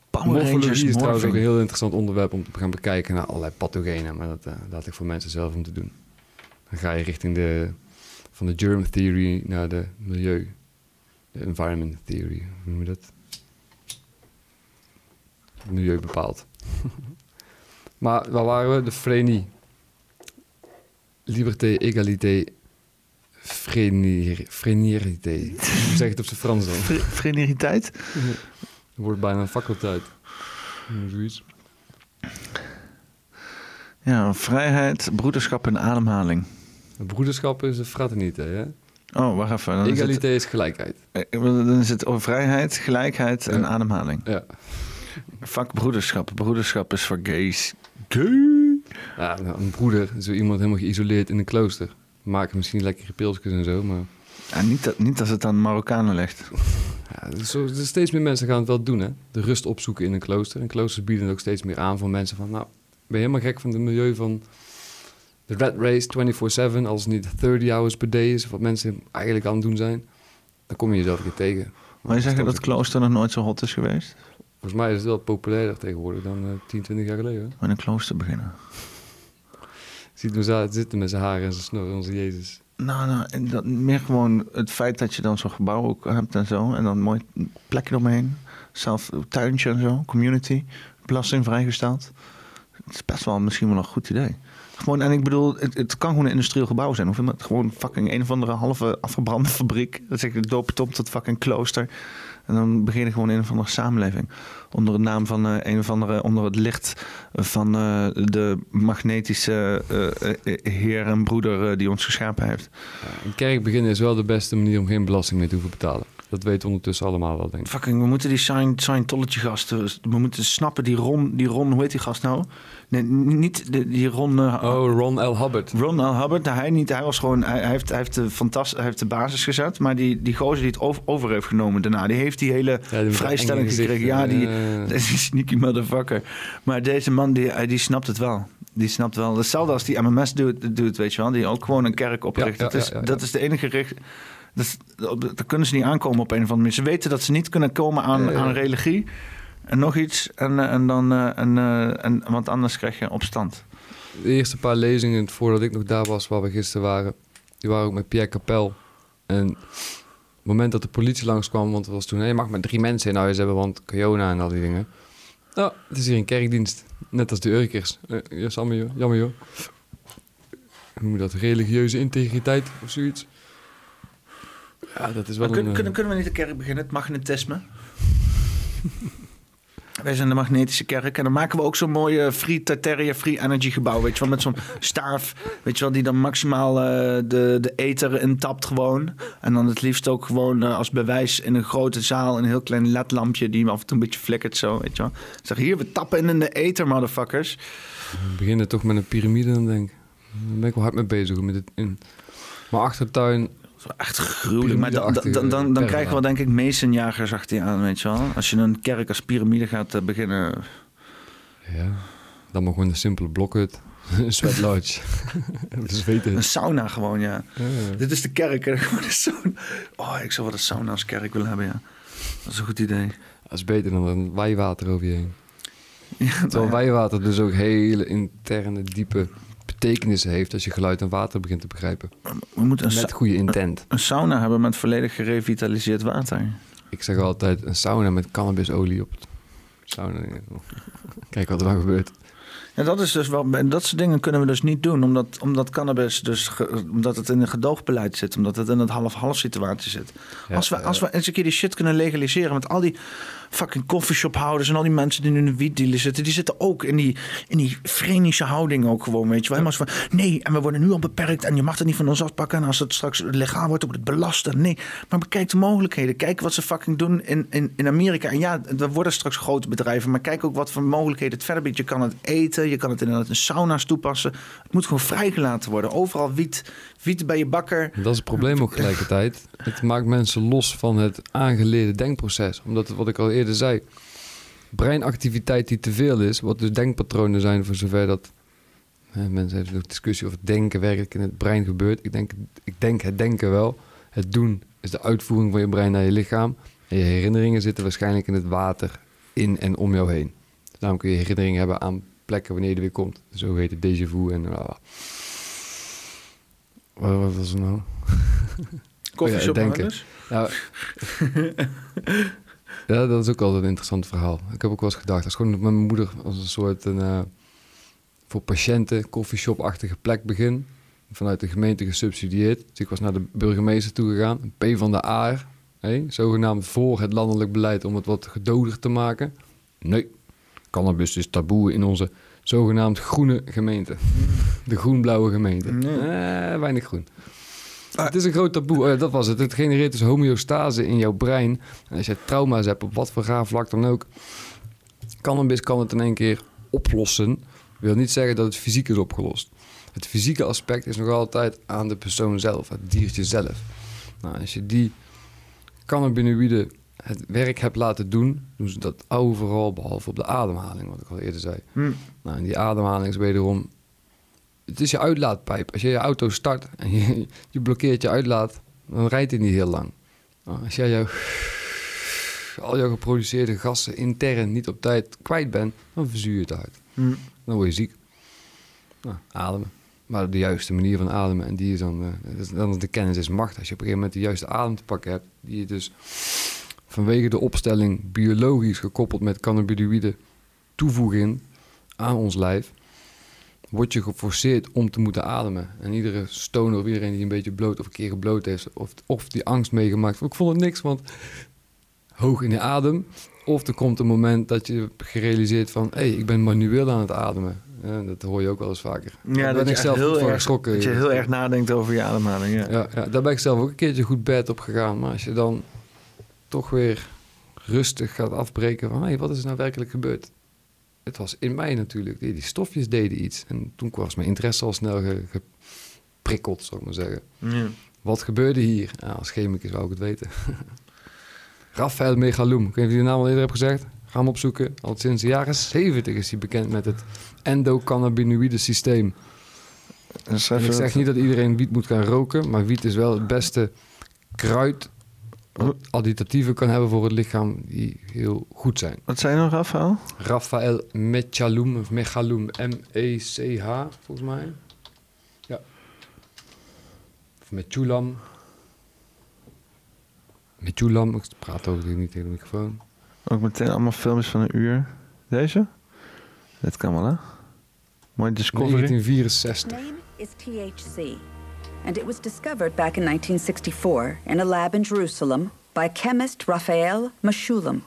Power Rangers is trouwens ook een heel interessant onderwerp om te gaan bekijken naar allerlei pathogenen. Maar dat eh, laat ik voor mensen zelf om te doen. Dan ga je richting de, van de germ theory naar de milieu. De environment theory, hoe noem je dat? Het milieu bepaalt. maar waar waren we? De frenie. Liberté, égalité, frenier, frenierité. Hoe zeg je het op zijn Frans dan? Fre-? Er wordt bijna een faculteit. Zoiets. Ja, vrijheid, broederschap en ademhaling. Broederschap is een fraternité, hè? Oh, wacht even. Dan is, Egalité is gelijkheid. het, eh, dan is het over vrijheid, gelijkheid en ademhaling. Ja. Fuck broederschap. Broederschap is voor gays. Gay. Ja, nou, een broeder is zo iemand helemaal geïsoleerd in een klooster. Maken misschien lekkere pilsjes en zo, maar... Ja, niet, dat, niet als het aan Marokkanen ligt. Ja, zo, steeds meer mensen gaan het wel doen, hè? De rust opzoeken in een klooster. En kloosters bieden het ook steeds meer aan voor mensen van... Nou, ben je helemaal gek van het milieu van de red race 24-7... als het niet 30 hours per day is, wat mensen eigenlijk aan het doen zijn... dan kom je jezelf keer tegen. Maar je zegt dat klooster nog nooit zo hot is geweest? Volgens mij is het wel populairder tegenwoordig dan eh 10, 20 jaar geleden. In een klooster beginnen. Ziet hem zitten met zijn haren en zijn snor, onze Jezus. Nou, nou en dat, meer gewoon het feit dat je dan zo'n gebouw ook hebt en zo. En dan een mooi plekje omheen. Zelf tuintje en zo. Community. Belasting vrijgesteld. Het is best wel misschien wel een goed idee. Gewoon, en ik bedoel, het, het kan gewoon een industrieel gebouw zijn. Of het gewoon fucking een of andere halve afgebrande fabriek. Dat zeg ik, doop het op tot fucking klooster. En dan begin je gewoon een of andere samenleving. Onder de naam van eh, een of andere, onder het licht van eh, de magnetische eh, eh, heer en broeder die ons geschapen heeft. Een kerk beginnen is wel de beste manier om geen belasting meer te hoeven betalen. Dat weten we ondertussen allemaal wel, denk ik. Fucking, we moeten die Scient- Scientology gasten, we moeten snappen, die Ron, die Ron, hoe heet die gast nou? Nee, niet de, die Ron... eh, Oh, Ron L. Hubbard. Ron L. Hubbard, hij niet, hij was gewoon, hij, hij heeft, hij heeft de hij heeft de basis gezet, maar die, die gozer die het over, heeft genomen daarna, die heeft die hele die vrijstelling gekregen. Ja, die, gezichten, eh. een sneaky motherfucker. Maar deze man, die, hij- die snapt het wel. Die snapt wel. Hetzelfde als die MMS doet, doet weet je wel. Die ook gewoon een kerk opricht. Ja, ja, dat, is, ja, ja, ja. dat is de enige richt... Dat, kunnen ze niet aankomen op een of andere manier. Ze weten dat ze niet kunnen komen aan, Ja, ja. aan religie. En nog iets. En, eh, en dan... eh, en, eh, en, want anders krijg je opstand. De eerste paar lezingen voordat ik nog daar was, waar we gisteren waren, die waren ook met Pierre Capel. En op het moment dat de politie langskwam, want het was toen, hé, je mag maar drie mensen in huis hebben, want corona en al die dingen. Nou, het is hier een kerkdienst, net als de Urkers. Ja, jammer joh, jammer joh. Hoe moet dat, religieuze integriteit of zoiets? Ja, dat is wel Maar een... kunnen, kunnen we niet de kerk beginnen? Het magnetisme. Wij zijn de magnetische kerk. En dan maken we ook zo'n mooie free Tartaria free energy gebouw. Weet je wel, met zo'n staaf. Weet je wel, die dan maximaal eh, de, de ether intapt gewoon. En dan het liefst ook gewoon eh, als bewijs in een grote zaal. Een heel klein ledlampje die af en toe een beetje flikkert zo. Weet je wel. Zeg hier, we tappen in in de ether, motherfuckers. We beginnen toch met een piramide dan denk ik. Daar ben ik wel hard mee bezig. Met het in mijn achtertuin... Echt gruwelijk. Maar dan, dan, dan, dan, krijgen we denk ik masonjagers achter je aan, weet je wel. Als je een kerk als piramide gaat eh, beginnen... Ja, dan maar gewoon een simpele blokhut. Een sweat lodge. Een sauna gewoon, ja. Ja. Dit is de kerk. hè. Gewoon een sauna. Oh, ik zou wel een sauna als kerk willen hebben, ja. Dat is een goed idee. Dat is beter dan een wijwater over je heen. Ja, Terwijl nou ja. wijwater dus ook hele interne, diepe betekenissen heeft... als je geluid en water begint te begrijpen. We moeten een Met goede intent. Een sauna hebben met volledig gerevitaliseerd water. Ik zeg altijd een sauna met cannabisolie op het sauna. Kijk wat er dan gebeurt. Ja, dat is dus wel. Dat soort dingen kunnen we dus niet doen, omdat, omdat cannabis dus ge- omdat het in een gedoogbeleid zit, omdat het in het half-half situatie zit. Ja, als we, als we eens een keer die shit kunnen legaliseren met al die fucking coffeeshophouders en al die mensen die nu in de wietdealer zitten, die zitten ook in die, in die vrenische houding ook gewoon, weet je wel. Helemaal van, nee, en we worden nu al beperkt en je mag het niet van ons afpakken en als het straks legaal wordt, wordt het belasten. Nee, maar bekijk de mogelijkheden. Kijk wat ze fucking doen in, in, in Amerika. En ja, er worden straks grote bedrijven, maar kijk ook wat voor mogelijkheden het verder biedt. Je kan het eten, je kan het inderdaad in sauna's toepassen. Het moet gewoon vrijgelaten worden. Overal wiet, wiet bij je bakker. Dat is het probleem ook tegelijkertijd. Het maakt mensen los van het aangeleerde denkproces. Omdat, wat ik al eerder zei, breinactiviteit die te veel is, wat dus denkpatronen zijn voor zover dat... Mensen hebben ook discussie het denken werkelijk in het brein gebeurt. Ik denk, ik denk het denken wel. Het doen is de uitvoering van je brein naar je lichaam. En je herinneringen zitten waarschijnlijk in het water in en om jou heen. Daarom kun je herinneringen hebben aan plekken wanneer je er weer komt. Zo heet het déjà vu en... bla. Wat, wat was het nou? Coffeeshophouders? Ja, ja, dat is ook altijd een interessant verhaal. Ik heb ook wel eens gedacht, als gewoon met mijn moeder als een soort een, eh, voor patiënten coffeeshop-achtige plek begin. Vanuit de gemeente gesubsidieerd. Dus ik was naar de burgemeester toegegaan. P van de A, hè, zogenaamd voor het landelijk beleid om het wat gedoder te maken. Nee, cannabis is taboe in onze zogenaamd groene gemeente. De groen-blauwe gemeente. Eh, weinig groen. Het is een groot taboe. Eh, dat was het. Het genereert dus homeostase in jouw brein. En als je trauma's hebt, op wat voor gaaf vlak dan ook. Cannabis kan het in één keer oplossen. wil niet zeggen dat het fysiek is opgelost. Het fysieke aspect is nog altijd aan de persoon zelf, het diertje zelf. Nou, als je die cannabinoïden het werk hebt laten doen, doen ze dat overal, behalve op de ademhaling, wat ik al eerder zei. Hm. Nou, en die ademhaling is wederom het is je uitlaatpijp. Als je je auto start en je, je blokkeert je uitlaat, dan rijdt hij niet heel lang. Nou, als jij al jouw geproduceerde gassen intern niet op tijd kwijt bent, dan verzuur je het uit. Hm. Dan word je ziek. Nou, ademen. Maar de juiste manier van ademen, en die is dan, eh, dan de kennis is macht. Als je op een gegeven moment de juiste adem te pakken hebt, die je dus vanwege de opstelling biologisch gekoppeld met cannabinoïden toevoegen aan ons lijf, word je geforceerd om te moeten ademen. En iedere stoner of iedereen die een beetje bloot of een keer gebloot heeft, of, of die angst meegemaakt, ik vond het niks, want hoog in de adem. Of er komt een moment dat je gerealiseerd van, hé, hey, ik ben manueel aan het ademen. Ja, dat hoor je ook wel eens vaker. Ja, Daar dat ben je, ik zelf heel erg, geschrokken. dat je heel erg nadenkt over je ademhaling. Ja. Ja, ja, daar ben ik zelf ook een keertje goed bed op gegaan. Maar als je dan toch weer rustig gaat afbreken van... Hey, wat is er nou werkelijk gebeurd? Het was in mij natuurlijk. Die, die stofjes deden iets. En toen was mijn interesse al snel ge- geprikkeld, zou ik maar zeggen. Ja. Wat gebeurde hier? Ja, als chemicus wou ik het weten. Raphaël Megaloum. Ik weet niet of je de naam al eerder heb gezegd. Ga hem opzoeken. Al sinds de jaren 70 is hij bekend met het endocannabinoïde systeem. En ik zeg niet dat iedereen wiet moet gaan roken, maar wiet is wel het beste kruid additatieven kan hebben voor het lichaam die heel goed zijn. Wat zei je nog, Rafael? Raphaël Mechaloum, of Mechaloum, M-E-C-H, volgens mij. Ja. Of Mechulam. Mechulam, ik praat ook niet tegen de microfoon. Ook meteen allemaal filmpjes van een uur. Deze? Dit kan wel, hè? Mooi Discovery. 1964. name is THC, and it was discovered back in 1964 in a lab in Jerusalem by chemist Raphael Meshulam.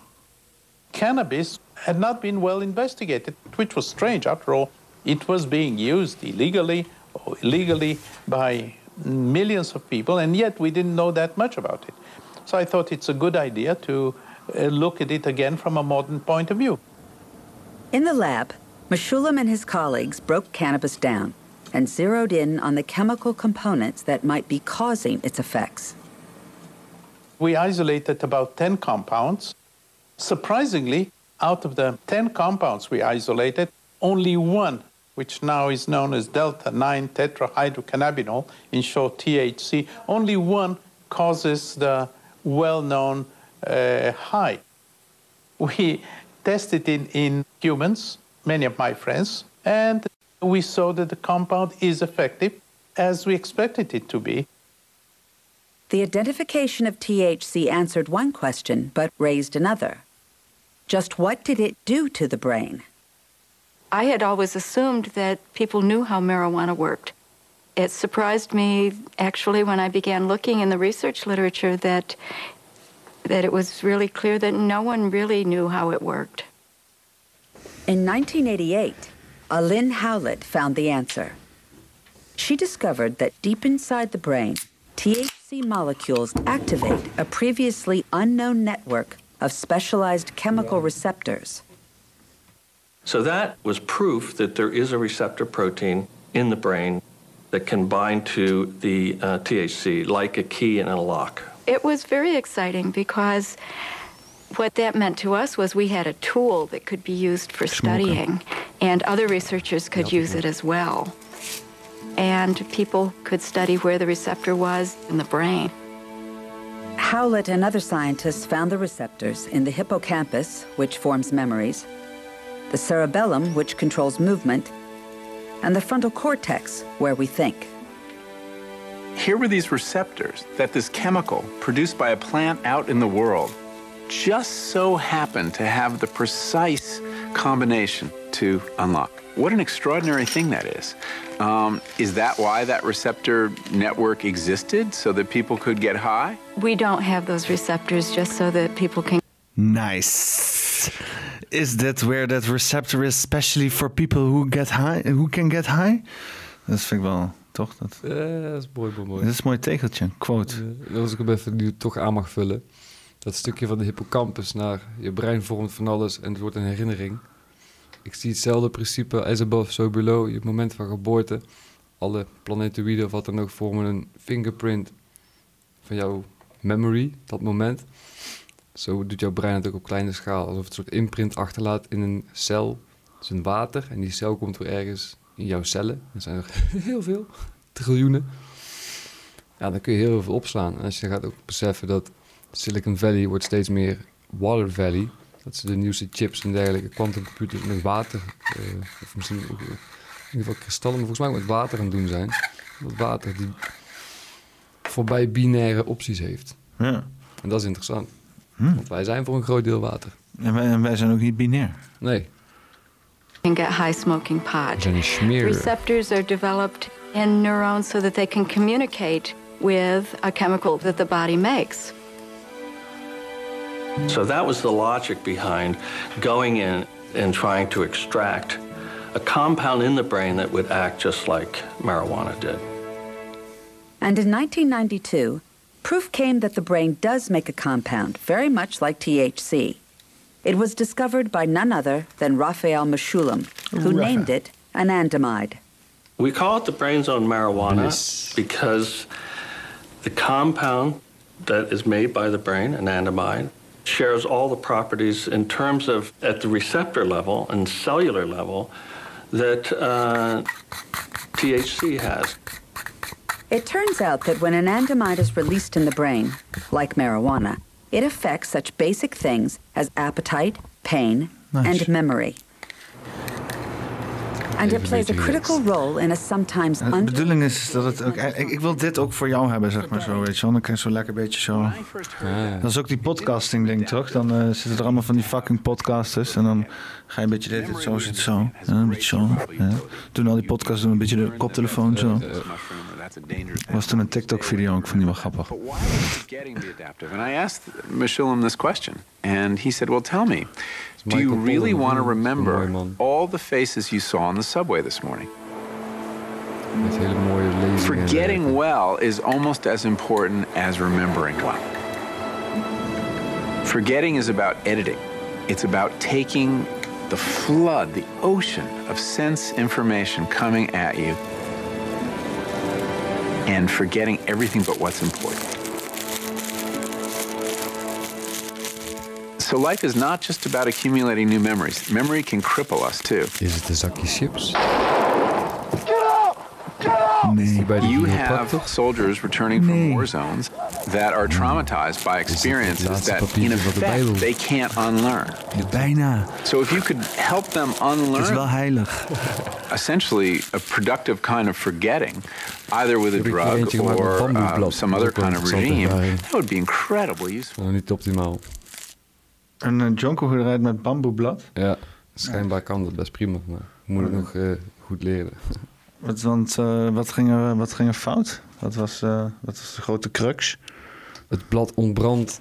cannabis had not been well investigated, which was strange. After all, it was being used illegally or illegally by millions of people, and yet we didn't know that much about it. So I thought it's a good idea to uh, look at it again from a modern point of view. In the lab, Meshulam and his colleagues broke cannabis down and zeroed in on the chemical components that might be causing its effects. We isolated about 10 compounds. Surprisingly, out of the 10 compounds we isolated, only one, which now is known as delta 9 tetrahydrocannabinol, in short THC, only one causes the well known uh, high. We tested it in humans, many of my friends, and we saw that the compound is effective as we expected it to be. The identification of THC answered one question but raised another. Just what did it do to the brain? I had always assumed that people knew how marijuana worked. It surprised me actually when I began looking in the research literature that that it was really clear that no one really knew how it worked. In 1988, Alin Howlett found the answer. She discovered that deep inside the brain, THC molecules activate a previously unknown network of specialized chemical receptors. So that was proof that there is a receptor protein in the brain that can bind to the uh, THC like a key in a lock. It was very exciting because what that meant to us was we had a tool that could be used for studying, and other researchers could use it as well. And people could study where the receptor was in the brain. Howlett and other scientists found the receptors in the hippocampus, which forms memories, the cerebellum, which controls movement, and the frontal cortex, where we think. Here were these receptors that this chemical produced by a plant out in the world just so happened to have the precise combination to unlock. What an extraordinary thing that is. Um, is that why that receptor network existed, so that people could get high? We don't have those receptors just so that people can Nice. Is that where that receptor is, especially for people who get high, who can get high? Dat vind ik wel, toch? Dat, Eh, dat is mooi, mooi, mooi. dat is een mooi tegeltje, quote. Uh, als ik hem even nu toch aan mag vullen. Dat stukje van de hippocampus naar je brein vormt van alles en het wordt een herinnering. Ik zie hetzelfde principe as above, so below. Je moment van geboorte. Alle planetoïden of wat dan ook vormen een fingerprint van jouw memory, dat moment. Zo doet jouw brein ook op kleine schaal. Alsof het een soort imprint achterlaat in een cel. Is een water. En die cel komt weer ergens in jouw cellen. Er zijn er heel veel. Triljoenen. Ja, dan kun je heel veel opslaan. En als je gaat ook beseffen dat Silicon Valley wordt steeds meer Water Valley. Dat ze de nieuwste chips en dergelijke quantumcomputers met water, eh, of misschien ook, eh, in ieder geval kristallen, maar volgens mij ook met water aan het doen zijn. Dat water die voorbij binaire opties heeft. Ja. En dat is interessant. Hm. Want wij zijn voor een groot deel water. En wij, en wij zijn ook niet binair. Nee. can get high smoking pot. Receptors are developed in neurons so that they can communicate with a chemical that the body makes. So that was the logic behind going in and trying to extract a compound in the brain that would act just like marijuana did. And in 1992, proof came that the brain does make a compound very much like THC. It was discovered by none other than Raphael Meshulam, who Raphael. named it anandamide. We call it the brain's own marijuana because the compound that is made by the brain, anandamide, shares all the properties in terms of at the receptor level and cellular level that uh, THC has. It turns out that when anandamide is released in the brain, like marijuana, it affects such basic things as appetite, pain, Nice. and memory. And it plays a critical role in a sometimes de bedoeling is dat het ook... Ik, ik wil dit ook voor jou hebben, zeg maar zo, weet je wel. Dan kan je zo lekker een beetje zo... Dat is ook die podcasting ding, toch? Dan eh, zitten er allemaal van die fucking podcasters. En dan ga je een beetje dit, dit zo, zit zo. Ja, een beetje zo. Ja. Doen al die podcasts, doen een beetje de koptelefoon zo. Was toen een TikTok-video, ik vond die wel grappig. getting the adaptive. And I asked Meshulam this question, and he said, Well, tell me, do you really want to remember all the faces you saw on the subway this morning? Met hele mooie lezingen. Forgetting well is almost as important as remembering well. Forgetting is about editing, it's about taking the flood, the ocean of sense information coming at you, and forgetting everything but what's important. So life is not just about accumulating new memories. Memory can cripple us too. Is it the zakje chips? Nee. You have soldiers returning from war zones that are traumatized by experiences that in effect they can't unlearn. Bijna. So if you could help them Het is wel unlearn heilig. essentially a productive kind of forgetting, either with a ik drug or uh, some other Dat is ook kind of wel regime, that would be incredibly useful. Nou, niet optimaal. Een uh, jonko gedraaid met bamboeblad. Ja, schijnbaar kan dat best prima, maar moet het nog eh, goed leren. Wat, want eh, wat, ging er, wat ging er fout? Wat was, eh, wat was de grote crux? Het blad ontbrandt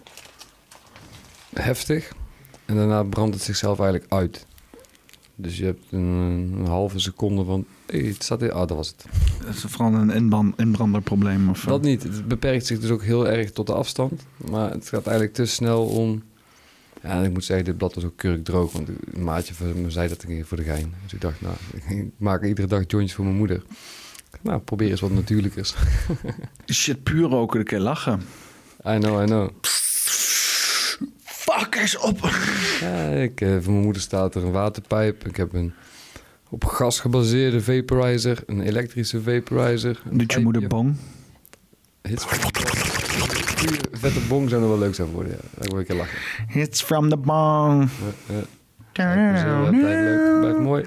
heftig en daarna brandt het zichzelf eigenlijk uit. Dus je hebt een, een halve seconde van, het staat hier, ah, dat was het. Is vooral een inbranderprobleem. Of, Dat niet. Het beperkt zich dus ook heel erg tot de afstand. Maar het gaat eigenlijk te snel om... Ja, en ik moet zeggen, dit blad was ook kurkdroog. Want een maatje van me zei dat een keer voor de gein. Dus ik dacht, nou, ik maak iedere dag jointjes voor mijn moeder. Nou, probeer eens wat natuurlijkers. Shit, puur roken, een keer lachen. I know, I know. Fuck, is op. Ja, ik, eh, voor mijn moeder staat er een waterpijp. Ik heb een op gas gebaseerde vaporizer. Een elektrische vaporizer. Doet je moeder? Hits Goeie vette bong zou nog wel leuk zijn voor je. Ja, daar wil ik een keer lachen. Hits from the bong. Ja, ja. Kijk, blijft leuk, blijft mooi.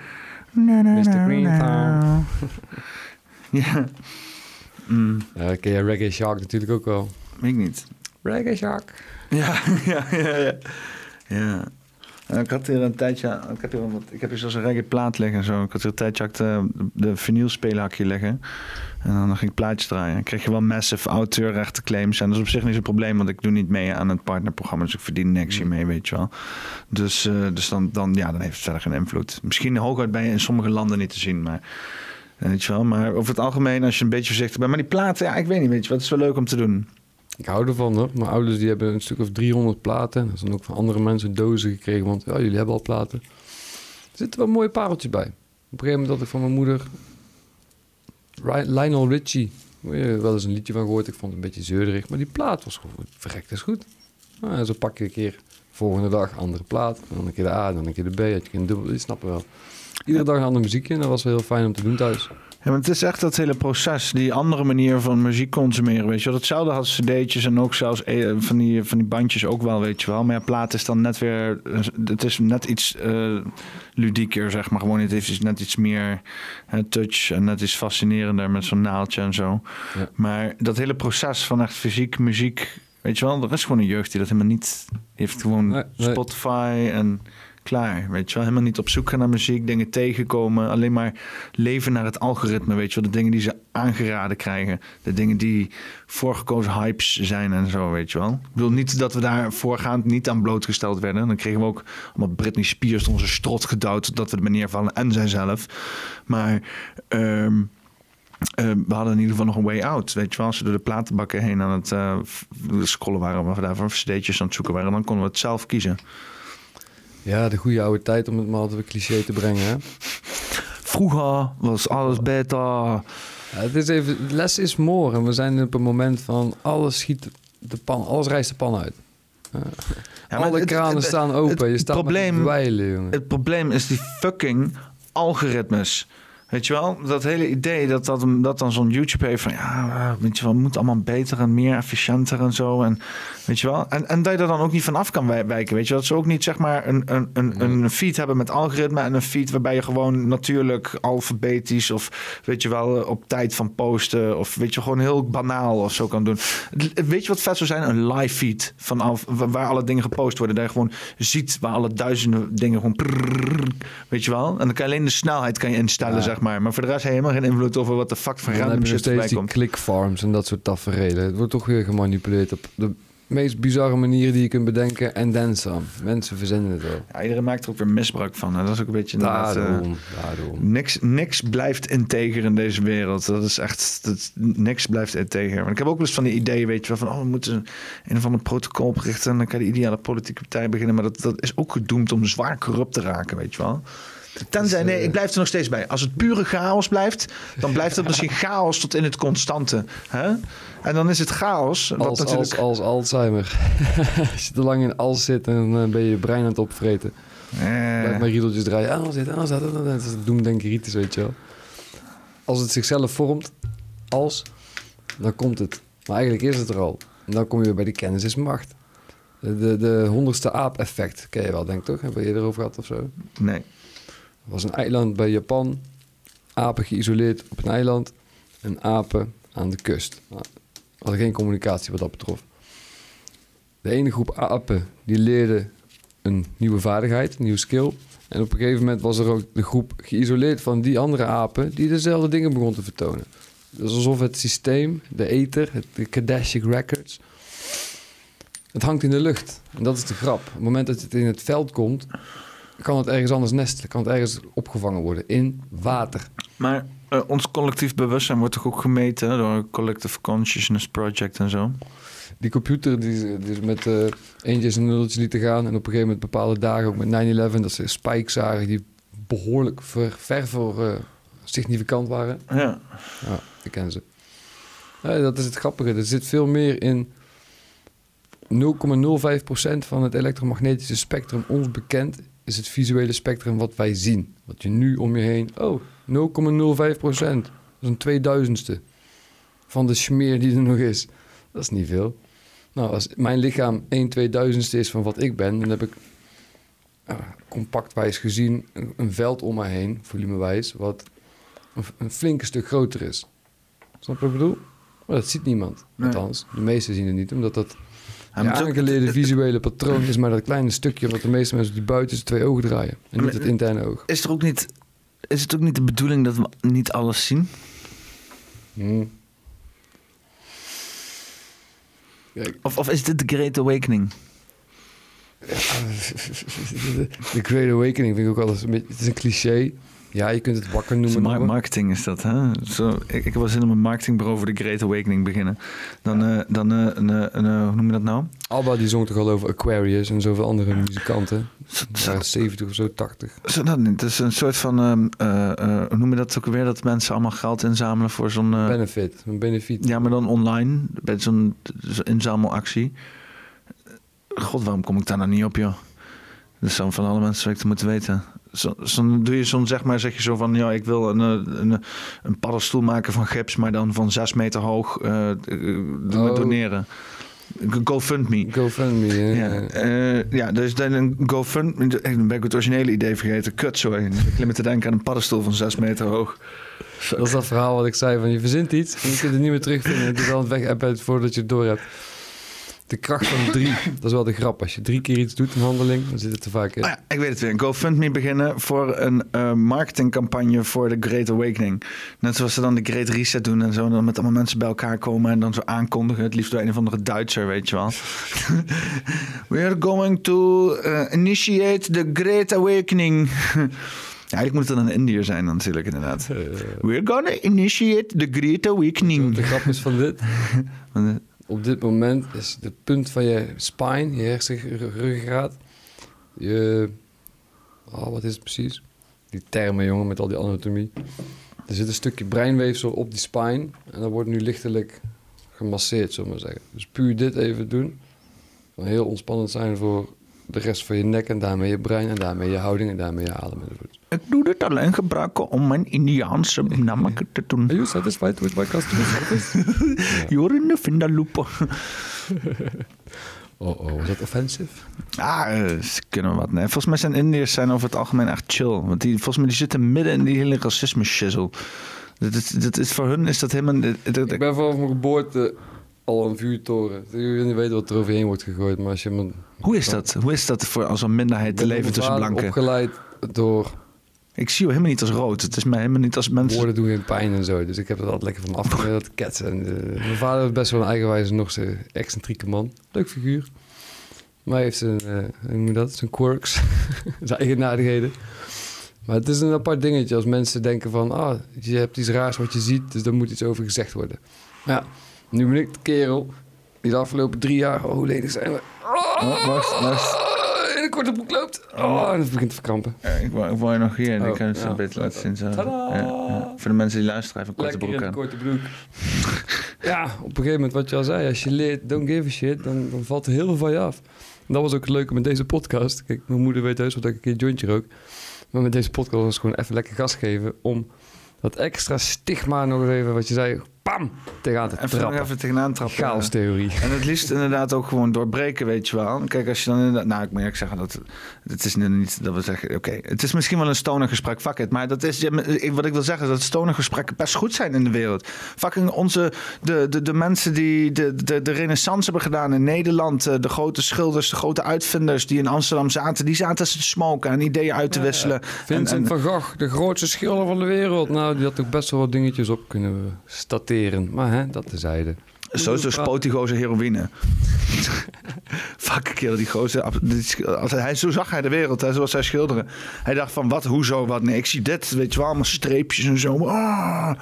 Mr. Greentown. Ja. Mm, Ja, ken je Reggae Shark natuurlijk ook wel. ik niet. Reggae Shark. Ja, ja, ja, ja. ja. En Ik had hier een tijdje, ik heb hier, wat, ik heb hier zo'n reggae plaat liggen en zo. Ik had hier een tijdje de, de vinylspeelhakje liggen. En dan ging ik plaatjes draaien. Dan kreeg je wel massive auteurrechten claims. En dat is op zich niet zo'n probleem, want ik doe niet mee aan het partnerprogramma. Dus ik verdien niks hiermee, weet je wel. Dus, eh, dus dan, dan, ja, dan heeft het verder geen invloed. Misschien hooguit ben je in sommige landen niet te zien, maar... Weet je wel, maar over het algemeen, als je een beetje voorzichtig bent. Maar die platen, ja, ik weet niet, weet je wat, is wel leuk om te doen. Ik hou ervan hoor. Mijn ouders die hebben een stuk of 300 platen. Dat zijn ook van andere mensen dozen gekregen. Want ja, jullie hebben al platen. Er zitten wel mooie pareltjes bij. Op een gegeven moment had ik van mijn moeder... Lionel Richie. Wel eens een liedje van gehoord. Ik vond het een beetje zeurderig. Maar die plaat was gewoon verrekt is goed. Nou, zo pak je een keer volgende dag andere plaat. Dan een keer de A, dan een keer de B. Had je een dubbel, je snapt wel. Iedere dag een ander muziekje. En dat was wel heel fijn om te doen thuis. Ja, maar het is echt dat hele proces, die andere manier van muziek consumeren, weet je wel. Hetzelfde als cd'tjes en ook zelfs eh, van die, van die bandjes ook wel, weet je wel. Maar ja, plaat is dan net weer, eh, het is net iets eh, ludieker, zeg maar. Gewoon, het heeft net iets meer touch en net iets fascinerender met zo'n naaldje en zo. Ja. Maar dat hele proces van echt fysiek muziek, weet je wel, er is gewoon een jeugd die dat helemaal niet heeft. Gewoon Nee, nee. Spotify en klaar, weet je wel. Helemaal niet op zoek gaan naar muziek, dingen tegenkomen. Alleen maar leven naar het algoritme, weet je wel. De dingen die ze aangeraden krijgen. De dingen die voorgekozen hypes zijn en zo, weet je wel. Ik bedoel niet dat we daar voorgaand niet aan blootgesteld werden. Dan kregen we ook allemaal Britney Spears onze strot gedouwd... dat we er neervallen en zijzelf. Maar... ehm, eh, we hadden in ieder geval nog een way out. Weet je wel, als ze door de platenbakken heen aan het eh, scrollen waren, of daarvoor cd'tjes aan het zoeken waren, dan konden we het zelf kiezen. Ja, de goede oude tijd om het maar altijd weer cliché te brengen. Hè? Vroeger was alles beter. Ja, het is even, less is more. En we zijn op een moment van alles schiet de pan, alles rijst de pan uit. Ja. Alle het- kranen het- staan open. je staat probleem- dweilen, jongen. Het probleem is die fucking algoritmes. Weet je wel, dat hele idee dat, dat, dat dan zo'n YouTube heeft van ja, weet je wel, het moet allemaal beter en meer efficiënter en zo. En weet je wel, en, en dat je er dan ook niet van af kan wij- wijken. Weet je, wel. dat ze ook niet zeg maar een, een, een, een feed hebben met algoritme en een feed waarbij je gewoon natuurlijk alfabetisch of weet je wel, op tijd van posten of weet je, gewoon heel banaal of zo kan doen. Weet je wat vet zou zijn? Een live feed van af, waar alle dingen gepost worden. Dat je gewoon ziet waar alle duizenden dingen gewoon prrrr, weet je wel. En dan kan je alleen de snelheid kan je instellen, Ja. zeg maar. Maar voor de rest heb je helemaal geen invloed over wat de fuck van random shit erbij steeds die komt. clickfarms en dat soort tafereelen. Het wordt toch weer gemanipuleerd op de meest bizarre manieren die je kunt bedenken. En dan some. Mensen verzinnen het wel. Ja, iedereen maakt er ook weer misbruik van. Dat is ook een beetje Daarom, daarom. Niks, niks blijft integer in deze wereld. Dat is echt, dat, niks blijft integer. Want ik heb ook eens van die ideeën, weet je wel, van oh, we moeten een of ander protocol oprichten en dan kan de ideale politieke partij beginnen. Maar dat, dat is ook gedoemd om zwaar corrupt te raken, weet je wel. Tenzij, nee, ik blijf er nog steeds bij. Als het pure chaos blijft, dan blijft het misschien chaos tot in het constante. Hè? En dan is het chaos. Wat Als, natuurlijk... als, als Alzheimer. Als je te lang in als zit, dan eh, ben je je brein aan het opvreten. Eh. Blijf maar riedeltjes draaien. Ah, zit, ah, zit, dat is doemdenkeritis, weet je wel. Als het zichzelf vormt, als, dan komt het. Maar eigenlijk is het er al. En dan kom je weer bij die kennis is macht. De, de, de honderdste aap-effect, ken je wel, denk ik toch? Hebben we eerder over gehad of zo? Nee. Was een eiland bij Japan. Apen geïsoleerd op een eiland. En apen aan de kust. Nou, hadden geen communicatie wat dat betrof. De ene groep apen die leerde een nieuwe vaardigheid, een nieuwe skill. En op een gegeven moment was er ook de groep geïsoleerd van die andere apen die dezelfde dingen begon te vertonen. Dus alsof het systeem, de ether, het, de Kadashic Records, het hangt in de lucht. En dat is de grap. Op het moment dat het in het veld komt, kan het ergens anders nestelen. Kan het ergens opgevangen worden in water. Maar eh, ons collectief bewustzijn wordt toch ook gemeten door een Collective Consciousness Project en zo? Die computer die, die is met eh eentjes en nulletjes lieten gaan. En op een gegeven moment bepaalde dagen, ook met 9-11, dat ze spikes zagen die behoorlijk ver, ver voor eh, significant waren. Ja. Ja, ik ken ze. Ja, dat is het grappige. Er zit veel meer in 0,05% van het elektromagnetische spectrum ons bekend is het visuele spectrum wat wij zien. Wat je nu om je heen... Oh, 0,05%. Dat is een tweeduizendste van de smeer die er nog is. Dat is niet veel. Nou, als mijn lichaam 1 tweeduizendste is van wat ik ben... dan heb ik uh, compactwijs gezien een, een veld om me heen, volumewijs... wat een, een flinke stuk groter is. Snap je wat ik bedoel? Maar dat ziet niemand. Nee. Althans, de meesten zien het niet, omdat dat... Ja, ook- aangeleerde visuele patroon is maar dat kleine stukje... wat de meeste mensen die buiten zijn twee ogen draaien. En niet het interne oog. Is, er ook niet, is het ook niet de bedoeling dat we niet alles zien? Hmm. Of, of is dit de Great Awakening? De Great Awakening vind ik ook altijd een beetje... Het is een cliché. Ja, je kunt het wakker noemen. mar- noemen. marketing is dat, hè? Zo, ik, ik zin om een marketingbureau voor de Great Awakening beginnen. Dan, eh, dan eh, een, eh, een, hoe noem je dat nou? Alba die zong toch al over Aquarius en zoveel andere muzikanten. Jaren 70 of zo, 80. Zo, dat niet. Het is een soort van, ehm, eh, eh, hoe noem je dat ook weer? Dat mensen allemaal geld inzamelen voor zo'n... Benefit, een benefiet. Ja, maar dan online, bij zo'n inzamelactie. God, waarom kom ik daar nou niet op, joh? Dat zou van alle mensen te moeten weten. Zo, zo doe je zo'n, zeg maar, zeg je zo van, ja, ik wil een, eh, een, een paddenstoel maken van gips, maar dan van zes meter hoog. maar Oh. doneren. GoFundMe. GoFundMe, ja. Ja, ja dus dan een GoFundMe. Dan ben ik het originele idee vergeten. Kut, sorry. Ik lim me te denken aan een paddenstoel van zes meter hoog. Dat is dat verhaal wat ik zei van je verzint iets en je kunt het niet meer terugvinden. Het is al weg appen voordat je het door hebt. De kracht van drie, dat is wel de grap. Als je drie keer iets doet, een handeling, dan zit het er vaak in. Oh ja, ik weet het weer. Een GoFundMe beginnen voor een eh, marketingcampagne voor de Great Awakening. Net zoals ze dan de Great Reset doen en zo. En dan met allemaal mensen bij elkaar komen en dan zo aankondigen. Het liefst door een of andere Duitser, weet je wel. We are going to eh, initiate the Great Awakening. Ja, eigenlijk moet het dan een Indiër zijn dan natuurlijk inderdaad. We're gonna initiate the Great Awakening. De grap is van dit. Op dit moment is de punt van je spine, je hersenruggengraat, je... Oh, wat is het precies? Die termen, jongen, met al die anatomie. Er zit een stukje breinweefsel op die spine en dat wordt nu lichtelijk gemasseerd, zullen we maar zeggen. Dus puur dit even doen, kan heel ontspannend zijn voor de rest van je nek en daarmee je brein en daarmee je houding en daarmee je adem enzovoort. Ik doe dit alleen gebruiken om mijn Indiaanse namen te doen. Are you satisfied with my customer service? You're in the Vindaloop. Oh, oh, was dat offensive? Ah, eh, ze kunnen wat. Nee. Volgens mij zijn Indiërs zijn over het algemeen echt chill. Want die, volgens mij die zitten midden in die hele racisme shizzle. Dat is, dat is, voor hun is dat helemaal... dat- dat- Ik ben vanaf mijn geboorte al een vuurtoren. Je wil niet wat er overheen wordt gegooid, maar als je me... Hoe is dat? Hoe is dat voor als een minderheid te leven tussen blanken? opgeleid door... Ik zie jou helemaal niet als rood. Het is mij helemaal niet als mensen... Woorden doen geen pijn en zo. Dus ik heb dat altijd lekker van me afgeleerd, dat ketsen. En, eh, mijn vader is best wel een eigenwijze, nog zijn excentrieke man. Leuk figuur. Maar hij heeft zijn, eh, hoe noem je dat? Zijn quirks. zijn eigenaardigheden. Maar het is een apart dingetje als mensen denken van... Ah, je hebt iets raars wat je ziet, dus daar moet iets over gezegd worden. Maar ja, nu ben ik de kerel die de afgelopen drie jaar... Oh, hoe ledig zijn we? Oh, wacht, wacht. In een korte broek loopt. Oh, en het begint te verkrampen. Ja, ik, wou, ik wou je nog hier en Oh, ik kan het zo ja. een beetje laten zien. Zo. Ja, Tadaa! ja. Voor de mensen die luisteren, even een korte broek een aan. korte broek. ja, op een gegeven moment wat je al zei, als je leert don't give a shit, dan, dan valt er heel veel van je af. En dat was ook het leuke met deze podcast. Kijk, mijn moeder weet heus wel dat ik een keer een jointje rook. Maar met deze podcast was gewoon even lekker gas geven om dat extra stigma nog even, wat je zei, pam, tegenaan te Even, trappen. even tegenaan trappen. Chaos-theorie. En het liefst inderdaad ook gewoon doorbreken, weet je wel. Kijk, als je dan inderdaad... Nou, ik moet eerlijk zeggen, dat, het is nu niet dat we zeggen... Oké, het is misschien wel een stoner gesprek, fuck it. Maar dat is, wat ik wil zeggen is dat stoner gesprekken best goed zijn in de wereld. Fucking onze... De, de, de mensen die de, de, de renaissance hebben gedaan in Nederland... eh, De grote schilders, de grote uitvinders die in Amsterdam zaten... Die zaten te smoken en ideeën uit te wisselen. Vincent En- en- van Gogh, de grootste schilder van de wereld. Nou, die had toch best wel wat dingetjes op kunnen Maar hè, dat tezijde. Zo is de spotigoze heroïne. Fuck, die gozer. die- hij, zo zag hij de wereld, hè, zoals zij schilderen. Hij dacht van, wat, hoezo, wat? Nee, ik zie dit, weet je wel, allemaal streepjes en zo. Ah.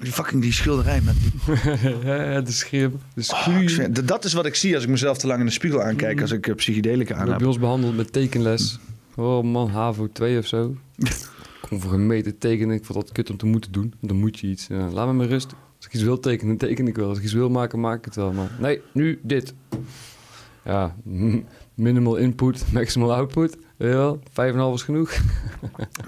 Die fucking die schilderij met die... Ja, de schim, de Oh, d- dat is wat ik zie als ik mezelf te lang in de spiegel aankijk... als ik eh, psychedelica aan bij ons behandeld met tekenles. Oh man, HAVO 2 of zo. kon voor een meter tekenen. Ik vond dat kut om te moeten doen. Dan moet je iets. Ja, laat me maar rust. Als ik iets wil tekenen, teken ik wel. Als ik iets wil maken, maak ik het wel. Maar nee, nu dit. Ja, minimal input, maximal output. Ja, 5,5 is genoeg.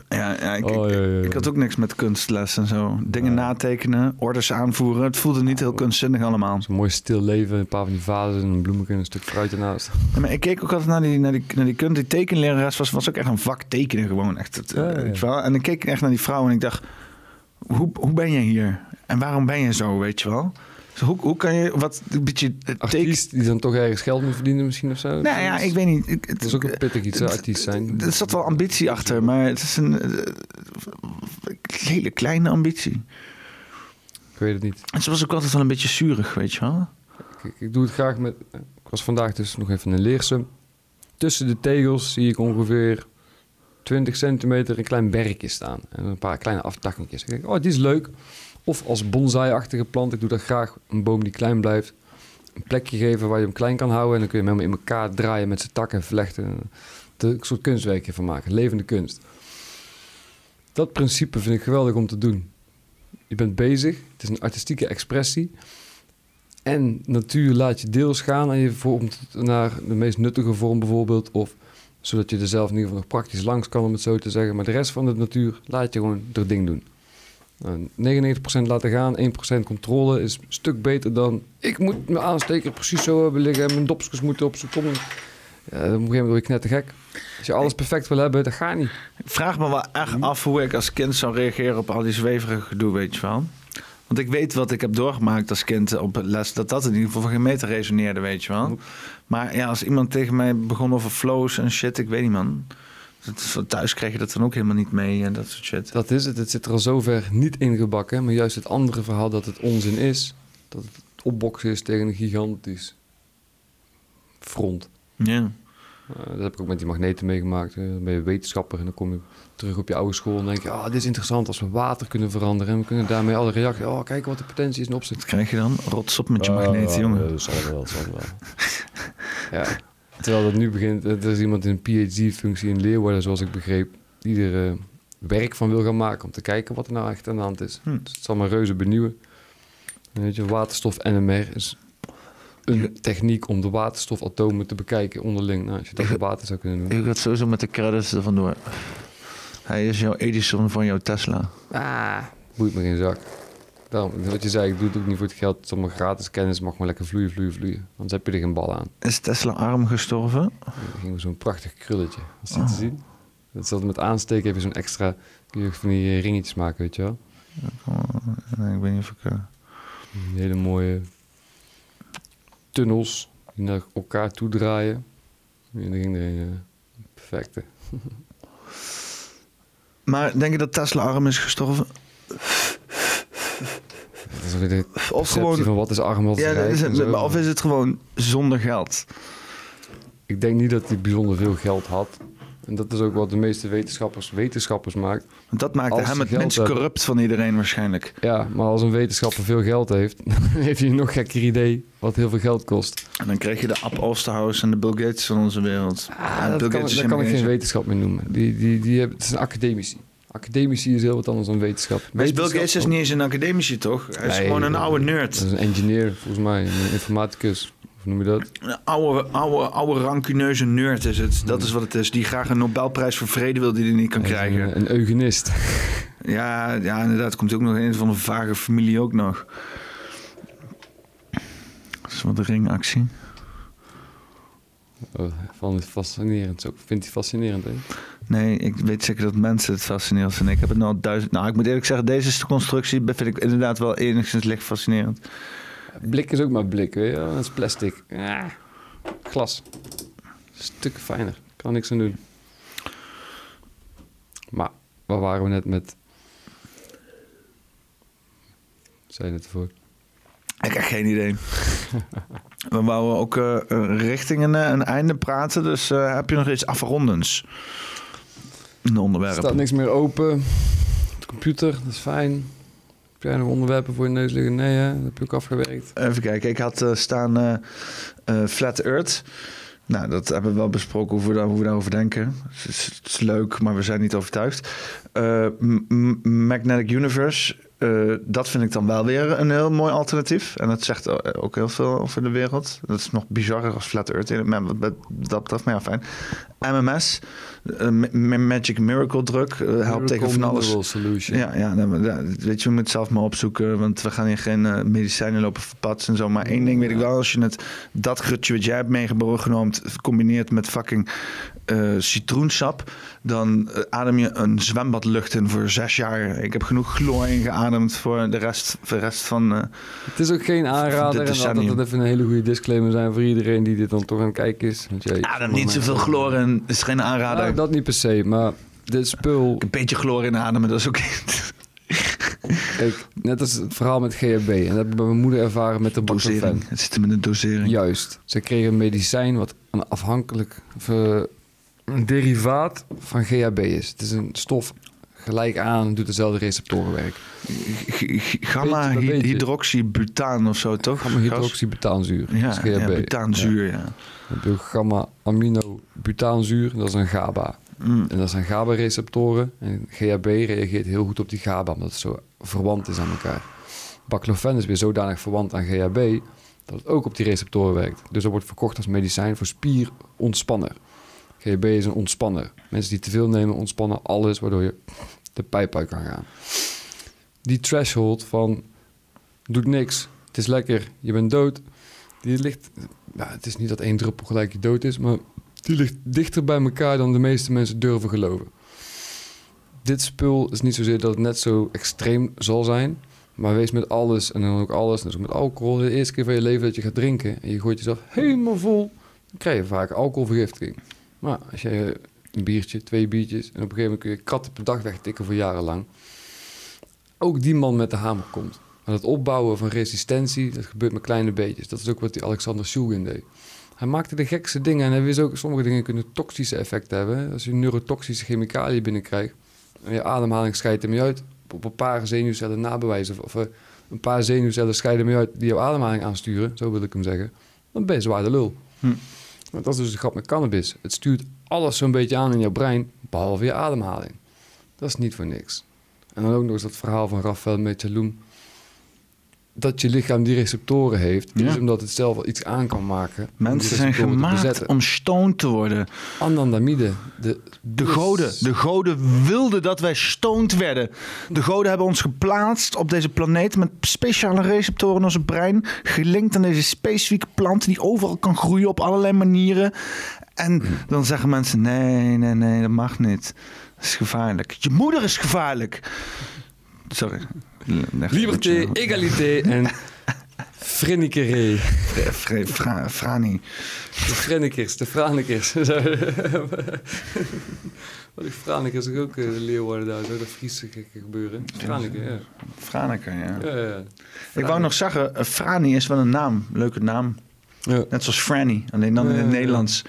Ja, ja, ik, Oh, ik, ja, ja, ja. ik had ook niks met kunstles en zo. Dingen natekenen, orders aanvoeren. Het voelde niet heel kunstzinnig allemaal. Zo'n mooi stil leven. Een paar van die vazen en een bloemetje en een stuk fruit ernaast. Maar ik keek ook altijd naar die, naar die, naar die kunst. Die tekenlerares was, was ook echt een vak tekenen gewoon. Echt, het, wel. En ik keek echt naar die vrouw en ik dacht... Hoe, hoe ben je hier? En waarom ben je zo, weet je wel? Dus hoe, hoe kan je wat een beetje eh. Artiest die dan toch ergens geld moet verdienen misschien of zo. Nou ja, ik weet niet. Dat is ook een pittig iets, hè, artiest zijn. Er zat wel ambitie achter, maar het is een eh, hele kleine ambitie. Ik weet het niet. En ze was ook altijd wel een beetje zuurig, weet je wel? Ik, ik doe het graag met... Ik was vandaag dus nog even in Leersum. Tussen de tegels zie ik ongeveer 20 centimeter een klein berkje staan. En een paar kleine aftakkingjes. Ik denk, oh, die is leuk. Of als bonsai-achtige plant. Ik doe dat graag. Een boom die klein blijft. Een plekje geven waar je hem klein kan houden. En dan kun je hem helemaal in elkaar draaien met zijn takken en vlechten. Een soort kunstwerkje van maken. Levende kunst. Dat principe vind ik geweldig om te doen. Je bent bezig. Het is een artistieke expressie. En natuur laat je deels gaan en je vormt naar de meest nuttige vorm bijvoorbeeld. Of zodat je er zelf in ieder geval nog praktisch langs kan, om het zo te zeggen. Maar de rest van de natuur laat je gewoon er ding doen. Nou, 99% laten gaan, 1% controle is een stuk beter dan... ik moet mijn aansteker precies zo hebben liggen en mijn dopsjes moeten op zijn kom. Ja, op een gegeven moment word je knettergek. Als je alles perfect wil hebben, dat gaat niet. Ik vraag me wel echt af hoe ik als kind zou reageren op al die zweverige gedoe, weet je wel. Want ik weet wat ik heb doorgemaakt als kind op les, dat dat in ieder geval voor geen meter resoneerde, weet je wel. Maar ja, als iemand tegen mij begon over flows en shit, ik weet niet man. Dat is- Thuis kreeg je dat dan ook helemaal niet mee en dat soort shit. Dat is het. Het zit er al zover niet ingebakken. Maar juist het andere verhaal dat het onzin is. Dat het opboksen is tegen een gigantisch front. Ja. Eh, dat heb ik ook met die magneten meegemaakt. Eh, dan ben je wetenschapper en dan kom je terug op je oude school en denk je... ah, dit is interessant als we water kunnen veranderen... en we kunnen daarmee alle reacties... oh, kijk wat de potentie is en opzet. Wat krijg je dan? Rots op met je Ah, magneten, jongen. ja, Dat zal wel, dat zal wel. ja. Terwijl dat nu begint... eh, Er is iemand in een PhD-functie in Leeuwarden, zoals ik begreep... die er eh, werk van wil gaan maken... om te kijken wat er nou echt aan de hand is. Hm. Dus het zal me reuze benieuwen. En weet je, waterstof NMR is een techniek om de waterstofatomen te bekijken onderling. Nou, als je dat met water zou kunnen doen. Ik gaat sowieso met de credits er vandoor. Hij is jouw Edison van jouw Tesla. Ah, boeit me geen zak. Daarom, wat je zei, ik doe het ook niet voor het geld. Is allemaal gratis kennis, mag maar lekker vloeien, vloeien, vloeien. Anders heb je er geen bal aan. Is Tesla arm gestorven? Dan ging zo'n prachtig krulletje. Was die Oh. te zien? Dat is altijd met aansteken heb je zo'n extra... Kun je van die eh, ringetjes maken, weet je wel? Nee, ik weet niet of ik... eh, hele mooie tunnels die naar elkaar toe draaien. En dan ging er een eh, perfecte. Maar denk je dat Tesla arm is gestorven? Of gewoon... van wat is arm, wat is ja, rijk is het, maar of is het gewoon zonder geld? Ik denk niet dat hij bijzonder veel geld had. En dat is ook wat de meeste wetenschappers wetenschappers maakt. Want dat maakte Als hem het minst hebben- corrupt van iedereen waarschijnlijk. Ja, maar als een wetenschapper veel geld heeft, dan heeft hij een nog gekker idee wat heel veel geld kost. En dan krijg je de Ab Osterhaus en de Bill Gates van onze wereld. Ah, dat Bill kan, Gates dat kan ik geen wetenschap meer noemen. Die, die, die hebben, het is een academici. Academici is heel wat anders dan wetenschap. Maar Bill Gates is niet eens een academici, toch? Hij is Nee, gewoon een oude nerd. Dat is een engineer, volgens mij. Een informaticus. Of noem je dat? Een oude, oude, oude rancuneuze nerd is het. Dat is wat het is. Die graag een Nobelprijs voor vrede wil die hij niet kan krijgen. Een, een eugenist. Ja, ja, inderdaad. Komt ook nog een van de vage familie ook nog. Dat is wat de ringactie. Oh, van fascinerend. Vindt hij fascinerend, hè? Nee, ik weet zeker dat mensen het fascinerend vinden. Ik heb het nou al duizend... Nou, ik moet eerlijk zeggen, deze constructie vind ik inderdaad wel enigszins licht fascinerend. Blik is ook maar blik, weet je. Dat is plastic. Ja. Glas. Stukken fijner. Kan niks aan doen. Maar, waar waren we net met... Zei je net ervoor? Ik heb geen idee. We wouden ook eh, richting een, eh, een einde praten, dus eh, heb je nog iets afrondends? Een Er onderwerp. staat niks meer open. De computer, dat is fijn. Heb jij nog onderwerpen voor je neus liggen? Nee, hè? Dat heb je ook afgewerkt. Even kijken, ik had eh, staan eh, eh, Flat Earth. Nou, dat hebben we wel besproken hoe we, daar, hoe we daarover denken. Het is, het is leuk, maar we zijn niet overtuigd. Magnetic Universe, dat vind ik dan wel weer een heel mooi alternatief. En dat zegt ook heel veel over de wereld. Dat is nog bizarrer als Flat Earth. Maar wat wat dat betreft, maar ja, fijn. MMS, eh, Ma- Ma- Magic Miracle Drug, eh, helpt tegen van alles. Solution. Ja, ja, nou, ja, weet je, we moeten het zelf maar opzoeken, want we gaan hier geen eh, medicijnen lopen verpatsen en zo. Maar één ding weet ik wel, als je het, dat grutje wat jij hebt meegenomen, combineert met fucking citroensap, dan adem je een zwembadlucht in voor zes jaar. Ik heb genoeg chloor ingeademd voor de rest, voor de rest van... Het is ook geen aanrader. En dat even een hele goede disclaimer zijn voor iedereen die dit dan toch aan het kijken is. Want jij, Adem niet zoveel chloor in, is geen aanrader. Nou, dat niet per se, maar dit spul... Een beetje chloor inademen, dat is ook... Kijk, net als het verhaal met GHB. En dat heb ik bij mijn moeder ervaren met de Dosering. Het zit hem in de dosering. Juist. Ze kregen een medicijn wat een afhankelijk... Of, een derivaat van GHB is. Het is een stof gelijk aan, doet dezelfde receptorenwerk. Gamma Weet je, dat weet je. hydroxybutaan of zo, toch? Gamma hydroxybutaanzuur. Ja, ja, butaanzuur, ja. Dan heb je ook gamma aminobutaanzuur, dat is een GABA. Mm. En dat zijn GABA-receptoren. En GHB reageert heel goed op die GABA, omdat het zo verwant is aan elkaar. Baclofen is weer zodanig verwant aan GHB dat het ook op die receptoren werkt. Dus dat wordt verkocht als medicijn voor spierontspanner. GHB is een ontspanner. Mensen die te veel nemen ontspannen alles, waardoor je de pijp uit kan gaan. Die threshold van doet niks, het is lekker, je bent dood. Die ligt, nou, het is niet dat één druppel gelijk je dood is, maar die ligt dichter bij elkaar dan de meeste mensen durven geloven. Dit spul is niet zozeer dat het net zo extreem zal zijn, maar wees met alles en dan ook alles, dus met alcohol, de eerste keer van je leven dat je gaat drinken en je gooit jezelf helemaal vol, dan krijg je vaak alcoholvergiftiging. Maar als je een biertje, twee biertjes en op een gegeven moment kun je kratten per dag wegtikken voor jarenlang, ook die man met de hamer komt. Maar het opbouwen van resistentie, dat gebeurt met kleine beetjes. Dat is ook wat die Alexander Shulgin deed. Hij maakte de gekste dingen en hij wist ook, sommige dingen kunnen toxische effecten hebben. Als je neurotoxische chemicaliën binnenkrijgt en je ademhaling scheidt ermee uit, op een paar zenuwcellen nabewijzen, of, eh, een paar zenuwcellen scheiden mee uit die jouw ademhaling aansturen, zo wil ik hem zeggen, dan ben je zwaar de lul. Hm. Want dat is dus de grap met cannabis. Het stuurt alles zo'n beetje aan in jouw brein, behalve je ademhaling. Dat is niet voor niks. En dan ook nog eens dat verhaal van Rafael Mechaloum. Dat je lichaam die receptoren heeft, Ja. is omdat het zelf wel iets aan kan maken. Mensen zijn gemaakt om stoned te worden. Anandamide. De, De goden, de goden wilden dat wij stoned werden. De goden hebben ons geplaatst op deze planeet met speciale receptoren in onze brein, gelinkt aan deze specifieke plant die overal kan groeien op allerlei manieren. En dan zeggen mensen: nee, nee, nee, dat mag niet. Dat is gevaarlijk. Je moeder is gevaarlijk. Sorry. Liberté, egalité en Fra- Frani. De Frennikers, de Franikers. Wat die Franikers is ook Leeuwarden daar, zo dat Friese gekke gebeuren. Franeker, ja. Franeker, ja. Ja, ja. Ik wou nog zeggen, eh, Frani is wel een naam. Leuke naam. Net zoals Franny, alleen dan in het. Nederlands.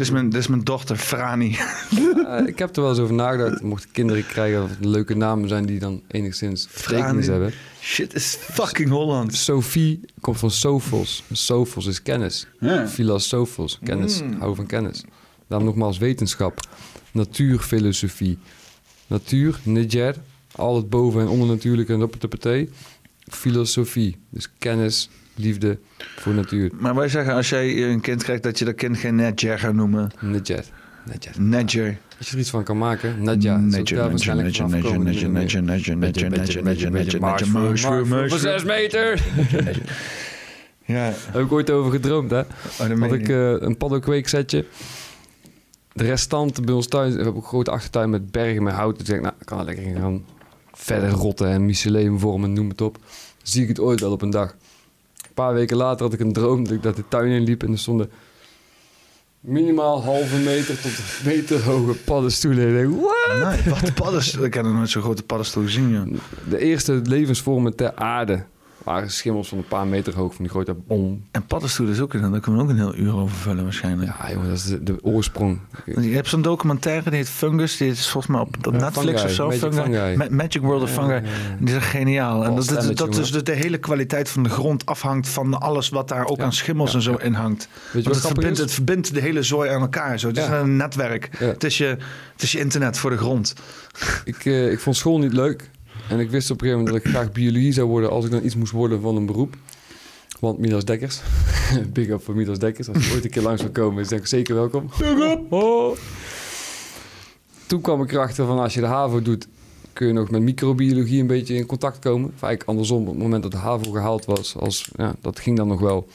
Dit is, mijn, dit is mijn dochter, Frani. Eh, ik heb er wel eens over nagedacht. Mocht ik kinderen krijgen, of leuke namen zijn die dan enigszins betekenis hebben. Shit is fucking Holland. Sophie komt van Sophos. Sophos is kennis. Ja. Philosophos, kennis. Mm. Hou van kennis. Daarom nogmaals wetenschap. Natuurfilosofie. Natuur, neger. Al het boven- en ondernatuurlijke en op partij. Filosofie. Dus kennis, liefde voor natuur. Maar wij zeggen als jij een kind krijgt dat je dat kind geen Nedger gaat noemen. Nedger. Als je er iets van kan maken. Nadja. Daar Nedger, Nedger, Nedger, Nedger, Nedger, Nedger, Mushroom, mushroom, mushroom. Van mushroom. zes meter. Ja. Heb ik ooit over gedroomd, hè? dat Had ik eh, een paddenkweeksetje. De restant bij ons thuis. We hebben een grote achtertuin met bergen met hout. Dus ik denk, nou, ik kan er lekker gaan verder rotten en mycelium vormen, noem het op. Zie ik het ooit wel op een dag. Een paar weken later had ik een droom dat ik dat de tuin in liep en er stonden minimaal halve meter tot een meter hoge paddenstoelen. En ik denk, what? Nee, wat paddenstoel. Ik heb nog nooit zo'n grote paddenstoel gezien. De eerste levensvormen ter aarde waren schimmels van een paar meter hoog van die grote bom. En paddenstoelen is ook daar kunnen we ook een heel uur over vullen waarschijnlijk. Ja, jongen, dat is de, de oorsprong. Je hebt zo'n documentaire die heet Fungus. Die is volgens mij op, Ja, Netflix Fungi, of zo. Magic Fungi. Ma- Magic World of Fungi. ja, ja. Die is geniaal. En Paul dat, dat, dat dus de, de hele kwaliteit van de grond afhangt van alles wat daar ook aan schimmels en zo in hangt. je Want wat het, verbindt, het verbindt de hele zooi aan elkaar. Zo. Het is een netwerk. Het, is je, het is je internet voor de grond. Ik, eh, ik vond school niet leuk. En ik wist op een gegeven moment dat ik graag biologie zou worden als ik dan iets moest worden van een beroep. Want Milas Dekkers, big up voor Milas Dekkers. Als je ooit een keer langs wil komen, is denk ik zeker welkom. Oh. Toen kwam ik erachter van als je de HAVO doet, kun je nog met microbiologie een beetje in contact komen. Of eigenlijk andersom, op het moment dat de HAVO gehaald was, als, ja, dat ging dan nog wel.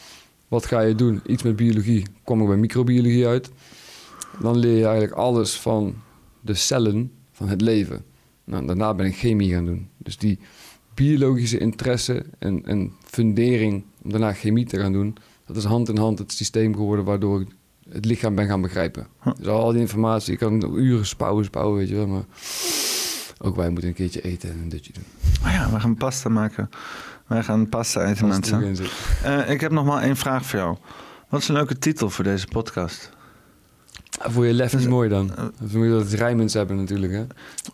Wat ga je doen? Iets met biologie. Kwam ik bij microbiologie uit. Dan leer je eigenlijk alles van de cellen van het leven. Nou, daarna ben ik chemie gaan doen. Dus die biologische interesse en, en fundering om daarna chemie te gaan doen, dat is hand in hand het systeem geworden waardoor ik het lichaam ben gaan begrijpen. Dus al die informatie, ik kan nog uren spouwen, spouwen, weet je wel, maar ook wij moeten een keertje eten en een dutje doen. Oh ja, we gaan pasta maken. Wij gaan pasta eten, mensen. Eh, ik heb nog maar één vraag voor jou. Wat is een leuke titel voor deze podcast? Voor je lef niet mooi dan. Dan moet je dat rijmens hebben natuurlijk, hè?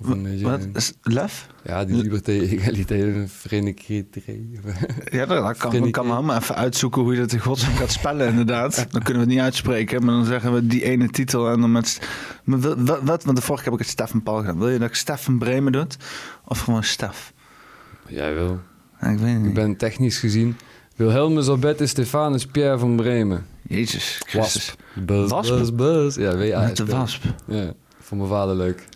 Of een beetje- Wat is lef? Ja, die liberté, egalité, vereniging. Ja, dat, kan, kan allemaal even uitzoeken hoe je dat in godsnaam gaat spellen, inderdaad. Dan kunnen we het niet uitspreken, maar dan zeggen we die ene titel en dan met... Maar wat, wat, want de vorige keer heb ik het Stefan Paul gedaan. Wil je dat ik Stefan Bremen doe? Of gewoon Stef? Jij wil. ik weet niet. Ik ben technisch gezien Wilhelmus Albertus Stefanus Pierre van Bremen. Jezus Wasp. Buzz, Wasp? buzz, buzz. Ja, WASP. Met de wasp. Ja, voor mijn vader leuk.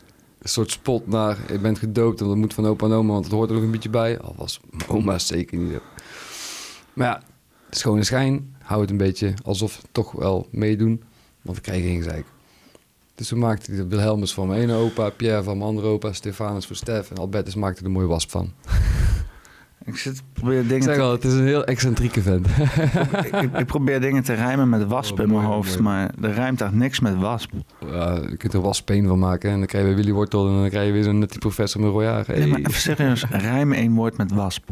Een soort spot naar, je bent gedoopt en dat moet van opa en oma, want het hoort er nog een beetje bij. Al was oma zeker niet. Maar ja, schone schijn. Hou het een beetje alsof we toch wel meedoen, want we krijgen geen gezeik. Dus toen maakte ik de Wilhelmus van mijn ene opa, Pierre van mijn andere opa, Stefanus voor Stef en Albertus maakte er een mooie wasp van. Ik zit probeer dingen zeg te- al, het is een heel excentrieke vent. ik, ik- ik probeer dingen te rijmen met wasp in mijn hoofd, maar er rijmt echt niks met wasp. Ja, je kunt er waspeen van maken en dan krijg je weer Willy Wortel en dan krijg je weer zo'n nette professor met royaar. Nee, maar even serieus, rijm één woord met wasp.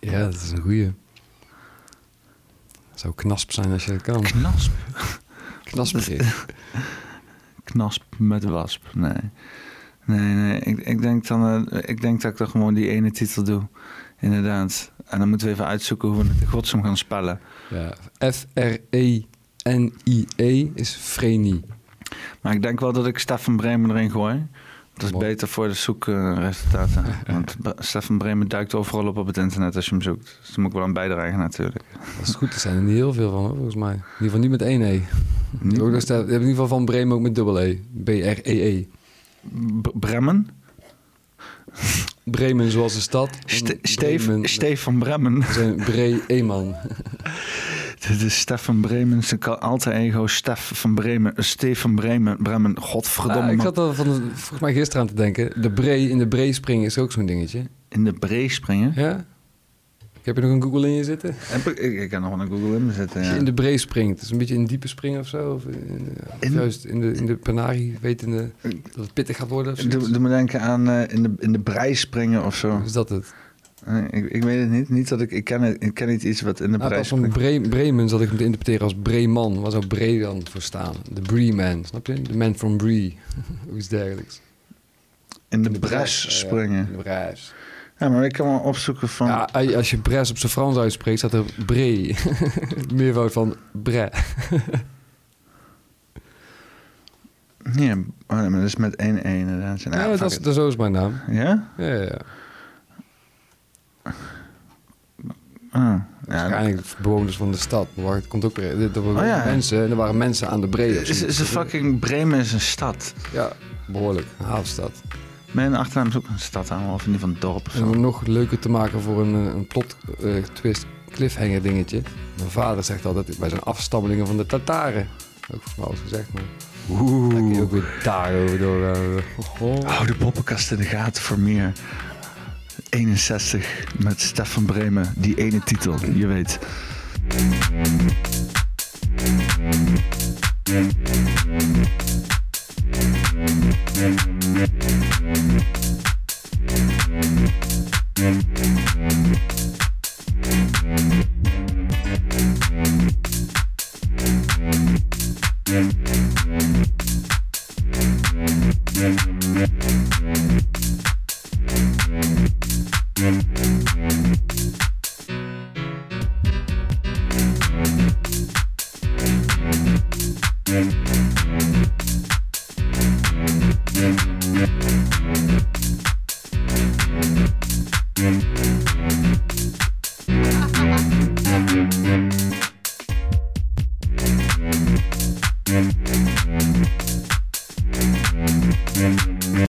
Ja, dat is een goeie. Zou knasp zijn als je het kan. Knasp? Knasperig. Knasp met wasp, nee. Nee, nee, ik, ik, denk dan, eh, ik denk dat ik dan gewoon die ene titel doe. Inderdaad. En dan moeten we even uitzoeken hoe we het in godsnaam gaan spellen. Ja, F-R-E-N-I-E is Vreni. Maar ik denk wel dat ik Stefan Bremen erin gooi. Dat is beter voor de zoekresultaten. Want Stefan Bremen duikt overal op op het internet als je hem zoekt. Dus daar moet ik wel aan bijdragen natuurlijk. Dat is goed, er zijn er niet heel veel van, hoor, volgens mij. In ieder geval niet met één E. In ieder geval van Bremen ook met dubbel E. B-R-E-E. B- Bremen? Bremen zoals de stad. Ste- Steef- Stefan Bremen. Zijn Bre Eman. Dit is Stefan Bremen, zijn alter ego Stef van Bremen. Stefan Bremen, Bremen, godverdomme. Ah, ik zat er van volgens mij gisteren aan te denken. De Bree in de Bree springen is ook zo'n dingetje. In de Bree springen? Ja. Heb je nog een Google in je zitten? Heb ik, ik, kan nog wel een Google in me. Als Ja. je in de Bree springt, dus een beetje in diepe springen of zo. Of in, In- juist in de, in de Panari, wetende dat het pittig gaat worden. Of Doe, me denken aan eh, in, de, in de brei springen of zo. Is dat het? Nee, ik, ik weet het niet. Niet dat ik, ik, ken het, ik ken niet iets wat in de Nou, brei pas van. Bre Bremen zat ik hem te interpreteren als Breeman. Waar zou Bree dan voor staan? De Bree-man, snap je? De man from Bree. iets dergelijks. In de, de bres bres, ja, springen. in de bres. Ja, maar ik kan wel opzoeken van... Ja, als je bres op zijn Frans uitspreekt, staat er Bree. Meervoud van bre. Nee, oh, nee, maar dat is met 1-1 inderdaad. Nou, Ja, dat is, dat is ook mijn naam. Ja? Ja, ja, ja. Ah, Waarschijnlijk bewoners van de stad. Maar het komt ook. Er waren Oh, ja. mensen en er waren mensen aan de Bree. Is, is een fucking Bremen is een stad. Ja, behoorlijk. Een havenstad. Mijn achternaam is ook een stad aan, of in ieder geval een dorp En om het nog leuker te maken voor een, eh, een plot eh, twist cliffhanger dingetje. Mijn vader zegt altijd, wij zijn afstammelingen van de Tataren. Ook voor mij gezegd, maar... Oeh. Kun je ook weer daarover door. Hou de poppenkast in de gaten voor meer. 61 met Stefan Bremen, die ene titel, je weet. Thank you.